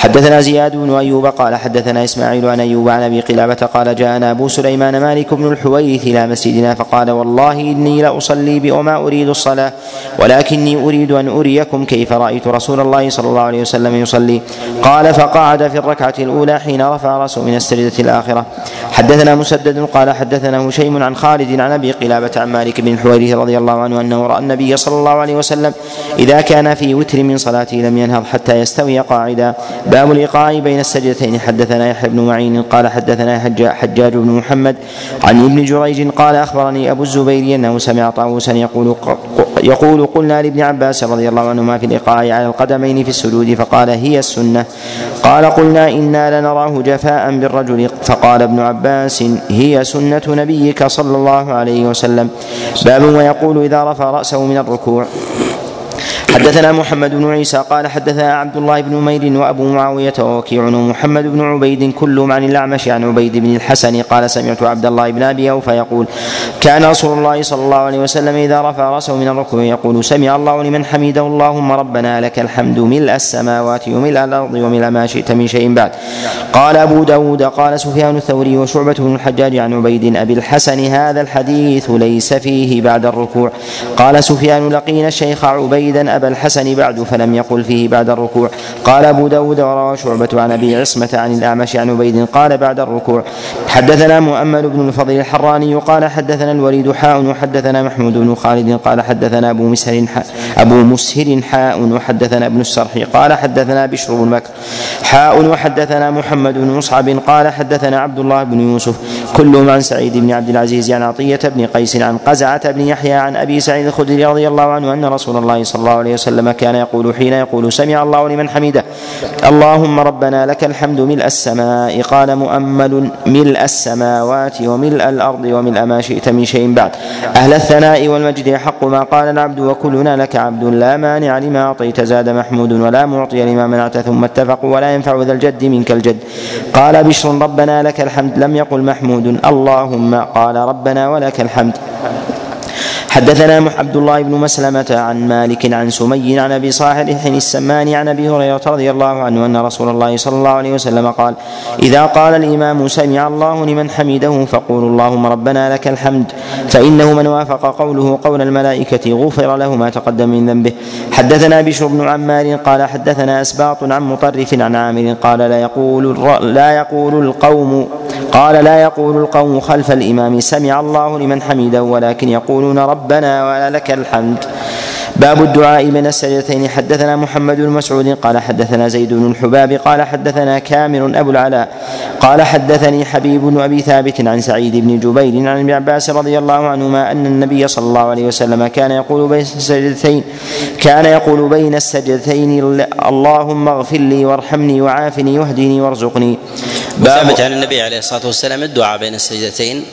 حدثنا زياد بن أيوب قال حدثنا إسماعيل عن أيوب عن أبي قلابة قال جاءنا أبو سليمان مالك بن الحويرث إلى مسجدنا فقال والله إني لاصلي وما أريد الصلاة ولكني أريد أن أريكم كيف رأيت رسول الله صلى الله عليه وسلم يصلي. قال فقعد في الركعة الأولى حين رفع رأسه من السجدة الآخرة. حدثنا مسدد قال حدثنا هشيم عن خالد عن أبي قلابة عن مالك بن الحويرث رضي الله عنه أنه رأى النبي صلى الله عليه وسلم إذا كان في وتر من صلاته لم ينهض حتى يستوي قاعدا. باب الإيقاع بين السجدتين. حدثنا يحيى بن معين قال حدثنا حجاج بن محمد عن ابن جريج قال أخبرني أبو الزبير أنه سمع طاووسا يقول يقول قلنا لابن عباس رضي الله عنهما في الإيقاع على القدمين في السجود فقال هي السنة. قال قلنا إنا لنراه جفاء بالرجل فقال ابن عباس هي سنة نبيك صلى الله عليه وسلم. باب ويقول إذا رفع رأسه من الركوع. حدثنا محمد بن عيسى قال حدثنا عبد الله بن نمير وأبو معاوية ووكيع ومحمد بن عبيد كلهم عن الأعمش عن عبيد بن الحسن قال سمعت عبد الله بن أبي اوفى يقول كان رسول الله صلى الله عليه وسلم إذا رفع رأسه من الركوع يقول سمع الله لمن حمده اللهم ربنا لك الحمد ملء السماوات وملء الأرض وملء ما شئت من شيء بعد. قال أبو داود قال سفيان الثوري وشعبة بن الحجاج عن عبيد أبي الحسن هذا الحديث ليس فيه بعد الركوع. قال سفيان لقينا الشيخ عبيدا أبا الحسن بعد فلم يقل فيه بعد الركوع. قال أبو داود وروى شعبة عن أبي عصمة عن الأعمش عن عبيد قال بعد الركوع. حدثنا مؤمل بن الفضل الحراني قال حدثنا الوليد حاء وحدثنا محمود بن خالد قال حدثنا أبو مسهر أبو مسهر حاء وحدثنا ابن السرح قال حدثنا بشر بن بكر. حاء وحدثنا محمد بن مصعب قال حدثنا عبد الله بن يوسف. كلهم عن سعيد بن عبد العزيز عن عطية بن قيس عن قزعة بن يحيى عن أبي سعيد الخدري رضي الله عنه أن رسول الله صلى الله عليه وسلم كان يقول حين يقول سمع الله لمن حمده. اللهم ربنا لك الحمد ملء السماء قال مؤمل ملء السماوات وملء الأرض وملء ما شئت من شيء بعد. أهل الثناء والمجد حق ما قال العبد وكلنا لك عبد لا مانع لما أعطيت زاد محمود ولا معطي لما منعت ثم اتفقوا ولا ينفع ذا الجد منك الجد. قال بشر ربنا لك الحمد لم يقل محمود اللهم قال ربنا ولك الحمد. حدثنا عبد الله بن مسلمة عن مالك عن سمي عن أبي صالح السمان عن أبي هريرة رضي الله عنه أن رسول الله صلى الله عليه وسلم قال: إذا قال الإمام سمع الله لمن حمده فقولوا اللهم ربنا لك الحمد فإنه من وافق قوله قول الملائكة غفر له ما تقدم من ذنبه. حدثنا بشر بن عمار قال حدثنا أسباط عن مطرف عن عامر قال لا يقول لا يقول القوم قال لا يقول القوم خلف الإمام سمع الله لمن حمده ولكن يقولون رب ربنا ولك الحمد. باب الدعاء من السجدتين. حدثنا محمد بن مسعود قال حدثنا زيد بن الحباب قال حدثنا كامر أبو العلاء قال حدثني حبيب بن أبي ثابت عن سعيد بن جبير عن ابن عباس رضي الله عنهما أن النبي صلى الله عليه وسلم كان يقول بين السجدتين كان يقول بين السجدتين اللهم اغفر لي وارحمني وعافني واهدني وارزقني. ثبت عن النبي عليه الصلاة والسلام الدعاء بين السجدتين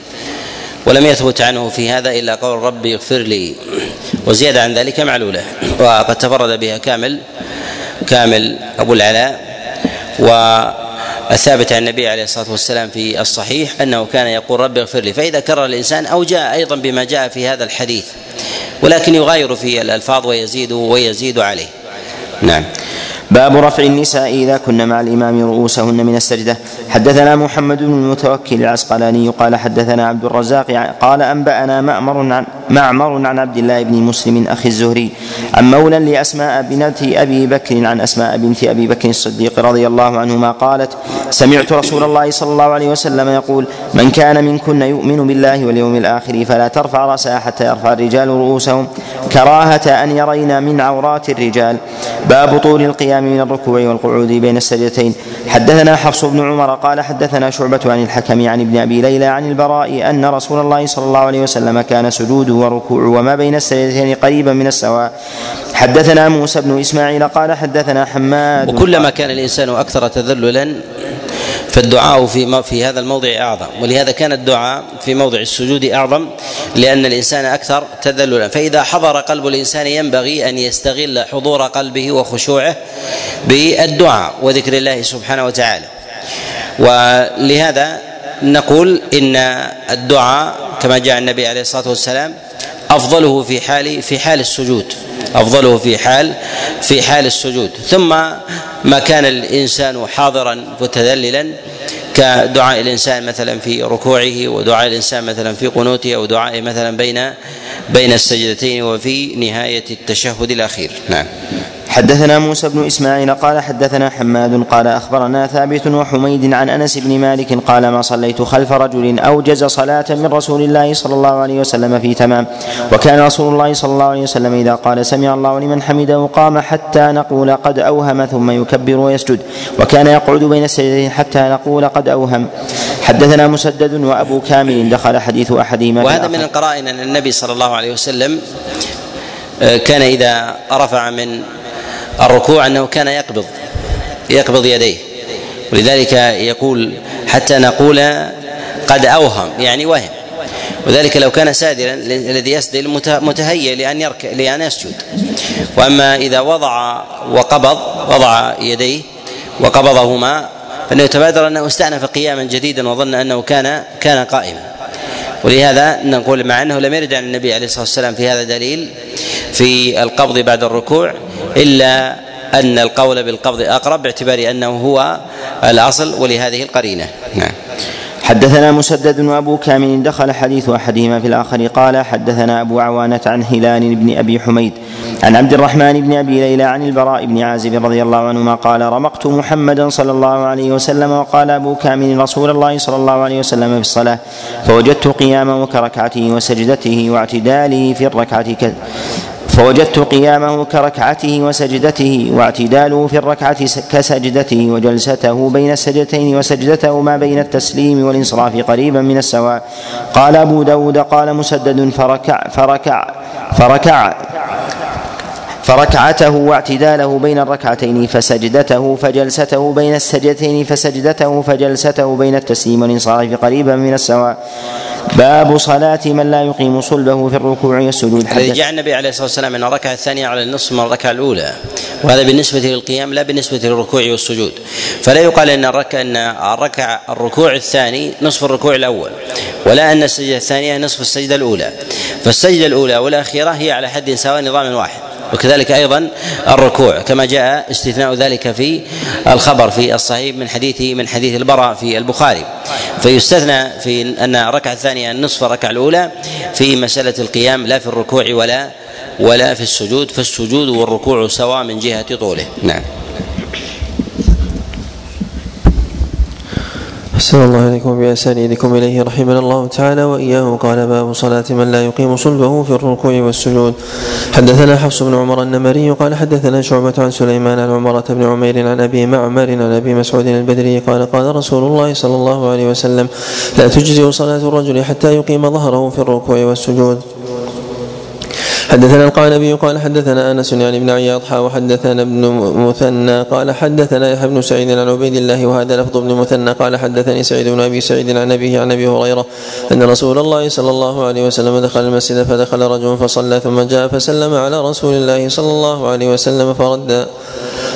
ولم يثبت عنه في هذا إلا قول ربي اغفر لي وزيادة عن ذلك معلولة. وقد تفرد بها كامل كامل أبو العلاء. والثابت عن النبي عليه الصلاة والسلام في الصحيح أنه كان يقول ربي اغفر لي. فإذا كرر الإنسان أو جاء أيضا بما جاء في هذا الحديث ولكن يغاير في الألفاظ ويزيد ويزيد عليه. نعم. باب رفع النساء إذا كن مع الإمام رؤوسهن من السجدة. حدثنا محمد بن المتوكل العسقلاني قال حدثنا عبد الرزاق قال أنبأنا مأمر عن معمر عن عبد الله بن مسلم أخي الزهري عن مولى لأسماء بنت أبي بكر عن أسماء بنت أبي بكر الصديق رضي الله عنهما قالت سمعت رسول الله صلى الله عليه وسلم يقول من كان منكن يؤمن بالله واليوم الآخر فلا ترفع رأسها حتى يرفع الرجال رؤوسهم كراهة أن يرين من عورات الرجال باب طول القيام من الركوع والقعود بين السجدتين. حدثنا حفص بن عمر قال حدثنا شعبة عن الحكم عن ابن أبي ليلى عن البراء أن رسول الله صلى الله عليه وسلم كان سجوده وركوعه وما بين السجدتين قريبا من السواء. حدثنا موسى بن إسماعيل قال حدثنا حماد. وكلما كان الإنسان أكثر تذللا فالدعاء في في هذا الموضع أعظم ولهذا كان الدعاء في موضع السجود أعظم لأن الإنسان أكثر تذللا. فإذا حضر قلب الإنسان ينبغي أن يستغل حضور قلبه وخشوعه بالدعاء وذكر الله سبحانه وتعالى. ولهذا نقول إن الدعاء كما جاء النبي عليه الصلاة والسلام أفضله في حال في حال السجود. أفضله في حال في حال السجود. ثم ما كان الإنسان حاضرا متذللا كدعاء الإنسان مثلا في ركوعه ودعاء الإنسان مثلا في قنوته أو دعائه مثلا بين بين السجدتين وفي نهاية التشهد الأخير. نعم. حدثنا موسى بن إسماعيل قال حدثنا حماد قال أخبرنا ثابت وحميد عن أنس بن مالك قال ما صليت خلف رجل أوجز صلاة من رسول الله صلى الله عليه وسلم في تمام. وكان رسول الله صلى الله عليه وسلم إذا قال سمع الله لمن حمده قام حتى نقول قد أوهم ثم يكبر ويسجد. وكان يقعد بين السجدتين حتى نقول قد أوهم. حدثنا مسدد وأبو كامل دخل حديث أحدهما وهذا من القرائن ان النبي صلى الله عليه وسلم آه، كان إذا رفع من الركوع أنه كان يقبض يقبض يديه. ولذلك يقول حتى نقول قد أوهم يعني وهم. وذلك لو كان سادلا الذي يسدل متهيئ لأن يرك لأن يسجد. وأما إذا وضع وقبض وضع يديه وقبضهما فإنه يتبادر أنه استأنف قياما جديدا وظن أنه كان كان قائما. ولهذا نقول مع أنه لم يرد عن النبي عليه الصلاة والسلام في هذا دليل في القبض بعد الركوع إلا أن القول بالقبض أقرب باعتبار أنه هو الأصل ولهذه القرينة. نعم. حدثنا مسدد وابو كامل دخل حديث أحدهما في الآخر قال حدثنا أبو عوانة عن هلال بن أبي حميد عن عبد الرحمن بن أبي ليلى عن البراء بن عازب رضي الله عنهما قال رمقت محمدا صلى الله عليه وسلم وقال أبو كامل رسول الله صلى الله عليه وسلم في الصلاة فوجدت قيامه كركعته وسجدته واعتداله في الركعة فوجدت قيامه كركعته وسجدته واعتداله في الركعة كسجدته وجلسته بين السجدتين وسجدته ما بين التسليم والإنصراف قريبا من السواء. قال أبو داود قال مسدد فركع فركع فركع فركعته واعتداله بين الركعتين فسجدته فجلسته بين السجدتين فسجدته فجلسته بين التسليم والإنصراف قريبا من السواء. باب صلاة من لا يقيم صلبه في الركوع والسجود الذي جاء النبي عليه الصلاة والسلام أن الركعة الثانية على النصف من الركعة الأولى. وهذا بالنسبة للقيام لا بالنسبة للركوع والسجود. فلا يقال أن الركعة أن الركعة الركوع الثاني نصف الركوع الأول ولا أن السجدة الثانية نصف السجدة الأولى. فالسجدة الأولى والأخيرة هي على حد سواء نظام واحد. وكذلك أيضا الركوع كما جاء استثناء ذلك في الخبر في الصحيح من حديث من حديث البراء في البخاري. فيستثنى في أن الركعه الثانية نصف الركعة الأولى في مسألة القيام لا في الركوع ولا ولا في السجود فالسجود والركوع سواء من جهة طوله. نعم. أحسن الله إليكم بأسانيدكم إليه رحمنا الله تعالى وإياه قال باب صلاة من لا يقيم صلبه في الركوع والسجود. حدثنا حفص بن عمر النمري قال حدثنا شعبة عن سليمان عن عمرة بن عمير عن أبي معمر عن أبي مسعود البدري قال قال رسول الله صلى الله عليه وسلم لا تجزئ صلاة الرجل حتى يقيم ظهره في الركوع والسجود. حدثنا القعنبي قال حدثنا أنس يعني بن عياض وحدثنا ابن مثنى قال حدثنا يحيى بن سعيد عن عبيد الله وهذا لفظ ابن مثنى قال حدثني سعيد بن أبي سعيد عن أبيه عن أبي هريرة أن رسول الله صلى الله عليه وسلم دخل المسجد فدخل رجل فصلى ثم جاء فسلم على رسول الله صلى الله عليه وسلم فرد.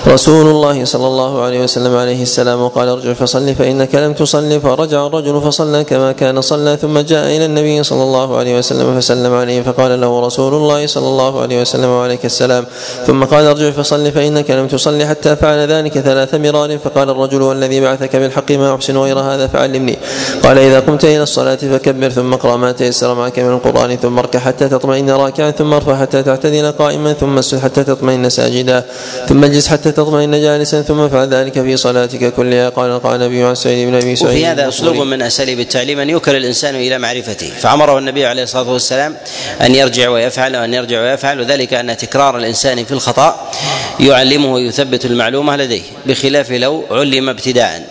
رسول الله صلى الله عليه وسلم عليه السلام وقال ارجع فصل فإنك لم تصل فرجع الرجل فصلى كما كان صلى ثم جاء إلى النبي صلى الله عليه وسلم فسلم عليه فقال له رسول الله صلى الله عليه وسلم وعليك السلام. ثم قال ارجع فصل فإنك لم تصل حتى فعل ذلك ثلاث مرار فقال الرجل والذي بعثك بالحق ما أحسن غير هذا فعلمني. قال إذا قمت إلى الصلاة فكبر ثم اقرأ ما تيسر معك من القرآن ثم اركع حتى تطمئن راكعا ثم ارفع حتى تعتدل قائما ثم اسجد حتى تطمئن ساجدا ثم اجلس حتى تطمئن جالسا ثم افعل ذلك في صلاتك كلها. قال قال النبي عن سعيد بن أبي سعيد وفي هذا أسلوب من أساليب التعليم أن يوكل الإنسان إلى معرفته. فأمره النبي عليه الصلاة والسلام أن يرجع ويفعل وان يرجع ويفعل وذلك أن تكرار الإنسان في الخطأ يعلمه ويثبت المعلومة لديه بخلاف لو علم ابتداء.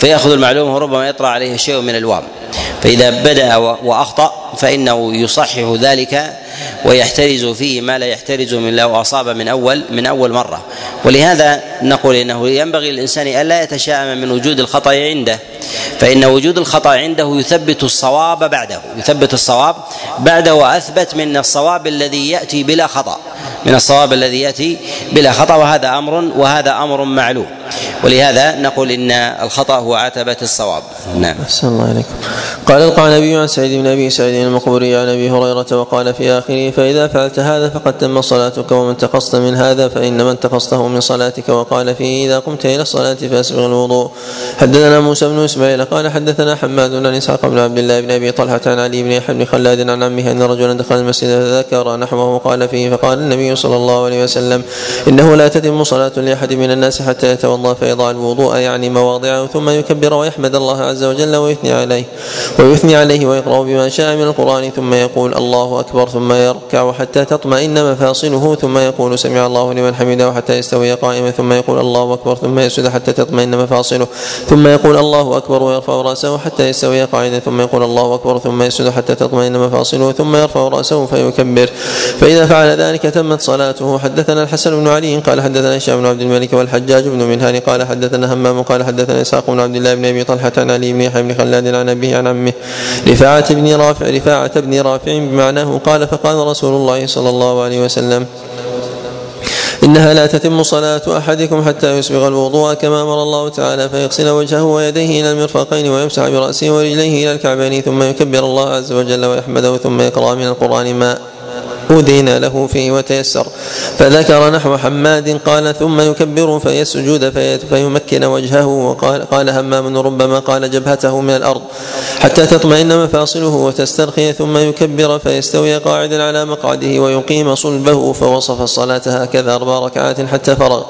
فيأخذ المعلومة وربما يطرأ عليه شيء من الوام. فإذا بدأ وأخطأ فإنه يصحح ذلك ويحترز فيه ما لا يحترز من لو أصاب من اول من أول مرة. ولهذا نقول إنه ينبغي للإنسان الا يتشائم من وجود الخطأ عنده فإن وجود الخطأ عنده يثبت الصواب بعده يثبت الصواب بعده وأثبت من الصواب الذي يأتي بلا خطأ من الصواب الذي يأتي بلا خطأ وهذا أمر وهذا أمر معلوم. ولهذا نقول إن الخطأ هو عتبة الصواب. نعم. الله عليكم قال القعنبي عن سعيد بن أبي سعيد المقبوري عن أبي هريرة وقال في اخره فإذا فعلت هذا فقد تم صلاتك ومن تقصت من هذا فانما انتقصته من صلاتك وقال فيه إذا قمت إلى الصلاة فأسبغ الوضوء. حدثنا موسى بن إسماعيل قال حدثنا حماد عن اسحاق بن عبد الله بن أبي طلحة عن علي بن يحيى بن خلاد عن عمه أن رجلا دخل المسجد فذكر نحوه قال فيه فقال النبي صلى الله عليه وسلم إنه لا تتم صلاة لأحد من الناس حتى يتوضأ فيضع الوضوء يعني مواضعه ثم يكبر ويحمد الله عز وجل ويثني عليه ويثني عليه ويقرأ بما شاء من القرآن ثم يقول الله أكبر ثم يركع حتى تطمئن مفاصله ثم يقول سمع الله لمن حمده حتى يستوي قائما ثم يقول الله أكبر ثم يسجد حتى تطمئن مفاصله ثم يقول الله أكبر ويرفع رأسه حتى يستوي قاعدا ثم يقول الله أكبر ثم يسجد حتى تطمئن مفاصله ثم يرفع رأسه فيكبر. فإذا فعل ذلك تمت صلاته. حدثنا الحسن بن علي قال حدثنا هشام بن عبد الملك والحجاج بن منهان قال حدثنا همام قال حدثنا إسحاق بن عبد الله بن أبي طلحة عن علي بن يحيى بن خلاد عن أبيه عن عمه رفاعة بن رافع رفاعة بن رافع بمعناه قال فقال رسول الله صلى الله عليه وسلم إنها لا تتم صلاة أحدكم حتى يسبغ الوضوء كما أمر الله تعالى فيغسل وجهه ويديه إلى المرفقين ويمسح برأسه ورجليه إلى الكعبين ثم يكبر الله عز وجل ويحمده ثم يقرأ من القرآن ما أذن له فيه وتيسر. فذكر نحو حماد قال ثم يكبر فيسجد فيمكن وجهه وقال قال همام ربما قال جبهته من الأرض حتى تطمئن مفاصله وتسترخي ثم يكبر فيستوي قاعدا على مقعده ويقيم صلبه فوصف الصلاة هكذا أربع ركعات حتى فرغ.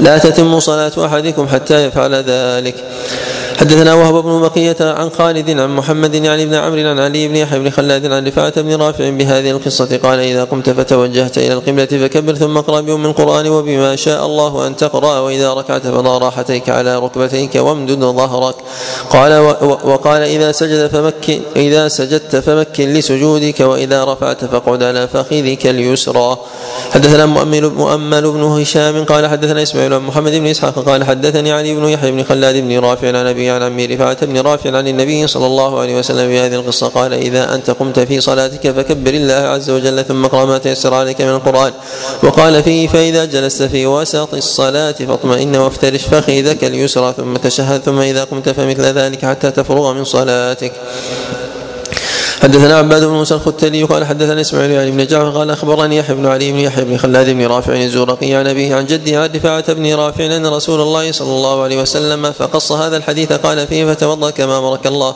لا تتم صلاة أحدكم حتى يفعل ذلك. حدثنا وهب بن بقية عن خالد عن محمد يعني بن عمرو عن علي بن يحيى بن خلاد عن رفاعة بن رافع بهذه القصة قال إذا قمت فتوجهت إلى القبلة فكبر ثم اقرأ بأم القرآن وبما شاء الله أن تقرأ وإذا ركعت فضع راحتيك على ركبتيك وامدد ظهرك. قال وقال إذا سجد فمكن إذا سجدت فمكن لسجودك وإذا رفعت فاقعد على فخذك اليسرى. حدثنا مؤمل مؤمل بن هشام قال حدثنا إسماعيل عن محمد بن إسحاق قال حدثني علي بن يحيى بن خلاد بن رافع عن أبي عن عمي رفاعة بن رافع عن النبي صلى الله عليه وسلم في هذه القصة قال إذا أنت قمت في صلاتك فكبر الله عز وجل ثم اقرأ ما تيسر عليك من القرآن. وقال فيه فإذا جلست في وسط الصلاة فاطمئن وافترش فخذك اليسرى ثم تشهد ثم إذا قمت فمثل ذلك حتى تفرغ من صلاتك. حدثنا عباد بن موسى الختلي قال حدثنا إسماعيل يعني بن جعفر قال أخبرني يحيى بن علي بن يحيى بن خلاد بن رافع الزورقي عن أبيه عن جده عن رفاعه بن رافع أن رسول الله صلى الله عليه وسلم فقص هذا الحديث قال فيه فتوضأ كما أمرك الله.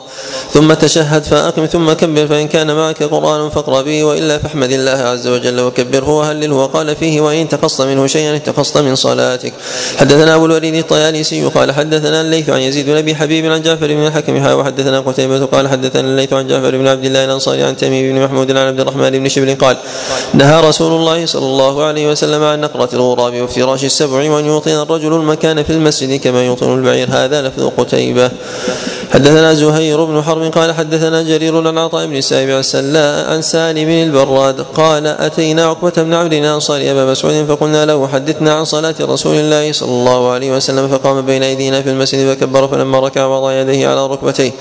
ثم تشهد فأقم ثم كبر فإن كان معك قرآن فاقرأ به وإلا فاحمد الله عز وجل وكبره وهلله وقال فيه وإن تقصت منه شيئا اتقصت من صلاتك. حدثنا أبو الوليد الطيالسي قال حدثنا الليث عن يزيد بن أبي حبيب عن جعفر بن الحكم وحدثنا قتيبة قال حدثنا الليث عن جعفر بن عبد الله الانصاري عن تميم بن محمود عن عبد الرحمن بن شبل قال نهى رسول الله صلى الله عليه وسلم عن نقرة الغراب وافتراش السبع وأن يوطن الرجل المكان في المسجد كما يوطن البعير. هذا لفظ قتيبة. حدثنا زهير بن حرب قال حدثنا جرير عن عطاء بن السائب عن سالم البراد قال أتينا عقبة بن عبد الانصاري أبا مسعود فقلنا له حدثنا عن صلاة رسول الله صلى الله عليه وسلم فقام بين أيدينا في المسجد فكبر فلما ركع وضع يديه على ركبتيه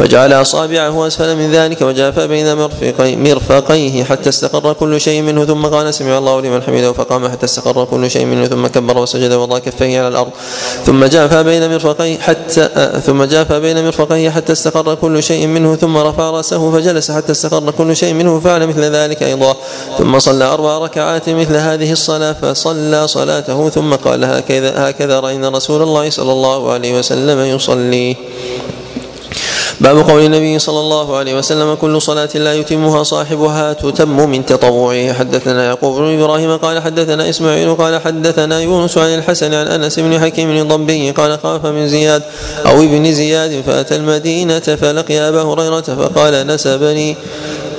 وجعل أصابعه أسفل من ذلك وجاف بين مرفقي مرفقيه حتى استقر كل شيء منه ثم قال سمع الله لمن حمده فقام حتى استقر كل شيء منه ثم كبر وسجد وضع كفيه على الأرض ثم جاف بين مرفقيه حتى ثم جاف بين مرفقيه حتى استقر كل شيء منه ثم رفع رأسه فجلس حتى استقر كل شيء منه فعل مثل ذلك أيضا. ثم صلى أربع ركعات مثل هذه الصلاة فصلى صلاته ثم قال هكذا هكذا رأينا رسول الله صلى الله عليه وسلم يصلي. باب قول النبي صلى الله عليه وسلم كل صلاة لا يتمها صاحبها تتم من تطوعه. حدثنا يعقوب بن إبراهيم قال حدثنا إسماعيل قال حدثنا يونس عن الحسن عن أنس بن حكيم الضبي قال خاف من زياد أو ابن زياد فأتى المدينة فلقي أبا هريرة فقال نسبني.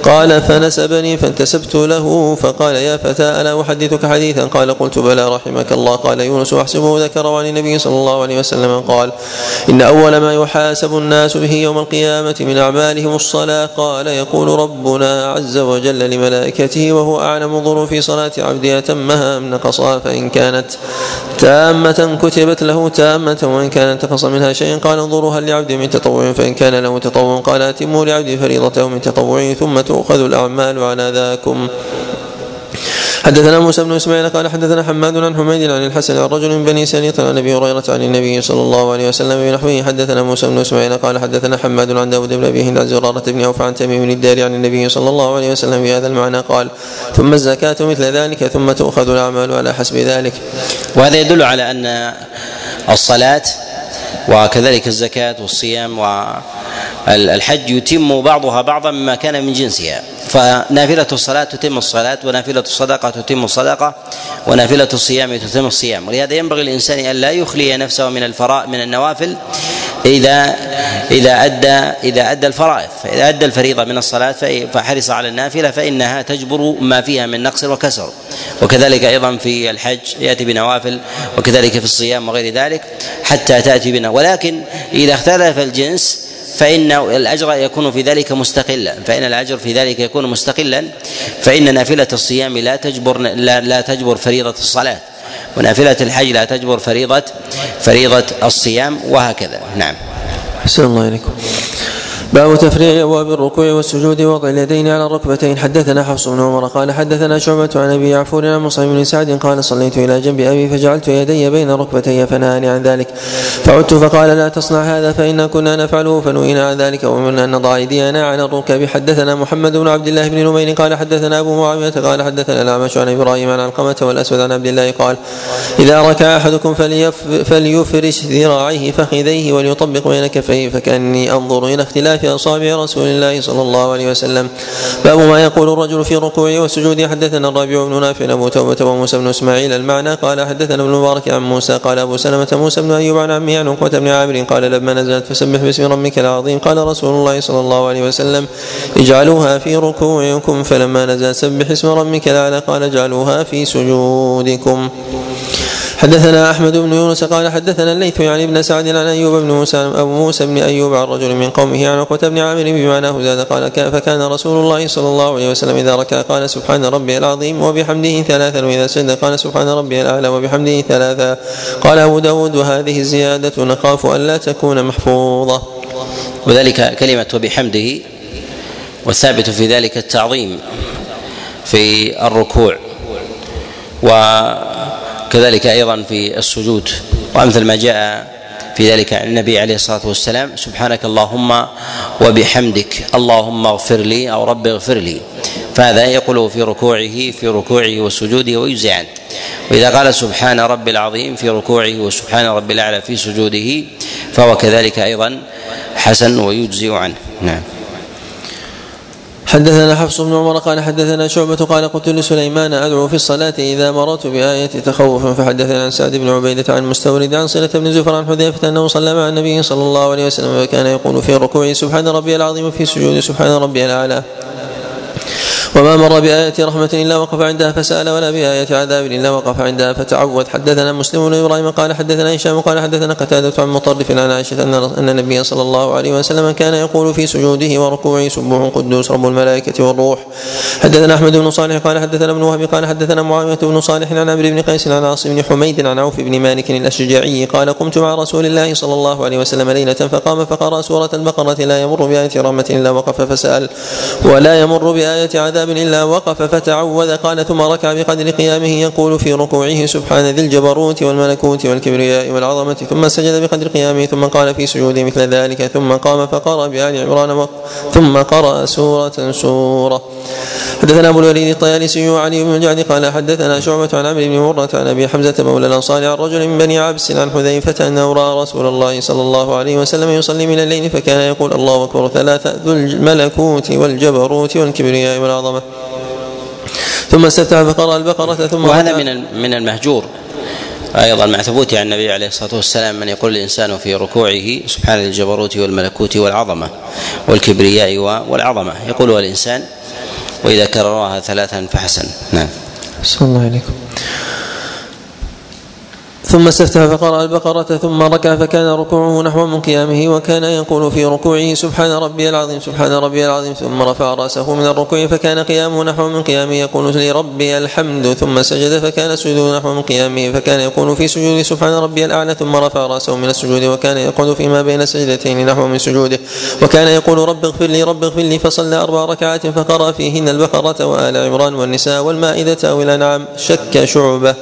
قال فنسبني فانتسبت له فقال يا فتى ألا أحدثك حديثا؟ قال قلت بلى رحمك الله. قال يونس أحسبه ذكر عن النبي صلى الله عليه وسلم. قال إن أول ما يحاسب الناس به يوم القيامة من أعمالهم الصلاة قال يقول ربنا عز وجل لملائكته وهو أعلم ظروف صلاة عبدي أتمها أم نقصها؟ فإن كانت تامة كتبت له تامة وإن كانت نقص منها شيء قال انظروا هل لعبد من تطوع؟ فإن كان له تطوع قال أتموا لعبد فريضته من تطوع ثم تؤخذ الأعمال على ذاكم. حدثنا موسى بن إسماعيل قال حدثنا حماد عن حميد عن الحسن عن رجل من بني سريط عن أبي هريرة عن النبي صلى الله عليه وسلم بنحوه. حدثنا موسى بن إسماعيل قال حدثنا حماد عن داود بن أبي هند عن زرارة بن أوف عن تميم بن الدار عن النبي صلى الله عليه وسلم بهذا المعنى قال ثم الزكاة مثل ذلك ثم تؤخذ الأعمال على حسب ذلك. وهذا يدل على أن الصلاة وكذلك الزكاة والصيام والحج يتم بعضها بعضا مما كان من جنسها. فنافلة الصلاة تتم الصلاة ونافلة الصدقة تتم الصدقة ونافلة الصيام تتم الصيام. ولهذا ينبغي الإنسان أن لا يخلي نفسه من الفراء من النوافل إذا إذا أدى إذا أدى الفرائض. فإذا أدى الفريضة من الصلاة فحرص على النافلة فإنها تجبر ما فيها من نقص وكسر. وكذلك أيضا في الحج يأتي بنوافل وكذلك في الصيام وغير ذلك حتى تأتي بنا. ولكن إذا اختلف الجنس فإن الأجر يكون في ذلك مستقلا. فإن الأجر في ذلك يكون مستقلا فإن نافلة الصيام لا تجبر لا, لا تجبر فريضة الصلاة ونافلة الحج لا تجبر فريضة فريضة الصيام وهكذا. نعم. أحسن الله إليكم باب تفريع أبواب الركوع والسجود ووضع اليدين على الركبتين حدثنا حفص بن عمر قال حدثنا شعبة عن أبي يعفور عن مصعب بن سعد قال صليت إلى جنب أبي فجعلت يدي بين ركبتي فنهاني عن ذلك. فعدت فقال لا تصنع هذا فانا كنا نفعله. فنهينا عن ذلك وامرنا أن نضع ايدينا على الركب. حدثنا محمد بن عبد الله بن نمير قال حدثنا أبو معاوية قال حدثنا الأعمش عن إبراهيم عن علقمه والأسود عن عبد الله قال إذا ركع أحدكم فليف فليفرش ذراعيه فخذيه وليطبق بين كفيه فكأني أنظر إلى اختلاف في أصابع رسول الله صلى الله عليه وسلم. باب ما يقول الرجل في ركوعه وسجوده حدثنا الربيع بن نافع أبو توبة وموسى بن إسماعيل المعنى. قال حدثنا ابن مبارك عن موسى قال أبو سلمة موسى بن أيوب عن عمه عن عقبة بن عامر قال لما نزلت فسبح باسم ربك العظيم. قال رسول الله صلى الله عليه وسلم اجعلوها في ركوعكم. فلما نزل سبح اسم ربك الأعلى قال اجعلوها في سجودكم. حدثنا أحمد بن يونس قال حدثنا الليث يعني ابن سعد عن أيوب بن موسى أبو موسى بن أيوب عن رجل من قومه عن عقبة بن عامر بمعناه زاد قال فكان رسول الله صلى الله عليه وسلم إذا ركع قال سبحان ربي العظيم وبحمده ثلاثا وإذا سجد قال سبحان ربي الأعلى وبحمده ثلاثا. قال أبو داود وهذه الزيادة نخاف أن لا تكون محفوظة. وذلك كلمة وبحمده والثابت في ذلك التعظيم في الركوع. و كذلك أيضا في السجود وأمثل ما جاء في ذلك عن النبي عليه الصلاة والسلام سبحانك اللهم وبحمدك اللهم اغفر لي أو رب اغفر لي. فهذا يقوله في ركوعه في ركوعه وسجوده ويجزي عنه وإذا قال سبحان رب العظيم في ركوعه وسبحان رب الأعلى في سجوده فهو كذلك أيضا حسن ويجزي عنه. نعم. حدثنا حفص بن عمر قال حدثنا شعبة قال قلت لسليمان أدعو في الصلاة إذا مررت بآية تخوف فحدثنا عن سعد بن عبيدة عن مستورد عن صلة بن زفر عن حذيفة أنه صلى مع النبي صلى الله عليه وسلم وكان يقول في ركوعه سبحان ربي العظيم وفي سجود سبحان ربي الأعلى. وما مر بآية رحمة إلا وقف عندها فسأل ولا بآية عذاب إلا وقف عندها فتعود حدثنا مسلم بن إبراهيم قال حدثنا هشام قال حدثنا قتادة عن مطرف عن عائشة أن النبي صلى الله عليه وسلم كان يقول في سجوده وركوعه سبوح قدوس رب الملائكة والروح. حدثنا أحمد بن صالح قال حدثنا ابن وهب قال حدثنا معاوية بن صالح عن عمرو بن قيس عن عاصم بن حميد عن عوف بن مالك الأشجعي قال قمت مع رسول الله صلى الله عليه وسلم ليلة فقام فقرأ سورة البقرة لا يمر بآية رحمة إلا وقف فسأل ولا يمر بآية عذاب إلا وقف فتعوذ قال ثم ركع بقدر قيامه يقول في ركوعه سبحان ذي الجبروت والملكوت والكبرياء والعظمة ثم سجد بقدر قيامه ثم قال في سجوده مثل ذلك ثم قام فقرأ بآل عمران ثم قرأ سورة سورة. حدثنا أبو الوليد الطيالسي وعلي بن الجعد قال حدثنا شعبة عن عمرو بن مرة عن أبي حمزة مولى الأنصار عن رجل من بني عبس عن حذيفة انه راى رسول الله صلى الله عليه وسلم يصلي من الليل فكان يقول الله أكبر ثلاثة ذو الملكوت والجبروت والكبرياء والعظمة. ثم استفتح فقرأ البقرة ثم وهذا من من المهجور. أيضا مع ثبوت عن النبي عليه الصلاة والسلام من يقول الإنسان في ركوعه سبحان الجبروت والملكوت والعظمة والكبرياء والعظمة. يقولها الإنسان وإذا كررها ثلاثا فحسن. نعم. صلى الله عليكم ثم استفتح فقرأ البقرة ثم ركع فكان ركوعه نحو من قيامه وكان يقول في ركوعه سبحان ربي العظيم سبحان ربي العظيم ثم رفع رأسه من الركوع فكان قيامه نحو من قيامه يقول لربي الحمد ثم سجد فكان سجوده نحو من قيامه فكان يقول في سجود سبحان ربي الأعلى ثم رفع رأسه من السجود وكان يقعد فيما بين السجدتين نحو من سجوده وكان يقول رب اغفر لي رب اغفر لي فصلى أربع ركعات فقرأ فيهن البقرة وآل عمران والنساء والمائدة أو الأنعام شك شعبة.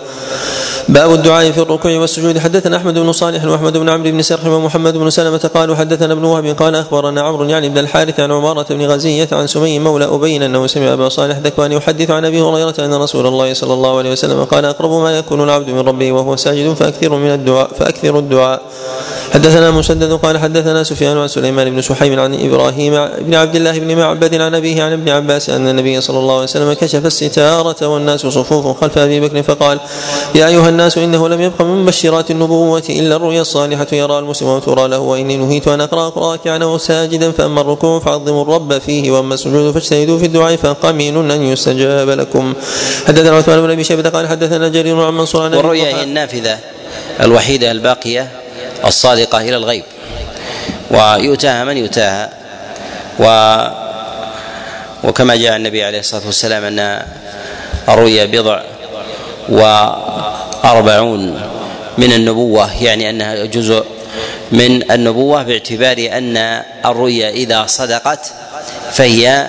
باب الدعاء في الركوع والسجود. حدثنا أحمد بن صالح وأحمد بن عمرو بن سرح ومحمد بن سلمة قالوا حدثنا ابن وهب قال أخبرنا عمرو يعني بن الحارث عن عمارة بن غزية عن سمي مولى أبين أنه سمع أبا صالح ذكوان يحدث عن أبي هريرة أن رسول الله صلى الله عليه وسلم قال أقرب ما يكون العبد من ربه وهو ساجد فأكثر من الدعاء فأكثر الدعاء. حدثنا مسدد قال حدثنا سفيان عن سليمان بن سحيم عن إبراهيم بن عبد الله بن معبد عن أبيه عن ابن عباس أن النبي صلى الله عليه وسلم كشف الستارة والناس صفوف خلف أبي بكر فقال يا أيها الناس إنه لم يبق من مبشرات النبوة إلا الرؤيا الصالحة يرى المسلم وترى له وإني نهيت أن أقرأ راكعا وساجدا فأما الركوع فعظموا الرب فيه وأما السجود فاجتهدوا في الدعاء فقمين أن يستجاب لكم. حدثنا عثمان بن أبي شيبة قال حدثنا جرير عن منصور عن والرؤيا هي النافذة الوحيدة الباقية الصادقة إلى الغيب. ويؤتاها من يؤتاها. و وكما جاء النبي عليه الصلاة والسلام أن الرؤيا بضع وأربعون من النبوة يعني أنها جزء من النبوة باعتبار أن الرؤيا إذا صدقت فهي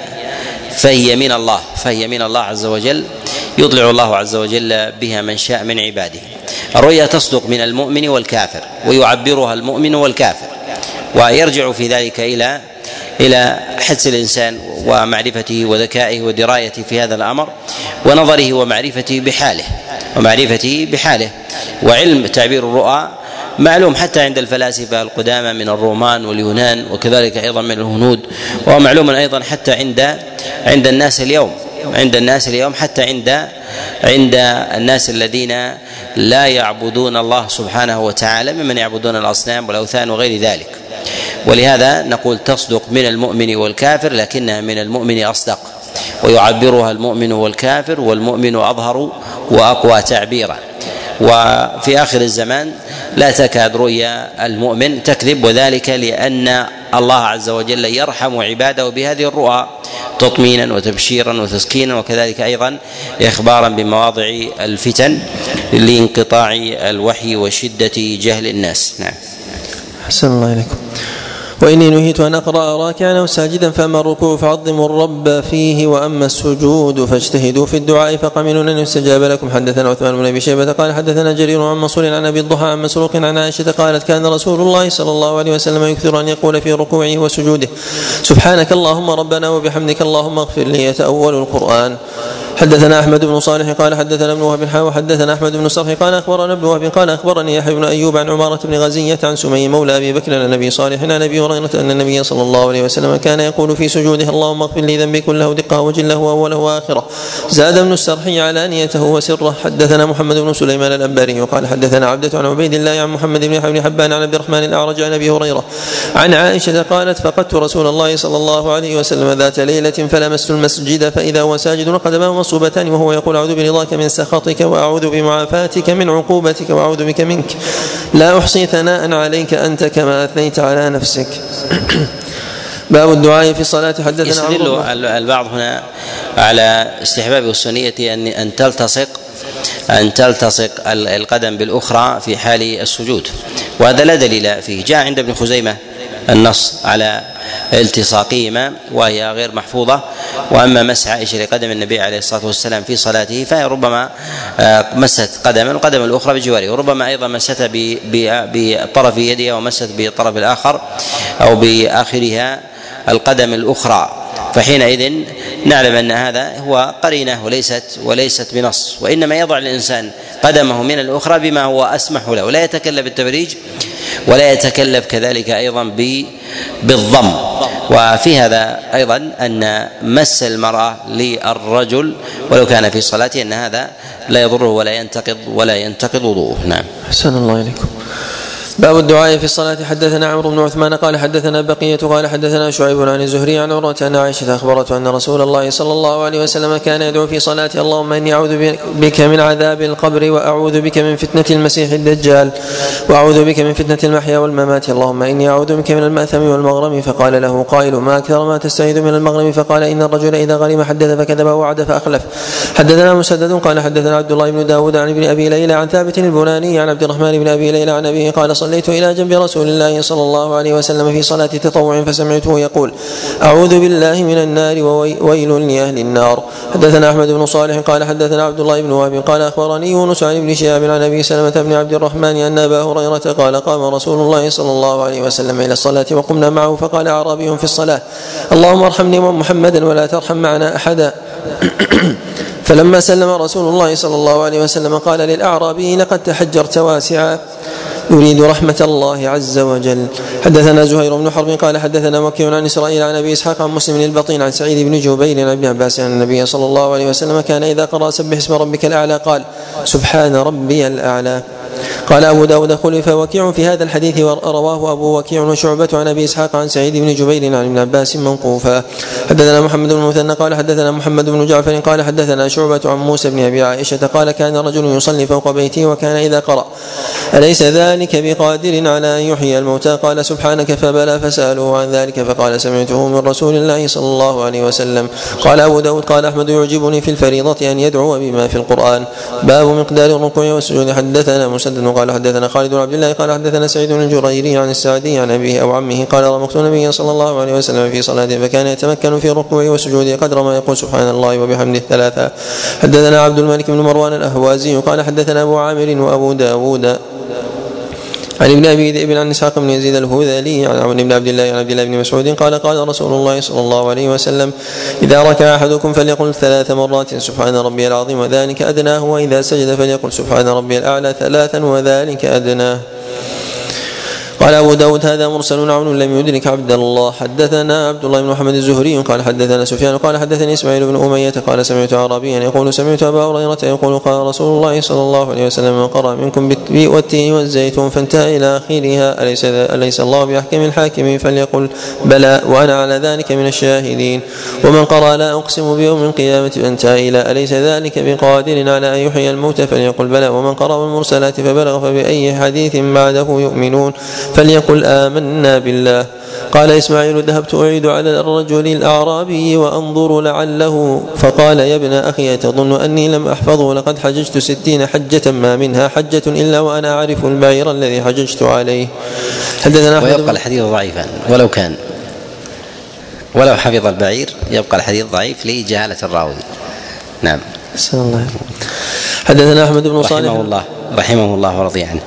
فهي من الله فهي من الله عز وجل يطلع الله عز وجل بها من شاء من عباده. الرؤيا تصدق من المؤمن والكافر ويعبرها المؤمن والكافر. ويرجع في ذلك إلى إلى حدس الإنسان ومعرفته وذكائه ودرايته في هذا الأمر ونظره ومعرفته بحاله ومعرفته بحاله. وعلم تعبير الرؤى معلوم حتى عند الفلاسفة القدامى من الرومان واليونان وكذلك أيضا من الهنود ومعلوم أيضا حتى عند عند الناس اليوم. عند الناس اليوم حتى عند عند الناس الذين لا يعبدون الله سبحانه وتعالى ممن يعبدون الأصنام والأوثان وغير ذلك. ولهذا نقول تصدق من المؤمن والكافر لكنها من المؤمن أصدق. ويعبرها المؤمن والكافر والمؤمن أظهر وأقوى تعبيرا. وفي آخر الزمان لا تكاد رؤيا المؤمن تكذب وذلك لأن الله عز وجل يرحم عباده بهذه الرؤى تطمينا وتبشيرا وتسكينا وكذلك أيضا إخبارا بمواضع الفتن لانقطاع الوحي وشدة جهل الناس. نعم. حسن الله إليكم. وإني نهيت أن أقرأ راكعا ساجدا فأما الركوع فعظموا الرب فيه وأما السجود فاجتهدوا في الدعاء فقمنوا أن يستجاب لكم. حدثنا عثمان بن أبي شيبة قال حدثنا جرير عن منصور عن أبي الضحى عن مسروق عن عائشة قالت كان رسول الله صلى الله عليه وسلم يكثر أن يقول في ركوعه وسجوده سبحانك اللهم ربنا وبحمدك اللهم اغفر لي يتأول القرآن. حدثنا أحمد بن صالح قال حدثنا ابن وهب حا وحدثنا أحمد بن صالح قال أخبرنا ابن وهب قال أخبرني يحيى بن أيوب عن عمارة بن غزية عن سمي مولى أبي بكر عن النبي صالح عن أبي هريرة أن النبي صلى الله عليه وسلم كان يقول في سجوده اللهم اغفر لي ذنبي كله دقه وجله وأوله وآخره زاد ابن السرحي علانيته وسره حدثنا محمد بن سليمان الأنباري وقال حدثنا عبدة عن عبيد الله عن محمد بن يحيى بن حبان عن عبد الرحمن الأعرج عن أبي هريرة. عن عائشة قالت فقدت رسول الله صلى الله عليه وسلم ذات ليلة فلمست المسجد فإذا هو ساجد وقدماه مصوبتان وهو يقول أعوذ برضاك من سخطك وأعوذ بمعافاتك من عقوبتك وأعوذ بك منك. لا أحصي ثناء عليك أنت كما أثنيت على نفسك. باب الدعاء في الصلاة. حدثنا يستدل البعض هنا على استحباب السنية أن أن تلتصق أن تلتصق القدم بالأخرى في حال السجود. وهذا لا دليل فيه. جاء عند ابن خزيمة النص على التصاقهما وهي غير محفوظة. وأما مسح عائشة لقدم النبي عليه الصلاة والسلام في صلاته فهي ربما آه، مست قدما وقدم الأخرى بجواره. وربما أيضا مستها بطرف يدها ومست بالطرف الآخر أو بآخرها القدم الأخرى. فحينئذ نعلم أن هذا هو قرينة وليست وليست بنص وإنما يضع الإنسان قدمه من الأخرى بما هو أسمح له لا يتكلف بالتبريج ولا يتكلف كذلك أيضا بالضم. وفي هذا أيضا أن مس المرأة للرجل ولو كان في صلاته أن هذا لا يضره ولا ينتقض ولا ينتقض وضوءه. نعم. أحسن الله إليكم. باب الدعاء في الصلاة. حدثنا عمرو بن عثمان قال حدثنا بقية قال حدثنا شعيب عن الزهري عن عروة أن عائشة أخبرته أن رسول الله صلى الله عليه وسلم كان يدعو في صلاته اللهم إني أعوذ بك من عذاب القبر وأعوذ بك من فتنة المسيح الدجال وأعوذ بك من فتنة المحيا والممات. اللهم إني أعوذ بك من المأثم والمغرم. فقال له قائل ما أكثر ما تستعيذ من المغرم؟ فقال إن الرجل إذا غرم حدث فكذب ووعد فأخلف. حدثنا مسدد قال حدثنا عبد الله بن داود عن ابن أبي ليلى عن ثابت البناني عن عبد الرحمن بن أبي ليلى عن أبيه قال صليت إلى جنب رسول الله صلى الله عليه وسلم في صلاة تطوع فسمعته يقول أعوذ بالله من النار وويل لأهل النار. حدثنا أحمد بن صالح قال حدثنا عبد الله بن وهب قال أخبرني يونس عن ابن شهاب عن أبي سلمة بن عبد الرحمن أن أبا هريرة قال قام رسول الله صلى الله عليه وسلم إلى الصلاة وقمنا معه فقال أعرابي في الصلاة اللهم ارحمني ومحمدا ولا ترحم معنا أحدا. فلما سلم رسول الله صلى الله عليه وسلم قال للأعرابي لقد تحجرت واسعا. يريد رحمة الله عز وجل. حدثنا زهير بن حرب قال حدثنا وكيع عن إسرائيل عن أبي إسحاق عن مسلم البطين عن سعيد بن جبير عن ابن عباس أن النبي صلى الله عليه وسلم كان إذا قرأ سبح اسم ربك الأعلى قال سبحان ربي الأعلى. قال أبو داود خلف وكيع في هذا الحديث رواه أبو وكيع وشعبة عن أبي إسحاق عن سعيد بن جبير عن ابن عباس موقوفا حدثنا محمد بن مثنى قال حدثنا محمد بن جعفر قال حدثنا شعبة عن موسى بن أبي عائشة قال كان رجل يصلي فوق بيته وكان إذا قرأ. أليس ذلك بقادر على أن يحيي الموتى؟ قال سبحانك فبلى فسألوه عن ذلك فقال سمعته من رسول الله صلى الله عليه وسلم. قال أبو داود قال أحمد يعجبني في الفريضة أن يدعو بما في القرآن. باب مقدار الركوع والسجود. حدثنا مسدد قال حدثنا خالد بن عبد الله قال حدثنا سعيد بن الجريري عن السعدي عن أبيه أو عمه قال رمقت النبي صلى الله عليه وسلم في صلاته فكان يتمكن في ركوعه وسجوده قدر ما يقول سبحان الله وبحمده ثلاثا حدثنا عبد الملك بن مروان الأهوازي قال حدثنا أبو عامر وأبو داود عن ابن أبي ذئب عن إسحاق بن يزيد الهذلي عن عمرو بن عبد الله عن عبد الله بن مسعود قال قال رسول الله صلى الله عليه وسلم إذا ركع أحدكم فليقل ثلاث مرات سبحان ربي العظيم وذلك أدناه وإذا سجد فليقل سبحان ربي الأعلى ثلاثا وذلك أدناه. قال أبو داود هذا مرسل عون لم يدرك عبد الله. حدثنا عبد الله بن محمد الزهري قال حدثنا سفيان قال حدثني إسماعيل بن أمية قال سمعت عربيا يقول سمعت أبا هريرة يقول قال رسول الله صلى الله عليه وسلم من قرأ منكم والتين والزيتون فانتهى إلى آخرها. أليس, أليس الله بأحكم الحاكمين فليقل بلى وأنا على ذلك من الشاهدين. ومن قرأ لا أقسم بيوم القيامة فانتهى إلى أليس ذلك بقادر على أن يحيي الموتى؟ فليقل بلى. ومن قرأ المرسلات فبلغ فبأي حديث بعده يؤمنون. فليقل آمنا بالله. قال إسماعيل ذهبت أعيد على الرجل الأعرابي وأنظر لعله. فقال يا ابن أخي تظن أني لم أحفظه؟ لقد حججت ستين حجة ما منها حجة إلا وأنا أعرف البعير الذي حججت عليه. حدثنا ويبقى الحديث ضعيفا ولو كان ولو حفظ البعير يبقى الحديث ضعيف لجهالة الراوي. نعم. الله. حدثنا أحمد بن صالح. رحمه الله رحمه الله ورضي عنه.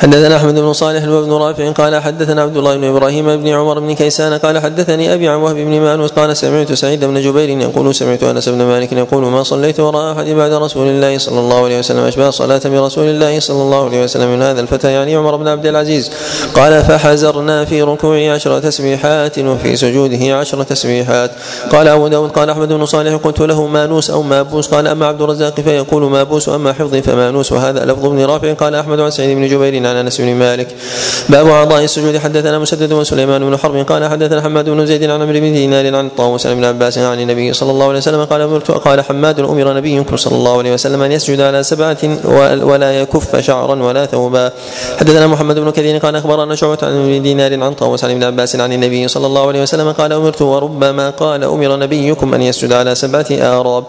حدثنا أحمد بن صالح وابن رافع قال حدثنا عبد الله بن إبراهيم بن عمر بن كيسان قال حدثني أبي عن وهب بن مانوس قال سمعت سعيد بن جبير يقول سمعت أنس بن مالك يقول ما صليت وراء أحد بعد رسول الله صلى الله عليه وسلم أشبه صلاة برسول الله صلى الله عليه وسلم من هذا الفتى يعني عمر بن عبد العزيز. قال فحزرنا في ركوعه عشر تسبيحات وفي سجوده عشر تسبيحات. قال أبو داود قال أحمد بن صالح قلت له مانوس أو مابوس قال أما عبد الرزاق فيقول مابوس وأما حفظي فمانوس وهذا لفظ ابن رافع. قال أحمد عن سعيد بن جبير عن أنس بن مالك. باب أعضاء السجود. حدثنا مسدد وسليمان بن حرب. قال حدثنا حماد بن زيد عن عمرو بن دينار عن طاووس بن عباس عن النبي صلى الله عليه وسلم قال امرت قال حماد أمر نبيكم صلى الله عليه وسلم أن يسجد على سبعة ولا يكف شعرا ولا ثوبا. حدثنا محمد بن كثير قال أخبرنا شعبة عن دينار عن طاووس عن ابن عباس عن النبي صلى الله عليه وسلم قال أمرت وربما قال أمر نبيكم أن يسجد على سبعة آراب.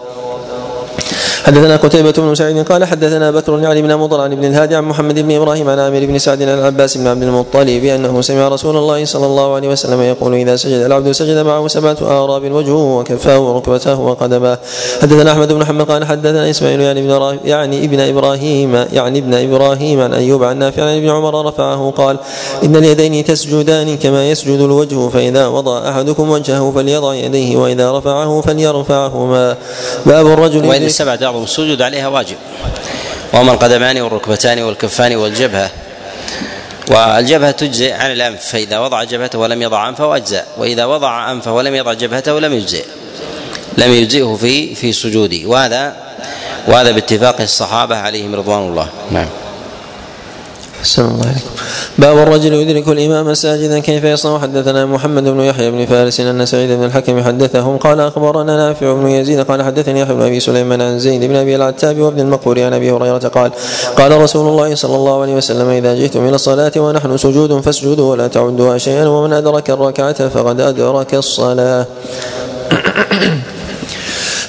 حدثنا قتيبة بن سعيد قال حدثنا بكر يعني بن مضر عن ابن الهادي عن محمد بن إبراهيم عن عامر بن سعد عن العباس بن عبد المطلب أنه سمع رسول الله صلى الله عليه وسلم يقول إذا سجد العبد سجد معه سبعة آراب وجهه وكفاه وركبته وقدماه حدثنا أحمد بن محمد قال حدثنا إسماعيل يعني ابن يعني ابن إبراهيم يعني ابن إبراهيم عن أيوب عن نافع عن ابن عمر رفعه قال إن اليدين تسجدان كما يسجد الوجه فإذا وضع أحدكم وجهه فليضع يديه وإذا رفعه فليرفعهما. باب الرجل وإن السبعة أعظم السجود عليها واجب. وهما القدمان والركبتان والكفان والجبهة والجبهة تجزئ عن الأنف فإذا وضع جبهته ولم يضع أنفه أجزأ وإذا وضع أنفه ولم يضع جبهته لم يجزئ لم يجزئه في في سجوده. وهذا وهذا باتفاق الصحابة عليهم رضوان الله. نعم. أحسن الله عليكم باب الرجل يدرك الإمام ساجدا كيف يصنع. حدثنا محمد بن يحيى بن فارس أن سعيد بن الحكم حدثهم. قال أخبرنا نافع بن يزيد قال حدثني يحيى بن أبي سليمان عن زيد بن أبي العتاب وابن المقبور عن أبي هريرة قال قال رسول الله صلى الله عليه وسلم إذا جئتم إلى الصلاة ونحن سجود فاسجدوا ولا تعدوها شيئا ومن أدرك الركعة فقد أدرك الصلاة.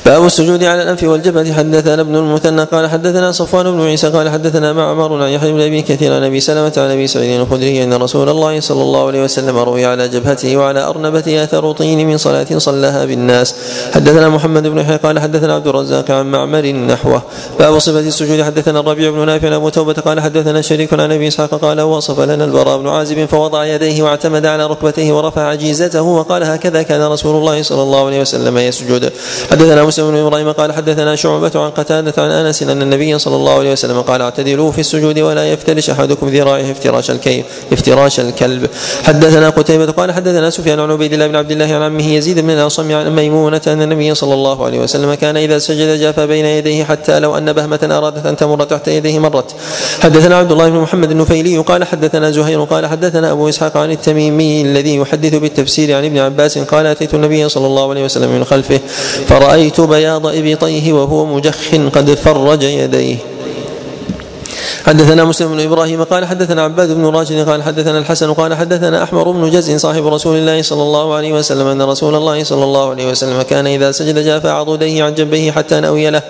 باب السجود على الأنف والجبهه حدثنا ابن المثنى قال حدثنا صفوان بن عيسى قال حدثنا معمر عن يحيى بن أبي كثير عن أبي سلمة عن أبي سعيد الخدري أن رسول الله صلى الله عليه وسلم روي على جبهته وعلى أرنبته اثر طين من صلاة صلاها بالناس. حدثنا محمد بن يحيى قال حدثنا عبد الرزاق عن معمر نحوه. باب صفة السجود. حدثنا الربيع بن نافع أبو توبة قال حدثنا شريك عن أبي إسحاق قال وصف لنا البراء بن عازب فوضع يديه واعتمد على ركبتيه ورفع عجيزته وقال هكذا كان رسول الله صلى الله عليه وسلم يسجد. حدثنا مسلم بن إبراهيم قال حدثنا شعبة عن قتادة عن أنس أن النبي صلى الله عليه وسلم قال اعتدلوا في السجود ولا يفترش أحدكم ذراعه افتراش الكيف افتراش الكلب. حدثنا قتيبة قال حدثنا سفيان عن عبيد الله بن عبد الله عن عمه يزيد بن الاصم عن ميمونة أن النبي صلى الله عليه وسلم كان إذا سجد جاف بين يديه حتى لو أن بهمة أرادت أن تمر تحت يديه مرت. حدثنا عبد الله بن محمد النفيلي قال حدثنا زهير قال حدثنا أبو إسحاق عن التميمي الذي يحدث بالتفسير عن ابن عباس قال أتيت النبي صلى الله عليه وسلم من خلفه فرأيت بياض ابطيه وهو مجخ قد فرج يديه. حدثنا مسلم بن إبراهيم قال حدثنا عباد بن راشد قال حدثنا الحسن قال حدثنا أحمر بن جز صاحب رسول الله صلى الله عليه وسلم أن رسول الله صلى الله عليه وسلم كان إذا سجد جاف عضديه عن جنبيه حتى نأوي له.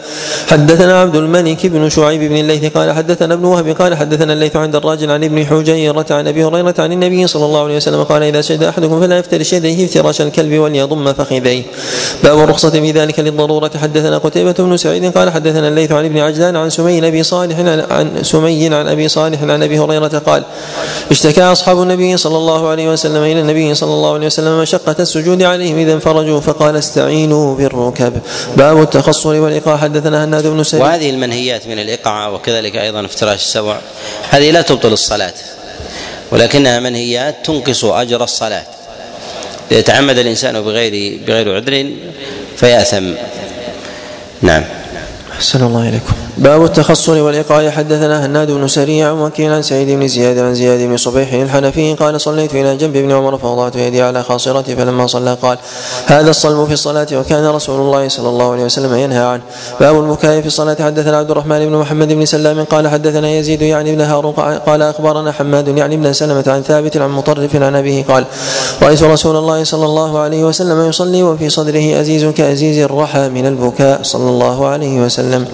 حدثنا عبد الملك بن شعيب بن الليث قال حدثنا ابن وهب قال حدثنا الليث عند الراجل عن ابن حجيرة عن أبي هريرة عن النبي صلى الله عليه وسلم قال إذا سجد أحدكم فلا يفترش يديه افتراش الكلب وليضم فخذيه. باب الرخصة في ذلك للضرورة. حدثنا قتيبة بن سعيد قال حدثنا الليث عن ابن عجلان عن سمي ابي صالح عن سمي عن أبي صالح عن أبي هريرة قال اشتكى أصحاب النبي صلى الله عليه وسلم إلى النبي صلى الله عليه وسلم مشقة السجود عليهم إذا انفرجوا فقال استعينوا بالركب. باب التخصر والإيقاع. حدثنا هناد بن سعيد وهذه المنهيات من الإيقاع وكذلك أيضا افتراش السبع هذه لا تبطل الصلاة ولكنها منهيات تنقص أجر الصلاة. ليتعمد الإنسان بغير بغير عذر فيأثم. نعم. أحسن الله إليكم. باب التخصر والإيقاع حدثنا هناد بن سريع وكيل عن سعيد بن زياد عن زياد بن صبيح الحنفي قال صليت إلى جنب ابن عمر فوضعت يدي على خاصرتي فلما صلى قال هذا الصلب في الصلاة وكان رسول الله صلى الله عليه وسلم ينهى عنه. باب البكاء في الصلاة. حدثنا عبد الرحمن بن محمد بن سلام قال حدثنا يزيد يعني ابن هارون قال أخبرنا حماد يعني ابن سلمة عن ثابت عن مطرف عن أبيه قال رأيت رسول الله صلى الله عليه وسلم يصلي وفي صدره أزيز كأزيز الرحى من البكاء. صلى الله عليه وسلم.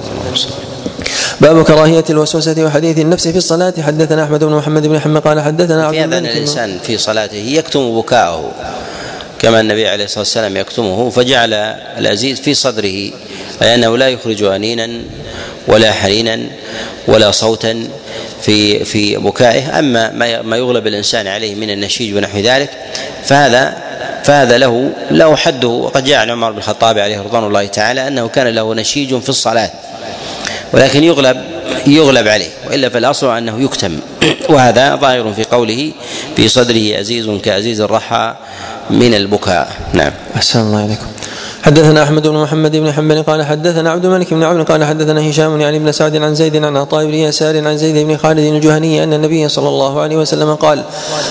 باب كراهية الوسوسة وحديث النفس في الصلاة. حدثنا أحمد بن محمد بن حمد قال حدثنا عبد في هذا الإنسان في صلاته يكتم بكاءه كما النبي عليه الصلاة والسلام يكتمه فجعل العزيز في صدره أي أنه لا يخرج أنينا ولا حنينا ولا صوتا في في بكائه. أما ما يغلب الإنسان عليه من النشيج ونحو ذلك فهذا فهذا له له حده. وقد جاء عن عمر بن الخطاب عليه رضوان الله تعالى أنه كان له نشيج في الصلاة. ولكن يغلب يغلب عليه وإلا فالأصل أنه يكتم. وهذا ظاهر في قوله في صدره عزيز كعزيز الرحى من البكاء. نعم. أحسن الله إليكم. حدثنا أحمد بن محمد بن حنبل قال حدثنا عبد الملك بن عمرو قال حدثنا هشام يعني بن سعد عن زيد عن عطاء بن يسار عن زيد بن خالد الجهني أن النبي صلى الله عليه وسلم قال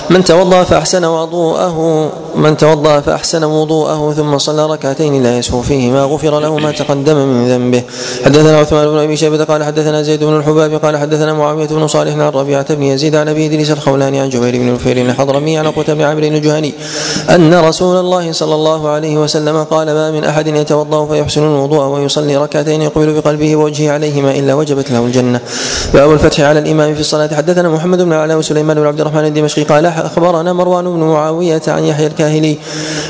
من توضأ فأحسن وضوءه من توضأ فأحسن وضوءه ثم صلى ركعتين لا يسهو فيهما غفر له ما تقدم من ذنبه. حدثنا عثمان بن أبي شيبة قال حدثنا زيد بن الحباب قال حدثنا معاوية بن صالح عن ربيعة بن يزيد عن أبي إدريس الخولاني عن جبير بن نفير الحضرمي عن قتيبة بن عمرو الجهني أن رسول الله صلى الله عليه وسلم قال ما من أحد يتوضأ فيحسن الوضوء ويصلي ركعتين يقبل بقلبه ووجهه عليهما إلا وجبت له الجنة. باب الفتح على الإمام في الصلاة. حدثنا محمد بن علاء وسليمان بن عبد الرحمن الدمشقي قال أخبرنا مروان بن معاوية عن يحيى الكاهلي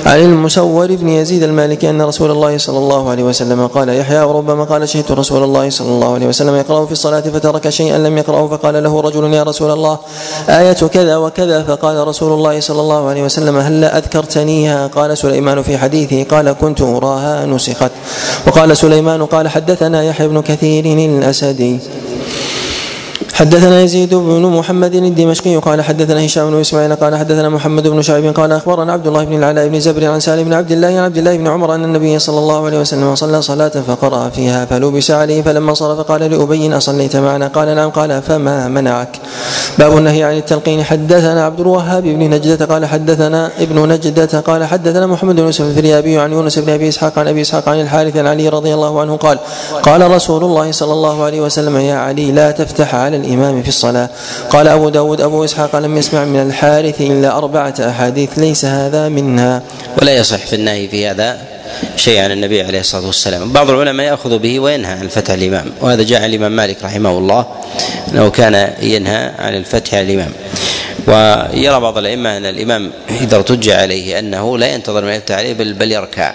عن المسور بن يزيد المالكي أن رسول الله صلى الله عليه وسلم قال يحيى وربما قال شهدت رسول الله صلى الله عليه وسلم يقرأ في الصلاة فترك شيئا لم يقرأه فقال له رجل يا رسول الله آية كذا وكذا فقال رسول الله صلى الله عليه وسلم هل أذكرتنيها؟ قال سليمان في حديثه قال كنت أراها نسخت. وقال سليمان قال حدثنا يحيى بن كثير الأسدي. حدثنا يزيد بن محمد الدمشقي قال حدثنا هشام بن إسماعيل قال حدثنا محمد بن شعيب قال أخبرنا عبد الله بن العلاء بن زبر عن سالم بن عبد الله عن عبد الله بن عمر أن النبي صلى الله عليه وسلم صلى صلاة فقرأ فيها فلبس عليه فلما صرف قال لأبي أصليت معنا قال نعم قال فما منعك باب النهي عن التلقين حدثنا عبد الوهاب بن نجدة قال حدثنا ابن نجدة قال حدثنا محمد بن يوسف الفريابي عن يونس بن أبي إسحاق عن أبي إسحاق عن الحارث عن علي رضي الله عنه قال قال رسول الله صلى الله عليه وسلم يا علي لا تفتح على الإمام في الصلاة. قال أبو داود أبو إسحاق لم يسمع من الحارث إلا أربعة أحاديث ليس هذا منها. ولا يصح في النهي في هذا شيء عن النبي عليه الصلاة والسلام. بعض العلماء يأخذ به وينهى عن فتح الإمام وهذا جاء عن الإمام مالك رحمه الله إنه كان ينهى عن الفتح على الإمام. ويرى بعض الأئمة أن الإمام إذا ارتج عليه أنه لا ينتظر من يفتح عليه بل, بل يركع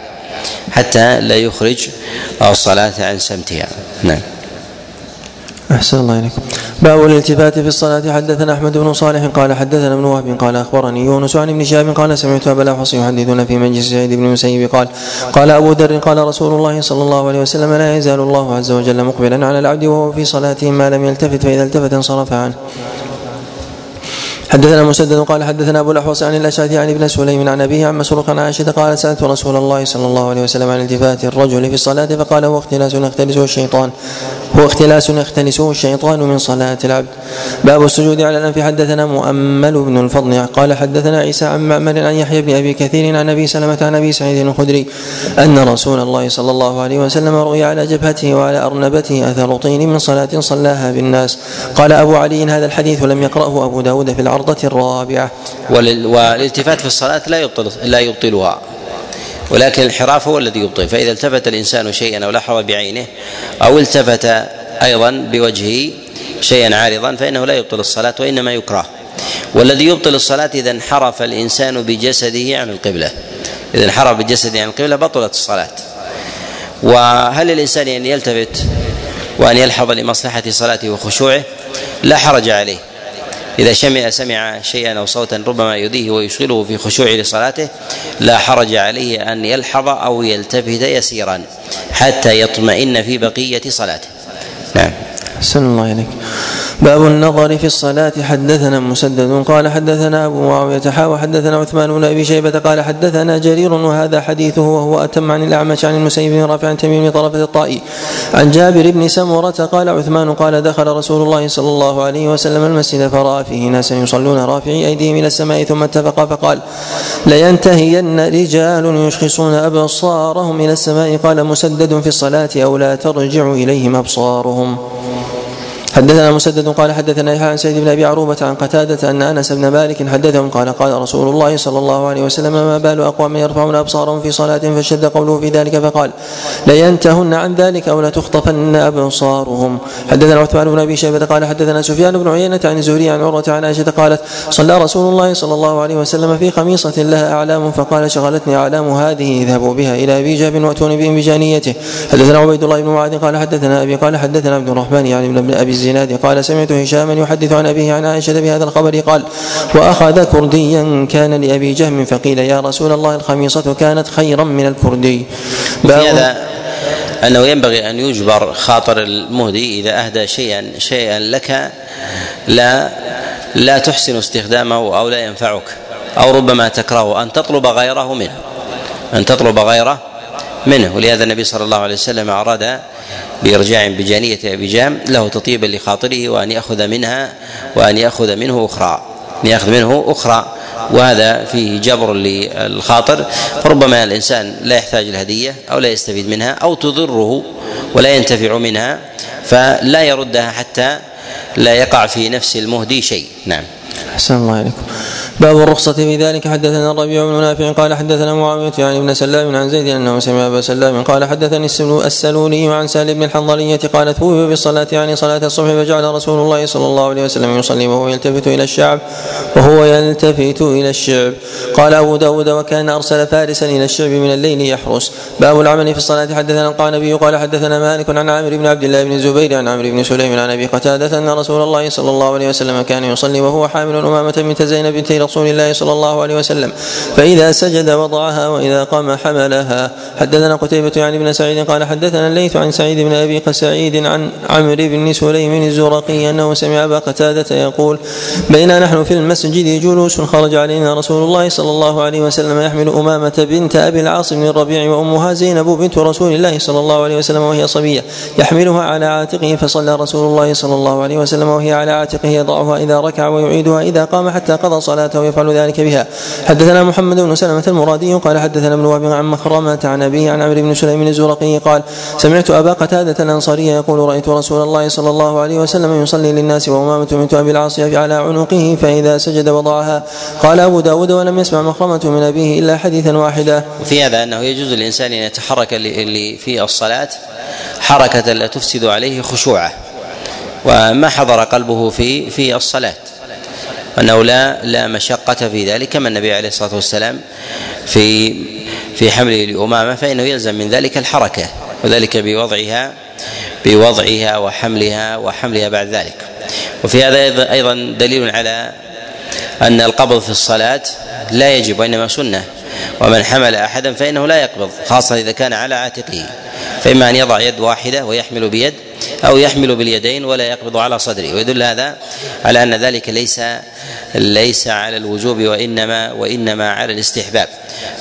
حتى لا يخرج الصلاة عن سمتها. نعم. أحسن الله إليكم باب الالتفات في الصلاة. حدثنا أحمد بن صالح قال حدثنا ابن وهب قال أخبرني يونس عن ابن شهاب قال سمعت أبا الأحوص يحدثنا في مجلس سعيد بن المسيب قال قال أبو ذر قال رسول الله صلى الله عليه وسلم لا يزال الله عز وجل مقبلا على العبد وهو في صلاته ما لم يلتفت فإذا التفت انصرف عنه. حدثنا مسدد قال حدثنا أبو الأحوص عن الاشعث عن ابن سليم عن أبيه عن مسروق عن عائشة قال سألت رسول الله صلى الله عليه وسلم عن التفات الرجل في الصلاة فقال هو اختلاس يختلسه الشيطان. هو اختلاس يختلسه الشيطان من صلاة العبد. باب السجود على الأنف. حدثنا مؤمل بن الفضل قال حدثنا عيسى عن معمر عن يحيى بن أبي كثير عن أبي سلمة عن أبي سعيد الخدري أن رسول الله صلى الله عليه وسلم رؤي على جبهته وعلى أرنبته أثر طين من صلاة صلاها بالناس. قال أبو علي هذا الحديث لم يقرأه أبو داود في العرض. العرضة الرابعة. والالتفات في الصلاة لا يبطل لا يبطلها. ولكن الانحراف هو الذي يبطل. فإذا التفت الإنسان شيئا أو لاحظ بعينه أو التفت أيضا بوجهه شيئا عارضا فإنه لا يبطل الصلاة وإنما يكره. والذي يبطل الصلاة إذا انحرف الإنسان بجسده عن القبلة. إذا انحرف بجسده عن القبلة بطلت الصلاة. وهل الإنسان أن يلتفت وأن يلحظ لمصلحة صلاته وخشوعه؟ لا حرج عليه. إذا سمع سمع شيئا أو صوتا ربما يؤذيه ويشغله في خشوع لصلاته لا حرج عليه أن يلحظ أو يلتفت يسيرا حتى يطمئن في بقية صلاته. نعم. الله إليك. باب النظر في الصلاة. حدثنا مسدد قال حدثنا أبو معاوية حا حدثنا عثمان بن أبي شيبة قال حدثنا جرير وهذا حديثه وهو أتم عن الأعمش عن المسيب بن رافع عن تميم بن طرفة الطائي. عن جابر بن سمرة قال عثمان قال دخل رسول الله صلى الله عليه وسلم المسجد فرأى فيه ناسا يصلون رافعي أيديهم إلى السماء ثم اتفقا فقال لينتهين رجال يشخصون أبصارهم إلى السماء. قال مسدد في الصلاة أو لا ترجع إليهم أبصارهم. حدثنا مسدد قال حدثنا يحيى عن سيد بن أبي عروبة عن قتادة أن أنس بن مالك حدثهم قال قال رسول الله صلى الله عليه وسلم ما بال أقوام يرفعون أبصارهم في صلاة فشد قوله في ذلك فقال لينتهن عن ذلك أو لتخطفن أبصارهم. حدثنا عثمان بن أبي شيبة قال حدثنا سفيان بن عيينة عن الزهري عن عروة عن عائشة قالت صلى رسول الله صلى الله عليه وسلم في خميصه لها أعلام فقال شغلتني أعلام هذه اذهبوا بها إلى أبي جاب وأتوني بهم بجانيته. حدثنا عبيد الله بن معاذ قال حدثنا أبي قال حدثنا عبد الرحمن يعني ابن أبي الزناد. قال سمعت هشاما يحدث عن أبيه عن عائشة بهذا الخبر. قال وأخذ كرديا كان لأبي جهم فقيل يا رسول الله الخميصة كانت خيرا من الكردي. هذا أنه ينبغي أن يجبر خاطر المهدي إذا أهدى شيئا شيئا لك لا لا تحسن استخدامه أو لا ينفعك أو ربما تكرهه أن تطلب غيره منه أن تطلب غيره منه. ولهذا النبي صلى الله عليه وسلم أراد بإرجاع بجانية أبي جام له تطيبا لخاطره وأن يأخذ منها وأن يأخذ منه أخرى أن يأخذ منه أخرى. وهذا فيه جبر للخاطر. فربما الإنسان لا يحتاج الهدية أو لا يستفيد منها أو تضره ولا ينتفع منها فلا يردها حتى لا يقع في نفس المهدي شيء. نعم. أحسن الله عليكم باب الرخصة في ذلك. حدثنا الربيع بن نافع قال حدثنا معاوية يعني ابن سلام عن زيد أنه سمع أبا سلام قال حدثني السلولي عن سالم بن الحنظلية قال توفي بالصلاة يعني صلاة الصبح فجعل رسول الله صلى الله عليه وسلم يصلي وهو يلتفت إلى الشعب وهو يلتفت إلى الشعب. قال أبو داود وكان أرسل فارسا إلى الشعب من الليل يحرس. باب العمل في الصلاة. حدثنا القانبي قال حدثنا مالك عن عامر بن عبد الله بن الزبير عن عمرو بن سليم عن أبي قتادة أن رسول الله صلى الله عليه وسلم كان يصلي وهو حامل أمامة بنت زينب بنت رسول الله صلى الله عليه وسلم. فإذا سجد وضعها وإذا قام حملها. حدثنا قتيبة يعني بن سعيد قال حدثنا الليث عن سعيد بن أبي سعيد عن عمرو بن سليم الزرقي أنه سمع أبا قتادة يقول بينا نحن في المسجد جلوس خرج علينا رسول الله صلى الله عليه وسلم يحمل أمامة بنت أبي العاص بن الربيع وأمها زينب بنت رسول الله صلى الله عليه وسلم وهي صبية. يحملها على عاتقه فصلى رسول الله صلى الله عليه وسلم وهي على عاتقه يضعها إذا ركع ويعيدها إذا قام حتى قضى صلاته ويفعل ذلك بها. حدثنا محمد بن سلمة المرادي قال حدثنا ابن وهب عن مخرمة عن أبيه عن عمرو بن سليم الزرقي قال سمعت أبا قتادة الأنصاري يقول رأيت رسول الله صلى الله عليه وسلم يصلي للناس وأمامة بنت أبي العاص على عنقه فإذا سجد وضعها. قال أبو داود ولم يسمع مخرمة من أبيه إلا حديثا واحدا. وفي هذا أنه يجوز للإنسان أن يتحرك في الصلاة حركة لا تفسد عليه خشوعه. وما حضر قلبه في في الصلاة. أنه لا لا مشقة في ذلك كما النبي عليه الصلاة والسلام في في حمله لأمامة فإنه يلزم من ذلك الحركة وذلك بوضعها بوضعها وحملها وحملها بعد ذلك. وفي هذا أيضا دليل على أن القبض في الصلاة لا يجب وإنما سنة ومن حمل أحدا فإنه لا يقبض خاصة إذا كان على عاتقه. فإما أن يضع يد واحدة ويحمل بيد أو يحمل باليدين ولا يقبض على صدره ويدل هذا على أن ذلك ليس ليس على الوجوب وإنما وإنما على الاستحباب.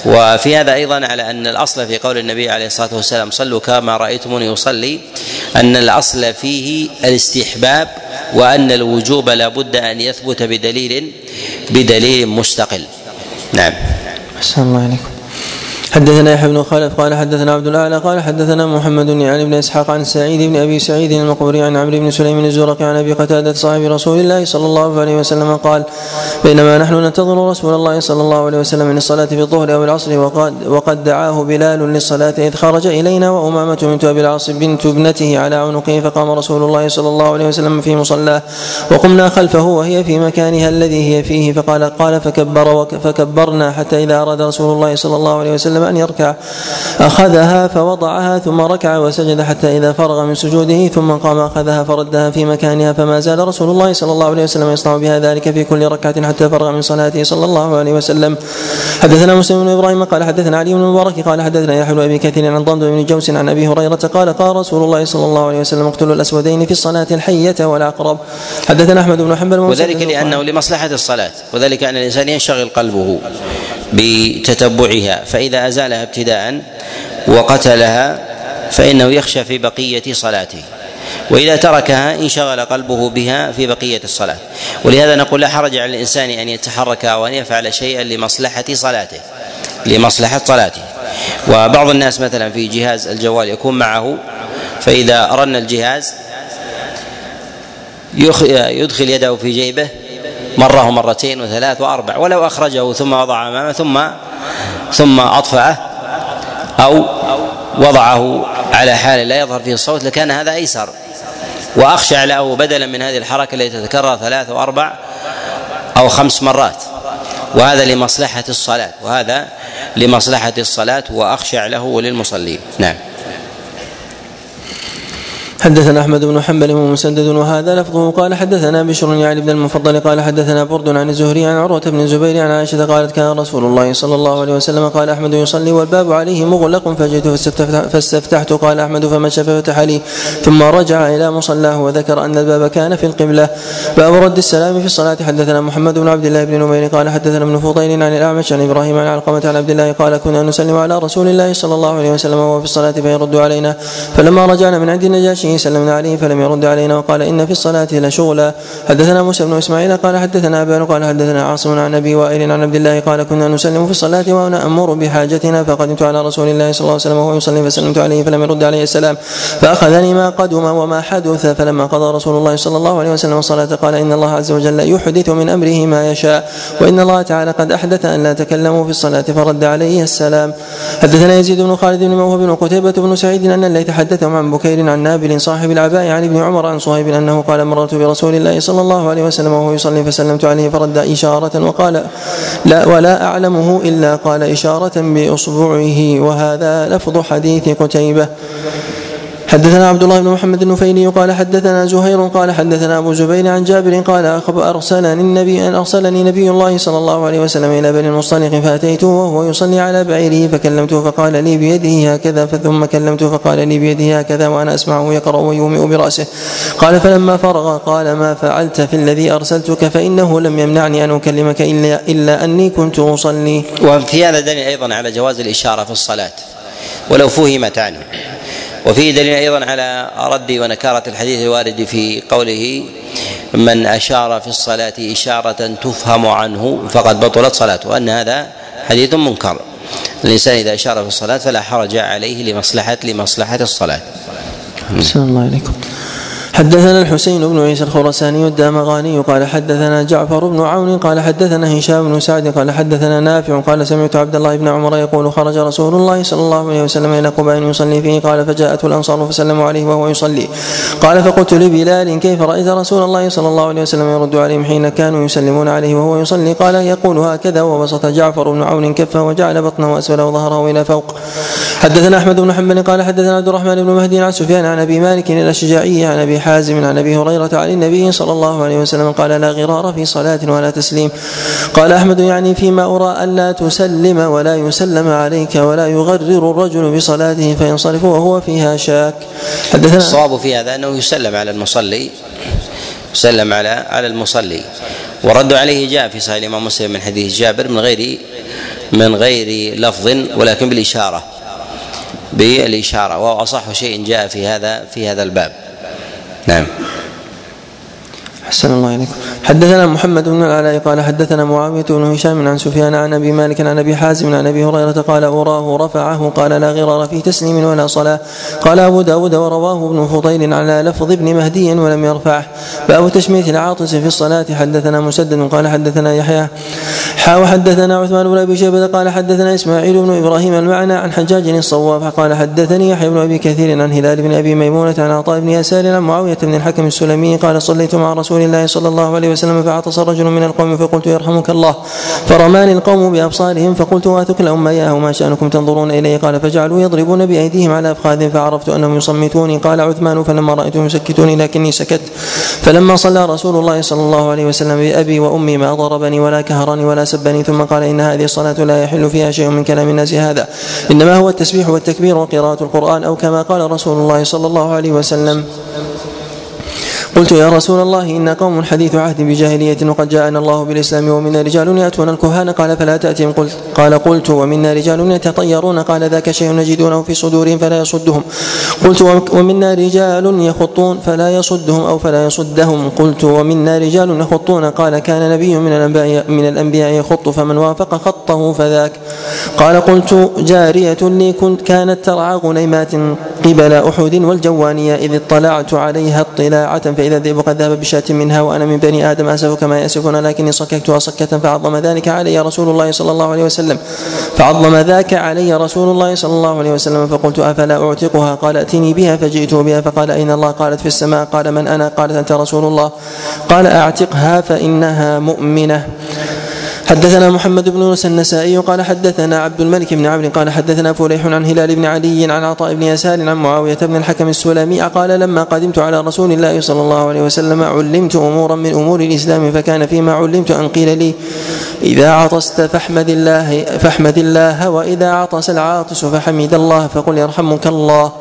وفي هذا أيضا على أن الأصل في قول النبي عليه الصلاة والسلام صلوا كما رأيتموني أصلي أن الأصل فيه الاستحباب وأن الوجوب لا بد أن يثبت بدليل بدليل مستقل. نعم. أحسن الله عليكم. حدثنا يحيى بن خالد قال حدثنا عبد الاعلى قال حدثنا محمد يعني بن إسحاق عن سعيد بن أبي سعيد المقبري عن عمرو بن سليم الزرقي عن أبي قتادة صاحب رسول الله صلى الله عليه وسلم قال بينما نحن ننتظر رسول الله صلى الله عليه وسلم من الصلاة في الظهر أو العصر وقد وقد دعاه بلال للصلاة إذ خرج إلينا وأمامة بنت أبي العاص بنت ابنته على عنقه فقام رسول الله صلى الله عليه وسلم في مصلاه وقمنا خلفه وهي في مكانها الذي هي فيه فقال قال فكبر فكبرنا حتى إذا أراد رسول الله صلى الله عليه وسلم أن يركع. أخذها فوضعها ثم ركع وسجد حتى إذا فرغ من سجوده ثم قام أخذها فردها في مكانها فما زال رسول الله صلى الله عليه وسلم يصنع بها ذلك في كل ركعة حتى فرغ من صلاته صلى الله عليه وسلم. حدثنا مسلم بن إبراهيم قال حدثنا علي بن المبارك قال حدثنا يحيى بن أبي كثير عن ضمد بن جوس عن أبي هريرة قال قال رسول الله صلى الله عليه وسلم اقتلوا الأسودين في الصلاة الحية والعقرب حدثنا أحمد بن حنبل وذلك لأنه لمصلحة الصلاة وذلك أن الإنسان ينشغل قلبه. بتتبعها فإذا أزالها ابتداء وقتلها فإنه يخشى في بقية صلاته وإذا تركها انشغل قلبه بها في بقية الصلاة. ولهذا نقول لا حرج على الإنسان أن يتحرك أو أن يفعل شيئا لمصلحة صلاته لمصلحة صلاته. وبعض الناس مثلا في جهاز الجوال يكون معه فإذا رن الجهاز يدخل يده في جيبه مرة ومرتين وثلاث وأربع ولو أخرجه ثم وضع أمامه ثم ثم أطفأه أو وضعه على حال لا يظهر فيه الصوت لكان هذا أيسر. وأخشع له بدلا من هذه الحركة التي تتكرر ثلاث وأربع أو خمس مرات. وهذا لمصلحة الصلاة وهذا لمصلحة الصلاة وأخشع له وللمصلين. نعم. حدثنا أحمد بن حنبل ومسدد وهذا لفظه. قال حدثنا بشر يعني بن المفضل. قال حدثنا برد عن الزهري عن عروة بن الزبير عن عائشة قالت كان رسول الله صلى الله عليه وسلم قال أحمد يصلي والباب عليه مغلق فجئت فاستفتحت. قال أحمد فمشى ففتح لي ثم رجع إلى مصلاه وذكر أن الباب كان في القبلة. باب رد السلام في الصلاة. حدثنا محمد بن عبد الله بن نمير. قال حدثنا ابن فضيل عن الأعمش عن إبراهيم عن علقمة عن عبد الله قال كنا نسلم على رسول الله صلى الله عليه وسلم وهو في الصلاة فيرد علينا. فلما رجعنا من عند النجاشي سلمنا عليه فلم يرد علينا وقال إن في الصلاة لشغلا حدثنا موسى بن إسماعيل قال حدثنا أبان قال حدثنا عاصم عن أبي وائل عن عبد الله قال كنا نسلم في الصلاة وأنا أمر بحاجتنا فقدمت على رسول الله صلى الله عليه وسلم وهو يصلي فسلمت عليه فلم يرد عليه السلام. فأخذني ما قدم وما حدث فلما قضى رسول الله صلى الله عليه وسلم الصلاة قال إن الله عز وجل يحدث من أمره ما يشاء وإن الله تعالى قد أحدث أن لا تكلموا في الصلاة فرد عليه السلام. حدثنا يزيد بن خالد بن موهب بن قتيبة بن سعيد أن الليث حدثهم عن بكير عن نابل صاحب العباء عن ابن عمر عن صهيب أنه قال مررت برسول الله صلى الله عليه وسلم وهو يصلي فسلمت عليه فرد إشارة وقال لا ولا أعلمه إلا قال إشارة بإصبعه وهذا لفظ حديث قتيبة حدثنا عبد الله بن محمد النفيلي قال حدثنا زهير قال حدثنا أبو زبير عن جابر قال أرسلني النبي أن أرسلني نبي الله صلى الله عليه وسلم إلى بني المصطلق فاتيته وهو يصلي على بعيره فكلمته فقال لي بيده هكذا ثم كلمته فقال لي بيده هكذا وأنا أسمعه يقرأ ويومئ برأسه قال فلما فرغ قال ما فعلت في الذي أرسلتك فإنه لم يمنعني أن أكلمك إلا إلا أني كنت أصلي. وفي هذا دليل أيضا على جواز الإشارة في الصلاة ولو فهمت عنه وفيه دليل أيضا على رد ونكارة الحديث الوارد في قوله من أشار في الصلاة إشارة تفهم عنه فقد بطلت صلاته ان هذا حديث منكر الإنسان إذا أشار في الصلاة فلا حرج عليه لمصلحه لمصلحة الصلاة. الله عليكم. حدثنا الحسين بن عيسى الخرساني الدامغاني قال حدثنا جعفر بن عون قال حدثنا هشام بن سعد قال حدثنا نافع قال سمعت عبد الله بن عمر يقول خرج رسول الله صلى الله عليه وسلم إلى قباء يصلي فيه قال فجاءته الأنصار فسلموا عليه وهو يصلي قال فقلت لبلال كيف رأيت رسول الله صلى الله عليه وسلم يرد عليهم حين كانوا يسلمون عليه وهو يصلي قال يقول هكذا وبسط جعفر بن عون كفه وجعل بطنه اسفله وظهره إلى فوق حدثنا أحمد بن حنبل قال حدثنا عبد الرحمن بن مهدي عن سفيان عن أبي مالك الأشجعي عن أبي حازم عن أبي هريرة عن النبي صلى الله عليه وسلم قال لا غرار في صلاة ولا تسليم. قال أحمد يعني فيما أرى الا تسلم ولا يسلم عليك ولا يغرر الرجل بصلاته فينصرف وهو فيها شاك. حدثنا الصواب في هذا أنه يسلم على المصلي يسلم على على المصلي. ورد عليه جاء في صحيح الإمام مسلم من حديث جابر من غير من غير لفظ ولكن بالاشاره بالإشارة. وهو أصح شيء جاء في هذا في هذا الباب. نعم. أحسن الله إليكم. حدثنا محمد بن العلاء قال حدثنا معاوية بن هشام عن سفيان عن أبي مالك عن أبي حازم عن أبي هريرة قال أراه رفعه قال لا غرار في تسليم ولا صلاة. قال أبو داود ورواه ابن فضيل على لفظ ابن مهدي ولم يرفعه. باب تشميت العاطس في الصلاة. حدثنا مسدد قال حدثنا يحيى. حا وحدثنا عثمان بن أبي شيبة قال حدثنا إسماعيل بن إبراهيم المعنى عن حجاج الصواف قال حدثني يحيى بن أبي كثير عن هلال بن أبي ميمونة عن عطاء بن يسار عن معاوية بن الحكم السلمي قال صليت مع رسول الله صلى الله عليه فعطس رجل من القوم فقلت يرحمك الله. فرماني القوم بأبصارهم فقلت واتكلهم اياه ما شأنكم تنظرون إلي؟ قال فجعلوا يضربون بأيديهم على افخاذهم فعرفت أنهم يصمتوني. قال عثمان فلما رأيتهم يسكتوني لكني سكت. فلما صلى رسول الله صلى الله عليه وسلم بأبي وأمي ما ضربني ولا كهرني ولا سبني ثم قال إن هذه الصلاة لا يحل فيها شيء من كلام الناس هذا. إنما هو التسبيح والتكبير وقراءة القرآن أو كما قال رسول الله صلى الله عليه وسلم. قلت يا رسول الله إن قوم حديث عهد بجاهلية وقد جاءنا الله بالإسلام ومنا رجال يأتون الكهان قال فلا تأتهم. قلت قال قلت ومنا رجال يتطيرون قال ذاك شيء نجدونه في صدورهم فلا يصدهم. قلت ومنا رجال يخطون فلا يصدهم أو فلا يصدهم. قلت ومنا رجال يخطون قال كان نبي من الأنبياء من الأنبياء يخط فمن وافق خطه فذاك. قال قلت جارية لي كنت كانت ترعى غنيمات قبل أحد والجوانية إذ اطلعت عليها اطلاعة فإذا الذئب قد ذهب بشاة منها وأنا من بني آدم أسف كما يأسفون لكني صككتها صكة فعظم ذلك علي رسول الله صلى الله عليه وسلم. فعظم ذاك علي رسول الله صلى الله عليه وسلم فقلت أفلا أعتقها؟ قال أتني بها فجئت بها فقال أين الله قالت في السماء قال من أنا؟ قالت أنت رسول الله. قال أعتقها فإنها مؤمنة. حدثنا محمد بن موسى النسائي قال حدثنا عبد الملك بن عمرو قال حدثنا فليح عن هلال بن علي عن عطاء بن يسار عن معاوية بن الحكم السلمي قال لما قدمت على رسول الله صلى الله عليه وسلم علمت أمورا من أمور الإسلام فكان فيما علمت أن قيل لي إذا عطست فاحمد الله فاحمد الله وإذا عطس العاطس فحمد الله فقل يرحمك الله.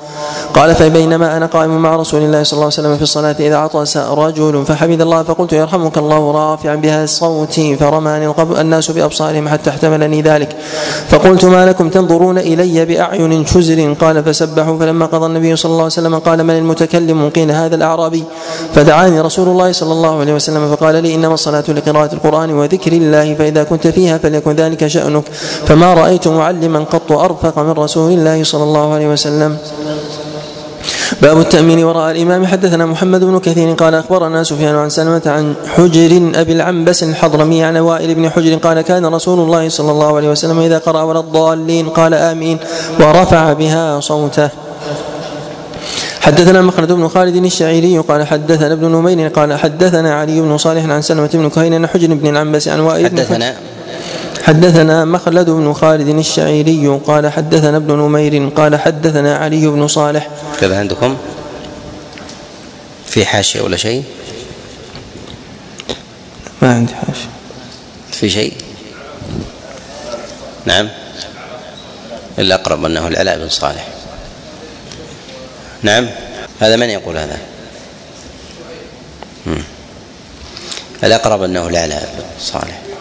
قال فبينما أنا قائم مع رسول الله صلى الله عليه وسلم في الصلاة إذا عطس رجل فحمد الله فقلت يرحمك الله رافعا بها صوتي فرماني الناس بأبصارهم حتى احتملني ذلك. فقلت ما لكم تنظرون إلي بأعين شزر؟ قال فسبحوا فلما قضى النبي صلى الله عليه وسلم قال من المتكلم قيل هذا الأعرابي؟ فدعاني رسول الله صلى الله عليه وسلم فقال لي إنما الصلاة لقراءة القرآن وذكر الله فإذا كنت فيها فليكن ذلك شأنك. فما رأيت معلما قط أرفق من رسول الله صلى الله عليه وسلم. باب التأمين وراء الإمام. حدثنا محمد بن كثير قال أخبرنا سفيان عن سلمة عن حجر أبي العنبس الحضرمي عن وائل بن حجر قال كان رسول الله صلى الله عليه وسلم إذا قرأ ولا الضالين قال آمين ورفع بها صوته. حدثنا مخلد بن خالد الشعيري قال حدثنا ابن نمير قال حدثنا علي بن صالح عن سلمة بن كهين عن حجر بن العنبس عن وائل حدثنا حدثنا مخلد بن خالد الشعيري قال حدثنا ابن نمير قال حدثنا علي بن صالح. كذا عندكم؟ في حاشية ولا شيء؟ ما عندي حاشية. في شيء؟ نعم. الأقرب أنه العلاء بن صالح. نعم. هذا من يقول هذا؟ الأقرب أنه العلاء بن صالح.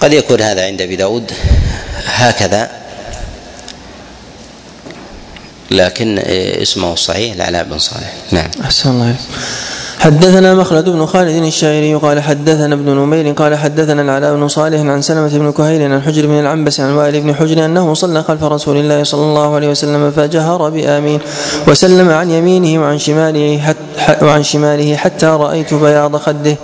قد يكون هذا عند أبي داود هكذا. لكن اسمه الصحيح العلاء بن صالح. نعم. أحسن الله حدثنا مخلد بن خالد الشاعري قال حدثنا ابن نمير قال حدثنا العلاء بن صالح عن سلمة بن كهيل عن حجر بن العنبس عن وائل بن حجر أنه صلى خلف رسول الله صلى الله عليه وسلم فجهر بآمين وسلم عن يمينه وعن شماله حتى, وعن شماله حتى رأيت بياض خده.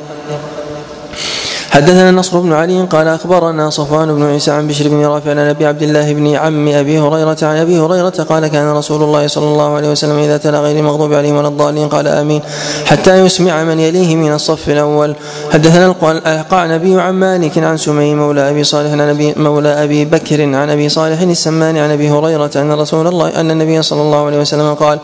حدثنا نصر بن علي قال أخبرنا صفوان بن عيسى عن بشر بن رافع عن أبي عبد الله بن عم أبي هريرة عن أبي هريرة قال كان رسول الله صلى الله عليه وسلم إذا تلا غير المغضوب عليهم ولا الضالين قال آمين حتى يسمع من يليه من الصف الأول. حدثنا القعنبي عن مالك عن سمي مولى أبي صالح عن ابي مولى أبي بكر عن أبي صالح السمان عن أبي هريرة أن رسول الله أن النبي صلى الله عليه وسلم قال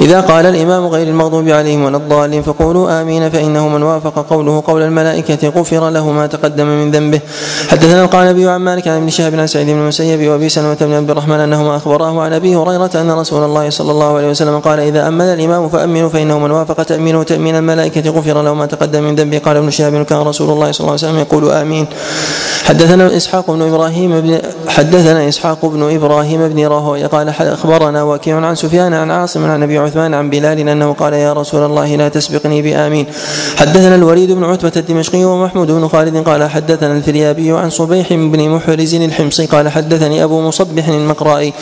إذا قال الإمام غير المغضوب عليهم ولا الضالين فقولوا آمين فإنه من وافق قوله قول الملائكة غفر له ما تقدم من ذنبه. حدثنا القعنبي عن مالك عن ابن شهاب عن سعيد بن المسيب وأبي سلمة بن عبد الرحمن أنهما أخبراه عن أبي هريرة أن رسول الله صلى الله عليه وسلم قال إذا أمن الإمام فأمنوا فإنه من وافق تأمينه تأمين الملائكة. غفر له ما تقدم من ذنبه. قال ابن شهاب كان رسول الله صلى الله عليه وسلم يقول آمين. حدثنا إسحاق بن إبراهيم بن حدثنا إسحاق بن إبراهيم بن راهوي قال أخبرنا وكيع عن سفيان عن عاصم عن أبي عثمان عن بلال أنه قال يا رسول الله لا تسبقني بآمين. حدثنا الوليد بن عتبة الدمشقي ومحمود بن خالد قال حدثنا الفريابي عن صبيح بن محرز الحمصي قال حدثني أبو مصبح المقرائي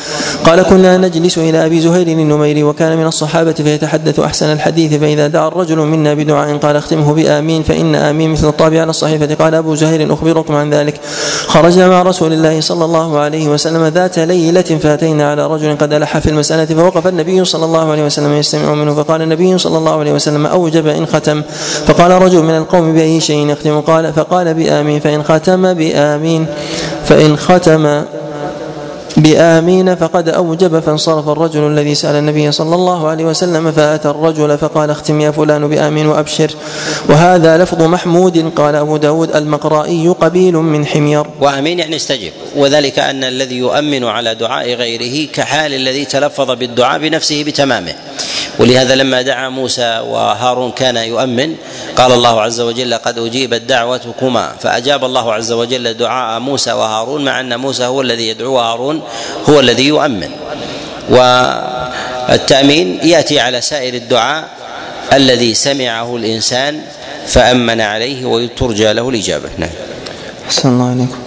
قال كنا نجلس إلى أبي زهير النميري وكان من الصحابة فيتحدث أحسن الحديث فإذا دعا الرجل منا بدعاء قال اختمه بآمين فإن آمين مثل الطابع على الصحيفة قال أبو زهير أخبركم عن ذلك خرجنا مع رسول الله صلى الله عليه وسلم ذات ليلة فأتينا على رجل قد ألح في المسألة فوقف النبي صلى الله عليه وسلم يستمع منه فقال النبي صلى الله عليه وسلم أوجب إن ختم فقال رجل من القوم بأي شيء يختم قال فقال بامين فإن ختم بامين فإن ختم بآمين فقد أوجب فانصرف الرجل الذي سأل النبي صلى الله عليه وسلم فأتى الرجل فقال اختم يا فلان بآمين وأبشر. وهذا لفظ محمود قال أبو داود المقرائي قبيل من حمير. وآمين يعني استجب. وذلك أن الذي يؤمن على دعاء غيره كحال الذي تلفظ بالدعاء بنفسه بتمامه. ولهذا لما دعا موسى وهارون كان يؤمن قال الله عز وجل قد أجيبت دعوتكما. فأجاب الله عز وجل دعاء موسى وهارون مع أن موسى هو الذي يدعو وهارون هو الذي يؤمن. والتأمين يأتي على سائر الدعاء الذي سمعه الإنسان فأمن عليه وترجى له الإجابة. نعم. أحسن الله عليكم.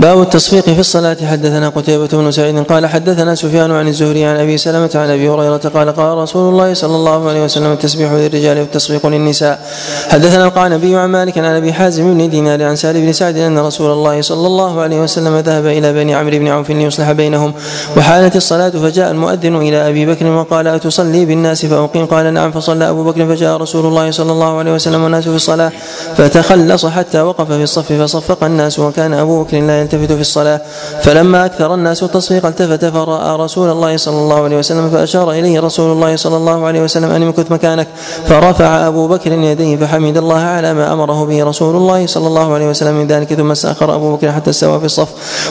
باب التصفيق في الصلاة. حدثنا قتيبة بن سعيد قال حدثنا سفيان عن الزهري عن أبي سلمة عن أبي هريرة قال قال رسول الله صلى الله عليه وسلم التسبيح للرجال والتصفيق للنساء. حدثنا القعنبي عن مالك عن أبي حازم بن دينار عن سالم بن سعد أن رسول الله صلى الله عليه وسلم ذهب إلى بني عمرو بن عوف ليصلح بينهم. وحالت الصلاة فجاء المؤذن إلى أبي بكر وقال أتصلي بالناس فأقيم. قال نعم. فصلى أبو بكر فجاء رسول الله صلى الله عليه وسلم والناس في الصلاة. فتخلص حتى وقف في الصف فصفق الناس. وكان أبو بكر لا يلتفت في الصلاة. فلما أكثر الناس التصفيق التفت فرأى رسول الله صلى الله عليه وسلم فأشار إليه رسول الله صلى الله عليه وسلم أن امكث مكانك. فرفع أبو بكر يديه فحمد الله على ما أمره به رسول الله صلى الله عليه وسلم من ذلك ثم استأخر أبو بكر حتى استوى في الصف.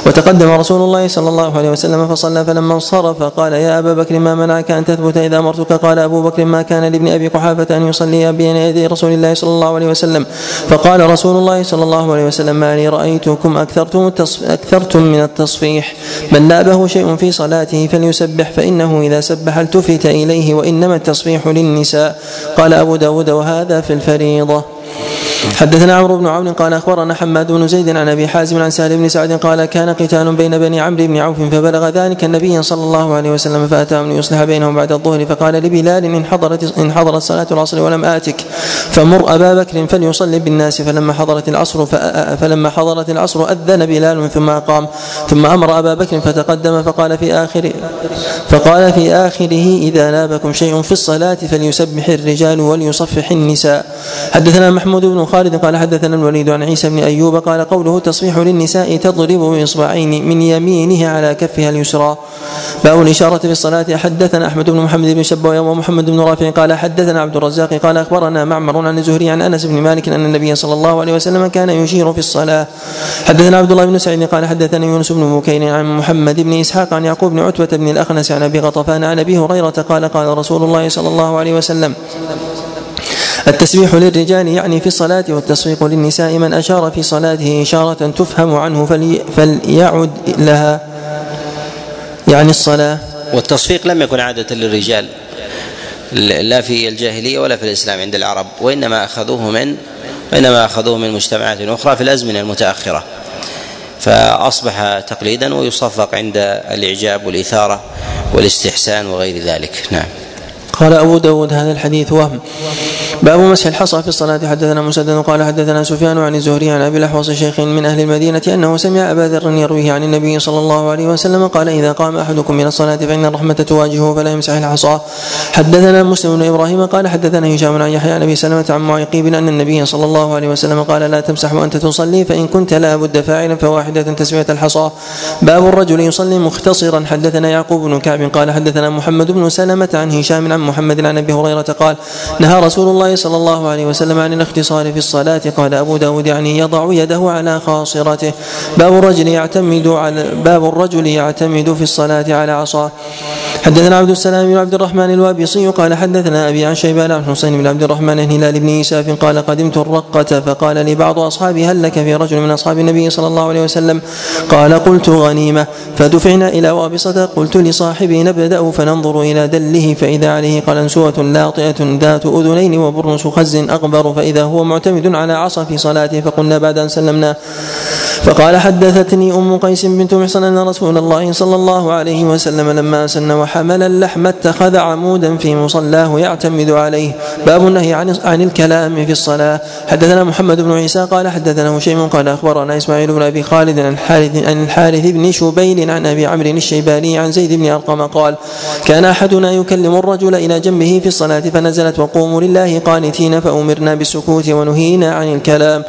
وتقدم رسول الله صلى الله عليه وسلم فصلى فلما انصرف قال يا أبا بكر ما منعك أن تثبت إذا أمرتك؟ قال أبو بكر ما كان لابن أبي قحافة أن يصلي بين يدي رسول الله صلى الله عليه وسلم. فقال رسول الله صلى الله عليه وسلم ما لي رأيتكم أكثرتم أكثرتم من التصفيح. من نابه شيء في صلاته فليسبح فإنه إذا سبح التفت إليه وإنما التصفيح للنساء. قال أبو داود وهذا في الفريضة. حدثنا عمرو بن عون قال أخبرنا حماد بن زيد عن أبي حازم عن سهل بن سعد قال كان قتال بين بني عمرو بن عوف فبلغ ذلك النبي صلى الله عليه وسلم فاتاهم ليصلح بينهم بعد الظهر فقال لبلال إن حضرت إن حضرت صلاة العصر ولم آتك فمر أبا بكر فليصلي بالناس فلما حضرت العصر فلما حضرت العصر أذن بلال ثم أقام ثم أمر أبا بكر فتقدم فقال في اخر فقال في آخره إذا نابكم شيء في الصلاة فليسبح الرجال وليصفح النساء. حدثنا محمود محمود بن خالد قال حدثنا الوليد عن عيسى بن أيوب قال قوله تصفيح للنساء تضرب باصبعين من يمينها على كفها اليسرى. باب الإشارة في الصلاة. حدثنا أحمد بن محمد بن شبوة ومحمد بن رافع قال حدثنا عبد الرزاق قال أخبرنا معمر عن الزهري عن أنس بن مالك أن النبي صلى الله عليه وسلم كان يشير في الصلاة. حدثنا عبد الله بن سعيد قال حدثني يونس بن بكير عن محمد بن إسحاق عن يعقوب بن عتبة بن الأخنس عن أبي غطفان عن أبي هريرة قال قال رسول الله صلى الله عليه وسلم التسبيح للرجال يعني في الصلاة والتصفيق للنساء من أشار في صلاته إشارة تفهم عنه فلي فليعد لها يعني الصلاة. والتصفيق لم يكن عادة للرجال لا في الجاهلية ولا في الإسلام عند العرب وإنما أخذوه من وإنما أخذوه من مجتمعات أخرى في الأزمنة المتأخرة. فأصبح تقليدا ويصفق عند الإعجاب والإثارة والإستحسان وغير ذلك. نعم. قال أبو داود هذا الحديث وهم. باب مسح الحصى في الصلاة. حدثنا مسدد قال حدثنا سفيان عن الزهري عن أبي الأحوص شيخ من أهل المدينة أنه سمع أبا ذر يرويه عن النبي صلى الله عليه وسلم قال إذا قام أحدكم من الصلاة فإن الرحمة تواجهه فلا يمسح الحصى. حدثنا مسلم بن إبراهيم قال حدثنا هشام عن يحيى عن أبي سلمة عن معيقيب أن النبي صلى الله عليه وسلم قال لا تمسح وأنت تصلي فإن كنت لا بد فاعلا فواحدة تسمية الحصى. باب الرجل يصلي مختصرا. حدثنا يعقوب بن كعب قال حدثنا محمد بن سلمة عن هشام عن محمد عن أبي هريرة قال نهى رسول الله صلى الله عليه وسلم عن الاختصار في الصلاة. قال أبو داود يعني يضع يده على خاصرته. باب الرجل يعتمد على باب الرجل يعتمد في الصلاة على عصاه. حدثنا عبد السلام بن عبد الرحمن الوابصي قال حدثنا أبي عن شيبان عن حسين بن عبد الرحمن هلال بن يساف قال قدمت الرقة فقال لي بعض أصحابي هل لك في رجل من أصحاب النبي صلى الله عليه وسلم؟ قال قلت غنيمة. فدفعنا إلى وابصة قلت لصاحبي نبدأ فننظر إلى دله فإذا عليه قلنسوة لاطئة ذات أذنين وبرنس خز أغبر فإذا هو معتمد على عصا في صلاته فقلنا بعد أن سلمنا. فقال حدثتني أم قيس بنت محصن أن رسول الله صلى الله عليه وسلم لما سن وحمل اللحم اتخذ عمودا في مصلاه يعتمد عليه. باب النهي عن عن الكلام في الصلاة. حدثنا محمد بن عيسى قال حدثنا هشيم قال أخبرنا إسماعيل بن أبي خالد عن الحارث عن الحارث بن شبيل عن أبي عمرو الشيباني عن زيد بن ارقم قال كان أحدنا يكلم الرجل إلى جنبه في الصلاة فنزلت وقوموا لله قانتين فأمرنا بالسكوت ونهينا عن الكلام.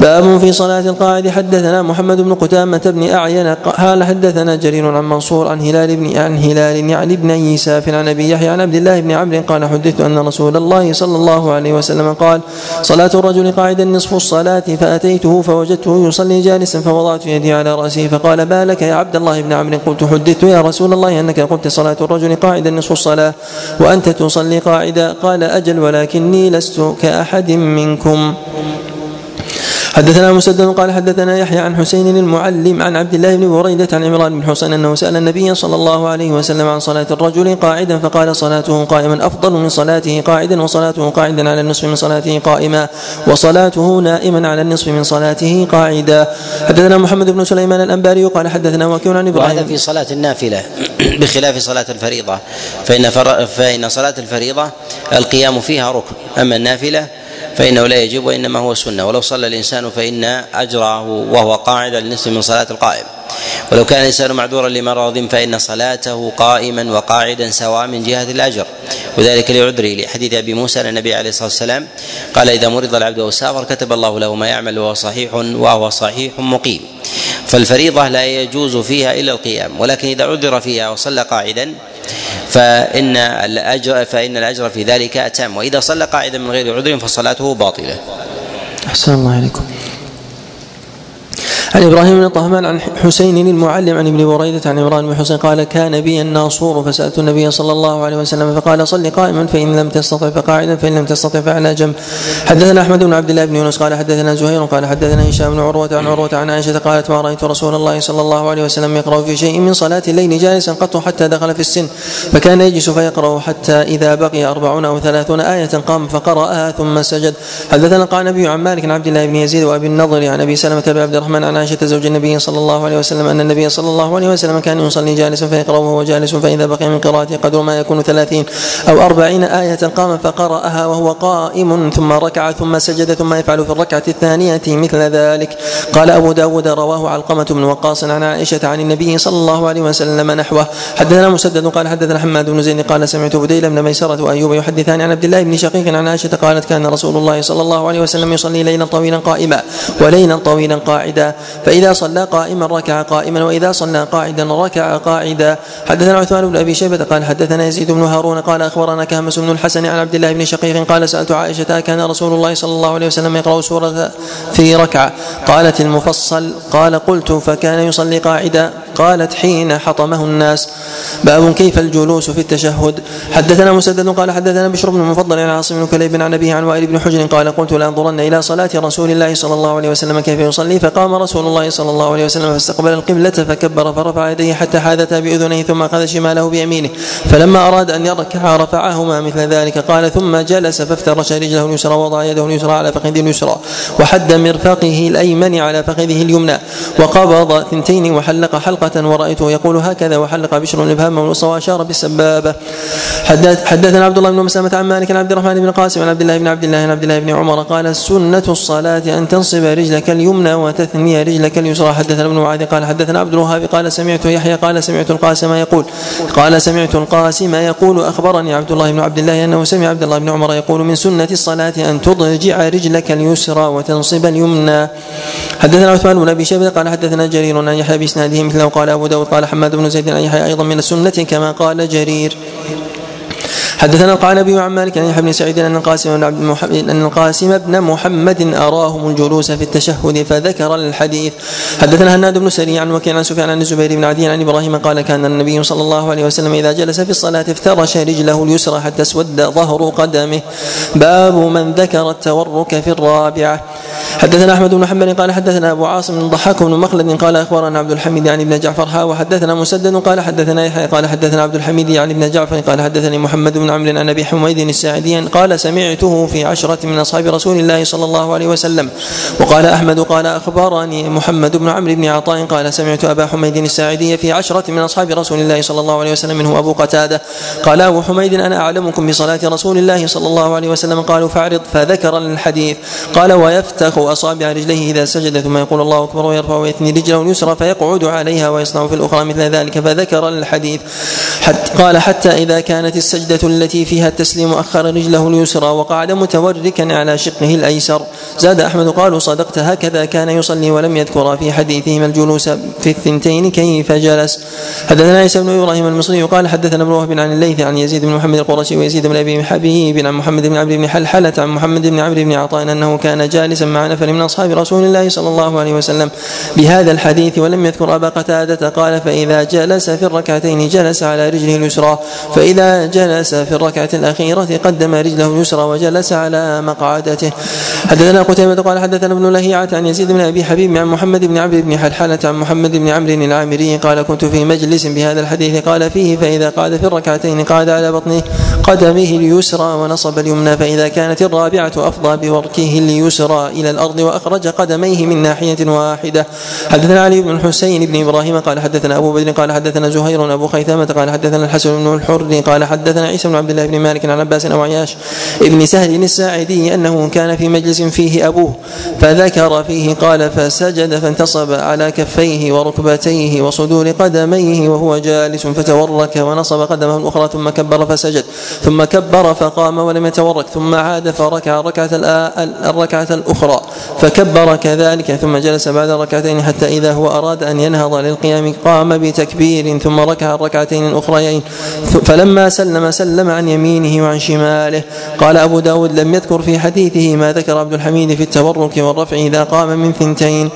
باب في صلاة القاعد حدثنا محمد بن قتامة بن أعين قال حدثنا جرير عن منصور عن هلال بن عن هلال يعني ابن يساف عن أبي يحيى عن عبد الله بن عمرو قال حدثت أن رسول الله صلى الله عليه وسلم قال صلاة الرجل قاعدا نصف الصلاة فأتيته فوجدته يصلي جالسا فوضعت يدي على رأسه فقال ما لك يا عبد الله بن عمرو؟ قلت حدثت يا رسول الله أنك قلت صلاة الرجل قاعدا نصف الصلاة وأنت تصلي قاعدا قال أجل ولكني لست كأحد منكم. حدثنا مسدد قال حدثنا يحيى عن حسين المعلم عن عبد الله بن بريدة عن عمران بن حسين أنه سأل النبي صلى الله عليه وسلم عن صلاة الرجل قاعدا فقال صلاته قائما أفضل من صلاته قاعدا وصلاته قاعدا على النصف من صلاته قائما وصلاته نائما على النصف من صلاته قاعدا. حدثنا محمد بن سليمان الأنباري قال حدثنا وكيع عن إبراهيم. وهذا في صلاة النافلة بخلاف صلاة الفريضة. فإن فإن صلاة الفريضة القيام فيها ركن أما النافلة فإنه لا يجب وإنما هو سنة. ولو صلى الإنسان فإن أجره وهو قاعد للنصف من صلاة القائم. ولو كان الإنسان معذورا لمرض فإن صلاته قائما وقاعدا سواء من جهة الأجر. وذلك لعذره. لحديث أبي موسى أن النبي عليه الصلاة والسلام قال إذا مرض العبد أو سافر كتب الله له ما يعمل وهو صحيح وهو صحيح مقيم. فالفريضة لا يجوز فيها إلا القيام. ولكن إذا عذر فيها وصلى قاعدا فإن الأجر فإن الأجر في ذلك أتم. وإذا صلى قاعدا من غير عذر فصلاته باطلة. أحسن الله عليكم عن إبراهيم بن طهمان عن حسين المعلم عن ابن بريدة عن عمران بن حسين قال كان بي الناصور فسألت النبي صلى الله عليه وسلم فقال صل قائما فإن لم تستطع فقاعدا فإن لم تستطع فعلى جنب. حدثنا أحمد بن عبد الله بن يونس قال حدثنا زهير قال حدثنا هشام بن عروة عن عروة عن عائشة قالت ما رأيت رسول الله صلى الله عليه وسلم يقرأ في شيء من صلاة الليل جالسا قط حتى دخل في السن. فكان يجلس فيقرأ حتى إذا بقي أربعون أو ثلاثون آية قام فقرأها ثم سجد. حدثنا قال النبي عن مالك عن عبد الله بن يزيد وأبي النضر عن أبي سلمة بن عبد الرحمن عن عائشة زوج النبي صلى الله عليه وسلم أن النبي صلى الله عليه وسلم كان يصلي جالسا فيقرأ وهو جالس فإذا بقي من قراءته قدر ما يكون ثلاثين أو أربعين آية قام فقرأها وهو قائم ثم ركع ثم سجد ثم يفعل في الركعة الثانية مثل ذلك. قال أبو داود رواه علقمة بن وقاص عن عائشة عن النبي صلى الله عليه وسلم نحوه. حدثنا مسدد قال حدثنا حماد بن زيد قال سمعت بديل بن ميسرة وأيوب يحدثان عن عبد الله بن شقيق عن عائشة قالت كان رسول الله صلى الله عليه وسلم يصلي ليلا طويلا قائما وليلا طويلا قاعدا. فإذا صلى قائما ركع قائما وإذا صلى قاعدا ركع قاعدا. حدثنا عثمان بن أبي شيبة قال حدثنا يزيد بن هارون قال أخبرنا كهمس بن الحسن عن عبد الله بن شقيق قال سألت عائشة كان رسول الله صلى الله عليه وسلم يقرأ سورة في ركعة. قالت المفصل قال قلت فكان يصلي قاعدا. قالت حين حطمه الناس. باب كيف الجلوس في التشهد. حدثنا مسدد قال حدثنا بشر بن المفضل عن عاصم بن كليب عن أبيه عن وائل بن حجر قال قلت لأنظرن إلى صلاة رسول الله صلى الله عليه وسلم كيف يصلي. فقام رسول الله صلى الله عليه وسلم فاستقبل القبلة فكبر فرفع يديه حتى حاذتا بأذنيه ثم اخذ شماله بيمينه. فلما أراد أن يركع رفعهما مثل ذلك قال ثم جلس فافترش رجله اليسرى ووضع يده اليسرى على فخذه اليسرى وحد مرفقه الأيمن على فخذه اليمنى وقبض ثنتين وحلق حلقة ورأيته يقول هكذا وحلق بشر الإبهام والوسطى وأشار بالسبابة. حدث حدثنا عبد الله بن مسلمة عن مالك عن عبد الرحمن بن قاسم عن عبد الله بن عبد الله عن عبد الله بن عمر قال سنة الصلاة أن تنصب رجلك اليمنى وتثني رجلك اليسرى حدثنا ابن معاذ قال حدثنا عبد الوهاب قال سمعت يحيى قال سمعت القاسم يقول قال سمعت القاسم يقول أخبرني عبد الله بن عبد الله أنه سمع عبد الله بن عمر يقول من سنة الصلاة أن تضجع رجلك اليسرى وتنصب اليمنى. حدثنا عثمان بن أبي شيبة قال حدثنا جرير عن يحيى بإسناده مثله. قال أبو داود قال حماد بن زيد عن يحيى أيضا من السنة كما قال جرير. حدثنا القعنبي عن مالك عن بن سعيد أن القاسم بن عبد محمد أن القاسم بن محمد أراهم الجلوس في التشهد فذكر الحديث. حدثنا هناد بن سري عن وكيع عن سفيان عن الزبير بن عدي عن إبراهيم قال كان النبي صلى الله عليه وسلم إذا جلس في الصلاة افترش رجله اليسرى حتى اسود ظهر قدمه. باب من ذكر التورك في الرابعة. حدثنا أحمد بن حنبل قال حدثنا أبو عاصم الضحاك بن مخلد قال أخبرنا عبد الحميد يعني ابن جعفر وحدثنا مسدد قال حدثنا يحيى قال حدثنا عبد الحميد يعني ابن جعفر قال حدثني محمد بن عمرو عن أبي حميد الساعدي قال سمعته في عشرة من أصحاب رسول الله صلى الله عليه وسلم. وقال أحمد قال أخبرني محمد بن عمرو بن عطاء قال سمعت أبا حميد الساعدي في عشرة من أصحاب رسول الله صلى الله عليه وسلم منه أبو قتادة. قال أبو حميد أنا أعلمكم بصلاة رسول الله صلى الله عليه وسلم؟ قالوا فاعرض فذكر الحديث. قال ويفتخ أصابع رجليه إذا سجد ثم يقول الله أكبر ويرفع ويثني رجله اليسرى فيقعد عليها ويصنع في الأخرى مثل ذلك فذكر الحديث. حتى قال حتى إذا كانت السجدة التي فيها التسليم أخر رجله اليسرى وقعد متوركا على شقه الأيسر. زاد أحمد قالوا صدقت هكذا كان يصلي ولم يذكر في حديثهما الجلوس في الثنتين كيف جلس. حدثنا عيسى بن إبراهيم المصري قال حدثنا ابن وهب عن الليث عن يزيد بن محمد القرشي ويزيد بن أبي حبيب عن محمد بن عمرو بن حلحلة عن محمد بن عمرو بن عطاء أنه كان جالسا مع نفر من أصحاب رسول الله صلى الله عليه وسلم. بهذا الحديث ولم يذكر أبا قتادة قال فإذا جلس في الركعتين جلس على رجله اليسرى فإذا جلس في الركعة الأخيرة قدم رجله اليسرى وجلس على مقعدته. حدثنا قتيبة قال حدثنا ابن لهيعة عن يزيد بن أبي حبيب عن محمد بن عمرو بن حلحلة عن محمد بن عمرو العامري قال كنت في مجلس بهذا الحديث قال فيه فإذا قعد في الركعتين قعد على بطنه قدمه اليسرى ونصب اليمنى فإذا كانت الرابعة أفضى بوركه اليسرى إلى الأرض وأخرج قدميه من ناحية واحدة. حدثنا علي بن الحسين بن إبراهيم قال حدثنا أبو بدر قال حدثنا زهير أبو خيثمة قال حدثنا الحسن بن الحر قال حدثنا عيسى بن عبد الله بن مالك عن عباس أو عياش ابن سهل الساعدي أنه كان في مجلس فيه أبوه فذكر فيه قال فسجد فانتصب على كفيه وركبتيه وصدور قدميه وهو جالس فتورك ونصب قدمه الأخرى ثم كبر فسجد. ثم كبر فقام ولم يتورك ثم عاد فركع الركعه الركعة الأخرى. فكبر كذلك ثم جلس بعد الركعتين حتى إذا هو أراد أن ينهض للقيام قام بتكبير ثم ركع الركعتين الأخريين. فلما سلم سلم عن يمينه وعن شماله. قال أبو داود لم يذكر في حديثه ما ذكر عبد الحميد في التورك والرفع إذا قام من ثنتين.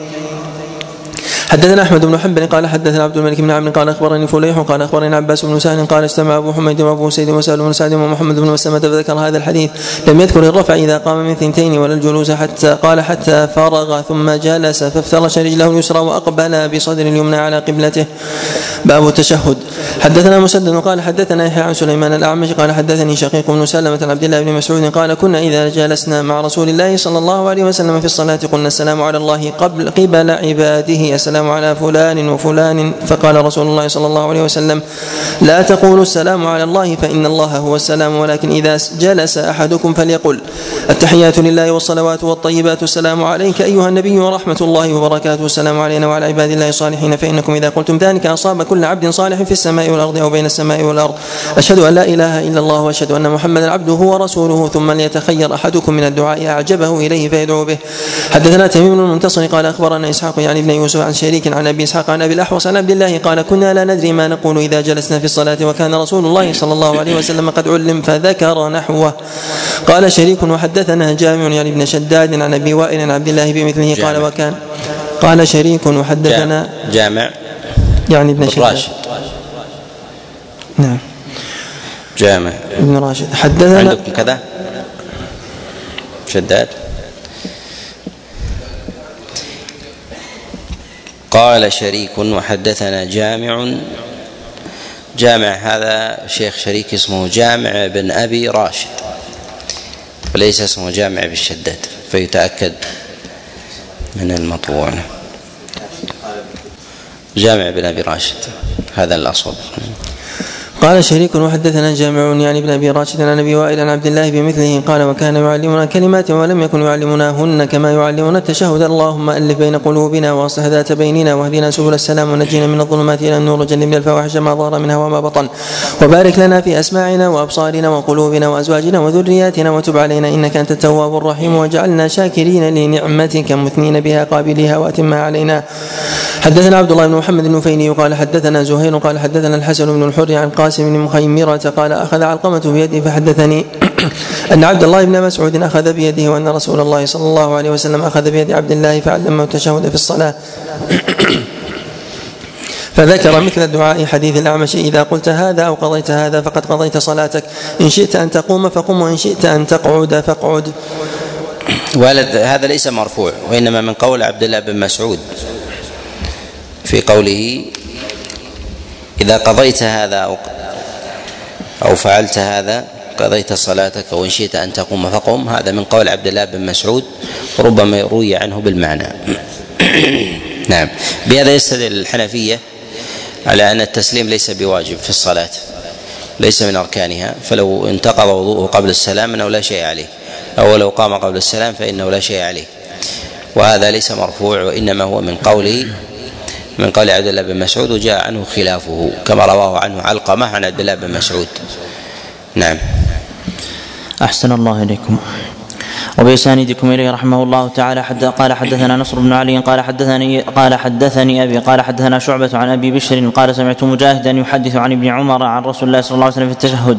حدثنا أحمد بن حنبل قال حدثنا عبد الملك بن عمرو قال أخبرني فليح قال أخبرني عباس بن سهل قال اجتمع أبو حميد وأبو أسيد وسهل بن سعد ومحمد بن مسلمة فذكر هذا الحديث. لم يذكر الرفع إذا قام من ثنتين ولا الجلوس حتى قال حتى فرغ ثم جلس فافترش رجله اليسرى وأقبل بصدر اليمنى على قبلته. باب التشهد. حدثنا مسدد قال حدثنا يحيى عن سليمان الأعمش قال حدثني شقيق بن سلمة عن عبد الله بن مسعود قال كنا إذا جلسنا مع رسول الله صلى الله عليه وسلم في الصلاة قلنا السلام على الله قبل قبل عباده. السلام على فلان وفلان. فقال رسول الله صلى الله عليه وسلم لا تقولوا السلام على الله فإن الله هو السلام ولكن إذا جلس أحدكم فليقل التحيات لله والصلوات والطيبات السلام عليك أيها النبي ورحمة الله وبركاته السلام علينا وعلى عباد الله الصالحين فإنكم إذا قلتم ذلك أصاب كل عبد صالح في السماء والأرض أو بين السماء والأرض. أشهد أن لا إله إلا الله وأشهد أن محمدا عبده ورسوله ثم ليتخير أحدكم من الدعاء أعجبه إليه فيدعو به. حدثنا تميم بن المنتصر قال أخبرنا إسحاق يعني ابن يوسف عن شريك عن أبي إسحاق عن أبي الأحوص عن عبد الله قال كنا لا ندري ما نقول إذا جلسنا في الصلاة وكان رسول الله صلى الله عليه وسلم قد علم فذكر نحوه. قال شريك وحدثنا جامع يعني ابن شداد عن أبي وائل عن عبد الله بمثله قال وكان قال شريك وحدثنا جامع. يعني ابن شداد. راشد. نعم. جامع. ابن راشد. حدثنا عندكم كذا؟ شداد. قال شريك وحدثنا جامع. جامع هذا شيخ شريك اسمه جامع بن أبي راشد وليس اسمه جامع بالشداد فيتأكد من المطبوع. جامع بن أبي راشد هذا الاصوب قال شريك وحدثنا جامع يعني ابن أبي راشد عن أبي وائل عن عبد الله بمثله قال وكان يعلمنا كلمات ولم يكن يعلمناهن كما يعلمنا التشهد. اللهم ألف بين قلوبنا وأصلح ذات بيننا واهدنا سبل السلام ونجينا من الظلمات إلى النور. وجنبنا الفواحش ما ظهر منها وما بطن. وبارك لنا في أسماعنا وأبصارنا وقلوبنا وأزواجنا وذرياتنا وتب علينا إنك أنت التواب الرحيم. واجعلنا شاكرين لنعمتك مثنين بها قابليها وأتمها علينا. حدثنا عبد الله بن محمد النفيلي قال حدثنا زهير قال حدثنا الحسن بن الحر عن قاسم بن مخيمرة قال أخذ علقمة بيدي فحدثني أن عبد الله بن مسعود أخذ بيده وأن رسول الله صلى الله عليه وسلم أخذ بيد عبد الله فعلمه التشهد في الصلاة. فذكر مثل الدعاء حديث الأعمش إذا قلت هذا أو قضيت هذا فقد قضيت صلاتك إن شئت أن تقوم فقم وإن شئت أن تقعد فاقعد. هذا ليس مرفوع وإنما من قول عبد الله بن مسعود. في قوله إذا قضيت هذا أو أو فعلت هذا قضيت صلاتك وإن شئت أن تقوم فقم. هذا من قول عبد الله بن مسعود ربما روي عنه بالمعنى. نعم. بهذا يستدل الحنفية على أن التسليم ليس بواجب في الصلاة ليس من أركانها. فلو انتقض وضوءه قبل السلام أنه لا شيء عليه أو لو قام قبل السلام فإنه لا شيء عليه. وهذا ليس مرفوع وإنما هو من قوله من قول عبد الله بن مسعود وجاء عنه خلافه كما رواه عنه علقمة عن عبد الله بن مسعود. نعم. أحسن الله إليكم. وبإسانيدكم إليه رحمه الله تعالى حد قال حدثنا نصر بن علي قال حدثني قال حدثني أبي قال حدثنا شعبة عن أبي بشر قال سمعت مجاهدا يحدث عن ابن عمر عن رسول الله صلى الله عليه وسلم في التشهد.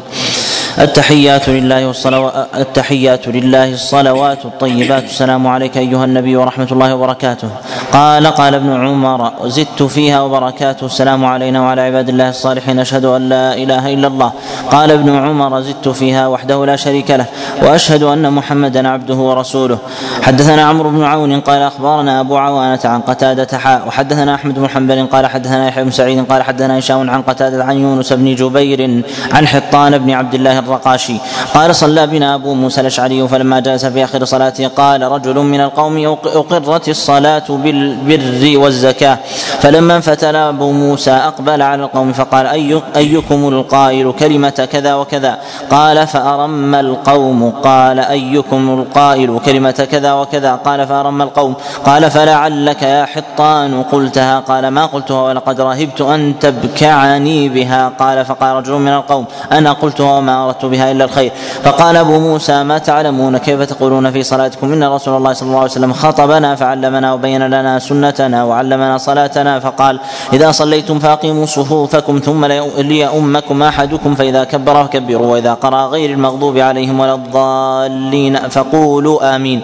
التحيات لله والصلوات التحيات لله الصلوات الطيبات. السلام عليك أيها النبي ورحمة الله وبركاته. قال قال ابن عمر زدت فيها وبركاته. السلام علينا وعلى عباد الله الصالحين. أشهد أن لا إله إلا الله. قال ابن عمر زدت فيها وحده لا شريك له وأشهد أن محمدا عبده ورسوله. حدثنا عمرو بن عون قال أخبرنا أبو عوانة عن قتادة حاء وحدثنا أحمد بن حنبل قال حدثنا يحيى بن سعيد قال حدثنا هشام عن قتادة عن يونس بن جبير عن حطان بن عبد الله الرقاشي. قال صلى بنا أبو موسى الأشعري فلما جلس في آخر صلاته قال رجل من القوم أقرت الصلاة بالبر والزكاة. فلما انفتل أبو موسى أقبل على القوم فقال أي أيكم القائل كلمة كذا وكذا؟ قال فأرم القوم. قال أيكم القائل كلمة كذا وكذا؟ قال فأرم القوم. قال فلعلك يا حطان قلتها. قال ما قلتها ولقد رهبت أن تبكعني بها. قال فقال رجل من القوم أنا قلتها وما أردت اردت بها إلا الخير. فقال أبو موسى ما تعلمون كيف تقولون في صلاتكم؟ إن رسول الله صلى الله عليه وسلم خطبنا فعلمنا وبين لنا سنتنا وعلمنا صلاتنا فقال إذا صليتم فأقيموا صفوفكم ثم ليؤمكم أحدكم فإذا كبر فكبروا وإذا قرأ غير المغضوب عليهم ولا الضالين فقولوا آمين.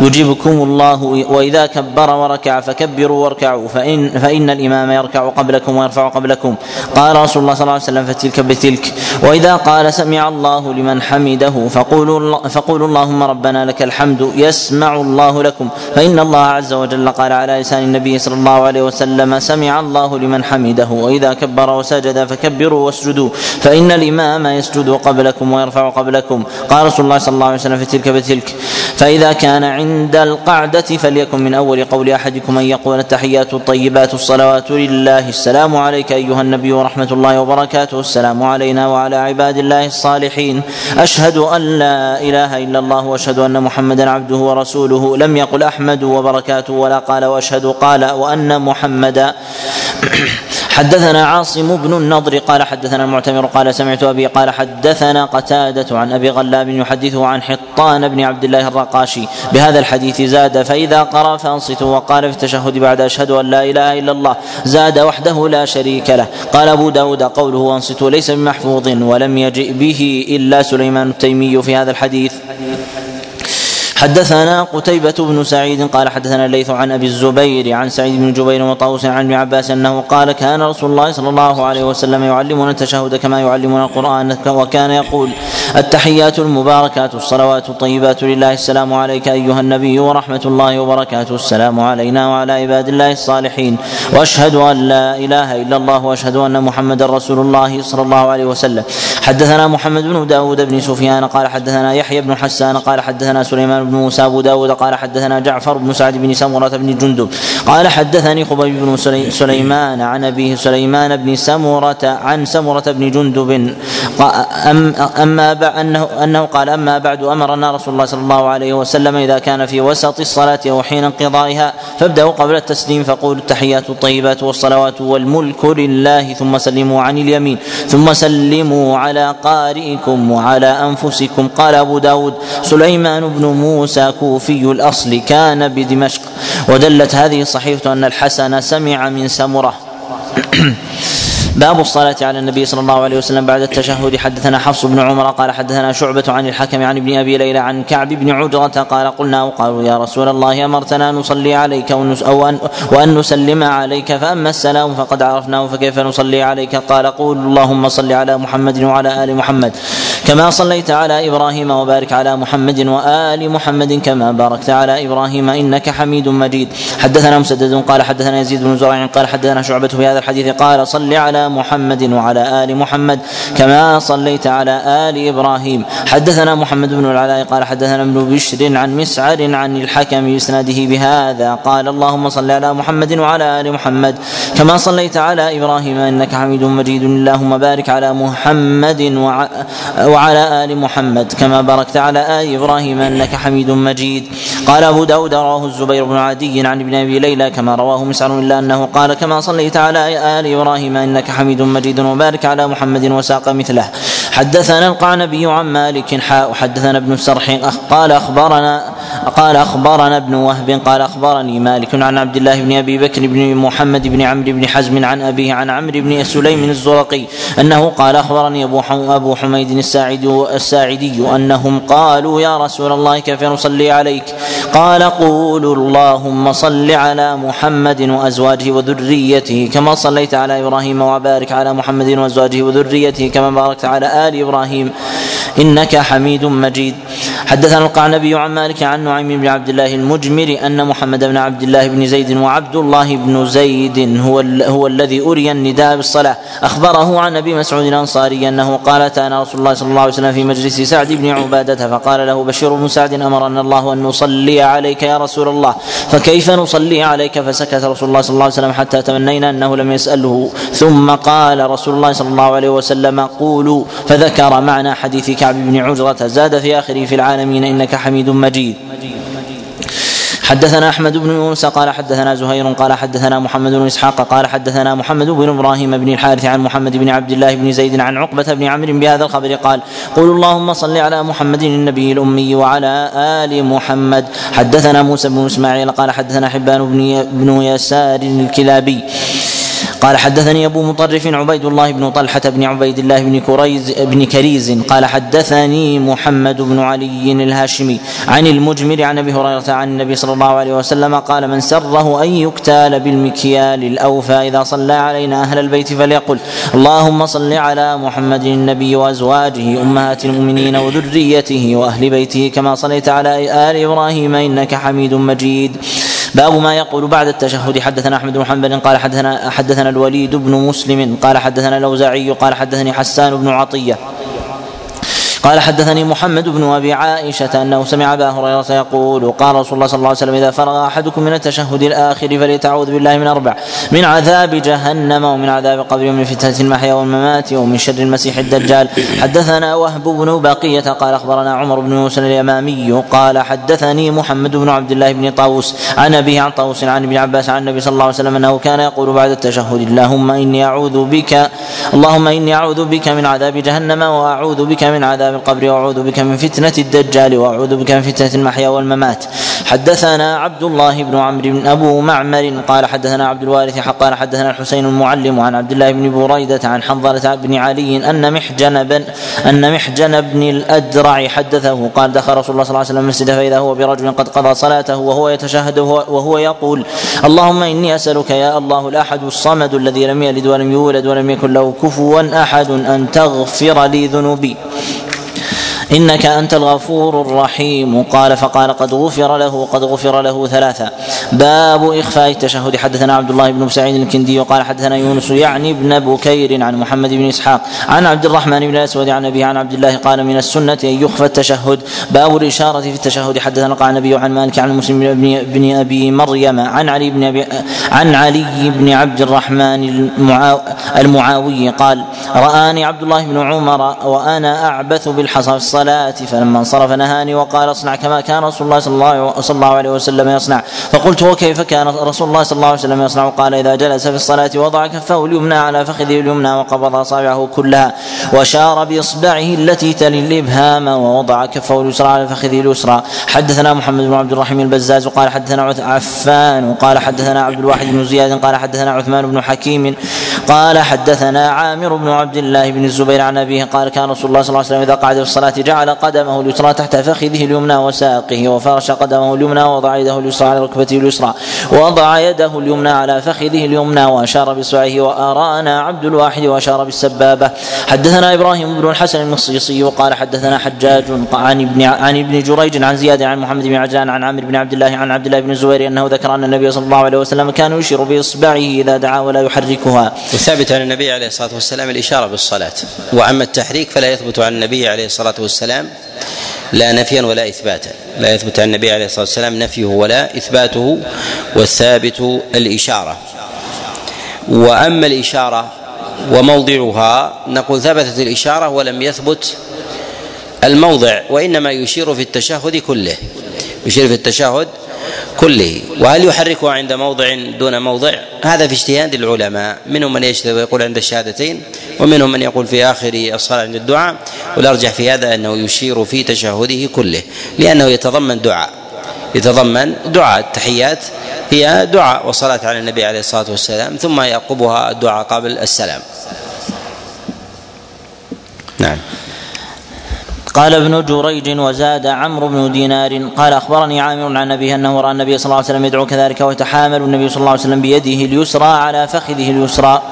يجيبكم الله وإذا كبر وركع فكبروا واركعوا فإن فإن الإمام يركع قبلكم ويرفع قبلكم. قال رسول الله صلى الله عليه وسلم فتلك بتلك. وإذا قال سمع الله لمن حمده فقولوا فقولوا اللهم ربنا لك الحمد يسمع الله لكم. فإن الله عز وجل قال على لسان النبي صلى الله عليه وسلم سمع الله لمن حمده وإذا كبر وسجد فكبروا واسجدوا فإن الإمام يسجد قبلكم ويرفع قبلكم. قال رسول الله صلى الله عليه وسلم فتلك بتلك فإذا كان عند القعدة فليكن من أول قول أحدكم أن يقول التحيات الطيبات الصلوات لله. السلام عليك أيها النبي ورحمة الله وبركاته. السلام علينا وعلى عباد الله الصالحين. أشهد أن لا إله إلا الله وأشهد أن محمدا عبده ورسوله. لم يقل أحمد وبركاته ولا قال وأشهد قال وأن محمدا حدثنا عاصم بن النضر قال حدثنا المعتمر قال سمعت أبي قال حدثنا قتادة عن أبي غلاب يحدثه عن حطان بن عبد الله الرقاشي. بهذا الحديث زاد فإذا قرأ فانصتوا وقال في التشهد بعد أشهد أن لا إله إلا الله زاد وحده لا شريك له. قال أبو داود قوله وانصتوا ليس بمحفوظ ولم يجئ به إلا سليمان التيمي في هذا الحديث. حدثنا قتيبة بن سعيد قال حدثنا الليث عن أبي الزبير عن سعيد بن جبير وطاووس عن ابن عباس أنه قال كان رسول الله صلى الله عليه وسلم يعلمنا التشهد كما يعلمنا القرآن وكان يقول التحيات المباركات الصلوات الطيبات لله السلام عليك أيها النبي ورحمة الله وبركاته السلام علينا وعلى عباد الله الصالحين وأشهد أن لا إله إلا الله وأشهد أن محمدا رسول الله صلى الله عليه وسلم حدثنا محمد بن داود بن سفيان قال حدثنا يحيى بن حسان قال حدثنا سليمان بن موسى أبو داود قال حدثنا جعفر بن سعد بن سمرة بن جندب قال حدثني خبيب بن سليمان عن أبيه سليمان بن سمرة عن سمرة بن جندب. أما أنه أنه قال أما بعد أمرنا رسول الله صلى الله عليه وسلم إذا كان في وسط الصلاة أو حين انقضائها فابدأوا قبل التسليم فقولوا التحيات الطيبات والصلوات والملك لله ثم سلموا عن اليمين ثم سلموا على قارئكم وعلى أنفسكم. قال أبو داود سليمان بن موسى موسى كوفي الأصل كان بدمشق ودلت هذه الصحيفة أن الحسن سمع من سمرة. باب الصلاة على النبي صلى الله عليه وسلم بعد التشهد. حدثنا حفص بن عمر قال حدثنا شعبة عن الحكم عن ابن أبي ليلى عن كعب بن عجرة قال قلنا وقالوا يا رسول الله أمرتنا نصلي عليك أو أن وأن نسلم عليك فأما السلام فقد عرفناه فكيف نصلي عليك؟ قال قول اللهم صل على محمد وعلى آل محمد كما صليت على إبراهيم وبارك على محمد وآل محمد كما باركت على إبراهيم إنك حميد مجيد. حدثنا مسدد قال حدثنا يزيد بن زرع قال حدثنا شعبة في هذا الحديث قال صل على محمد وعلى آل محمد كما صليت على آل إبراهيم. حدثنا محمد بن العلاء قال حدثنا ابن بشر عن مسعر عن الحكم بإسناده بهذا. قال اللهم صل على محمد وعلى آل محمد كما صليت على إبراهيم إنك حميد مجيد. اللهم بارك على محمد وعلى آل محمد كما باركت على آل إبراهيم أنك حميد مجيد. قال أبو داود رواه الزبير بن عدي عن ابن أبي ليلى كما رواه مسعر إلا أنه قال كما صليت على آل إبراهيم إنك حميد مجيد وبارك على محمد وساق مثله. حدثنا القعنبي عن مالك حاء حدثنا ابن السرح قال أخبرنا قال أخبرنا ابن وهب قال أخبرني مالك عن عبد الله بن أبي بكر بن محمد بن عمرو بن حزم عن أبيه عن عمرو بن سليم الزرقي أنه قال أخبرني أبو أبو حميد الساعدي الساعدي أنهم قالوا يا رسول الله كيف نصلي عليك؟ قال قولوا اللهم صل على محمد وأزواجه وذريته كما صليت على إبراهيم وبارك على محمد وأزواجه وذريته كما باركت على آل إبراهيم إنك حميد مجيد. حدثنا القعنبي عن مالك عن نعيم بن عبد الله المجمر أن محمد بن عبد الله بن زيد وعبد الله بن زيد هو هو الذي أري النداء بالصلاة. أخبره عن أبي مسعود الأنصاري أنه قال أتانا رسول الله صلى الله عليه وسلم في مجلس سعد بن عبادة فقال له بشير بن سعد أمرنا الله أن نصلي عليك يا رسول الله. فكيف نصلي عليك؟ فسكت رسول الله صلى الله عليه وسلم حتى تمنينا أنه لم يسأله. ثم قال رسول الله صلى الله عليه وسلم قولوا. فذكر معنى حديث كعب بن عجرة زاد في آخره في العالمين إنك حميد مجيد. حدثنا أحمد بن يونس قال حدثنا زهير قال حدثنا محمد بن إسحاق قال حدثنا محمد بن إبراهيم بن الحارث عن محمد بن عبد الله بن زيد عن عقبة بن عمرو بهذا الخبر قال قولوا اللهم صل على محمد النبي الأمي وعلى آل محمد. حدثنا موسى بن إسماعيل قال حدثنا حبان بن بن يسار الكلابي. قال حدثني أبو مطرف عبيد الله بن طلحة بن عبيد الله بن كريز بن كريز قال حدثني محمد بن علي الهاشمي عن المجمر عن أبي هريرة عن النبي صلى الله عليه وسلم قال من سره أن يكتال بالمكيال الأوفى إذا صلى علينا أهل البيت فليقل اللهم صل على محمد النبي وأزواجه أمهات المؤمنين وذريته وأهل بيته كما صليت على آل إبراهيم إنك حميد مجيد. باب ما يقول بعد التشهد. حدثنا أحمد بن حنبل قال حدثنا حدثنا الوليد بن مسلم قال حدثنا الأوزاعي قال حدثني حسان بن عطية قال حدثني محمد بن أبي عائشة أنه سمع أبا هريرة يقول قال رسول الله صلى الله عليه وسلم إذا فرغ أحدكم من التشهد الآخر فليتعوذ بالله من أربع. من عذاب جهنم ومن عذاب القبر ومن فتنه المحيا والممات ومن شر المسيح الدجال. حدثنا وهب بن بقية قال أخبرنا عمر بن موسى اليمامي قال حدثني محمد بن عبد الله بن طاووس عن ابيه عن طاووس عن ابن عباس عن النبي صلى الله عليه وسلم أنه كان يقول بعد التشهد اللهم إني أعوذ بك اللهم إني أعوذ بك من عذاب جهنم وأعوذ بك من عذاب القبر وأعوذ بك من فتنة الدجال وأعوذ بك من فتنة المحيا والممات. حدثنا عبد الله بن عمرو بن أبو معمر قال حدثنا عبد الوارث قال حدثنا الحسين المعلم عن عبد الله بن بريدة عن حنظلة بن علي أن محجن بن أن محجن بن الأدرع حدثه. قال دخل رسول الله صلى الله عليه وسلم المسجد فإذا هو برجل قد قضى صلاته وهو يتشهد وهو يقول اللهم إني أسألك يا الله الأحد الصمد الذي لم يلد ولم يولد ولم يكن له كفوا أحد أن تغفر لي ذنوبي. إنك أنت الغفور الرحيم. قال فقال قد غفر له قد غفر له ثلاثا باب إخفاء التشهد. حدثنا عبد الله بن سعيد الكندي وقال حدثنا يونس يعني ابن بكير عن محمد بن إسحاق عن عبد الرحمن بن الاسود عن ابي عن عبد الله قال من السنة أن يخفى التشهد. باب الإشارة في التشهد. حدثنا قال النبي عن مالك عن مسلم بن, أبي مريم عن علي بن أبي عن علي بن عبد الرحمن المعاوي قال رآني عبد الله بن عمر وأنا أعبث بالحصى الصلاة فلما انصرف نهاني وقال اصنع كما كان رسول الله صلى الله, عليه وسلم يصنع. فقلت وكيف كان رسول الله صلى الله عليه وسلم يصنع؟ قال إذا جلس في الصلاة وضع كفه اليمنى على فخذه اليمنى وقبض أصابعه كلها وشار بإصبعه التي تلي الإبهام ووضع كفه اليسرى على فخذه اليسرى. حدثنا محمد بن عبد الرحيم البزاز قال حدثنا عفان وقال حدثنا عبد الواحد بن زياد قال حدثنا عثمان بن حكيم قال حدثنا عامر بن عبد الله بن الزبير عن أبيه قال كان رسول الله صلى الله عليه وسلم إذا قعد في الصلاة جعل قدمه اليسرى تحت فخذه اليمنى وساقه وفرش قدمه اليمنى ووضع يده اليسرى على ركبته اليسرى. ووضع يده اليمنى على فخذه اليمنى وأشار باصبعه وأرانا عبد الواحد وأشار بالسبابة. حدثنا إبراهيم بن الحسن المصيصي وقال حدثنا حجاج عن ابن عن ابن جريج عن زياد عن محمد بن عجلان عن عامر بن عبد الله عن عبد الله بن الزبير أنه ذكر أن النبي صلى الله عليه وسلم كان يشير بإصبعه إذا دعا ولا يحركها. وثابت عن النبي عليه الصلاة والسلام الإشارة بالصلاة. وأما التحريك فلا يثبت عن النبي عليه الصلاة والسلام لا نفيا ولا إثباتا. لا يثبت عن النبي عليه الصلاة والسلام نفيه ولا إثباته والثابت الإشارة. وأما الإشارة وموضعها نقول ثبتت الإشارة ولم يثبت الموضع وإنما يشير في التشهد كله. يشير في التشهد كله. وهل يحركها عند موضع دون موضع؟ هذا في اجتهاد العلماء. منهم من ويقول عند الشهادتين ومنهم من يقول في آخر الصلاة عند الدعاء. والأرجح في هذا أنه يشير في تشهده كله لأنه يتضمن دعاء. يتضمن دعاء. التحيات هي دعاء وصلاة على النبي عليه الصلاة والسلام ثم يعقبها الدعاء قبل السلام. نعم. قال ابن جريج وزاد عمرو بن دينار قال أخبرني عامر عن أبيه أنه رأى النبي صلى الله عليه وسلم يدعو كذلك ويتحامل النبي صلى الله عليه وسلم بيده اليسرى على فخذه اليسرى.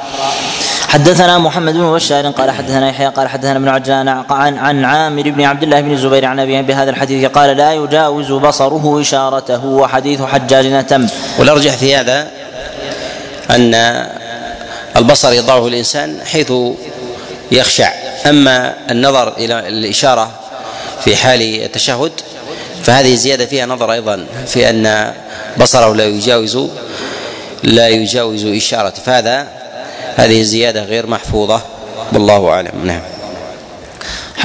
حدثنا محمد بن بشار قال حدثنا يحيى قال حدثنا ابن عجلان عن عن عامر بن عبد الله بن الزبير عن أبيه بهذا الحديث قال لا يجاوز بصره إشارته وحديث حجاج اتم والارجح في هذا أن البصر يضعه الانسان حيث يخشع. أما النظر إلى الإشارة في حال التشهد فهذه زيادة فيها نظر أيضا في أن بصره لا يجاوز لا يجاوز إشارته. فهذا هذه الزياده غير محفوظة. والله أعلم. نعم.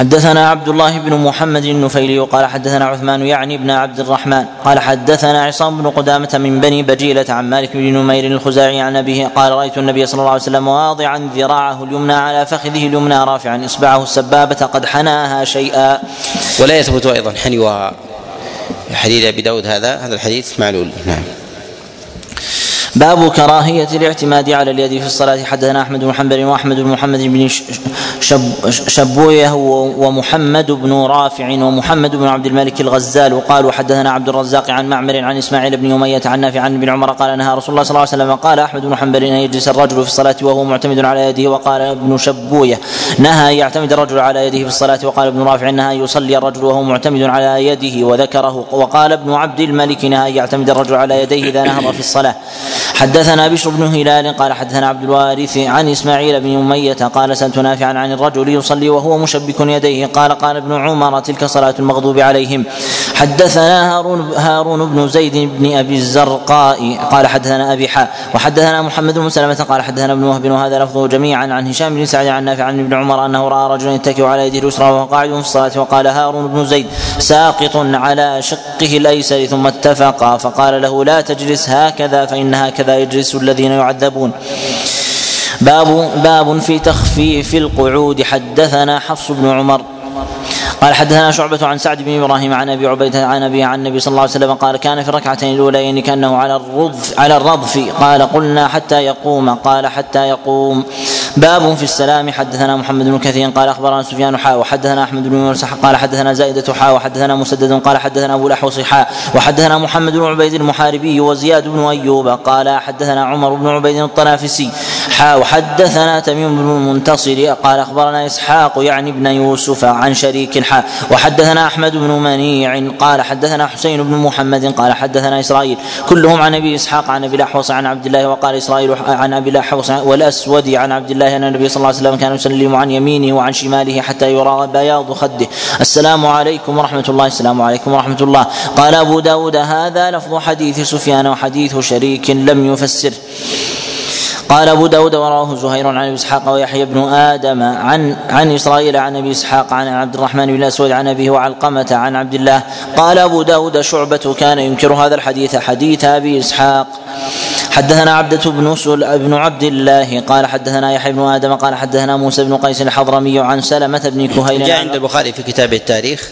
حدثنا عبد الله بن محمد النفيلي قال حدثنا عثمان يعني بن عبد الرحمن قال حدثنا عصام بن قدامة من بني بجيلة عن مالك بن نمير الخزاعي عن أبيه قال رأيت النبي صلى الله عليه وسلم واضعا ذراعه اليمنى على فخذه اليمنى رافعا إصبعه السبابة قد حناها شيئا. ولا يثبت أيضا حنوها حديث أبي داود هذا هذا الحديث معلول. نعم. باب كراهية الاعتماد على اليد في الصلاة. حدثنا أحمد بن حنبل وأحمد بن محمد بن شب شبوية ومحمد بن رافع ومحمد بن عبد الملك الغزال. قالوا حدثنا عبد الرزاق عن معمر عن إسماعيل بن أمية عن نافع عن ابن عمر قال نهى رسول الله صلى الله عليه وسلم. قال أحمد بن حنبل أن يجلس الرجل في الصلاة وهو معتمد على يده. وقال ابن شبوية نهى يعتمد الرجل على يده في الصلاة. وقال ابن رافع نهى يصلي الرجل وهو معتمد على يده وذكره. وقال ابن عبد الملك نهى يعتمد الرجل على يديه إذا نهض في الصلاة. حدثنا بشر بن هلال قال حدثنا عبد الوارث عن إسماعيل بن أمية قال سألت نافعا عن الرجل يصلي وهو مشبك يديه قال قال ابن عمر تلك صلاة المغضوب عليهم. حدثنا هارون هارون بن زيد بن أبي الزرقاء قال حدثنا أبي حاء وحدثنا محمد بن سلمة قال حدثنا ابن وهب وهذا لفظه جميعا عن هشام بن سعد عن نافع عن ابن عمر أنه رأى رجلا يتكئ على يده اليسرى وهو قاعد في الصلاة وقال هارون بن زيد ساقط على شقه الأيسر ثم اتفقا فقال له لا تجلس هكذا فان هكذا يجلس الذين يعذبون. باب باب في تخفيف القعود. حدثنا حفص بن عمر. قال حدثنا شعبة عن سعد بن إبراهيم عن أبي عبيدة عن أبي عن النبي صلى الله عليه وسلم قال كان في الركعتين الأوليين كأنه على الرضف على الرضف. قال قلنا حتى يقوم. قال حتى يقوم. باب في السلام. حدثنا محمد بن كثير قال أخبرنا سفيان حاء وحدثنا أحمد بن يونس قال حدثنا زائدة حاء وحدثنا مسدد قال حدثنا أبو الأحوص حاء وحدثنا محمد بن عبيد المحاربي وزياد بن أيوب قال حدثنا عمر بن عبيد الطنافسي حاء وحدثنا تميم بن المنتصر قال أخبرنا إسحاق يعني ابن يوسف عن شريك حاء وحدثنا أحمد بن منيع قال حدثنا حسين بن محمد قال حدثنا إسرائيل. كلهم عن أبي إسحاق عن أبي الأحوص عن عبد الله وقال إسرائيل عن أبي الأحوص والأسود عن عبد الله أن النبي صلى الله عليه وسلم كان يسلم عن يمينه وعن شماله حتى يرى بياض خده. السلام عليكم ورحمة الله. السلام عليكم ورحمة الله. قال أبو داود هذا لفظ حديث سفيان وحديث شريك لم يفسره قال أبو داود وراه زهير عن أبي إسحاق ويحيى بن آدم عن عن إسرائيل عن أبي إسحاق عن عبد الرحمن بن الأسود عن أبيه وعلقمة عن عبد الله. قال أبو داود شعبة كان ينكر هذا الحديث حديث أبي إسحاق. حدثنا عبدة بن سل بن عبد الله قال حدثنا يحيى بن آدم قال حدثنا موسى بن قيس الحضرمي عن سلمة بن كهيل جاء عند البخاري في كتاب التاريخ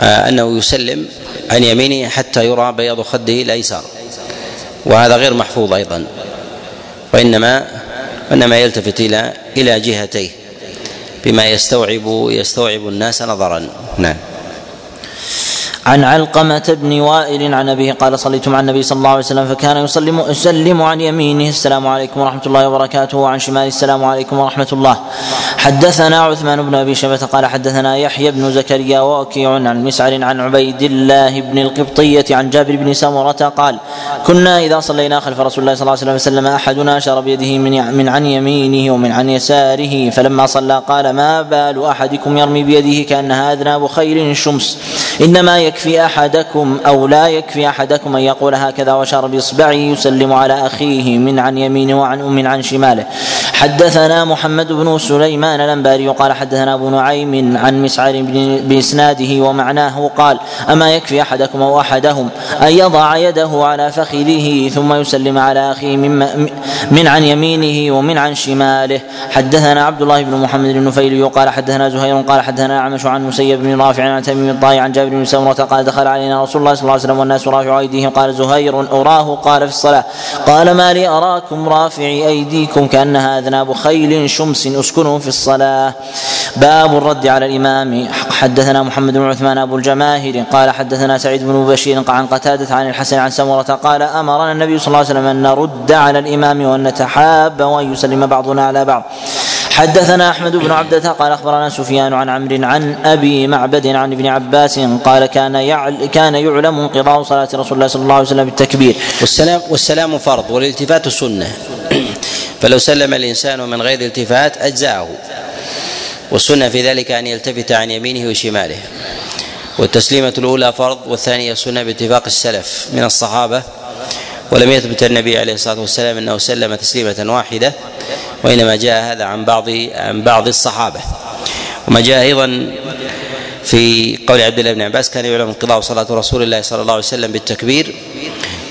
آه، أنه يسلم عن يمينه حتى يرى بياض خده الأيسر وهذا غير محفوظ أيضا. وإنما وإنما يلتفت إلى إلى جهتيه بما يستوعب يستوعب الناس نظرا. نعم. عن علقمة بن وائل عن أبيه قال صليت مع النبي صلى الله عليه وسلم فكان يسلم يسلم عن يمينه السلام عليكم ورحمة الله وبركاته وعن شماله السلام عليكم ورحمة الله. حدثنا عثمان بن أبي شيبة قال حدثنا يحيى بن زكريا ووكيع عن مسعر عن عبيد الله بن القبطية عن جابر بن سمرة قال كنا إذا صلينا خلف رسول الله صلى الله عليه وسلم أحدنا أشار بيده من من عن يمينه ومن عن يساره فلما صلى قال ما بال أحدكم يرمي بيده كأنها أذناب خيل شمس إنما يكفي يكفي أحدكم أو لا يكفي أحدكم أن يقول هكذا وشار بإصبعه يسلم على أخيه من عن يمينه وعن من عن شماله. حدثنا محمد بن سليمان الأنباري قال حدثنا أبو نعيم عن مسعر بإسناده ومعناه قال أما يكفي أحدكم أو أحدهم أن يضع يده على فخذه ثم يسلم على أخيه من, من عن يمينه ومن عن شماله. حدثنا عبد الله بن محمد النفيلي قال حدثنا زهير قال حدثنا أعمش عن مسيب بن رافع عن تميم الطائي عن جابر بن سمرة قال دخل علينا رسول الله صلى الله عليه وسلم والناس رافع أيديهم. قال زهير أراه قال في الصلاة. قال ما لي أراكم رافعي أيديكم كأنها أذناب خيل شمس أسكنوا في الصلاة. باب الرد على الإمام. حدثنا محمد بن عثمان أبو الجماهير. قال حدثنا سعيد بن بشير عن قتادة عن الحسن عن سمرة. قال أمرنا النبي صلى الله عليه وسلم أن نرد على الإمام وأن نتحاب وأن يسلم بعضنا على بعض. حدثنا أحمد بن عبدة قال أخبرنا سفيان عن عمرو عن أبي معبد عن ابن عباس قال كان يعل كان يعلم انقضاء صلاة رسول الله صلى الله عليه وسلم بالتكبير. والسلام والسلام فرض والالتفات سنة. فلو سلم الإنسان من غير التفات أجزاه. والسنة في ذلك أن يلتفت عن يمينه وشماله. والتسليمة الأولى فرض والثانية سنة باتفاق السلف من الصحابة. ولم يثبت النبي عليه الصلاة والسلام أنه سلم تسليمة واحدة. وإنما جاء هذا عن بعض عن بعض الصحابة. وما جاء أيضا في قول عبد الله بن عباس كان يعلم انقضاء صلاة رسول الله صلى الله عليه وسلم بالتكبير.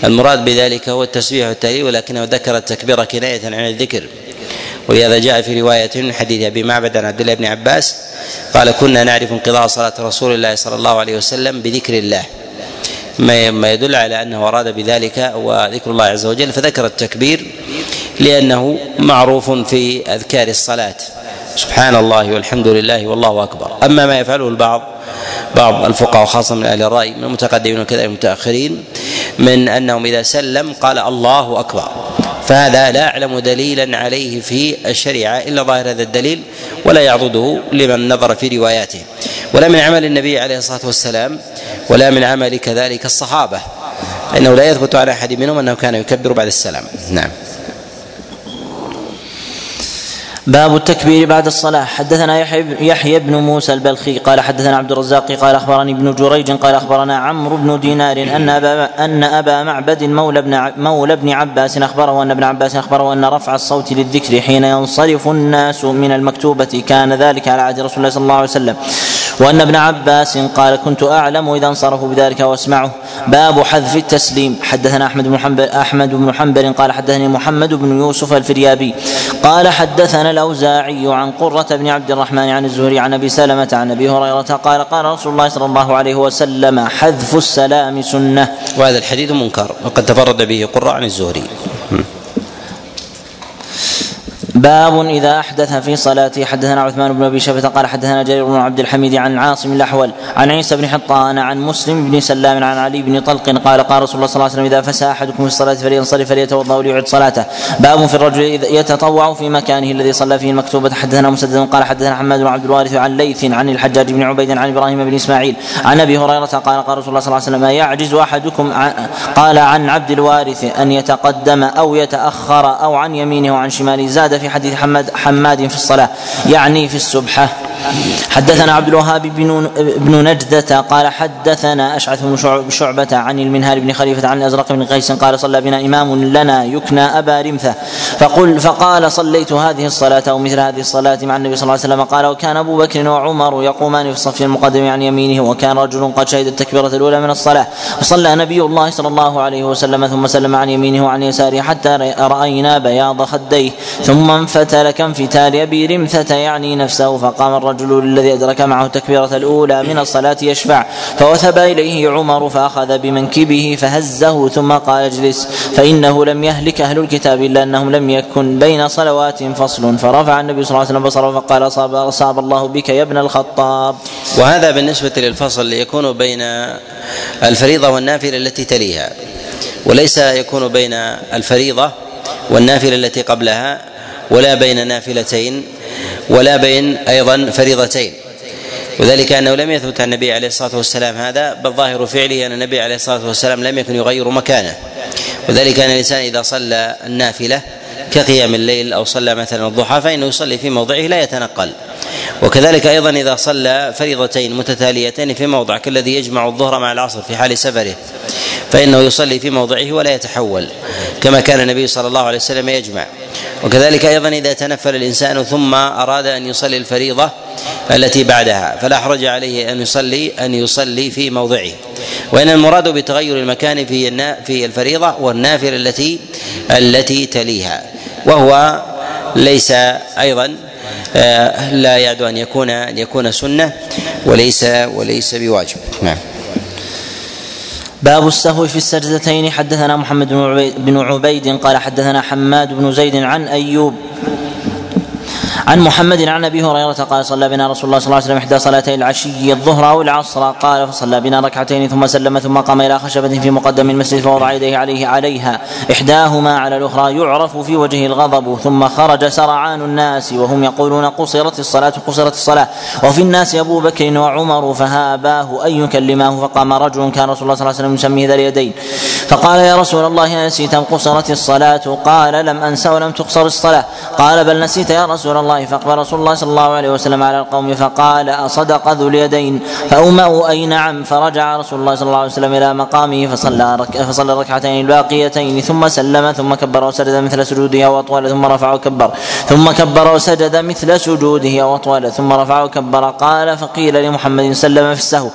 المراد بذلك هو التسبيح والتهليل ولكنه ذكر التكبير كناية عن الذكر. ولهذا جاء في رواية من حديث أبي معبد عن عبد الله بن عباس قال كنا نعرف انقضاء صلاة رسول الله صلى الله عليه وسلم بذكر الله. ما يدل على أنه أراد بذلك وذكر الله عز وجل فذكر التكبير لأنه معروف في أذكار الصلاة. سبحان الله والحمد لله والله أكبر. أما ما يفعله البعض بعض الفقهاء خاصه من أهل الرأي من المتقدمين وكذا المتأخرين من أنهم إذا سلم قال الله أكبر. فهذا لا أعلم دليلا عليه في الشريعة إلا ظاهر هذا الدليل ولا يعضده لمن نظر في رواياته. ولا من عمل النبي عليه الصلاة والسلام ولا من عمل كذلك الصحابة. إنه لا يثبت على أحد منهم أنه كان يكبر بعد السلام. نعم. باب التكبير بعد الصلاة. حدثنا يحيى بن موسى البلخي قال حدثنا عبد الرزاق قال أخبرني ابن جريج قال أخبرنا عمرو بن دينار أن أبا أن أبا معبد مولى ابن مولى ابن عباس أخبره أن ابن عباس أخبره أن رفع الصوت للذكر حين ينصرف الناس من المكتوبة. كان ذلك على عهد رسول الله صلى الله عليه وسلم. وأن ابن عباس قال كنت أعلم إذا انصرفوا بذلك وأسمعه. باب حذف التسليم. حدثنا أحمد بن حنبل أحمد بن حنبل قال حدثني محمد بن يوسف الفريابي. قال حدثنا الأوزاعي عن قرة بن عبد الرحمن عن الزهري عن أبي سلمة عن أبي هريرة قال قال رسول الله صلى الله عليه وسلم حذف السلام سنة. وهذا الحديث منكر وقد تفرد به قرة عن الزهري. باب إذا أحدث في صلاته حدثنا عثمان بن أبي شيبه قال حدثنا جرير بن عبد الحميد عن عاصم الأحول عن عيسى بن حطان عن مسلم بن سلام عن علي بن طلق قال قال رسول الله صلى الله عليه وسلم إذا فسى أحدكم في الصلاة فلينصرف فليتوضأ وليعد صلاته. باب في الرجل يتطوع في مكانه الذي صلى فيه المكتوبة. حدثنا مسدد قال حدثنا حماد بن عبد الوارث عن ليث عن الحجاج بن عبيد عن إبراهيم بن إسماعيل عن أبي هريرة قال قال رسول الله صلى الله عليه وسلم يعجز أحدكم قال عن عبد الوارث أن يتقدم أو يتأخر أو عن يمينه وعن شماله زاد في حديث حماد حماد في الصلاة. يعني في السبحة حدثنا عبد الوهاب بن بن نجدة قال حدثنا أشعث بن شعبة عن المنهار بن خليفة عن الأزرق بن قيس قال صلى بنا إمام لنا يكنى أبا رمثة. فقل فقال صليت هذه الصلاة أو مثل هذه الصلاة مع النبي صلى الله عليه وسلم. قال وكان أبو بكر وعمر يقومان في الصف المقدم عن يمينه وكان رجل قد شهد التكبيرة الأولى من الصلاة. وصلى نبي الله صلى الله عليه وسلم ثم سلم عن يمينه وعن يساره حتى رأينا بياض خديه. ثم انفتل كانفتال أبي رمثة يعني نفسه فقام الرجل الذي أدرك معه التكبيرة الأولى من الصلاة يشفع. فوثب إليه عمر فأخذ بمنكبه فهزه ثم قال اجلس. فإنه لم يهلك أهل الكتاب إلا أنهم لم يكن بين صلوات فصل. فرفع النبي صلى الله عليه وسلم بصره فقال أصاب, أصاب الله بك يا ابن الخطاب. وهذا بالنسبة للفصل يكون بين الفريضة والنافلة التي تليها. وليس يكون بين الفريضة والنافلة التي قبلها ولا بين نافلتين. ولا بين أيضا فريضتين. وذلك أنه لم يثبت عن النبي عليه الصلاة والسلام هذا بل ظاهر فعله أن النبي عليه الصلاة والسلام لم يكن يغير مكانه. وذلك أن الإنسان إذا صلى النافلة كقيام الليل أو صلى مثلا الضحى فإنه يصلي في موضعه لا يتنقل. وكذلك أيضا إذا صلى فريضتين متتاليتين في موضع كالذي يجمع الظهر مع العصر في حال سفره. فإنه يصلي في موضعه ولا يتحول كما كان النبي صلى الله عليه وسلم يجمع. وكذلك أيضا إذا تنفل الإنسان ثم أراد أن يصلي الفريضة التي بعدها فلا حرج عليه أن يصلي أن يصلي في موضعه. وإن المراد بتغير المكان في في الفريضة والنافله التي التي تليها. وهو ليس أيضا آه، لا يعد أن يكون أن يكون سنة وليس وليس بواجب. نعم. باب السهو في السجدتين. حدثنا محمد بن عبيد قال حدثنا حماد بن زيد عن أيوب عن محمد عن أبي هريرة قال صلى بنا رسول الله صلى الله عليه وسلم إحدى صلاتي العشي الظهر أو العصر. قال فصلى بنا ركعتين ثم سلم ثم قام إلى خشبة في مقدم المسجد فوضع يديه عليه عليها. إحداهما على الأخرى يعرف في وجهه الغضب ثم خرج سرعان الناس وهم يقولون قصرت الصلاة قصرت الصلاة. وفي الناس أبو بكر وعمر فهاباه أن يكلماه فقام رجل كان رسول الله صلى الله عليه وسلم يسميه ذا اليدين. فقال يا رسول الله نسيت قصرت الصلاة؟ قال لم أنس ولم تقصر الصلاة. قال بل نسيت يا رسول الله. الله. فأقبل رسول الله صلى الله عليه وسلم على القوم فقال أصدق ذو اليدين؟ فأومأوا أي نعم. فرجع رسول الله صلى الله عليه وسلم إلى مقامه فصلى رك... فصلى الركعتين الباقيتين ثم سلم ثم كبر وسجد مثل سجوده أو أطول ثم رفع وكبر ثم كبر وسجد مثل سجوده أو أطول ثم رفع وكبر. قال فقيل لمحمد سلم في السهو.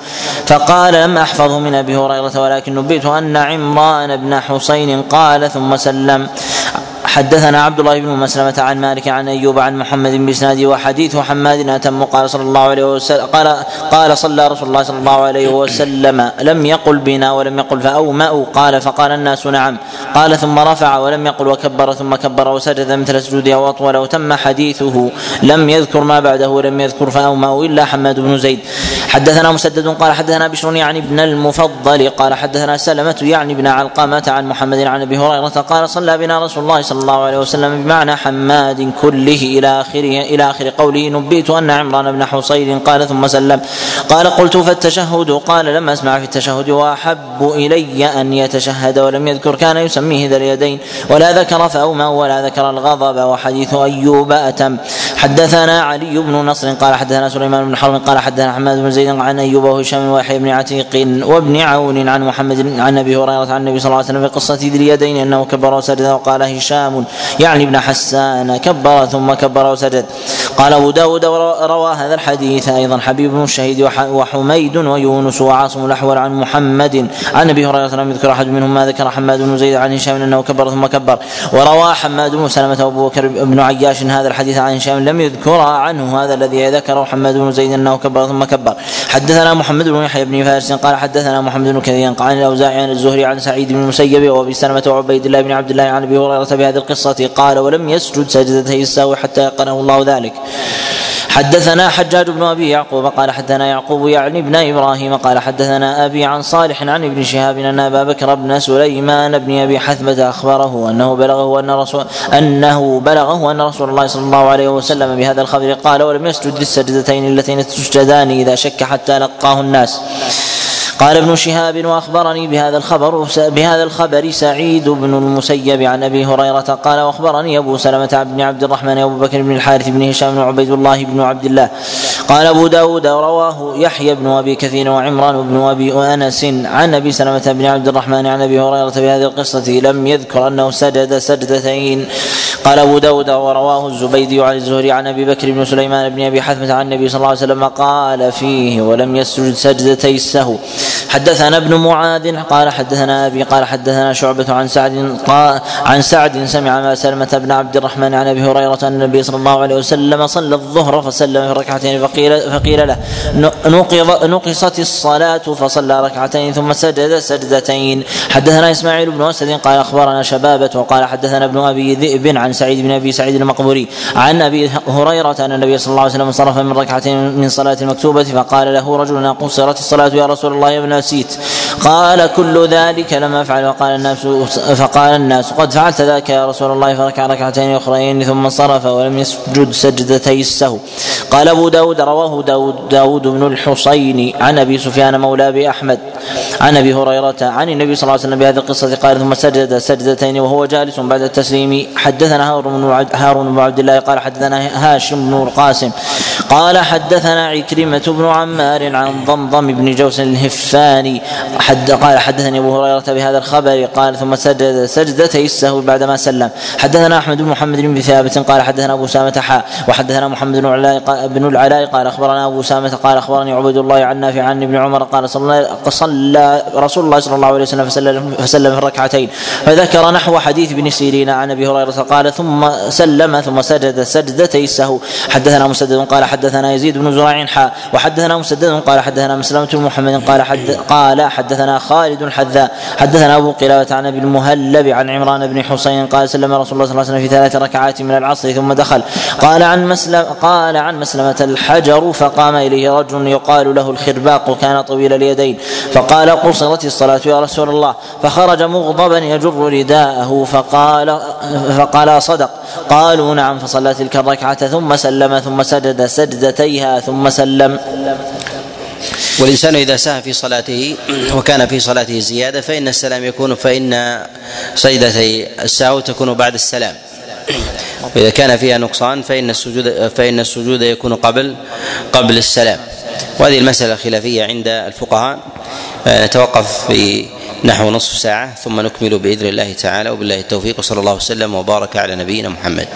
فقال لم احفظه من أبي هريرة ولكن نبئت أن عمران بن حسين قال ثم سلم. حدثنا عبد الله بن مسلمة عن مالك عن أيوب عن محمد بن وحديث حماد أتم قال صلى الله عليه وسلم قال قال صلى رسول الله صلى الله عليه وسلم لم يقل بنا ولم يقل فأومأوا قال فقال الناس نعم قال ثم رفع ولم يقل وكبر ثم كبر وسجد مثل سجوده وأطول وتم حديثه لم يذكر ما بعده ولم يذكر فأومأوا إلا حماد بن زيد حدثنا مسدد قال حدثنا بشر يعني ابن المفضل قال حدثنا سلمة يعني ابن علقمة عن محمد عن أبي هريرة قال صلى بنا رسول الله صلى الله عليه وسلم بمعنى حماد كله إلى اخره إلى آخر قوله نبئت أن عمران بن حصير قال ثم سلم. قال قلت فالتشهد قال لم أسمع في التشهد وأحب إلي أن يتشهد ولم يذكر كان يسميه ذا اليدين ولا ذكر فأومأ ولا ذكر الغضب وحديث أيوب أتم. حدثنا علي بن نصر قال حدثنا سليمان بن حرب قال حدثنا حماد بن زيد عن أيوب وهشام ويحيى بن عتيق وابن عون عن محمد عن أبي هريرة عن النبي صلى الله عليه وسلم في قصة ذي اليدين أنه كبر وسجد وقال هشام يعني ابن حسان كبر ثم كبر وسجد. قال أبو داود روى هذا الحديث أيضا. حبيب بن الشهيد وحميد ويونس وعاصم الأحول عن محمد. عن أبي هريرة لم يذكر أحد منهم ما ذكر حماد بن زيد عن هشام أنه كبر ثم كبر. وروى حماد بن سلمة وأبو بكر بن عياش هذا الحديث عن هشام لم يذكر عنه هذا الذي ذكره حماد بن زيد أنه كبر ثم كبر. حدثنا محمد بن يحيى بن فارس قال حدثنا محمد بن كثير عن الأوزاعي عن الزهري عن سعيد بن المسيب وأبي سلمة وعبيد الله بن عبد الله عن أبي هريرة بهذه القصة قال ولم يسجد سجدتي السهو حتى يقنه الله ذلك. حدثنا حجاج بن أبي يعقوب قال حدثنا يعقوب يعني ابن إبراهيم قال حدثنا أبي عن صالح عن ابن شهاب أن أبا بكر بن سليمان بن أبي حثمة أخبره أنه بلغه أن رسول أنه بلغه أن رسول الله صلى الله عليه وسلم بهذا الخبر قال ولم يسجد للسجدتين اللتين تسجدان إذا شك حتى لقاه الناس. قال ابن شهاب وأخبرني بهذا الخبر بهذا الخبر سعيد بن المسيب عن أبي هريرة قال وأخبرني أبو سلمة بن عبد الرحمن ابو بكر بن الحارث بن هشام بن عبيد الله بن عبد الله. قال أبو داود رواه يحيى بن أبي كثير وعمران بن أبي أنس عن أبي سلمة بن عبد الرحمن عن أبي هريرة بهذه القصة لم يذكر أنه سجد سجدتين. قال أبو داود ورواه الزبيدي عن الزهري عن أبي بكر بن سليمان بن أبي حثمة عن النبي صلى الله عليه وسلم قال فيه ولم يسجد سجدتي السهو. حدثنا ابن معاذ قال حدثنا أبي قال حدثنا شعبة عن سعد قال عن سعد سمع ما سلمة بن عبد الرحمن عن أبي هريرة أن النبي صلى الله عليه وسلم صلى الظهر فسلم في ركعتين فقيل فقيل له نقض نقصت الصلاة فصلى ركعتين ثم سجد سجدتين. حدثنا إسماعيل بن أسد قال أخبرنا شبابة وقال حدثنا ابن أبي ذئب عن سعيد بن أبي سعيد المقبوري عن أبي هريرة أن النبي صلى الله عليه وسلم انصرف من ركعتين من صلاة المكتوبة فقال له رجل قصرت الصلاة يا رسول الله ابن نسيت. قال كل ذلك لم افعل وقال الناس فقال الناس قد فعلت ذاك يا رسول الله فركع ركعتين أخرين ثم انصرف ولم يسجد سجدتي السهو. قال أبو داود رواه داود, داود بن الحصين عن أبي سفيان مولى أبي أحمد عن أبي هريرة عن النبي صلى الله عليه وسلم بهذه القصة قال ثم سجد سجدتين وهو جالس بعد التسليم. حدثنا هارون بن عبد الله قال حدثنا هاشم بن القاسم قال حدثنا عكرمة بن عمار عن ضمضم بن جوس الهفاني حد قال حدثني أبو هريرة بهذا الخبر. قال ثم سجد سجدتي السهو بعدما سلم. حدثنا أحمد بن محمد بن ثابت. قال حدثنا أبو سامة حاء وحدثنا محمد بن العلاء بن العلاء قال أخبرنا أبو سامة قال أخبرني عبيد الله عن نافع عن ابن عمر قال صلى صلى رسول الله صلى الله عليه وسلم فسلم, فسلم في الركعتين. فذكر نحو حديث ابن سيرين عن أبي هريرة قال ثم سلم ثم سجد سجدتي السهو حدثنا مسدد قال حدثنا يزيد بن زرع حاء وحدثنا مسدد قال حدثنا مسلمة بن محمد قال حد قال حدثنا خالد الحذاء حدثنا أبو قلابة عن أبي المهلب عن عمران بن حسين قال سلم رسول الله صلى الله عليه وسلم في ثلاث ركعات من العصر ثم دخل. قال عن مسلم قال عن مسلمة الحجر فقام إليه رجل يقال له الخرباق كان طويل اليدين. فقال قصرت الصلاة يا رسول الله. فخرج مغضبا يجر رداءه فقال فقال صدق. قالوا نعم فصلى تلك الركعة ثم سلم ثم سجد سجدتيها ثم سلم. والإنسان إذا سهى في صلاته وكان في صلاته زيادة فإن السلام يكون فإن سجدتي السهو تكون بعد السلام. واذا كان فيها نقصان فإن السجود فإن السجود يكون قبل قبل السلام. وهذه المسألة خلافية عند الفقهاء. نتوقف في نحو نصف ساعة ثم نكمل بإذن الله تعالى. وبالله التوفيق وصلى الله وسلم وبارك على نبينا محمد.